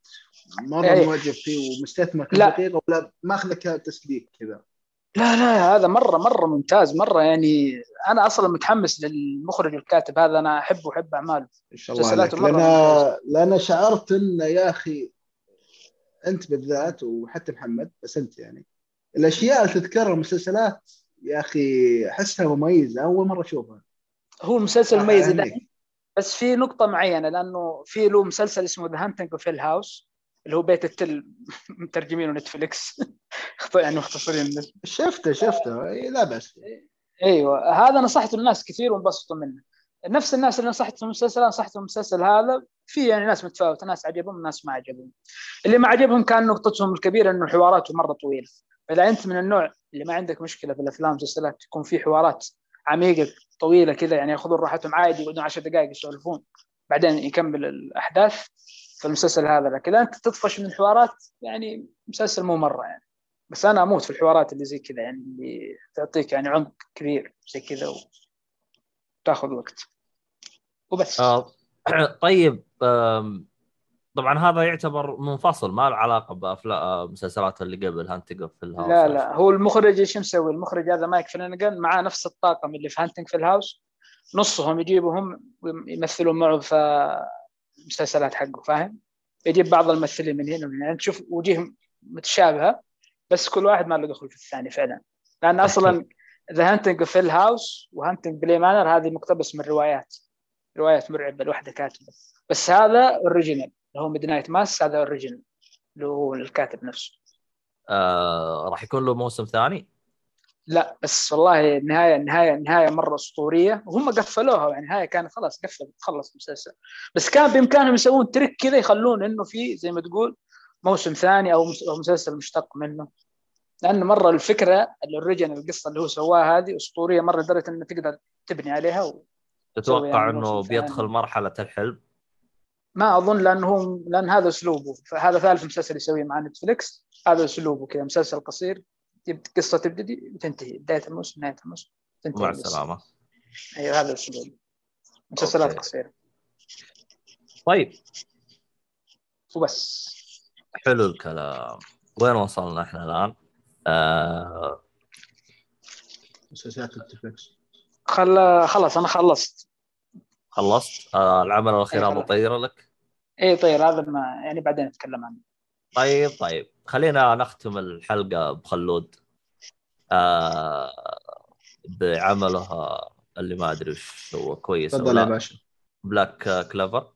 مرة إيه. معجب فيه ومستثمر كل لا. دقيقه ولا ماخذك تسليك كذا؟ لا لا هذا مرة مرة ممتاز مرة يعني أنا أصلا متحمس للمخرج والكاتب هذا أنا أحبه واحب أعماله. إن شاء الله ممتازة. لأن شعرت إنه يا أخي أنت بالذات وحتى محمد بس أنت يعني. الأشياء اللي تذكرها المسلسلات يا أخي أحسها مميزة أول مرة أشوفها. هو المسلسل مميز. بس في نقطة معينة لأنه في له مسلسل اسمه The Haunting of Hill House اللي هو بيت التل مترجمينه نتفليكس. يعني مختصرين. شفته شفته. إيه، لا بس أيوه هذا نصحته الناس كثير وانبسطوا منه. نفس الناس اللي نصحتهم المسلسل نصحتهم المسلسل هذا. في يعني ناس متفاوته ناس عجبهم ناس ما عجبهم. اللي ما عجبهم كان نقطتهم الكبيرة إنه حواراته مرة طويلة. فاذا أنت من النوع اللي ما عندك مشكلة في الأفلام والمسلسلات تكون في حوارات عميقة طويلة كذا يعني يأخذون راحتهم عادي يقعدون 10 دقائق يسولفون بعدين يكمل الأحداث في المسلسل هذا. لكن أنت تطفش من الحوارات يعني مسلسل مو مرة يعني. بس أنا أموت في الحوارات اللي زي كذا يعني اللي تعطيك يعني عمق كبير زي كذا وتأخذ وقت. وبس. آه طيب آم، طبعا هذا يعتبر منفصل ما له علاقة بافلام مسلسلات اللي قبل Haunting of ال House لا لا هو المخرج إيش مسوي؟ المخرج هذا Mike Flanagan معاه نفس الطاقم اللي في Haunting في ال House نصهم يجيبهم ويمثلون معه في المسلسلات حقه فاهم؟ يجيب بعض الممثلين من هنا ومن هنا. تشوف وجيههم متشابهة بس كل واحد ما له دخل في الثاني فعلا. لأن أصلا The Haunting في ال House و Haunting Bly Manor هذه مقتبس من روايات. روايات مرعبة لوحده كاتبة. بس هذا original اللي هو Midnight Mass هذا original اللي هو الكاتب نفسه. آه راح يكون له موسم ثاني؟ لا بس والله النهايه النهايه النهايه مرة أسطورية. وهم قفلوها يعني النهايه كانت خلاص قفلت خلص المسلسل. بس كان بإمكانهم يسوون trick كذا يخلون إنه في زي ما تقول موسم ثاني أو مسلسل مشتق منه. لأنه مرة الفكرة ال origin القصة اللي هو سواها هذه أسطورية مرة لدرجة إنه تقدر تبني عليها. تتوقع يعني إنه. بيدخل مرحلة الحلم؟ ما أظن لأنه هو لأن هذا أسلوبه. فهذا ثالث مسلسل يسويه مع نتفلكس هذا أسلوبه كذا مسلسل قصير. يب- قصة تبتدي وتنتهي بداية الموسم نهاية الموسم تنتهي مع. السلامة. أيوه هذا الاسلوب مسلسلات okay. قصيرة. طيب. وبس. حلو الكلام. وين وصلنا إحنا الآن؟ آه مسلسلات نتفلكس خل خلاص أنا خلصت. خلصت. آه العمل الأخير أي هذا. طير لك؟ اي طيب هذا ما يعني بعدين نتكلم عنه. طيب طيب. خلينا نختم الحلقة بخلود آه بعمله اللي ما أدري وش هو كويس تفضل يا لا. باشا. بلاك كلوفر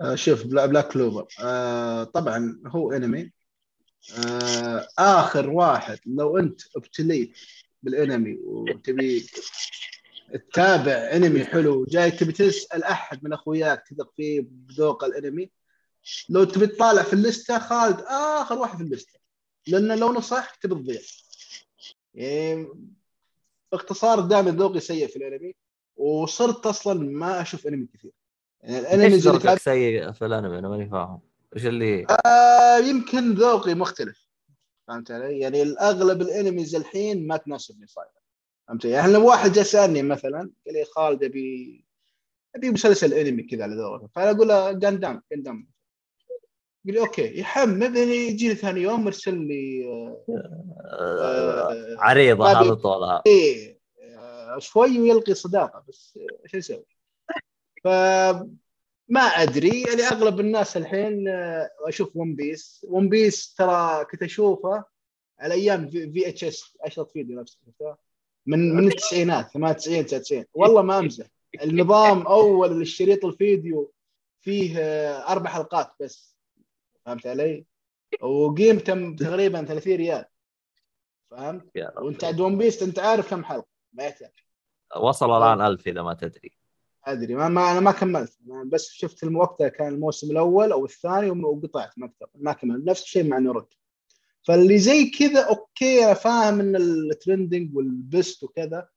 آه، شوف بلا- بلاك كلوفر آه طبعا هو انمي آه آخر واحد. لو أنت ابتليت بالانمي وتبي تتابع انمي حلو. جاي تبي تسأل أحد من أخوياك تثق فيه بذوق الانمي لو تبي تطالع في ال list ة خالد آخر واحد في ال list ة. لأنه لو نصح تبي تضيع. يعني باختصار دائما ذوقي سيء في الانمي وصرت أصلا ما أشوف انمي كثير. يعني الانمي ليش ذوقك سيء في الانمي أنا ماني فاهم. إيش اللي آه يمكن ذوقي مختلف. فهمت علي؟ يعني الأغلب ال animes الحين ما تناسبني صاير. فهمت؟ يعني لو واحد جاء سالني مثلا قال لي خالد أبي أبي مسلسل أنمي كذا على ذوقك فأنا أقول له جاندام جاندام يقول لي okay يحمل بعدين يجي ثاني يوم مرسل لي آه آه عريضة ما هذا طولها آه، شوي ويلقي صداقة بس إيش نسوي؟ فما أدري يعني أغلب الناس الحين آه، أشوف ون بيس ون بيس ترى كنت أشوفه على أيام VHS أشرط فيديو نفسه؟ من من التسعينات 98 99 والله ما أمزح. النظام أول الشريط الفيديو فيه آه، أربع حلقات بس. فهمت علي؟ وقيمته تقريبا 30 ريال. فهمت؟ وانت عند ون بيس أنت عارف كم حلقة. ما يحتاج. وصل الآن ألف إذا ما تدري. أدري. ما, ما أنا ما كملت. أنا بس شفت وقتها كان الموسم الأول أو الثاني وقطعت ما ما كملت. نفس الشيء مع ناروتو. فاللي زي كذا okay أنا فاهم إن ال trending وال best وكذا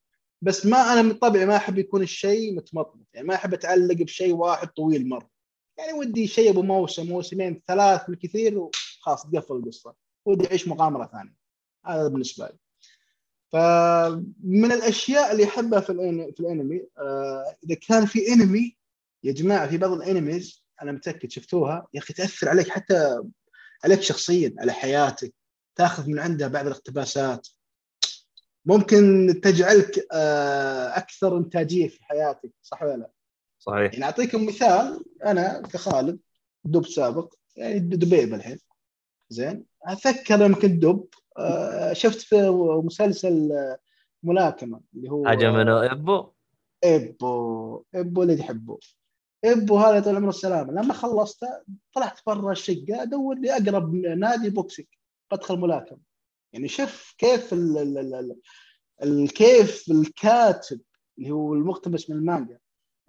بس ما أنا من طبعي ما أحب يكون الشيء متمطمط. يعني ما أحب أتعلق بشيء واحد طويل مرة. يعني ودي شيء أبو موسم موسمين ثلاث بالكثير وخلاص تقفل القصة. ودي أعيش مغامرة ثانية. هذا بالنسبة لي. فمن الأشياء اللي أحبها في في الأنمي آه، إذا كان في أنمي يا جماعة في بعض الأنميز أنا متأكد شفتوها يا أخي تأثر عليك حتى عليك شخصيا على حياتك تأخذ من عندها بعض الاقتباسات. ممكن تجعلك آه، أكثر إنتاجية في حياتك صح ولا لا؟ صحيح. يعني أعطيكم مثال أنا كخالد دب سابق يعني دبيب الحين. زين. أتذكر لما كنت دب آه، شفت في مسلسل آه، ملاكمة اللي هو منه أبو؟ إبو. إبو اللي تحبه ابو هذا طول عمره السلامة لما خلصته طلعت برا الشقة ادور لي أقرب نادي بوكسينج بدخل ملاكمه يعني شوف كيف ال ال ال ال ال كيف الكاتب اللي هو المقتبس من المانجا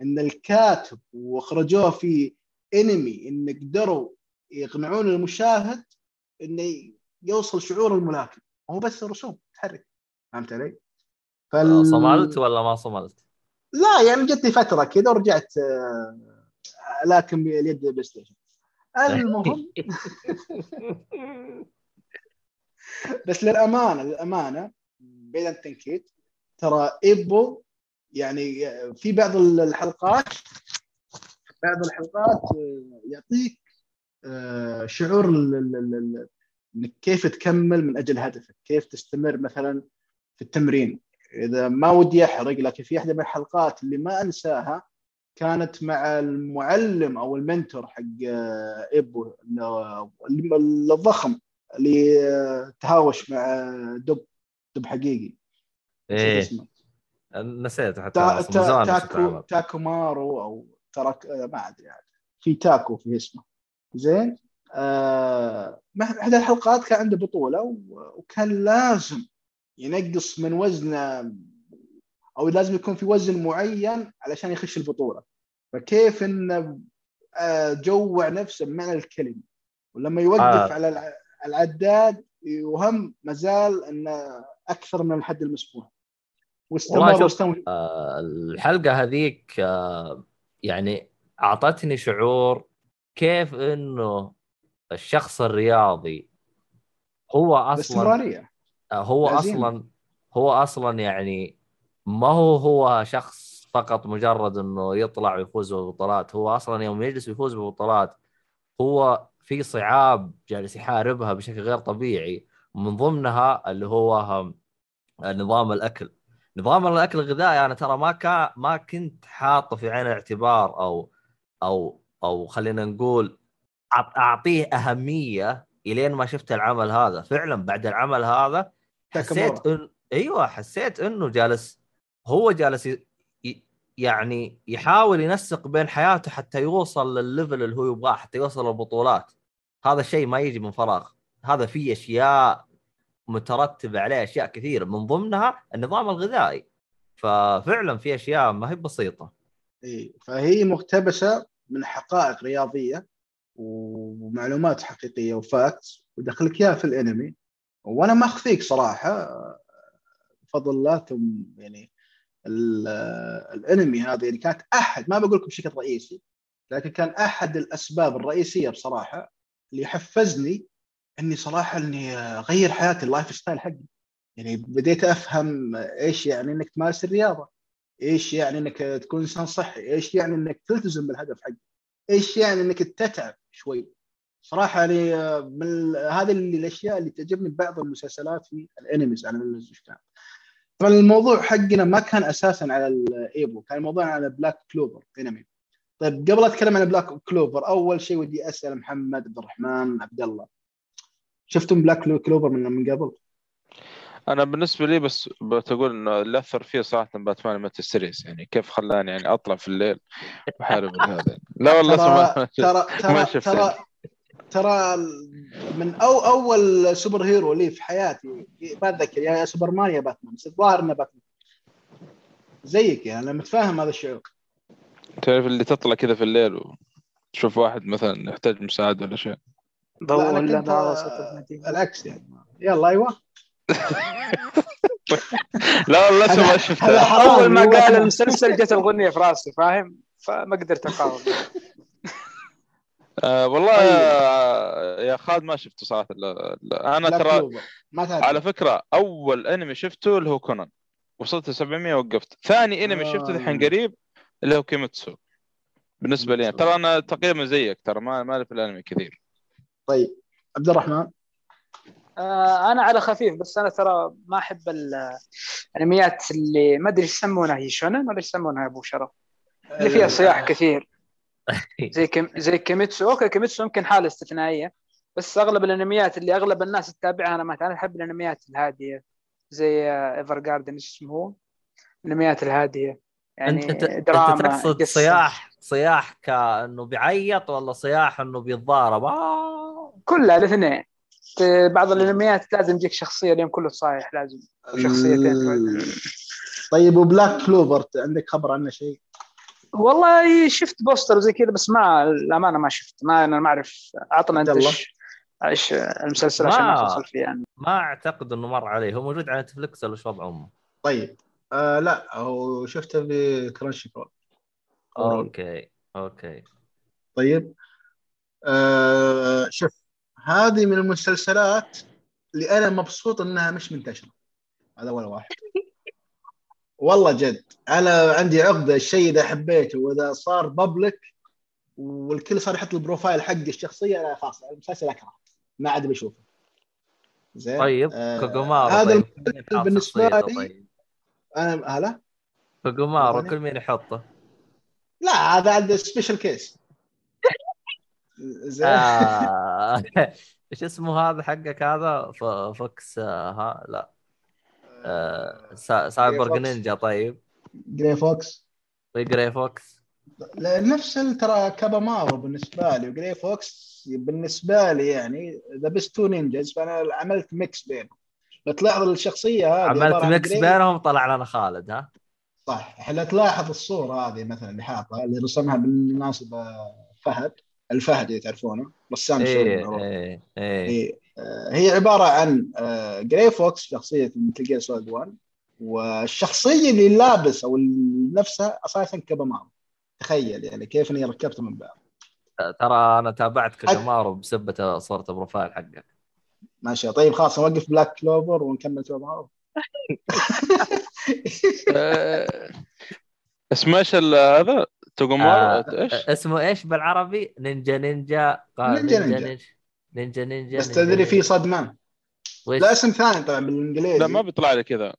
إن الكاتب وأخرجوه في إنمي إن قدروا يقنعون المشاهد إنه يوصل شعور الملاكم هو بس رسوم تحرك فهمت علي؟ فال... صملت ولا ما صملت؟ لا يعني جتني فترة كذا ورجعت آه، الاكم اليد بلاي ستيشن. المهم. بس للأمانة للأمانة بعيد عن التنكيت ترى ايبو يعني في بعض الحلقات بعض الحلقات آه، يعطيك آه، شعور إنك كيف تكمل من أجل هدفك، كيف تستمر مثلا في التمرين، إذا ما ودي أحرق لكن في أحدى من الحلقات اللي ما أنساها كانت مع المعلم أو المنتور حق آه، إيبو اللي- الضخم اللي آه، تهاوش مع دب دب حقيقي. إيه. اسمه. نسيت حتى تا تا تاكو. تاكو مارو أو ترك آه، ما أدري يعني. في تاكو في اسمه. زين؟ آه، احدى الحلقات كان عنده بطولة وكان لازم ينقص من وزنه أو لازم يكون في وزن معين علشان يخش البطولة. فكيف انه آه، جوع نفسه بمعنى الكلمة. ولما يوقف آه. على الع- العداد وهم مازال إنه أكثر من الحد المسموح واستمر واستمر آه، الحلقة هذيك آه، يعني أعطتني شعور كيف إنه الشخص الرياضي هو أصلا باستمراريه هو العزيمة. أصلا هو أصلا يعني ما هو هو شخص فقط مجرد إنه يطلع ويفوز بالبطولات هو أصلا يوم يجلس ويفوز بالبطولات هو في صعاب جالس يحاربها بشكل غير طبيعي. ومن ضمنها اللي هو نظام الأكل. نظام الأكل الغذائي أنا ترى ما كان ما كنت حاطه في عين الاعتبار أو أو أو خلينا نقول أعطيه أهمية إلين ما شفت العمل هذا. فعلا بعد العمل هذا حسيت. ان أيوه حسيت إنه جالس هو جالس ي... يعني يحاول ينسق بين حياته حتى يوصل للل level اللي هو يبغاه حتى يوصل للبطولات. هذا الشيء ما يجي من فراغ. هذا فيه أشياء مترتبة عليه أشياء كثيره من ضمنها النظام الغذائي. ففعلا في أشياء ما هي بسيطة. إيه، فهي مقتبسة من حقائق رياضية ومعلومات حقيقية و facts. ودخلك اياها في الانمي. وأنا ما اخفيك صراحة بفضل الله ثم يعني ال- الانمي هذا يعني كانت أحد ما بقول لكم بشكل رئيسي لكن كان أحد الأسباب الرئيسية بصراحة اللي حفزني إني صراحة إني أغير حياتي ال lifestyle حقي. يعني بديت أفهم إيش يعني إنك تمارس الرياضة إيش يعني إنك تكون إنسان صحي إيش يعني إنك تلتزم بالهدف حقك إيش يعني إنك تتعب شوي. صراحة يعني من هذه الأشياء اللي تعجبني ببعض المسلسلات في ال animes من كان طبعا الموضوع حقنا ما كان أساسا على الايبو كان الموضوع على بلاك كلوفر انمي طيب قبل أتكلم عن بلاك كلوفر أول شيء ودي أسأل محمد عبد الرحمن عبد الله شفتم بلاك كلوفر من من قبل؟ أنا بالنسبة لي بس بتقول إنه اللي اثر فيه صراحة باتمان مات series يعني كيف خلاني يعني أطلع في الليل واحارب هذا لا والله ترى ترى ما شفت ترى ترى من أو أول superhero لي في حياتي ما اتذكر يا سوبرمان يا باتمان بس الظاهر إنه باتمان. زيك يعني أنا متفاهم هذا الشعور. تعرف اللي تطلع كذا في الليل وتشوف واحد مثلا يحتاج مساعده ولا شيء. ضوء ولا آه، العكس يعني. يلا أيوه. لا والله لسه ما شفتها أول ما قال المسلسل جت الاغنيه في راسي فاهم؟ فما قدرت أقاوم. آه والله طيب. يا, يا خالد ما شفته صراحة. لا لا. أنا ترى على فكرة أول أنمي شفته اللي هو كونان. وصلت ل 700 وقفت ثاني أنمي شفته آه. الحين قريب اللي هو كيميتسو. بالنسبة لي ترى أنا تقريبا زيك ترى ما ما في الأنمي كثير. طيب. عبد الرحمن؟ آه أنا على خفيف بس أنا ترى ما أحب ال- الأنميات اللي ما أدري إيش يسمونها هي shonen؟ ولا إيش يسمونها يا أبو شرف. اللي فيها صياح كثير. زي كم زي كيميتسو. Okay كيميتسو يمكن حالة استثنائية بس أغلب الأنميات اللي أغلب الناس تتابعها أنا ما أنا أحب الأنميات الهادية زي إيفرجاردن إيش اسمه هو؟ الأنميات الهادية. يعني أنت أنت دراما تقصد قصة. صياح صياح كأنه بيعيط ولا صياح إنه بيتضارب؟ آه. كلها الاثنين. في بعض الأنميات لازم يجيك شخصية اليوم كله صايح لازم. وشخصيتين طيب وبلاك كلوفر عندك خبر عنه شيء؟ والله شفت poster وزي كذا بس ما الامانه ما شفت. ما أنا ما أعرف. عطنا أنت. إيش إيش المسلسل ما- عشان ما توصل فيه يعني. ما أعتقد إنه مر عليه. هو موجود على نتفلكس ولا إيش وضعه طيب. آه لا هو شفته بكرانشي كرول okay okay. طيب. آه شوف هذه من المسلسلات اللي أنا مبسوط إنها مش منتشرة. هذا أول واحد. والله جد أنا عندي عقدة الشيء إذا حبيته وإذا صار public والكل صار يحط ال profile حق الشخصية أنا خلاص المسلسل أكره ما عاد بشوفه. زين؟ طيب آه، كوكومارو هذا طيب شخصيته لي- طيب؟ أنا هلا؟ كابامارو يعني- كل مين يحطه؟ لا هذا عنده special case زين؟ آه. إيش اسمه هذا حقك هذا؟ Fox آه، ها لا. آه. سا- cyber. ninja طيب Gray Fox Gray Fox نفس ترى كابامارو بالنسبة لي و Gray Fox بالنسبة لي يعني the best two ninjas فأنا عملت mix بينهم لو تلاحظ الشخصية هذه عملت mix جري- بينهم طلع لنا خالد ها صح إحنا تلاحظ الصورة هذه مثلا اللي حاطها اللي رسمها بالمناسبة فهد الفهد اللي تعرفونه رسام سوري إيه معروف. إيه إيه هي آه، هي عبارة عن آه، Gray Fox شخصية Metal Gear Solid 1 والشخصية اللي لابس أو نفسها أساسا كابامارو. تخيل يعني كيف إني ركبته من بعض ترى أنا تابعت كابامارو بسبة صورة ال profile حقك ماشي طيب خلاص نوقف بلاك كلوفر ونكمل كابامارو. آه، اسمه إيش ال- هذا؟ توغومارو آه، إيش؟ اسمه إيش بالعربي؟ نينجا نينجا نينجا. نينجا. نينجا. نينجا بس تدري في وش؟ لا اسم ثاني طبعا بالإنجليزي لا ما بيطلع لي كذا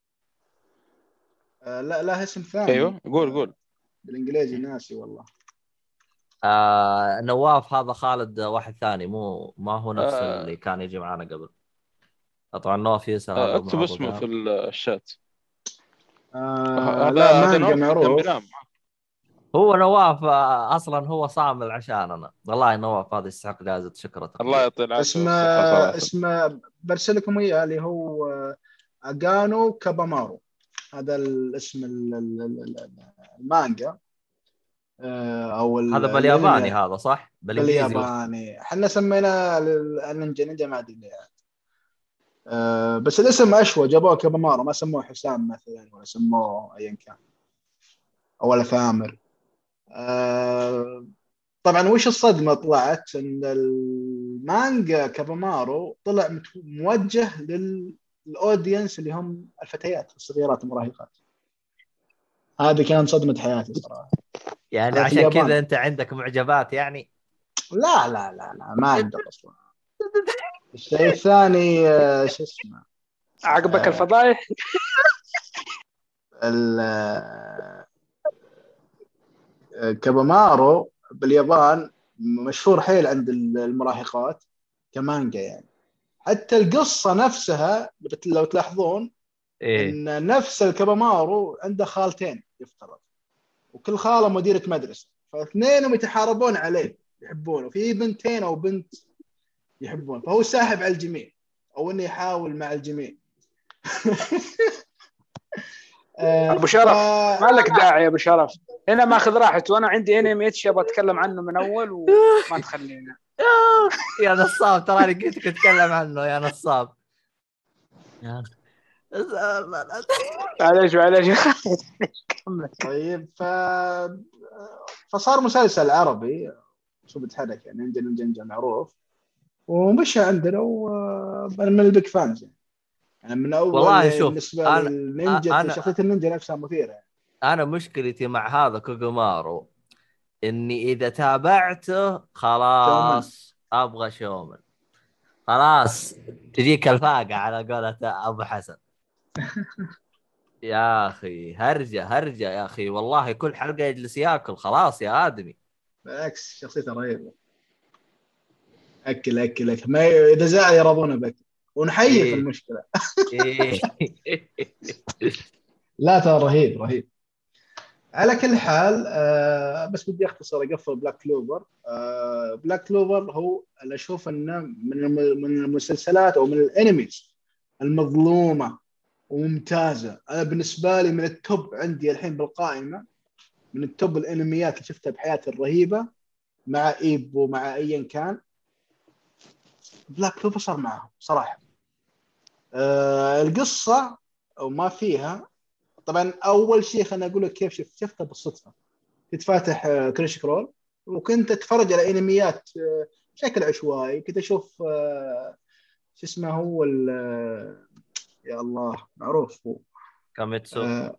آه، لا لا اسم ثاني أيوه قول قول بالإنجليزي ناسي والله آه نواف هذا خالد واحد ثاني مو ما هو نفس آه. اللي كان يجي معنا قبل طبعا نواف يسأل آه، اكتب اسمه. في الشات آه هذا لا هذا معروف. هو نواف آه، أصلا هو صامل عشاننا. والله نواف هذا يستحق جائزة. شكرا. الله يعطيه العافية. اسمه. اسمه برسل لكم اياه اللي هو آه، اجانو كابامارو. هذا الاسم ال- ال- ال- ال- المانجا. آه، أو ال- هذا بالياباني. هذا صح؟ بالإنجليزي. بالياباني. إحنا سميناه ال- النينجا نينجا ما ادري ليه. آه، بس الاسم أشوى. جابوه كابامارو. ما سموه حسام مثلا ولا سموه ايا كان. ولا ثامر آه، طبعا وش الصدمة طلعت؟ إن المانجا كابامارو طلع موجه لل audience اللي هم الفتيات الصغيرات المراهقات. هذه كانت صدمة حياتي صراحة. يعني عشان. كذا أنت عندك معجبات يعني؟ لا لا لا لا ما عندك أصلا. الشيء الثاني آه، شو اسمه؟ عقبك آه. الفضايح. ال- آه، كابامارو باليابان مشهور حيل عند المراهقات كمانجا يعني. حتى القصة نفسها لو تلاحظون إيه. إن نفس الكابامارو عنده خالتين يفترض. وكل خالة مديرة مدرسة. فاثنينهم يتحاربون عليه يحبونه. في بنتين أو بنت يحبون فهو ساحب على الجميع. أو إنه يحاول مع الجميع. آه، أبو شرف، ف- ما لك داعي يا أبو شرف؟ هنا ماخذ راحته وأنا عندي انمي اتش أبغى أتكلم عنه من أول وما تخلينا يا نصاب تراني قلت لك أتكلم عنه يا نصاب. معليش معليش. طيب ف... فصار مسلسل عربي شو بتحرك يعني عندنا الجنجة معروف ومشى عندنا وأنا من البيك فانز يعني. يعني من أول والله شوف، بالنسبة أنا- للنينجا أنا- شخصية النينجا نفسها مثيرة. يعني. أنا مشكلتي مع هذا كوجومارو إني إذا تابعته خلاص أبغى شومن. خلاص تجيك الفاقة على قولة أبو حسن. يا أخي هرجة هرجة يا أخي. والله كل حلقة يجلس ياكل خلاص يا آدمي. بالعكس شخصيته رهيبة. أكل أكل أكل. ما. إذا زعل يرضونه بأكل. ونحيي في إيه. المشكلة. إيه. لا ترى رهيب رهيب. على كل حال آه بس بدي أختصر أقفل Black Clover آه Black Clover هو أنا أشوف إنه من الم- من المسلسلات أو من ال animes المظلومة وممتازة. أنا بالنسبة لي من ال top عندي الحين بالقائمة من ال top الأنميات اللي شفتها بحياتي الرهيبة مع ايبو مع ايا كان. Black Clover صار معهم صراحة. آه القصة أو ما فيها. طبعا أول شيء خليني أقول لك كيف شفت شفتها بالصدفه كنت فاتح آه، Crunchyroll وكنت أتفرج على أنميات آه، بشكل عشوائي. كنت أشوف آه، شو اسمه هو ال- آه، يا الله معروف هو. كاميتسو. آه،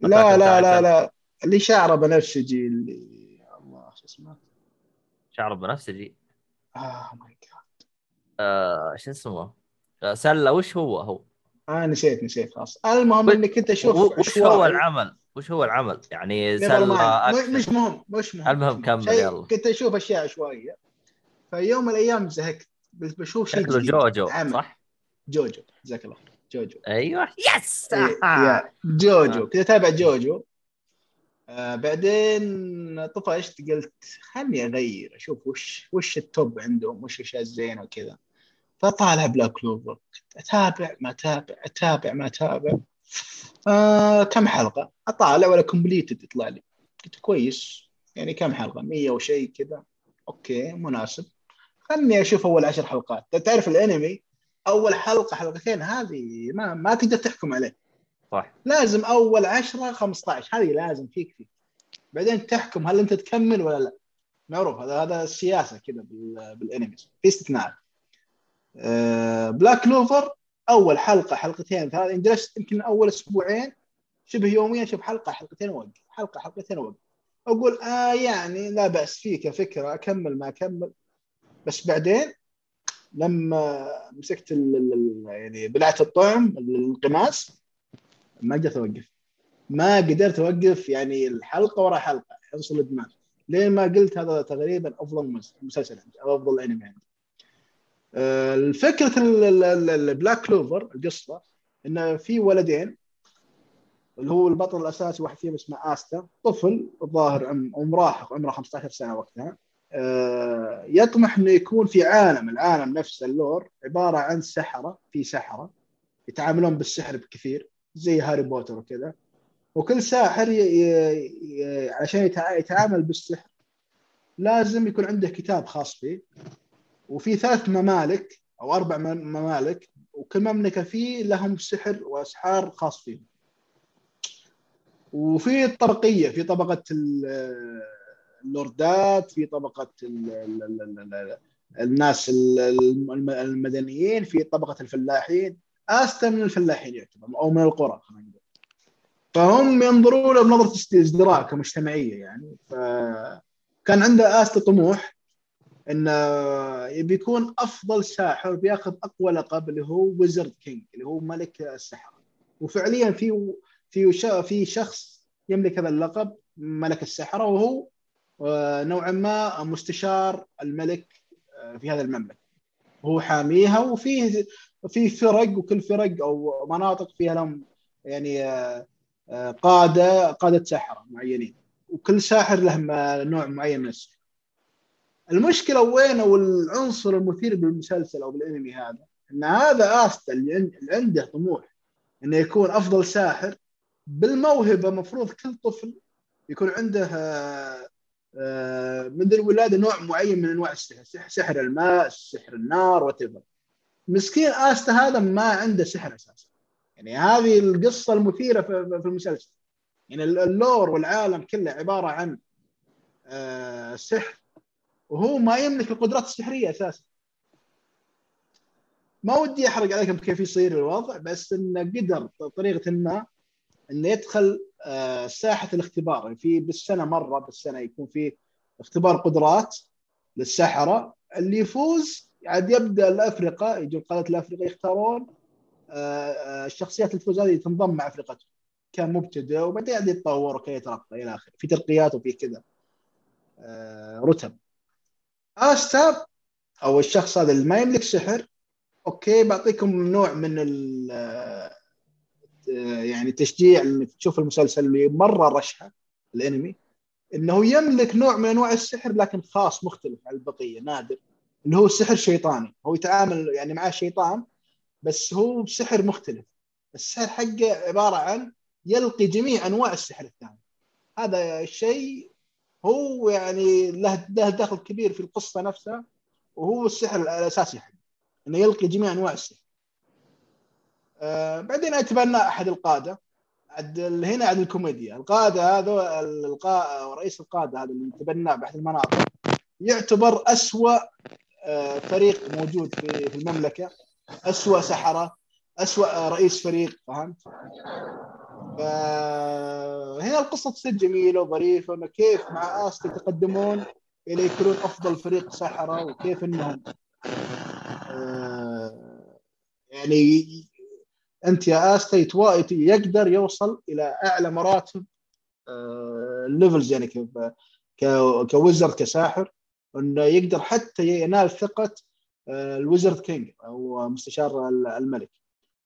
لا لا لا. لا. اللي شعره بنفسجي اللي الله شو اسمه؟ شعر بنفسجي. آه ماي جاد آه شو اسمه؟ آه سلة وش هو؟ هو. آه نسيت نسيت خلاص. المهم كنت أشوف و- وش هو. العمل؟ وش هو العمل؟ يعني سلة. مش مهم مش مهم المهم كمل يلا. كنت أشوف أشياء عشوائيه فيوم من الأيام زهقت بس بشوف شيء شكله جديد. جوجو عمل. صح؟ جوجو. جزاك الله. خير. جوجو. أيوه. yes! إيه، يا جوجو. كنت أتابع جوجو. آه بعدين طفشت قلت خلني أغير أشوف وش وش ال top عندهم وش الأشياء الزينة وكذا. فطالع Black Clover أتابع ما أتابع أتابع ما أتابع. آه كم حلقة؟ أطالع ولا completed يطلع لي. قلت كويس. يعني كم حلقة؟ 100 وشيء كذا. okay مناسب. خلني أشوف أول عشر حلقات. تعرف الأنمي؟ أول حلقة حلقتين هذه ما ما تقدر تحكم عليه. صح. لازم أول 10 15 هذه لازم فيك فيك. بعدين تحكم هل أنت تكمل ولا لا. معروف هذا هذا السياسة كذا بالأنمي. في استثناء. Black Clover أول حلقة حلقتين ثلاث جلست يمكن أول أسبوعين شبه يوميا أشوف حلقة حلقتين اوقف حلقة حلقتين اوقف أقول آه يعني لا بأس فيه كفكره أكمل ما أكمل. بس بعدين لما مسكت يعني بلعت الطعم الانقماس ما قدرت أوقف. ما قدرت أوقف يعني الحلقة ورا حلقة حصل الادمان لين ما قلت هذا تقريبا أفضل مسلسل عندي أو أفضل أنمي. عندي الفكرة البلاك كلوفر القصة انه في ولدين اللي هو البطل الأساسي واحد فيهم اسمه استا طفل الظاهر مراهق عمره 15 سنة وقتها. آه، يطمح إنه يكون في عالم العالم نفسه ال lore عبارة عن سحرة في سحرة يتعاملون بالسحر بكثير زي هاري بوتر وكذا. وكل ساحر ي... ي... عشان يتعامل بالسحر لازم يكون عنده كتاب خاص فيه. وفي ثلاث ممالك أو أربع ممالك وكل مملكة فيه لهم سحر وأسحار خاص فيهم. وفي الطبقيه في طبقة اللوردات في طبقة الناس المدنيين في طبقة الفلاحين. استا من الفلاحين يعتبر أو من القرى خلينا نقول. فهم ينظروا له بنظره ازدراء كمجتمعية يعني. فكان عنده استا طموح انه يبي يكون أفضل ساحر بياخذ أقوى لقب اللي هو ويزرد كينج اللي هو ملك السحره وفعليا في في في شخص يملك هذا اللقب ملك السحره وهو آه، نوعا ما مستشار الملك آه، في هذا المملكة. هو حاميها وفي في فرق وكل فرق أو مناطق فيها لهم يعني آه، قادة قادة سحره معينين. وكل ساحر له نوع معين من السحر المشكلة وين والعنصر المثير بالمسلسل أو بالأنمي هذا؟ إن هذا استا اللي عنده طموح إنه يكون أفضل ساحر بالموهبة مفروض كل طفل يكون عنده آه، منذ الولاده نوع معين من أنواع السحر سحر الماء سحر النار وتبر مسكين استا هذا ما عنده سحر أساسا. يعني هذه القصة المثيرة في المسلسل. يعني اللور والعالم كله عبارة عن آه، سحر وهو ما يملك القدرات السحرية أساسا. ما ودي أحرق عليكم كيف يصير الوضع بس إنه قدر بطريقه ما إنه يدخل آه، ساحة الاختبار. يعني في بالسنة مرة بالسنة يكون في اختبار قدرات للسحرة. اللي يفوز عاد يبدأ الافرقه يجون قادة الافرقه يختارون آه، آه، الشخصيات اللي تفوز هذه تنضم مع افرقتهم كمبتدئ وبعدين عاد يتطور وكي يترقى إلى آخره. في ترقيات وفي كذا رتب. استا أو الشخص هذا اللي ما يملك سحر أوكي بعطيكم نوع من يعني تشجيع إنك تشوف المسلسل اللي مرة رشحه الأنمي إنه يملك نوع من أنواع السحر لكن خاص مختلف عن البقية نادر اللي هو السحر الشيطاني هو يتعامل يعني معاه شيطان بس هو سحر مختلف. السحر حقه عبارة عن يلقي جميع أنواع السحر الثاني. هذا الشيء هو يعني له له دخل كبير في القصة نفسها وهو السحر الأساسي حقه إنه يلقي جميع أنواع السحر. آه بعدين أتبنى أحد القادة عد هنا عند الكوميديا. القادة هذا القاء رئيس القادة هذا اللي تبناه بأحد المناطق. يعتبر أسوأ آه فريق موجود في, في المملكة. أسوأ سحرة أسوأ رئيس فريق فهمت؟ فهنا القصة تصير جميلة وظريفة إنه كيف مع اس يتقدمون إلى يكونون أفضل فريق سحره وكيف إنهم آه يعني أنت يا استا يقدر يوصل إلى أعلى مراتب ال levels آه، يعني ك wizard كساحر إنه يقدر حتى ينال ثقة آه، ال wizard king أو مستشار الملك.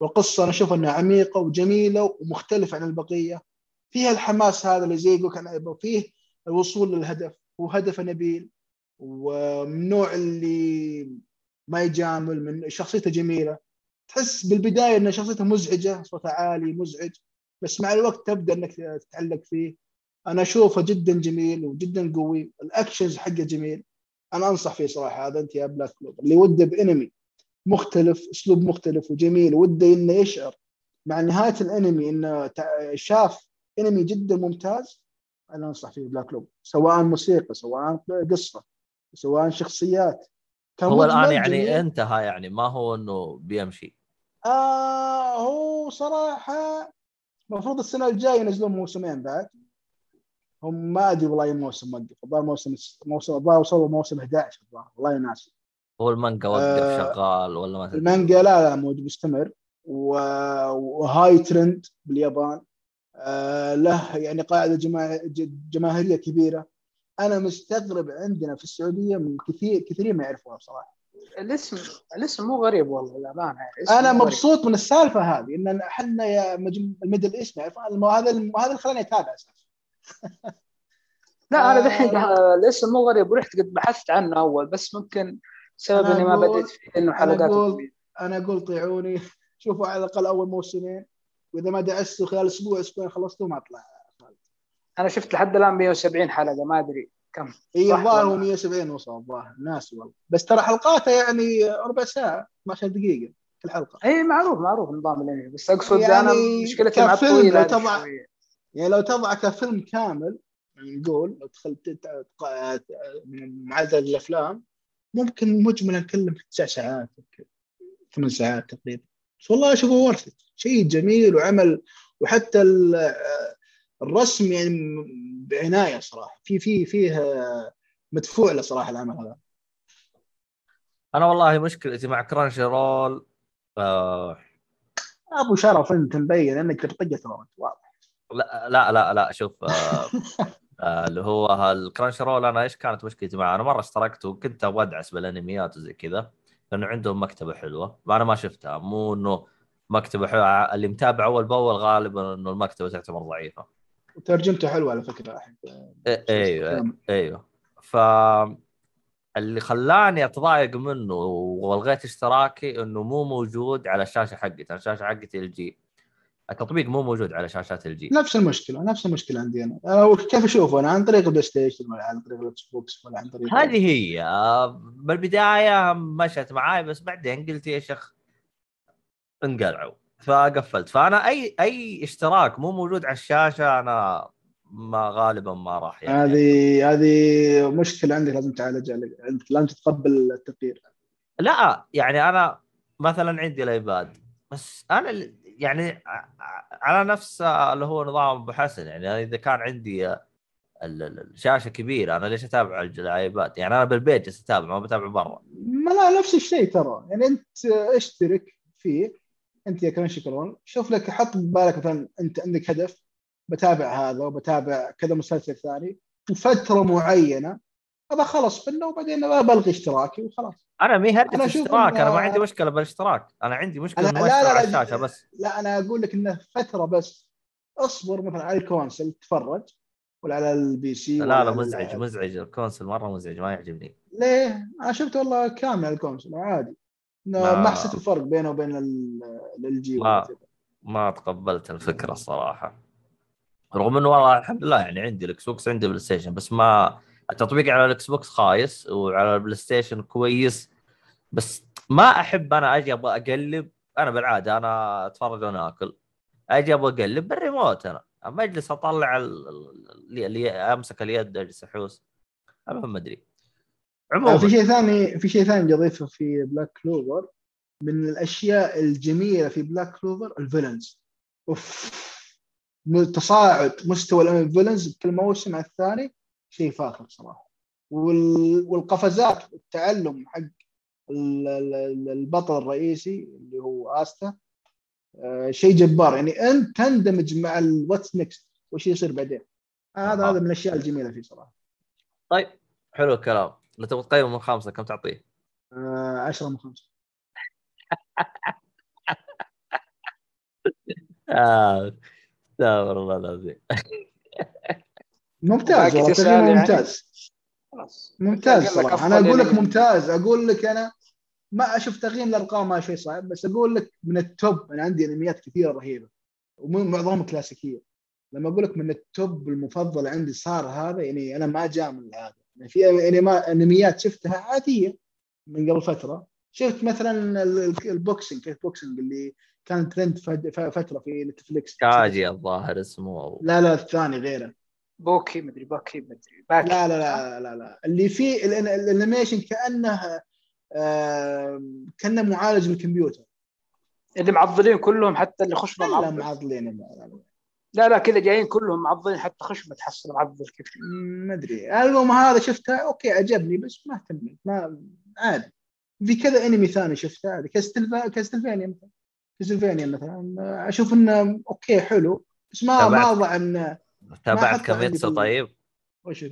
والقصة أنا أشوف أنها عميقة وجميلة ومختلفة عن البقية. فيها الحماس هذا اللي زي يقول كان فيه الوصول للهدف وهدف نبيل. ومن النوع اللي ما يجامل من شخصيته جميلة. تحس بالبداية أن شخصيته مزعجة صوتها عالي مزعج. بس مع الوقت تبدأ أنك تتعلق فيه. أنا أشوفه جدا جميل وجدا قوي. ال actions حقه جميل. أنا أنصح فيه صراحة. هذا أنت يا Black Clover اللي وده بإنمي. مختلف أسلوب مختلف وجميل. وده إنه يشعر مع نهاية الأنمي إنه شاف أنمي جدا ممتاز. أنا أنصح فيه Black Clover سواء موسيقى سواء قصة سواء شخصيات. هو الآن يعني جميل. انتهى يعني ما هو إنه بيمشي. آه هو صراحة المفروض السنة الجاية ينزلون موسمين بعد. هم ما أدري والله أي موسم وقف الظاهر موسم موسم الظاهر وصلوا موسم 11 الظاهر. والله ناسي هو المانجا وقف آه، شغال ولا ما المانجا لا لا موجود مستمر. و... وهاي ترند باليابان. آه له يعني قاعدة جماع... ج- جماهيرية كبيرة. أنا مستغرب عندنا في السعودية من كثير كثيرين ما يعرفوها بصراحة. الاسم الاسم مو غريب والله للأمانة يعني. أنا مو غريب. مبسوط من السالفة هذه إن إحنا يا مجم... ال Middle East هذا الم- هذا اللي خلاني أتابع أساسا. لا أنا آه، دحين آه، الاسم مو غريب ورحت قد بحثت عنه أول بس ممكن سبب إني ما بديت فيه إنه حلقاته أقول- طويلة. أنا أقول طيعوني. شوفوا على الأقل أول موسمين. وإذا ما دعستوا خلال أسبوع أسبوعين خلصتوا ما اطلع أنا شفت لحد الآن 170 حلقة ما أدري كم. صح الظاهر هو والله. 170 وصل الظاهر. ناسي والله. بس ترى حلقاته يعني ربع ساعة 12 دقيقة كل حلقه إي معروف معروف نظام الأنمي. بس أقصد يعني أنا مشكلتي مع الطويله تضع-. يعني لو تضع كفيلم كامل نقول لو دخلت معدل الأفلام ممكن مجملا كله تسع ساعات. ثمان ساعات تقريبا. بس والله اشوفه ورث شيء جميل وعمل وحتى ال- الرسم يعني بعناية صراحة. في في فيه مدفوع له صراحة العمل هذا. أنا والله مشكلتي مع Crunchyroll آه أبو شرف أنت مبين إنك تبطقه ترى واضح. لا لا لا لا شوف آه آه اللي هو ال Crunchyroll أنا إيش كانت مشكلتي معه؟ أنا مرة اشتركت وكنت أبغى أدعس بالأنميات وزي كذا لأنه عندهم مكتبة حلوة. ما أنا ما شفتها مو إنه مكتبة حلوة اللي متابع أول بأول غالبا إنه المكتبة تعتبر ضعيفة. وترجمته حلوة على فكرة. إيه- أيوه أيوه ف اللي خلاني أتضايق منه وألغيت اشتراكي إنه مو موجود على الشاشة حقتي، الشاشة حقتي LG التطبيق مو موجود على شاشات LG نفس المشكلة نفس المشكلة عندي أنا. أه كيف أشوفه؟ أنا عن طريق ال PlayStation ولا عن طريق ال X Box ولا عن طريق هذه هي. آه، بالبداية مشت معاي بس بعدين قلت يا شيخ انقلعوا. فقفلت. فأنا أي أي اشتراك مو موجود على الشاشة أنا ما غالبا ما راح يعني. هذه هذه مشكلة عندك لازم تعالجها أنت لازم تتقبل التغيير لا يعني أنا مثلا عندي ال iPad بس أنا يعني على نفس اللي هو نظام أبو حسن يعني إذا كان عندي ال- ال- الشاشه كبيرة أنا ليش أتابع ال iPad؟ يعني أنا بالبيت جالس أتابع ما بتابع برا. ما لا نفس الشيء ترى. يعني أنت اشترك فيه أنت يا Crunchyroll شوف لك حط ببالك مثلا أنت عندك هدف بتابع هذا وبتابع كذا مسلسل ثاني وفترة معينة ابى اخلص منه وبعدين بلغي اشتراكي وخلاص. أنا مي هدف أنا أشوف اشتراك إن- أنا ما عندي مشكلة بالاشتراك. أنا عندي مشكلة أنا- لا- لا- على الشاشة بس. لا أنا أقول لك إنه فترة بس. اصبر مثلا على ال console تتفرج ولا على ال PC لا لا مزعج مزعج. ال console مرة مزعج ما يعجبني. ليه؟ أنا شفت والله كامل ال console عادي. ما- ما حسيت الفرق بينه وبين LG ما- ما تقبلت الفكرة الصراحه رغم إنه والله الحمد لله يعني عندي ال Xbox عندي PlayStation بس ما التطبيق على ال Xbox خايس وعلى ال PlayStation كويس. بس ما أحب أنا أجي أبغى أقلب أنا بالعادة أنا أتفرج وأنا آكل. أجي أبغى أقلب بالريموت أنا. أما أجلس أطلع ال- ال- اللي أمسك اليد أجلس أحوس. المهم ما أدري. عموما. في شيء ثاني في شيء ثاني بدي اضيفه في Black Clover من الأشياء الجميلة في Black Clover ال villains. أوف. تصاعد مستوى ال villains كل موسم على الثاني شيء فاخر صراحة. وال... والقفزات التعلم حق البطل الرئيسي اللي هو آستا آه، شيء جبار يعني أنت تندمج مع ال what's next وش يصير بعدين هذا آه. هذا من الأشياء الجميلة فيه صراحة طيب حلو الكلام لو تبغى تقيم من خمسة كم تعطيه؟ 10 من 5 آه. استغفر الله العظيم ممتاز والله يعني؟ ممتاز خلاص ممتاز صراحة أنا أقول لك يعني. ممتاز أقول لك أنا ما أشوف تقييم الارقام ما شيء صعب بس أقول لك من التوب أنا عندي أنميات كثيرة رهيبة ومعظمهم كلاسيكية. لما أقول لك من ال top المفضل عندي صار هذا يعني أنا ما جامل هذا. يعني في أنميات شفتها عادية من قبل فترة. شفت مثلا ال- ال- ال boxing kick boxing اللي كان ترند فترة في Netflix. كاجي الظاهر اسمه. لا لا الثاني غيره. بوكي مدري باكي مدري. باكي. لا لا لا لا لا. اللي فيه ال animation كأنه كانه معالج بالكمبيوتر اللي معضلين كلهم حتى اللي خشمه لا معضل معضلين. لا، لا، لا. لا لا كذا جايين كلهم معضلين حتى خشمه تحصل معضل كيف ما أدري. المهم هذا شفتها okay عجبني بس ما اهتميت ما عادي. في كذا أنمي ثاني شفته Castleva Castlevania مثلا. Castlevania مثلا. أشوف إنه okay حلو. بس ما تابعت. ما أضع انه تابعت Kimetsu طيب؟ وش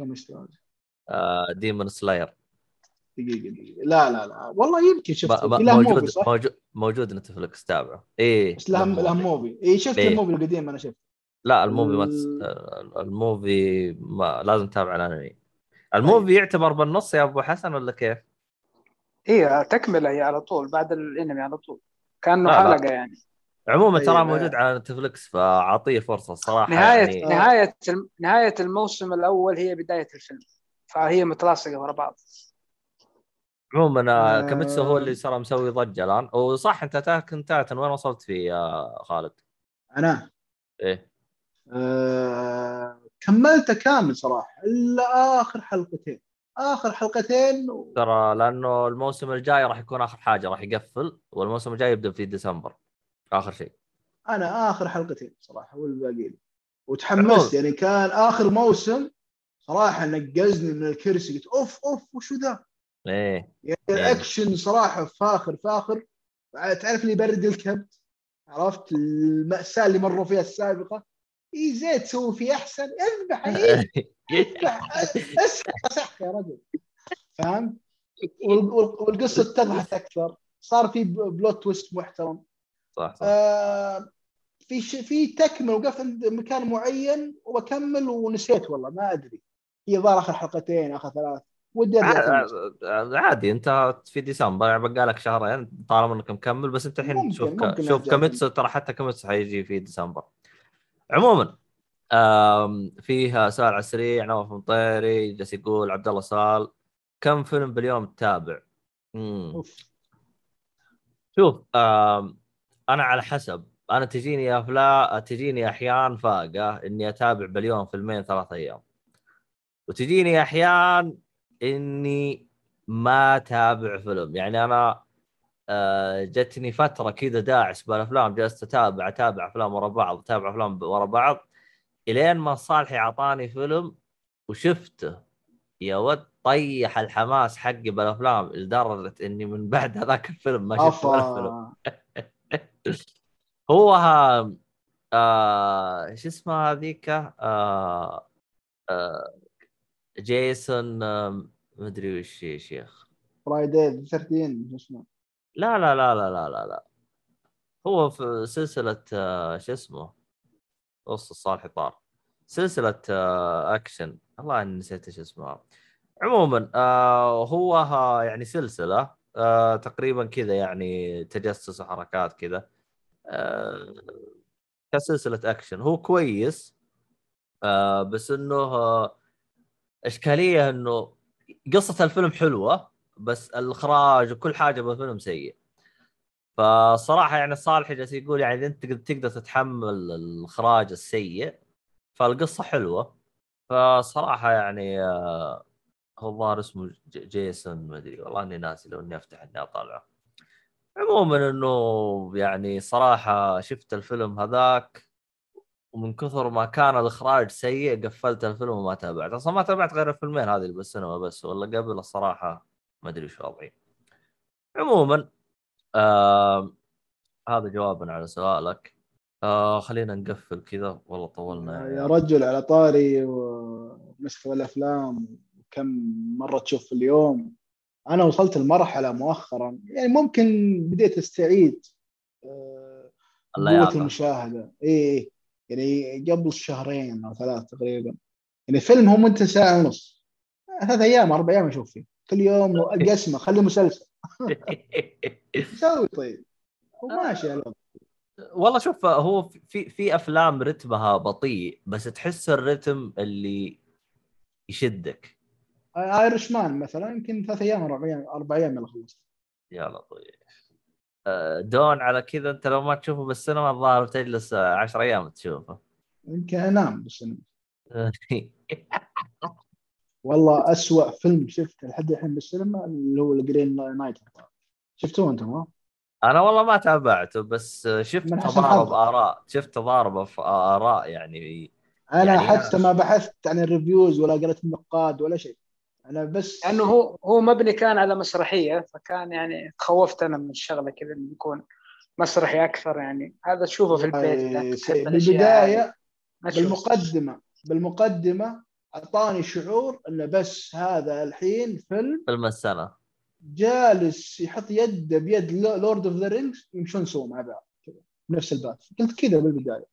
آه Demon Slayer دقيقة دقيقة. لا لا لا. والله يمكن شفت موجود؟ موجود موجود Netflix تابعه إيه بس له له movie. اي شفت إيه. ال movie القديم أنا شفت لا ال movie ما تس... ال- ال movie ما لازم تتابع الأنمي. ال movie يعتبر بالنص يا أبو حسن ولا كيف؟ هي تكملة هي على طول بعد الأنمي على طول. كأنه لا، لا. حلقة يعني. عموما طيب، ترى آه. موجود على Netflix فأعطيه فرصة الصراحه نهايه يعني. نهاية الم- نهاية الموسم الأول هي بداية الفيلم فهي متلاصقة ورا بعض. عموما آه، آه. كاميتسو هو اللي صار مسوي ضجة الآن. وصح أنت اتاك انت وين وصلت فيه يا خالد؟ أنا؟ إيه. آه كملته كامل صراحة إلا آخر حلقتين. آخر حلقتين و... ترى لأنه الموسم الجاي راح يكون آخر حاجة راح يقفل والموسم الجاي يبدأ في ديسمبر آخر شيء. أنا آخر حلقتين صراحة والباقي لي. وتحمست يعني كان آخر موسم صراحة نقزني من الكرسي قلت أوف أوف وشو ذا؟ إيه. يعني إيه. الاكشن صراحة فاخر فاخر تعرف اللي يبرد الكبد؟ عرفت؟ المأساة اللي مروا فيها السابقة. إي زيت تسوي فيه أحسن. أذبح إيه، أذبح. أسحق أسحق يا رجل. فاهم؟ وال- وال- والقصة اتضحت أكثر. صار في plot twist محترم. صح صح. آه في ش... في تكمل وقفت عند مكان معين وبكمل ونسيت والله ما أدري. هي ظهر آخر حلقتين آخر ثلاث. ودي. ع- عادي أنت في ديسمبر يعني بقى لك شهرين طالما إنك مكمل بس أنت الحين شوف ك... ممكن شوف أرجع كاميتسو ترى حتى كاميتسو حيجي في ديسمبر. عموما فيها سؤال على السريع نواف مطيري جالس يقول عبد الله سال كم فيلم باليوم تتابع؟ شوف أنا على حسب. أنا تجيني افلام تجيني أحيان فاقة إني أتابع باليوم فيلمين ثلاث أيام. وتجيني أحيان إني ما أتابع فيلم. يعني أنا آه، جتني فترة كذا داعس بالافلام جلست أتابع أتابع أفلام ورا بعض أتابع أفلام ورا بعض. إلين ما صالحي أعطاني فيلم وشفته. يا ود طيح الحماس حقي بالافلام لدرجة إني من بعد هذاك الفيلم ما شفت ولا فيلم. هو ها آه شو اسمه هذيك؟ آه آه جيسون آه مدري وش يا شيخ. Friday 13 شو اسمه؟ لا لا لا لا لا لا لا. هو في سلسلة آه شو اسمه؟ وسط الصالح طار. سلسلة آه أكشن. والله إني نسيت إيش اسمها عموما آه هو يعني سلسلة آه تقريبا كذا يعني تجسس وحركات كذا. آه كسلسلة أكشن. هو كويس آه بس إنه آه إشكالية إنه قصة الفيلم حلوة بس الإخراج وكل حاجة بالفيلم سيء. فصراحة يعني صالح جالس يقول يعني أنت تقدر تتحمل الإخراج السيء فالقصة حلوة. فصراحة يعني آه هو الظاهر اسمه جيسون ما أدري والله إني ناسي لو إني أفتح إني اطالعه عموما إنه يعني صراحة شفت الفيلم هذاك ومن كثر ما كان الإخراج سيء قفلت الفيلم وما تابعت أصلا ما تابعت غير الفيلمين هذه اللي بالسينما بس ولا قبل الصراحة ما أدري وش وضعي. عموما آه هذا جوابا على سؤالك. آه خلينا نقفل كذا. والله طولنا يا رجل على طاري ومسخ الأفلام كم مرة تشوف في اليوم. أنا وصلت المرحلة مؤخرا. يعني ممكن بديت أستعيد آه، قوة اللياقة المشاهدة. اي إي. يعني قبل شهرين أو ثلاث تقريبا. يعني فيلم هو مدته ساعة ونص. ثلاث أيام أربع أيام أشوف فيه. كل يوم قسمة خليه مسلسل. يسوي طيب. وماشي على والله شوف هو في في أفلام رتمها بطيء بس تحس الرتم اللي يشدك. آيرش مان مثلا يمكن ثلاث أيام أربع أيام أربع أيام يلا خلصت. يا لطيف آه، دون على كذا أنت لو ما تشوفه بالسينما الظاهر تجلس 10 أيام تشوفه. يمكن أنام بالسينما. والله أسوأ فيلم شفته لحد الحين بالسينما اللي هو ال Green Knight شفتوه أنتم؟ ها؟ أنا والله ما تابعته بس شفت تضارب. آراء شفت تضارب في آراء يعني أنا يعني حتى ما بحثت عن الريفيوز ولا قريت النقاد ولا شيء. أنا بس لأنه هو هو مبني كان على مسرحية فكان يعني تخوفت أنا من الشغلة كذا إنه يكون مسرحي أكثر يعني. هذا تشوفه في البيت بالبدايه. بالمقدمة بالمقدمة أعطاني شعور إنه بس هذا الحين فيلم فيلم السنة. جالس يحط يده بيد Lord of the Rings يمشون سوا مع بعض. كذا نفس ال path قلت كذا بالبداية.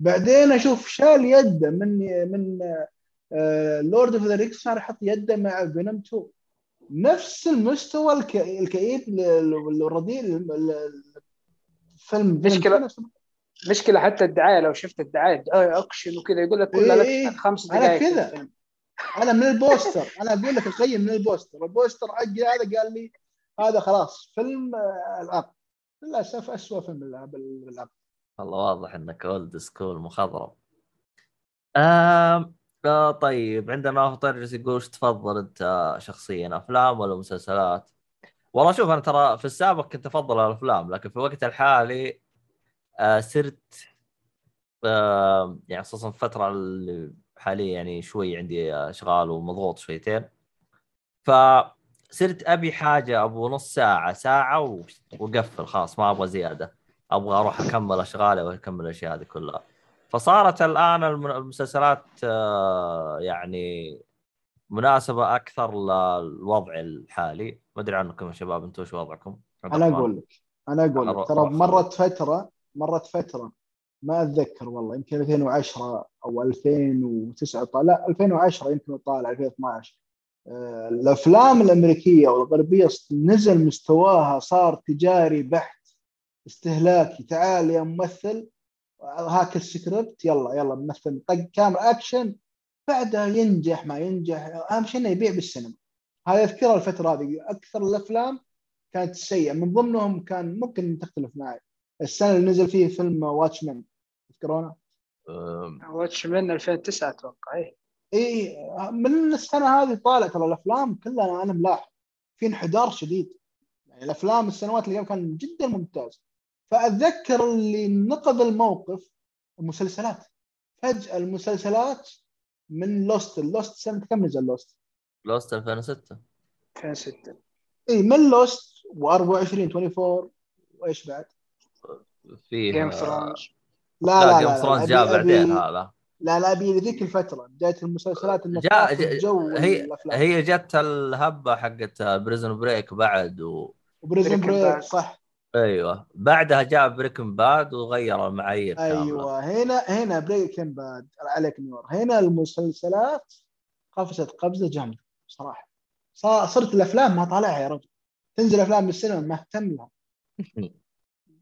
بعدين أشوف شال يده من من Lord of the Rings صار يحط يده مع Venom 2 نفس المستوى الك- الكئيب ال- ال- الرديء 2 نفس- مشكله حتى الدعاية لو شفت الدعاية دعايه أكشن وكذا يقول لك كلها إيه، لك خمس أنا دقائق كذا. في الفيلم. أنا من ال poster. أنا أقول لك اقيم من البوستر. البوستر حقي هذا قال لي هذا خلاص فيلم آه، العقد للأسف اسوء فيلم بالعقد والله واضح إنك old school مخضرم. آم... آه طيب عندنا طرجس يقول تفضل أنت شخصيا أفلام ولا مسلسلات؟ والله شوف أنا ترى في السابق كنت أفضل الأفلام لكن في الوقت الحالي آه صرت يعني خصوصا الفترة اللي حاليا يعني شوي عندي أشغال ومضغوط شويتين. فصرت أبي حاجة أبو نص ساعة ساعة و- وقفل خلاص ما أبغى زيادة. أبغى أروح أكمل أشغالي وأكمل الأشياء هذه كلها. فصارت الآن الم- المسلسلات آه، يعني مناسبة أكثر للوضع الحالي ما أدري عنكم يا شباب أنتم إيش وضعكم؟ أنا. أقول لك أنا أقول لك ترى مرت فترة مرت فترة ما أتذكر والله يمكن 2010 أو 2009 طالع لا 2010 يمكن طالع 2012 آه، الأفلام الأمريكية والغربية نزل مستواها صار تجاري بحت استهلاكي تعال يا ممثل هاك السكريبت يلا يلا ممثل طق كاميرا أكشن. بعدها ينجح ما ينجح. أهم شيء إنه يبيع بالسينما. هذا اذكر الفترة هذه. أكثر الأفلام كانت سيئة. من ضمنهم كان ممكن تختلف معي. السنة اللي نزل فيه فيلم Watchmen تذكرونه؟ آم، Watchmen 2009 أتوقع. إي إي. من السنة هذه طالع ترى الأفلام كلها أنا ملاحظ. في انحدار شديد. يعني الأفلام السنوات اللي قبل كان جدا ممتاز. فاتذكر اللي نقض الموقف المسلسلات. فجأة المسلسلات من Lost Lost سنة كم نزل Lost؟ لوست 2006 2006 اي من لوست و24 24 وإيش بعد؟ فيه جيم ثرونز لا لا جيم ثرونز جاء أبي- بعدين هذا. لا لا أبي ذيك الفترة بداية المسلسلات انك جاء جو هي هي جت الهبة حقت بريزون بريك بعد و... وبريزن Breaking بريك. صح. أيوه. بعدها جاء بريكن باد وغير المعايير أيوه. هنا هنا بريكن باد عليك نور هنا المسلسلات قفزت قفزة جامدة صراحة صار صرت الأفلام ما طالعها يا رجل تنزل أفلام بالسينما ما اهتم لها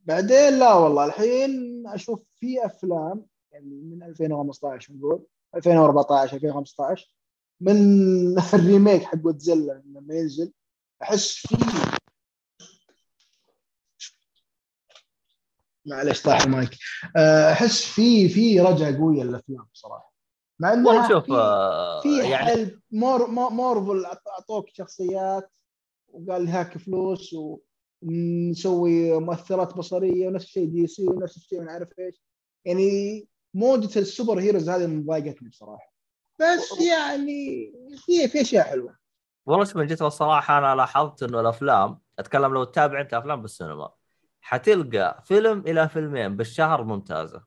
بعدين لا والله الحين أشوف في أفلام يعني من 2015 نقول 2014 2015 من الريميك حق جودزيلا لما ينزل أحس فيه معلش طاح المايك. أه، أحس في في رجعة قوية للأفلام صراحة. مع انها شوف في, آه، في يعني حل. مور أعط- أعطوك شخصيات وقال هاك فلوس ونسوي مؤثرات بصرية ونفس الشيء دي سي ونفس الشيء ما عارف إيش. يعني موجة ال superheroes هذه مضايقتني بصراحه بس يعني في في أشياء حلوة. والله شوف من جد الصراحة أنا لاحظت إنه الأفلام أتكلم لو تتابع أنت أفلام بالسينما حتلقى فيلم إلى فيلمين بالشهر ممتازة.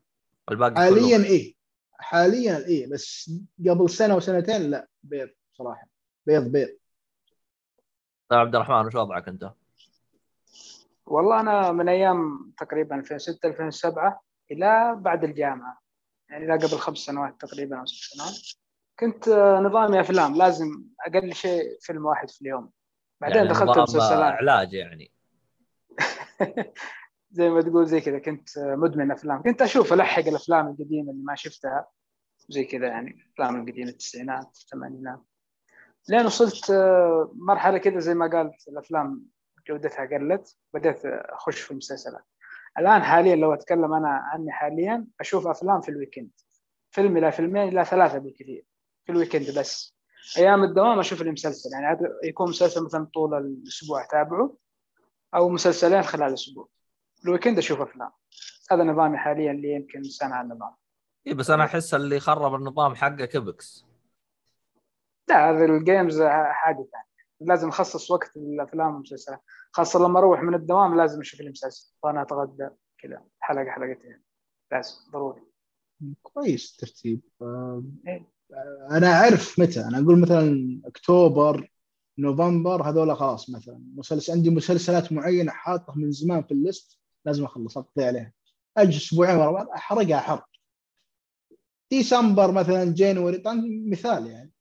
الباقي حاليا كله إيه. حاليا إيه. بس قبل سنة وسنتين لا بيض صراحة. بيض بيض. طيب عبد الرحمن وش وضعك أنت؟ والله أنا من أيام تقريبا 2006 2007 إلى بعد الجامعة. يعني لا قبل خمس سنوات تقريبا أو ست سنوات. كنت آه، نظامي أفلام. لازم أقل شيء فيلم واحد في اليوم. بعدين يعني دخلت نظام مسلسلات. علاج يعني. زي ما تقول زي كذا كنت مدمن أفلام. كنت أشوف ألحق الأفلام القديمة اللي ما شفتها. زي كذا يعني الافلام القديمة التسعينات الثمانينات. لين وصلت آه، مرحلة كذا زي ما قالت الأفلام جودتها قلت بدأت أخش في المسلسلات. الآن حاليا لو أتكلم أنا عني حاليا أشوف أفلام في ال weekend. فيلم إلى فيلمين إلى ثلاثة بالكثير في ال weekend بس. أيام الدوام أشوف لي مسلسل يعني يكون مسلسل مثلا طول الأسبوع أتابعه. أو مسلسلين خلال الأسبوع. ال weekend أشوف أفلام. هذا نظامي حاليا اللي يمكن سنه عن النظام. اي بس أنا أحس اللي خرب النظام حقه كبكس لا هذه ال games حاجة ثانية. لازم اخصص وقت للأفلام والمسلسلات. خاصة لما أروح من الدوام لازم أشوف لي مسلسل وأنا أتغدى كذا حلقة حلقتين. لازم ضروري. كويس ترتيب. آه، إيه. أنا أعرف متى. أنا أقول مثلا أكتوبر نوفمبر هذول خلاص مثلا. مسلسل عندي مسلسلات معينة حاطه من زمان في ال list لازم أخلص أقضي عليها. أجي أسبوعين ورا بعض أحرقها حرق ديسمبر مثلا January طبعا مثال يعني.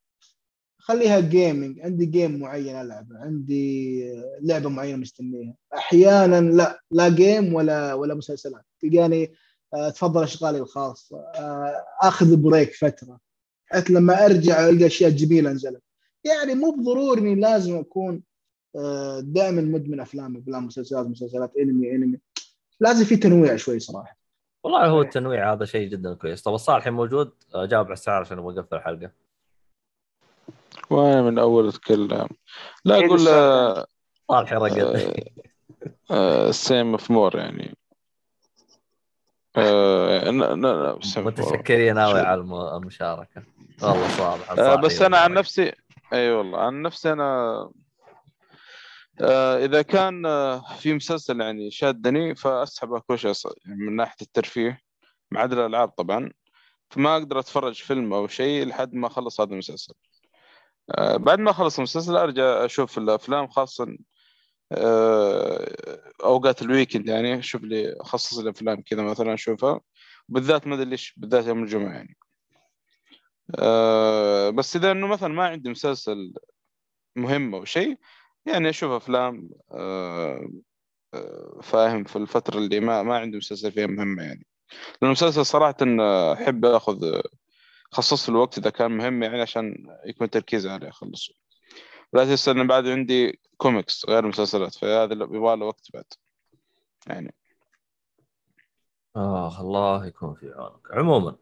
خليها gaming عندي game معين ألعبه عندي لعبة معينة مستنيها. أحيانا لا لا game ولا ولا مسلسلات. تلقاني آه، تفضل أشغالي الخاص. آه، آخذ break فترة. حتى لما أرجع ألقى أشياء جميلة نزلت. يعني مو بضروري إني لازم أكون آه، دائما مدمن أفلام أفلام مسلسلات مسلسلات anime anime لازم في تنويع شوي صراحة والله هو. التنويع هذا شيء جدا كويس طب الصالحي موجود آه، جاوب على السعر عشان أقفل الحلقة وأنا من أول أتكلم لا أقول السؤال. صالحي رقد Seam of more يعني آه،. متشكرين ناوي شو- على الم- المشاركة والله صالح آه، بس أنا عن. نفسي أي والله. عن نفسي أنا آه، إذا كان آه، في مسلسل يعني شادني فاسحبه كل شيء يعني من ناحية الترفيه. ما عدا الألعاب طبعا. فما أقدر أتفرج فيلم أو شيء لحد ما أخلص هذا المسلسل. آه، بعد ما أخلص المسلسل أرجع أشوف الأفلام خاصه أوقات الويكند يعني أشوف لي أخصص الافلام كذا مثلا أشوفها. بالذات ما أدري ليش بالذات يوم الجمعة يعني. آه، بس إذا إنه مثلا ما عندي مسلسل مهم أو شيء يعني أشوف أفلام آه، آه، فاهم في الفترة اللي ما ما عندي مسلسل فيها مهمه يعني. لأن المسلسل صراحة آه، أحب آخذ خصص الوقت إذا كان مهم يعني عشان يكون تركيزي عليه أخلصه. لا تنسى إن بعد عندي كوميكس غير مسلسلات فهذا يبغى له وقت بعد يعني. اخ الله يكون في عونك. عموما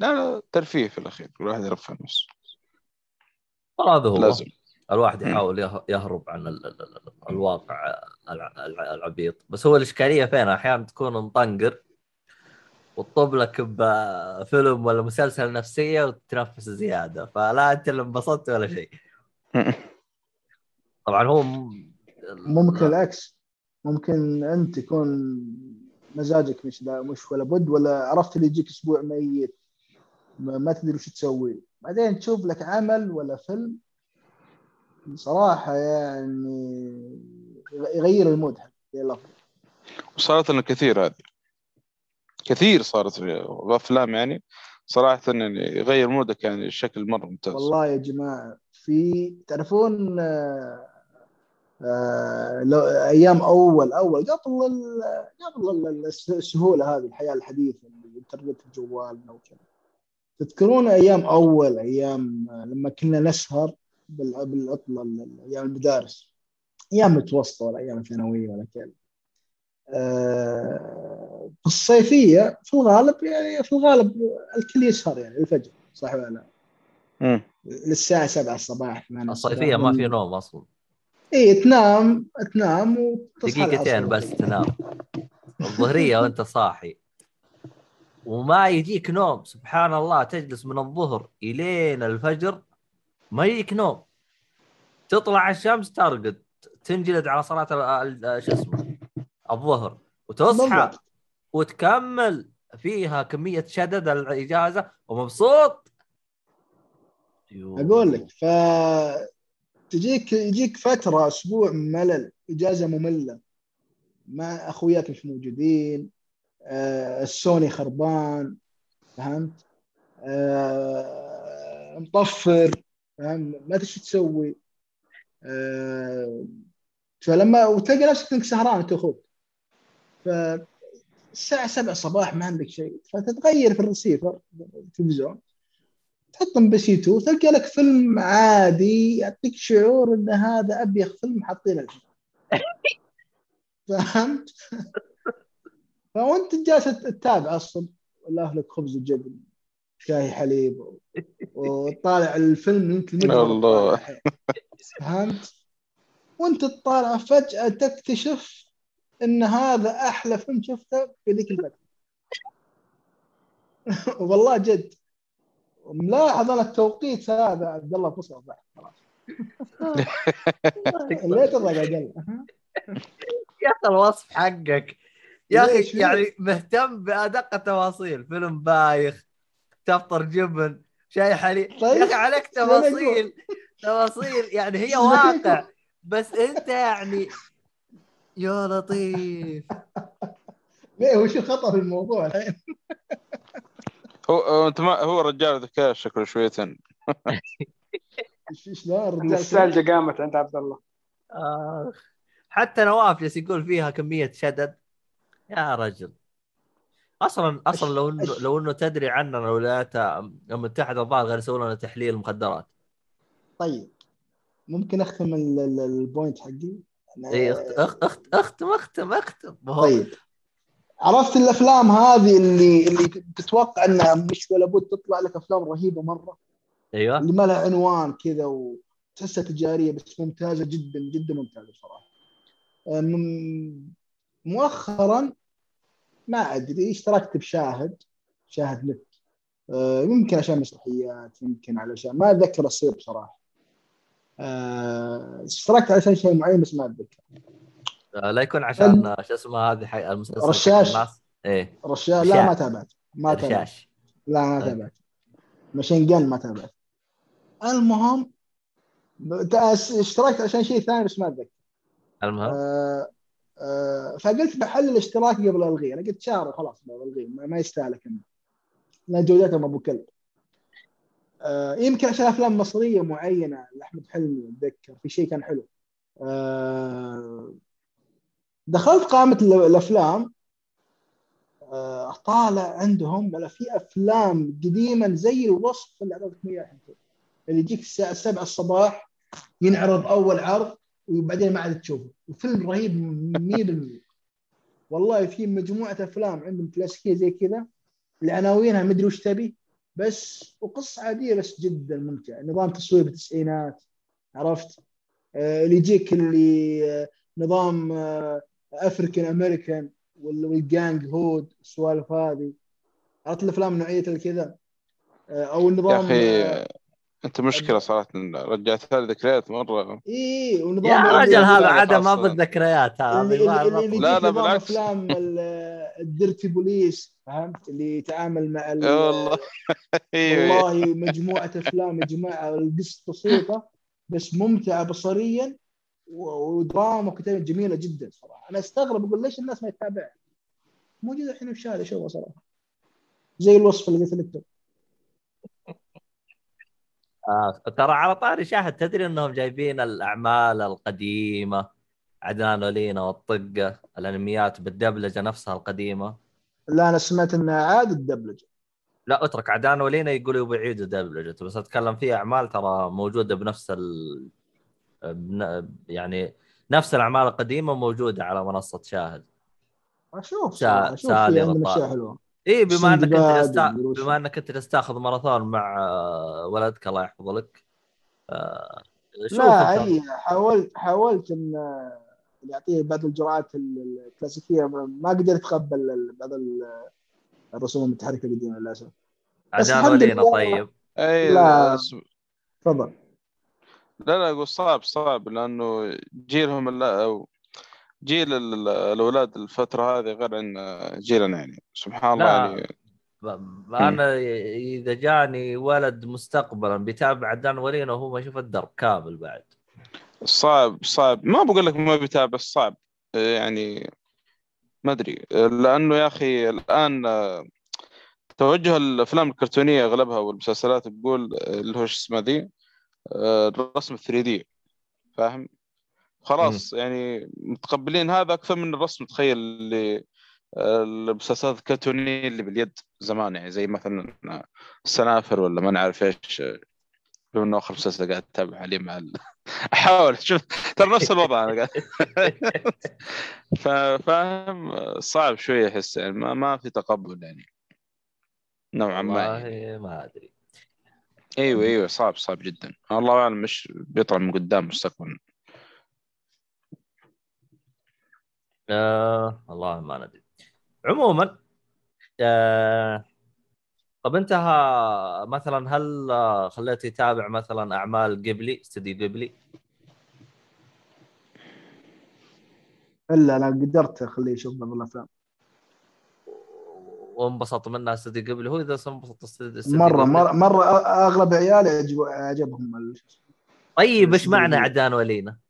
لا لا ترفيه في الأخير الواحد يرفع نفسه. والله هذا هو لازم. الواحد. يحاول يه- يهرب عن ال- ال- ال- الواقع الع- الع- العبيط. بس هو الإشكالية فين؟ أحيانا تكون مطنقر وتطب لك بفيلم ولا مسلسل نفسية وتتنفس زيادة فلا أنت اللي انبسطت ولا شيء. طبعا هو م- ممكن العكس. ممكن أنت يكون مزاجك مش لا مش ولا بد ولا عرفت اللي يجيك أسبوع ميت. ما, تدري وش تسوي. بعدين تشوف لك عمل ولا فيلم صراحة يعني يغير المود حق وصارت لنا كثير هذه. كثير صارت أفلام يعني صراحة يغير مودك يعني بشكل مرة ممتاز. والله يا جماعة في تعرفون آه، آه، لو أيام أول أول قبل قبل ال- السهولة هذه الحياة الحديثة الإنترنت الجوال أو كذا تذكرون أيام أول أيام لما كنا نسهر بال- بالعطلة ال- أيام المدارس أيام المتوسطه ولا أيام الثانويه ولا كذا آه، في الصيفية في الغالب يعني في الغالب الكل يسهر يعني الفجر صح ولا لا؟ مم. للساعة 7 الصباح 8 الصيفية ما في نوم أصلا إي تنام تنام وتصحى دقيقتين. بس تنام الظهرية وأنت صاحي وما يجيك نوم سبحان الله تجلس من الظهر إلين الفجر ما يجيك نوم تطلع الشمس ترقد تنجلد على صلاة شو اسمه الظهر وتصحى. وتكمل فيها كمية شدد الإجازة ومبسوط. أقول لك ف تجيك يجيك فترة أسبوع ملل إجازة مملة ما أخوياك مش موجودين السوني خربان فهمت؟ آه مطفر فاهم ما تدري شو تسوي. آه فلما وتلقى نفسك إنك سهران أنت وأخوك. ف الساعة 7 صباح ما عندك شيء. فتتغير في الريسيفر التلفزيون. تحط MBC 2 تلقى لك فيلم عادي يعطيك شعور إن هذا أبيخ فيلم حاطينه. فهمت؟ فوانت جالس تتابع أصلا ولا لك خبز وجبن شاي حليب وطالع الفيلم انت الله. فهمت؟ وأنت تطالع فجأة تكتشف إن هذا أحلى فيلم شفته في ذيك الفترة والله جد ملاحظ أنا التوقيت هذا عبد الله فصل ضحك خلاص ليه تضحك يا عبد الله؟ يا أخي الوصف حقك يا؟ أخي يعني مهتم بأدق التفاصيل فيلم بايخ تفطر جبن شاي حليب طيب، يا أخي عليك؟ تفاصيل تفاصيل يعني هي؟ واقع بس أنت يعني يا لطيف ليه وش الخطر في الموضوع الحين؟ هو هو أنت ما هو رجال ذكاء شكله شويتين إيش- شلون الرجال النستالجيا قامت عند عبد الله آخ. حتى نواف جالس يقول فيها كمية شدد يا رجل. أصلا أصلا لو انه لو إنه تدري عننا الولايات المتحده الظاهر غير يسوون لنا تحليل مخدرات. طيب. ممكن أختم ال- ال- ال point حقي؟ إي اخت اخت اخت اختم اختم أختم. هو- طيب. عرفت الأفلام هذه اللي اللي تتوقع انها مش ولا بد تطلع لك أفلام رهيبة مرة؟ أيوه. اللي ما لها عنوان كذا وتحسها تجارية بس ممتازة جدا جدا ممتازة بصراحه من- مؤخرا ما أدري اشتركت بشاهد شاهد نت آه، يمكن عشان مسرحيات يمكن علشان ما أتذكر السبب بصراحة. آه، اشتركت علشان شيء معين بس ما أتذكر. آه، لا يكون عشان شو اسمه هذه حق المسلسل رشاش. إيه. رشاش. لا. ما تابعت. ما تابعت. لا ما طيب. تابعت. ماشين جن ما تابعت. المهم اشتركت عشان شيء ثاني بس ما أتذكر. المهم. آه فقلت بحل الاشتراك قبل الغيه أنا قلت شهر وخلاص بلغيه ما, يستاهل اكمل لأن جودتهم أبو كلب. آه يمكن عشان أفلام مصرية معينة لأحمد حلمي أتذكر في شيء كان حلو. آه دخلت قائمة ال- الأفلام. آه طالع عندهم ولا في أفلام قديما زي الوصف اللي أعطيتك اياه. اللي يجيك الساعة 7 الصباح ينعرض أول عرض. وبعدين ما عاد تشوفه. وفيلم رهيب 100% والله في مجموعة أفلام عندهم كلاسيكية زي كذا العناوينها مدري وش تبي بس وقصة عادية بس جدا ممتعة. نظام تصوير بالتسعينات عرفت؟ آه، اللي يجيك اللي آه، نظام African American وال gang hood السوالف هذه. عرفت الأفلام نوعيه الكذا آه، أو يا النظام أخي آه، أنت مشكلة صراحة رجعت لي ذكريات مرة. اي ونظام يا رجل هذا عاد ما. بالذكريات هذا لا، لا، بالعكس. أفلام ال- ال dirty police فهمت؟ اللي يتعامل مع والله أيوه والله مجموعة أفلام يا جماعة القصة بسيطة بس ممتعة بصريا ودراما وكتابه جميلة جدا صراحة. أنا أستغرب أقول ليش الناس ما يتابعها؟ موجودة الحين في الشارع شوفها صراحة؟ زي الوصف اللي قلت لك. آه. ترى على طاري شاهد تدري إنهم جايبين الأعمال القديمة عدنان ولينا والطقة الأنميات بالدبلجة نفسها القديمة لا أنا سمعت انها عاد الدبلجة لا اترك عدنان ولينا يقولوا يبغوا يعيدوا دبلجته بس أتكلم في أعمال ترى موجودة بنفس ال يعني نفس الأعمال القديمة موجودة على منصة شاهد أشوف صراحة أشوف في بطال. أشياء حلوة اي بما إنك أنت. بما إنك أنت جالس تاخذ ماراثون مع آه، ولدك الله يحفظه لك آه، شوف لا. إي حاولت حاولت إن يعطيه بعض الجرعات ال- الكلاسيكية ما قدرت أتقبل ال- بعض ال- الرسوم المتحركة القديمة للأسف الحمد ولينا. طيب أي لا. تفضل لا لا أقول صعب صعب لأنه جيلهم جيل ال- الأولاد الفترة هذه غير عن جيلنا يعني. سبحان الله. يعني. أنا إذا جاني ولد مستقبلا بيتابع عدنان ولينا وهو ما يشوف الدرب كامل بعد. صعب صعب. ما بقول لك ما بيتابع صعب. يعني ما أدري. لأنه يا أخي الآن توجه الأفلام الكرتونية أغلبها والمسلسلات تقول اللي هو اسمه ذي؟ آه، الرسم 3 دي فاهم؟ خلاص يعني متقبلين هذا أكثر من الرسم تخيل اللي آه، المسلسلات الكرتونيه اللي باليد زمان يعني زي مثلا السنافر ولا ما نعرف إيش بما إنه آخر مسلسل قاعد اتابع عليه مع ال... أحاول شوف ترى نفس الوضع أنا قاعد. فا- فاهم؟ صعب شوية أحس يعني ما, ما في تقبل يعني. نوعا ما يعني. والله ما أدري. أيوه أيوه صعب صعب جدا. الله أعلم مش بيطلع من قدام مستقبلا. آه والله ما ندري عموما آه طب أنت ها مثلا هل آه، خليته يتابع مثلا أعمال قبلي استديو قبلي إلا أنا قدرت أخليه يشوف بعض الأفلام وانبسط منها استديو قبلي هو إذا انبسط استديو استديو مرة. مرة مرة أغلب عيالي عجبهم طيب إيش معنى. عدان ولينا؟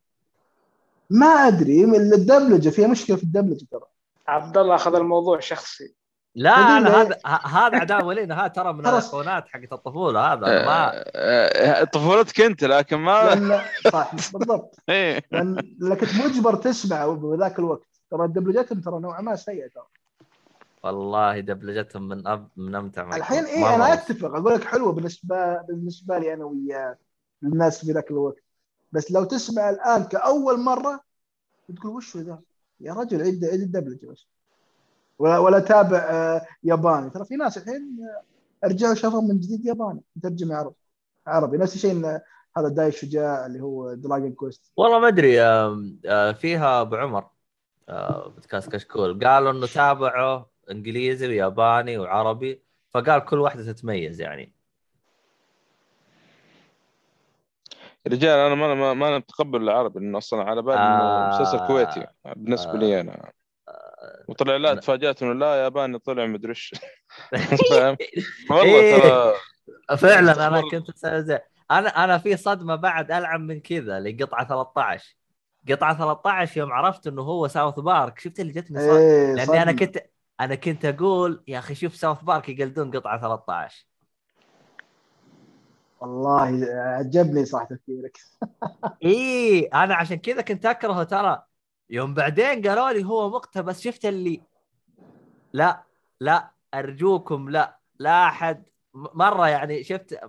ما أدري من الدبلجة فيها مشكلة في الدبلجة ترى عبد الله أخذ الموضوع شخصي لا أنا إيه؟ هذا هذا عدان ولينا هذا ترى من. الأيقونات حقت الطفولة هذا ما آه، آه، طفولتك انت لكن ما لأن صح بالضبط إيه لأن لأن كنت مجبر تسمع بذاك الوقت ترى دبلجتهم ترى نوعا ما سيئة ترى والله دبلجتهم من أب من أمتع ما الحين. اي أنا. أتفق أقول لك حلوة بالنسبة بالنسبة لي أنا ويا الناس في ذاك الوقت بس لو تسمع الآن كأول مرة تقول وش ذا؟ يا رجل عيد عيد الدبلجة بس. ولا ولا تابع آه، ياباني. ترى في ناس الحين آه، رجعوا شافوا من جديد ياباني. مترجم عربي عربي. نفس الشيء هذا داي الشجاع اللي هو Dragon Quest والله ما أدري آه، فيها أبو عمر بودكاست كشكول. قالوا إنه تابعوا إنجليزي وياباني وعربي فقال كل واحدة تتميز يعني. رجال أنا ما ما, ما نتقبل العربي لأنه أصلا على بالي إنه آه. مسلسل كويتي بالنسبة آه. لي أنا وطلع لا تفاجأت إنه لا ياباني طلع مدري إيش فاهم والله إيه. ترى فعلا أنا. كنت أنا أنا في صدمة بعد ألعب من كذا لقطعه 13 قطعة 13 يوم عرفت إنه هو ساوث بارك شفت اللي جتني صدمه إيه لأني أنا. كنت أنا كنت أقول يا أخي شوف ساوث بارك يقلدون قطعة 13 والله عجبني صح تفكيرك. إيه أنا عشان كذا كنت أكرهه ترى. يوم بعدين قالوا لي هو مقتبس شفت اللي لا لا أرجوكم لا لا أحد مرة يعني شفت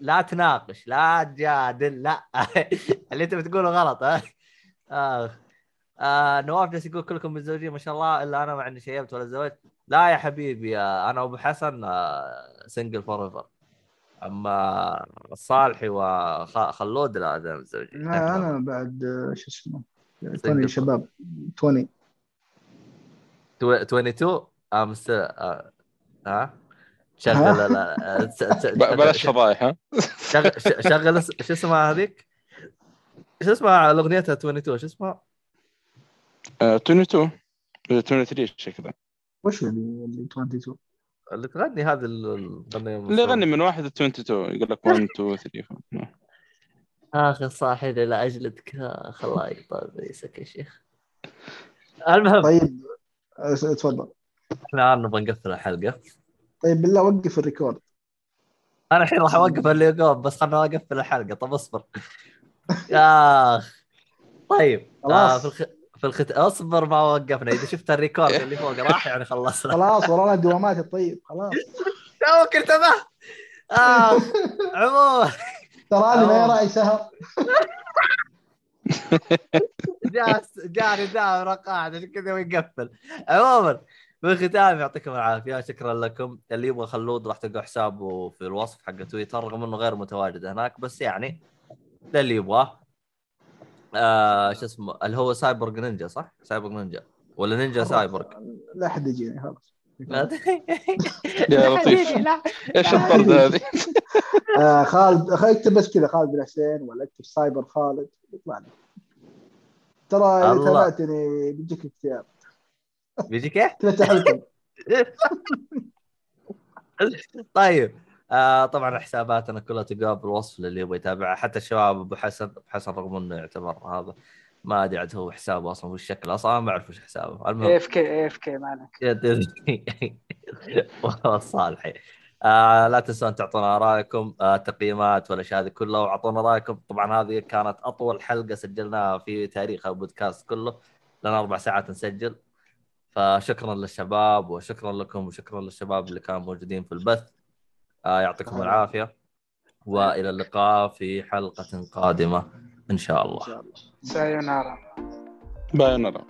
لا تناقش لا تجادل لا. اللي انت بتقوله غلط ها. آه. آه نواف جالس يقول كلكم متزوجين ما شاء الله إلا أنا ما إني شيبت ولا تزوجت. لا يا حبيبي أنا وأبو حسن single forever أما الصالحي وخلود لا هذا متزوجين لا أنا بعد شو اسمه Single. توني شباب 20 تو- 22 امس آه، ها؟ شغل لا- بلاش فضايح ها؟ شغل ش- شغل اس- شو اسمها هذيك؟ شو اسمها أغنيتها 22 شو اسمها؟ آه، 22 ولا 23 شيء كذا. وش اللي اللي 22 اللي تغني هذه الغنية اللي يغني من واحد ل 22 يقول لك 1 2 3 أخي صاحي لا أجلدك آخ، الله يقطع رئيسك يا شيخ. المهم. طيب آه، تفضل. إحنا الان نبغى نقفل الحلقة. طيب بالله وقف الريكورد. أنا الحين راح أوقف اليوم بس خلنا اقفل الحلقة. طب اصبر. يا أخ. طيب آه خلاص. في الخ... في الخت... اصبر ما وقفنا. إذا شفت الريكورد اللي فوق راح يعني خلصنا. خلاص ورانا دوامات الطيب خلاص. توك انتبه آه عموما. تراني ما. راعي سهر جاء جاني دائما قاعد عشان كذا ويقفل عموما في الختام يعطيكم العافية. شكرا لكم. اللي يبغى خلود راح تلقوا حسابه في الوصف حق تويتر رغم إنه غير متواجد هناك بس يعني ده اللي يبغاه. آه شو اسمه اللي هو cyborg ninja صح؟ cyborg ninja. ولا ninja cyborg؟ لا أحد يجيني خلاص. يا لطيف. إيش الطرد هذه؟ آه خالد اكتب بس كذا خالد بن حسين ولا اكتب سايبر خالد؟ يطلع لي ترى إذا. تابعتني بيجيك اكتئاب بيجيك إيه؟ طيب. آه طبعا حساباتنا كلها تلقاها بالوصف للي يبغى يتابعها حتى الشباب أبو حسن أبو حسن رغم إنه يعتبر هذا ما أدري عاد هو حسابه أصلا وش شكله؟ أصلا ما أعرف وش حسابه. المهم. F KFK ما عليك. يا ديزني والله صالحي آه لا تنسون تعطونا رأيكم آه تقييمات والأشياء هذه كلها وأعطونا رأيكم. طبعا هذه كانت أطول حلقة سجلناها في تاريخ البودكاست كله. لنا أربع ساعات نسجل. فشكرا للشباب وشكرا لكم وشكرا للشباب اللي كانوا موجودين في البث. يعطيكم العافية وإلى اللقاء في حلقة قادمة إن شاء الله. إن شاء الله. سايونارا بايونرا